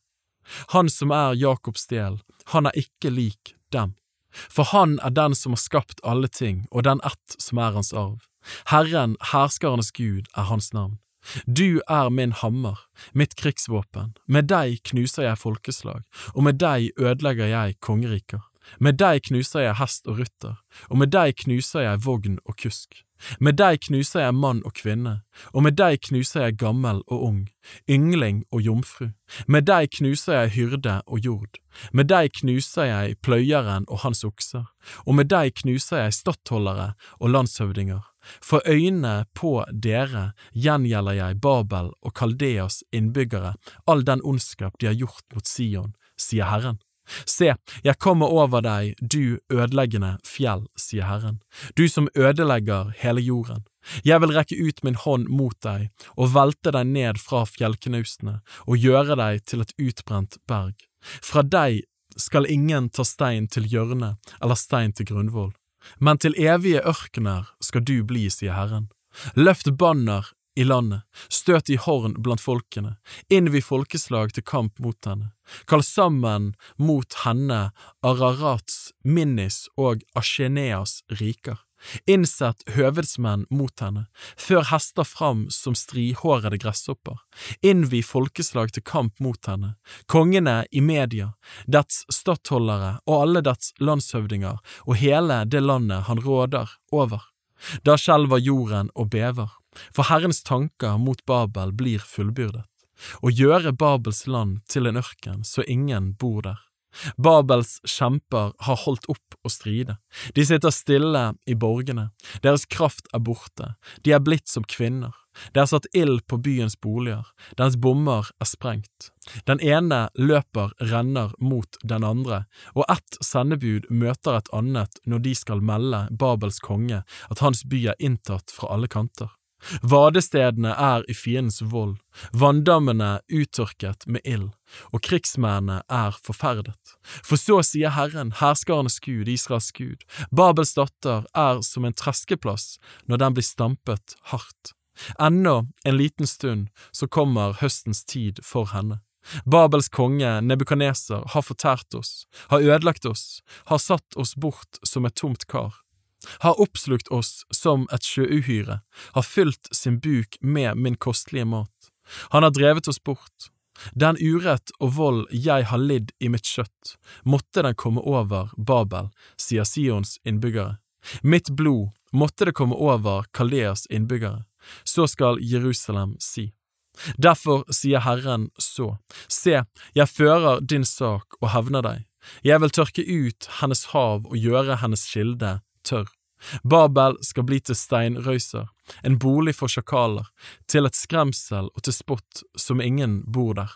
Han som er Jakobs del, han er ikke lik dem. For han er den som har skapt alle ting, og den ett som er hans arv. Herren, herskernes Gud, er hans navn. Du er min hammer, mitt krigsvåpen, med deg knuser jeg folkeslag, og med deg ødelegger jeg kongeriker. Med deg knuser jeg hest og rytter, og med deg knuser jeg vogn og kusk. Med deg knuser jeg mann og kvinne, og med deg knuser jeg gammel og ung, yngling og jomfru. Med deg knuser jeg hyrde og jord. Med deg knuser jeg pløyeren og hans okser, og med deg knuser jeg stattholdere og landshøvdinger. For øynene på dere gjengjelder jeg Babel og Kaldeas innbyggere, all den ondskap de har gjort mot Sion, sier Herren. Se, jeg kommer over deg, du ødeleggende fjell, sier Herren, du som ødelegger hele jorden. Jeg vil rekke ut min hånd mot deg og velte deg ned fra fjellknausene og gjøre deg til et utbrent berg. Fra deg skal ingen ta stein til hjørne eller stein til grunnvoll, men til evige ørkener skal du bli, sier Herren. Løft banner i landet, støt i horn blant folkene, innvi folkeslag til kamp mot henne, kall sammen mot henne Ararats, Minnis og Asheneas riker. Innsett høvedsmenn mot henne, før hester fram som strihårede gresshopper, innvi folkeslag til kamp mot henne, kongene i media, dets stattholdere og alle dets landshøvdinger og hele det landet han råder over. Da skjelver jorden og bever, for Herrens tanker mot Babel blir fullbyrdet, å gjøre Babels land til en ørken så ingen bor der. Babels kjemper har holdt opp å stride, de sitter stille i borgene, deres kraft er borte, de er blitt som kvinner, det er satt ild på byens boliger, dens bommer er sprengt. Den ene løper renner mot den andre, og ett sendebud møter et annet når de skal melde Babels konge at hans by er inntatt fra alle kanter. Vadestedene er i fiendens vold, vanndammene uttørket med ild, og krigsmennene er forferdet. For så sier Herren, herskernes Gud, Israels Gud, Babels datter er som en treskeplass når den blir stampet hardt. Ennå en liten stund, så kommer høstens tid for henne. Babels konge Nebukaneser har fortært oss, har ødelagt oss, har satt oss bort som et tomt kar. Har oppslukt oss som et sjøuhyre, har fylt sin buk med min kostelige mat. Han har drevet oss bort. Den urett og vold jeg har lidd i mitt kjøtt, måtte den komme over Babel, sier Sions innbyggere. Mitt blod måtte det komme over Kaleas innbyggere. Så skal Jerusalem si. Derfor sier Herren så, se, jeg fører din sak og hevner deg. Jeg vil tørke ut hennes hav og gjøre hennes kilde tørr. Babel skal bli til steinrøyser, en bolig for sjakaler, til et skremsel og til spott som ingen bor der.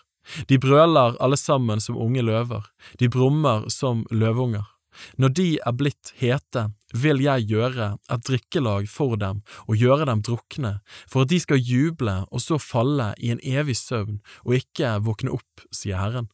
De brøler alle sammen som unge løver, de brummer som løvunger. Når de er blitt hete, vil jeg gjøre et drikkelag for dem og gjøre dem drukne, for at de skal juble og så falle i en evig søvn og ikke våkne opp, sier Herren.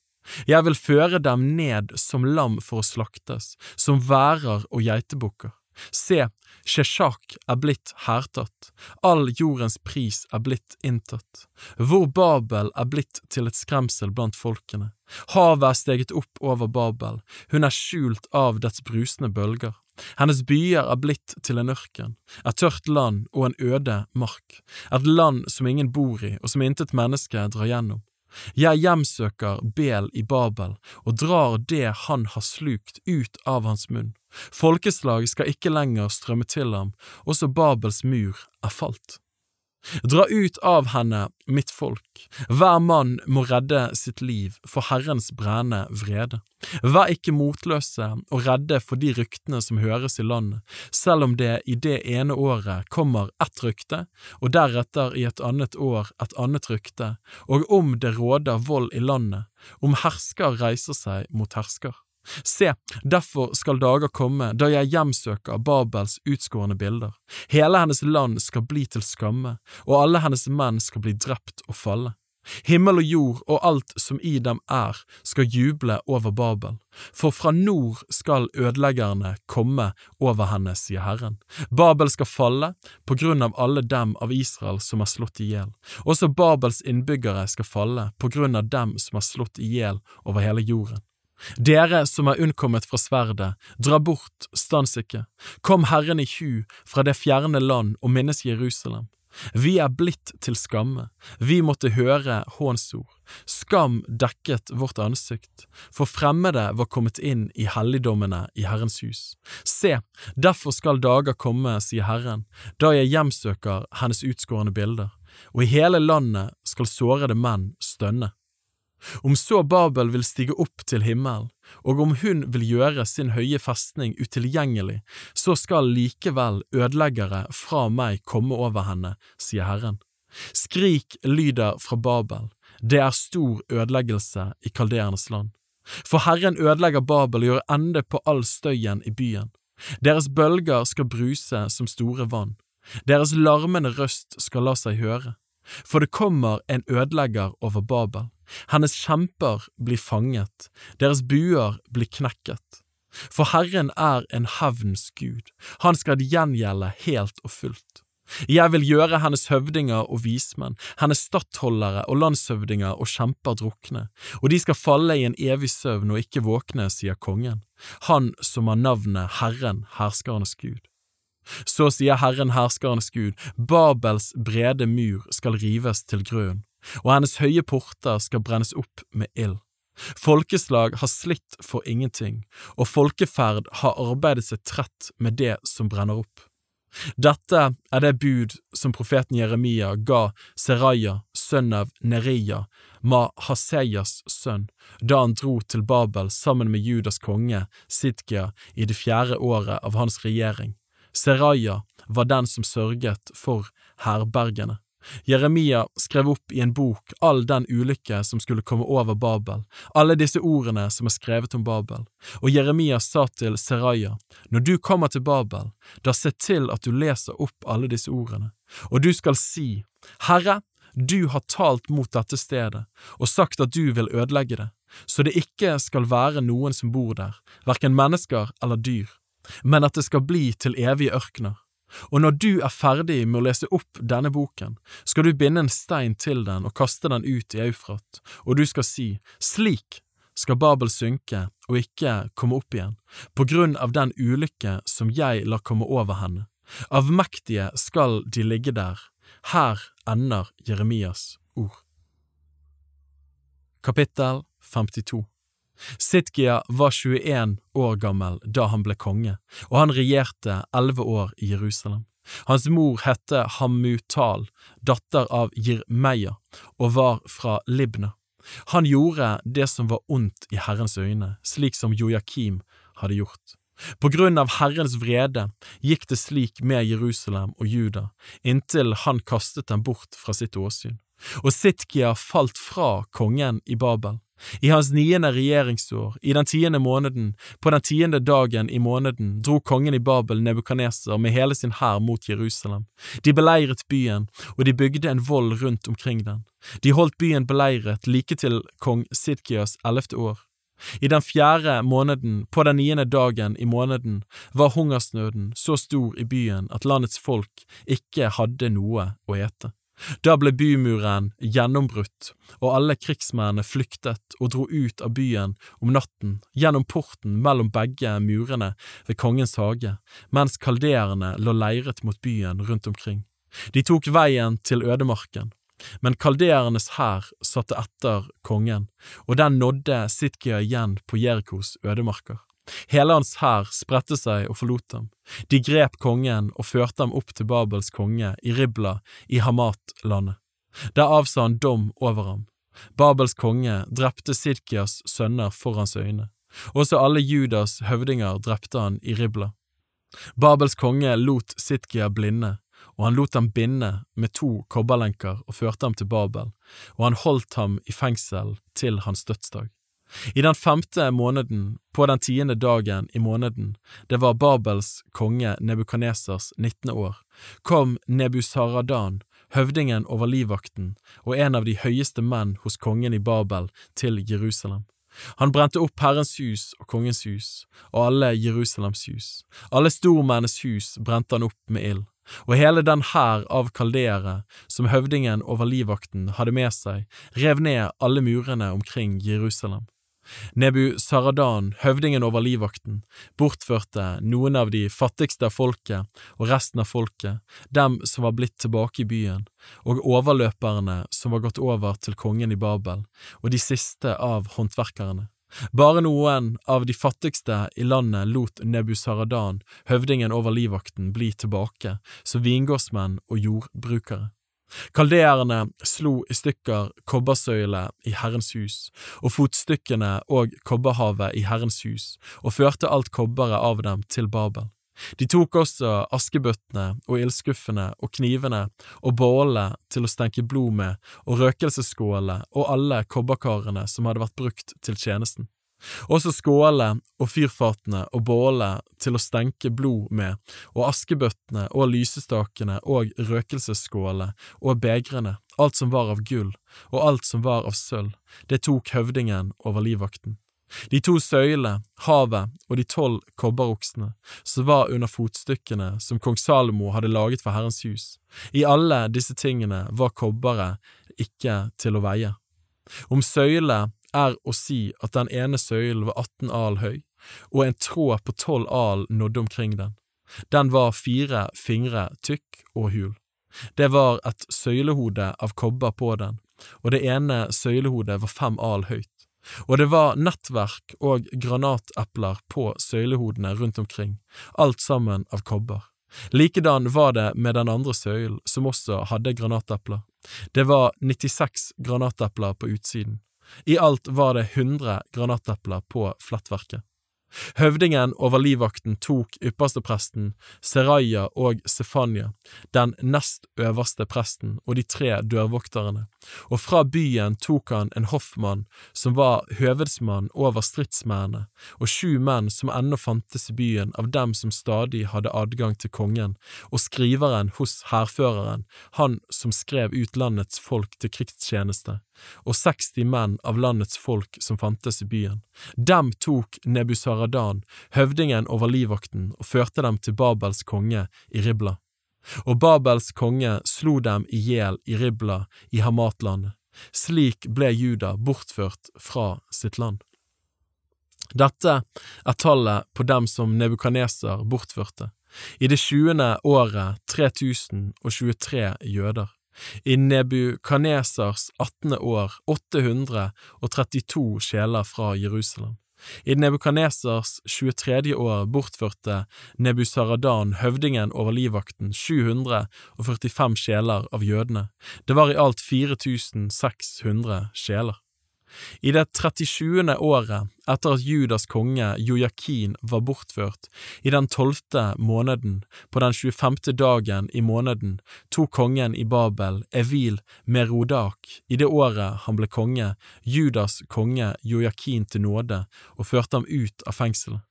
Jeg vil føre dem ned som lam for å slaktes, som værer og geitebukker. Se, Sheshak er blitt hærtatt, all jordens pris er blitt inntatt, hvor Babel er blitt til et skremsel blant folkene. Havet er steget opp over Babel, hun er skjult av dets brusende bølger. Hennes byer er blitt til en ørken, et tørt land og en øde mark, et land som ingen bor i og som intet menneske drar gjennom. Jeg hjemsøker Bel i Babel og drar det han har slukt ut av hans munn. Folkeslag skal ikke lenger strømme til ham, også Babels mur er falt. Dra ut av henne, mitt folk, hver mann må redde sitt liv for Herrens brennende vrede. Vær ikke motløse og redde for de ryktene som høres i landet, selv om det i det ene året kommer ett rykte, og deretter i et annet år et annet rykte, og om det råder vold i landet, om hersker reiser seg mot hersker. Se, derfor skal dager komme da jeg hjemsøker Babels utskårne bilder. Hele hennes land skal bli til skamme, og alle hennes menn skal bli drept og falle. Himmel og jord og alt som i dem er, skal juble over Babel, for fra nord skal ødeleggerne komme over henne, sier Herren. Babel skal falle på grunn av alle dem av Israel som er slått i hjel. Også Babels innbyggere skal falle på grunn av dem som er slått i hjel over hele jorden. Dere som er unnkommet fra sverdet, dra bort, stans ikke, kom Herren i hu fra det fjerne land og minnes Jerusalem. Vi er blitt til skamme, vi måtte høre hånsord, skam dekket vårt ansikt, for fremmede var kommet inn i helligdommene i Herrens hus. Se, derfor skal dager komme, sier Herren, da jeg hjemsøker hennes utskårne bilder, og i hele landet skal sårede menn stønne. Om så Babel vil stige opp til himmelen, og om hun vil gjøre sin høye festning utilgjengelig, så skal likevel ødeleggere fra meg komme over henne, sier Herren. Skrik lyder fra Babel, det er stor ødeleggelse i kalderenes land. For Herren ødelegger Babel og gjør ende på all støyen i byen. Deres bølger skal bruse som store vann, deres larmende røst skal la seg høre. For det kommer en ødelegger over Babel, hennes kjemper blir fanget, deres buer blir knekket. For Herren er en hevns gud, han skal gjengjelde helt og fullt. Jeg vil gjøre hennes høvdinger og vismenn, hennes stattholdere og landshøvdinger og kjemper drukne, og de skal falle i en evig søvn og ikke våkne, sier kongen, han som har navnet Herren, herskernes Gud. Så sier Herren herskernes Gud, Babels brede mur skal rives til grunn, og hennes høye porter skal brennes opp med ild. Folkeslag har slitt for ingenting, og folkeferd har arbeidet seg trett med det som brenner opp. Dette er det bud som profeten Jeremia ga Seraya, sønn av Neria, Mahaseyas sønn, da han dro til Babel sammen med Judas konge, Sidkia, i det fjerde året av hans regjering. Seraya var den som sørget for herbergene. Jeremia skrev opp i en bok all den ulykke som skulle komme over Babel, alle disse ordene som er skrevet om Babel, og Jeremia sa til Seraya, når du kommer til Babel, da se til at du leser opp alle disse ordene, og du skal si, Herre, du har talt mot dette stedet og sagt at du vil ødelegge det, så det ikke skal være noen som bor der, hverken mennesker eller dyr, men at det skal bli til evige ørkener og når du er ferdig med å lese opp denne boken, skal du binde en stein til den og kaste den ut i Eufrat, og du skal si, slik skal Babel synke og ikke komme opp igjen, på grunn av den ulykke som jeg lar komme over henne. Avmektige skal de ligge der. Her ender Jeremias ord. Kapittel 52 Sitkia var 21 år gammel da han ble konge, og han regjerte elleve år i Jerusalem. Hans mor hette Hamutal, datter av Jirmeya, og var fra Libna. Han gjorde det som var ondt i Herrens øyne, slik som Jojakim hadde gjort. På grunn av Herrens vrede gikk det slik med Jerusalem og Juda, inntil han kastet dem bort fra sitt åsyn. Og Sitkia falt fra kongen i Babel. I hans niende regjeringsår, i den tiende måneden, på den tiende dagen i måneden, dro kongen i Babel Nebukaneser med hele sin hær mot Jerusalem. De beleiret byen, og de bygde en vold rundt omkring den. De holdt byen beleiret like til kong Sidkias ellevte år. I den fjerde måneden, på den niende dagen i måneden, var hungersnøden så stor i byen at landets folk ikke hadde noe å ete. Da ble bymuren gjennombrutt, og alle krigsmennene flyktet og dro ut av byen om natten, gjennom porten mellom begge murene ved kongens hage, mens kalderene lå leiret mot byen rundt omkring. De tok veien til ødemarken. Men kaldeernes hær satte etter kongen, og den nådde Sitkia igjen på Jerikos ødemarker. Hele hans hær spredte seg og forlot ham. De grep kongen og førte ham opp til Babels konge i Ribla i Hamat-landet. Der avsa han dom over ham. Babels konge drepte Sidkias sønner for hans øyne. Også alle Judas høvdinger drepte han i Ribla. Babels konge lot Sidkia blinde, og han lot ham binde med to kobberlenker og førte ham til Babel, og han holdt ham i fengsel til hans dødsdag. I den femte måneden, på den tiende dagen i måneden, det var Babels konge Nebukanesers nittende år, kom Nebusaradan, høvdingen over livvakten og en av de høyeste menn hos kongen i Babel, til Jerusalem. Han brente opp Herrens hus og kongens hus, og alle Jerusalems hus. Alle stormennes hus brente han opp med ild, og hele den hær av kaldeere som høvdingen over livvakten hadde med seg, rev ned alle murene omkring Jerusalem. Nebu Saradan, høvdingen over livvakten, bortførte noen av de fattigste av folket og resten av folket, dem som var blitt tilbake i byen, og overløperne som var gått over til kongen i Babel, og de siste av håndverkerne. Bare noen av de fattigste i landet lot Nebu Saradan, høvdingen over livvakten, bli tilbake som vingårdsmenn og jordbrukere. Kaldeerne slo i stykker kobbersøylet i Herrens hus, og fotstykkene og kobberhavet i Herrens hus, og førte alt kobberet av dem til Babel. De tok også askebøttene og ildskuffene og knivene og bålene til å stenke blod med og røkelsesskålene og alle kobberkarene som hadde vært brukt til tjenesten. Også skålene og fyrfatene og bålene til å stenke blod med, og askebøttene og lysestakene og røkelsesskålene og begrene, alt som var av gull, og alt som var av sølv, det tok høvdingen over livvakten. De to søylene, havet og de tolv kobberoksene som var under fotstykkene som kong Salomo hadde laget for Herrens hus, i alle disse tingene var kobberet ikke til å veie. Om søyle er å si at den ene søylen var 18 al høy, og en tråd på 12 al nådde omkring den. Den var fire fingre tykk og hul. Det var et søylehode av kobber på den, og det ene søylehodet var fem al høyt. Og det var nettverk og granatepler på søylehodene rundt omkring, alt sammen av kobber. Likedan var det med den andre søylen, som også hadde granatepler. Det var 96 granatepler på utsiden. I alt var det 100 granatepler på flettverket. Høvdingen over livvakten tok ypperstepresten, Seraya og Stefania, den nest øverste presten og de tre dørvokterne, og fra byen tok han en hoffmann som var høvedsmann over stridsmennene, og sju menn som ennå fantes i byen av dem som stadig hadde adgang til kongen, og skriveren hos hærføreren, han som skrev ut landets folk til krigstjeneste, og 60 menn av landets folk som fantes i byen. Dem tok Nebusaradan, høvdingen over livvakten, og førte dem til Babels konge i Ribla. Og Babels konge slo dem i hjel i Ribla i Hamatlandet. Slik ble Juda bortført fra sitt land. Dette er tallet på dem som Nebukaneser bortførte. I det tjuende året 3023 jøder. I Nebukanesers attende år 832 sjeler fra Jerusalem. I Nebukanesers 23. år bortførte Nebusaradan, høvdingen over livvakten, 745 sjeler av jødene. Det var i alt 4600 sjeler. I det 37. året etter at Judas konge Jojakin var bortført, i den tolvte måneden, på den 25. dagen i måneden, tok kongen i Babel, Evil Merodak, i det året han ble konge, Judas konge Jojakin til nåde og førte ham ut av fengsel.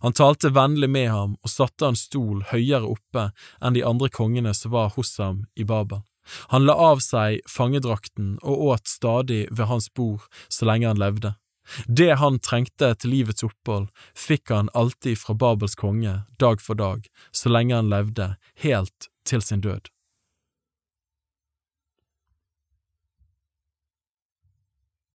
Han talte vennlig med ham og satte en stol høyere oppe enn de andre kongene som var hos ham i Babel. Han la av seg fangedrakten og åt stadig ved hans bord så lenge han levde. Det han trengte til livets opphold, fikk han alltid fra Babels konge, dag for dag, så lenge han levde, helt til sin død.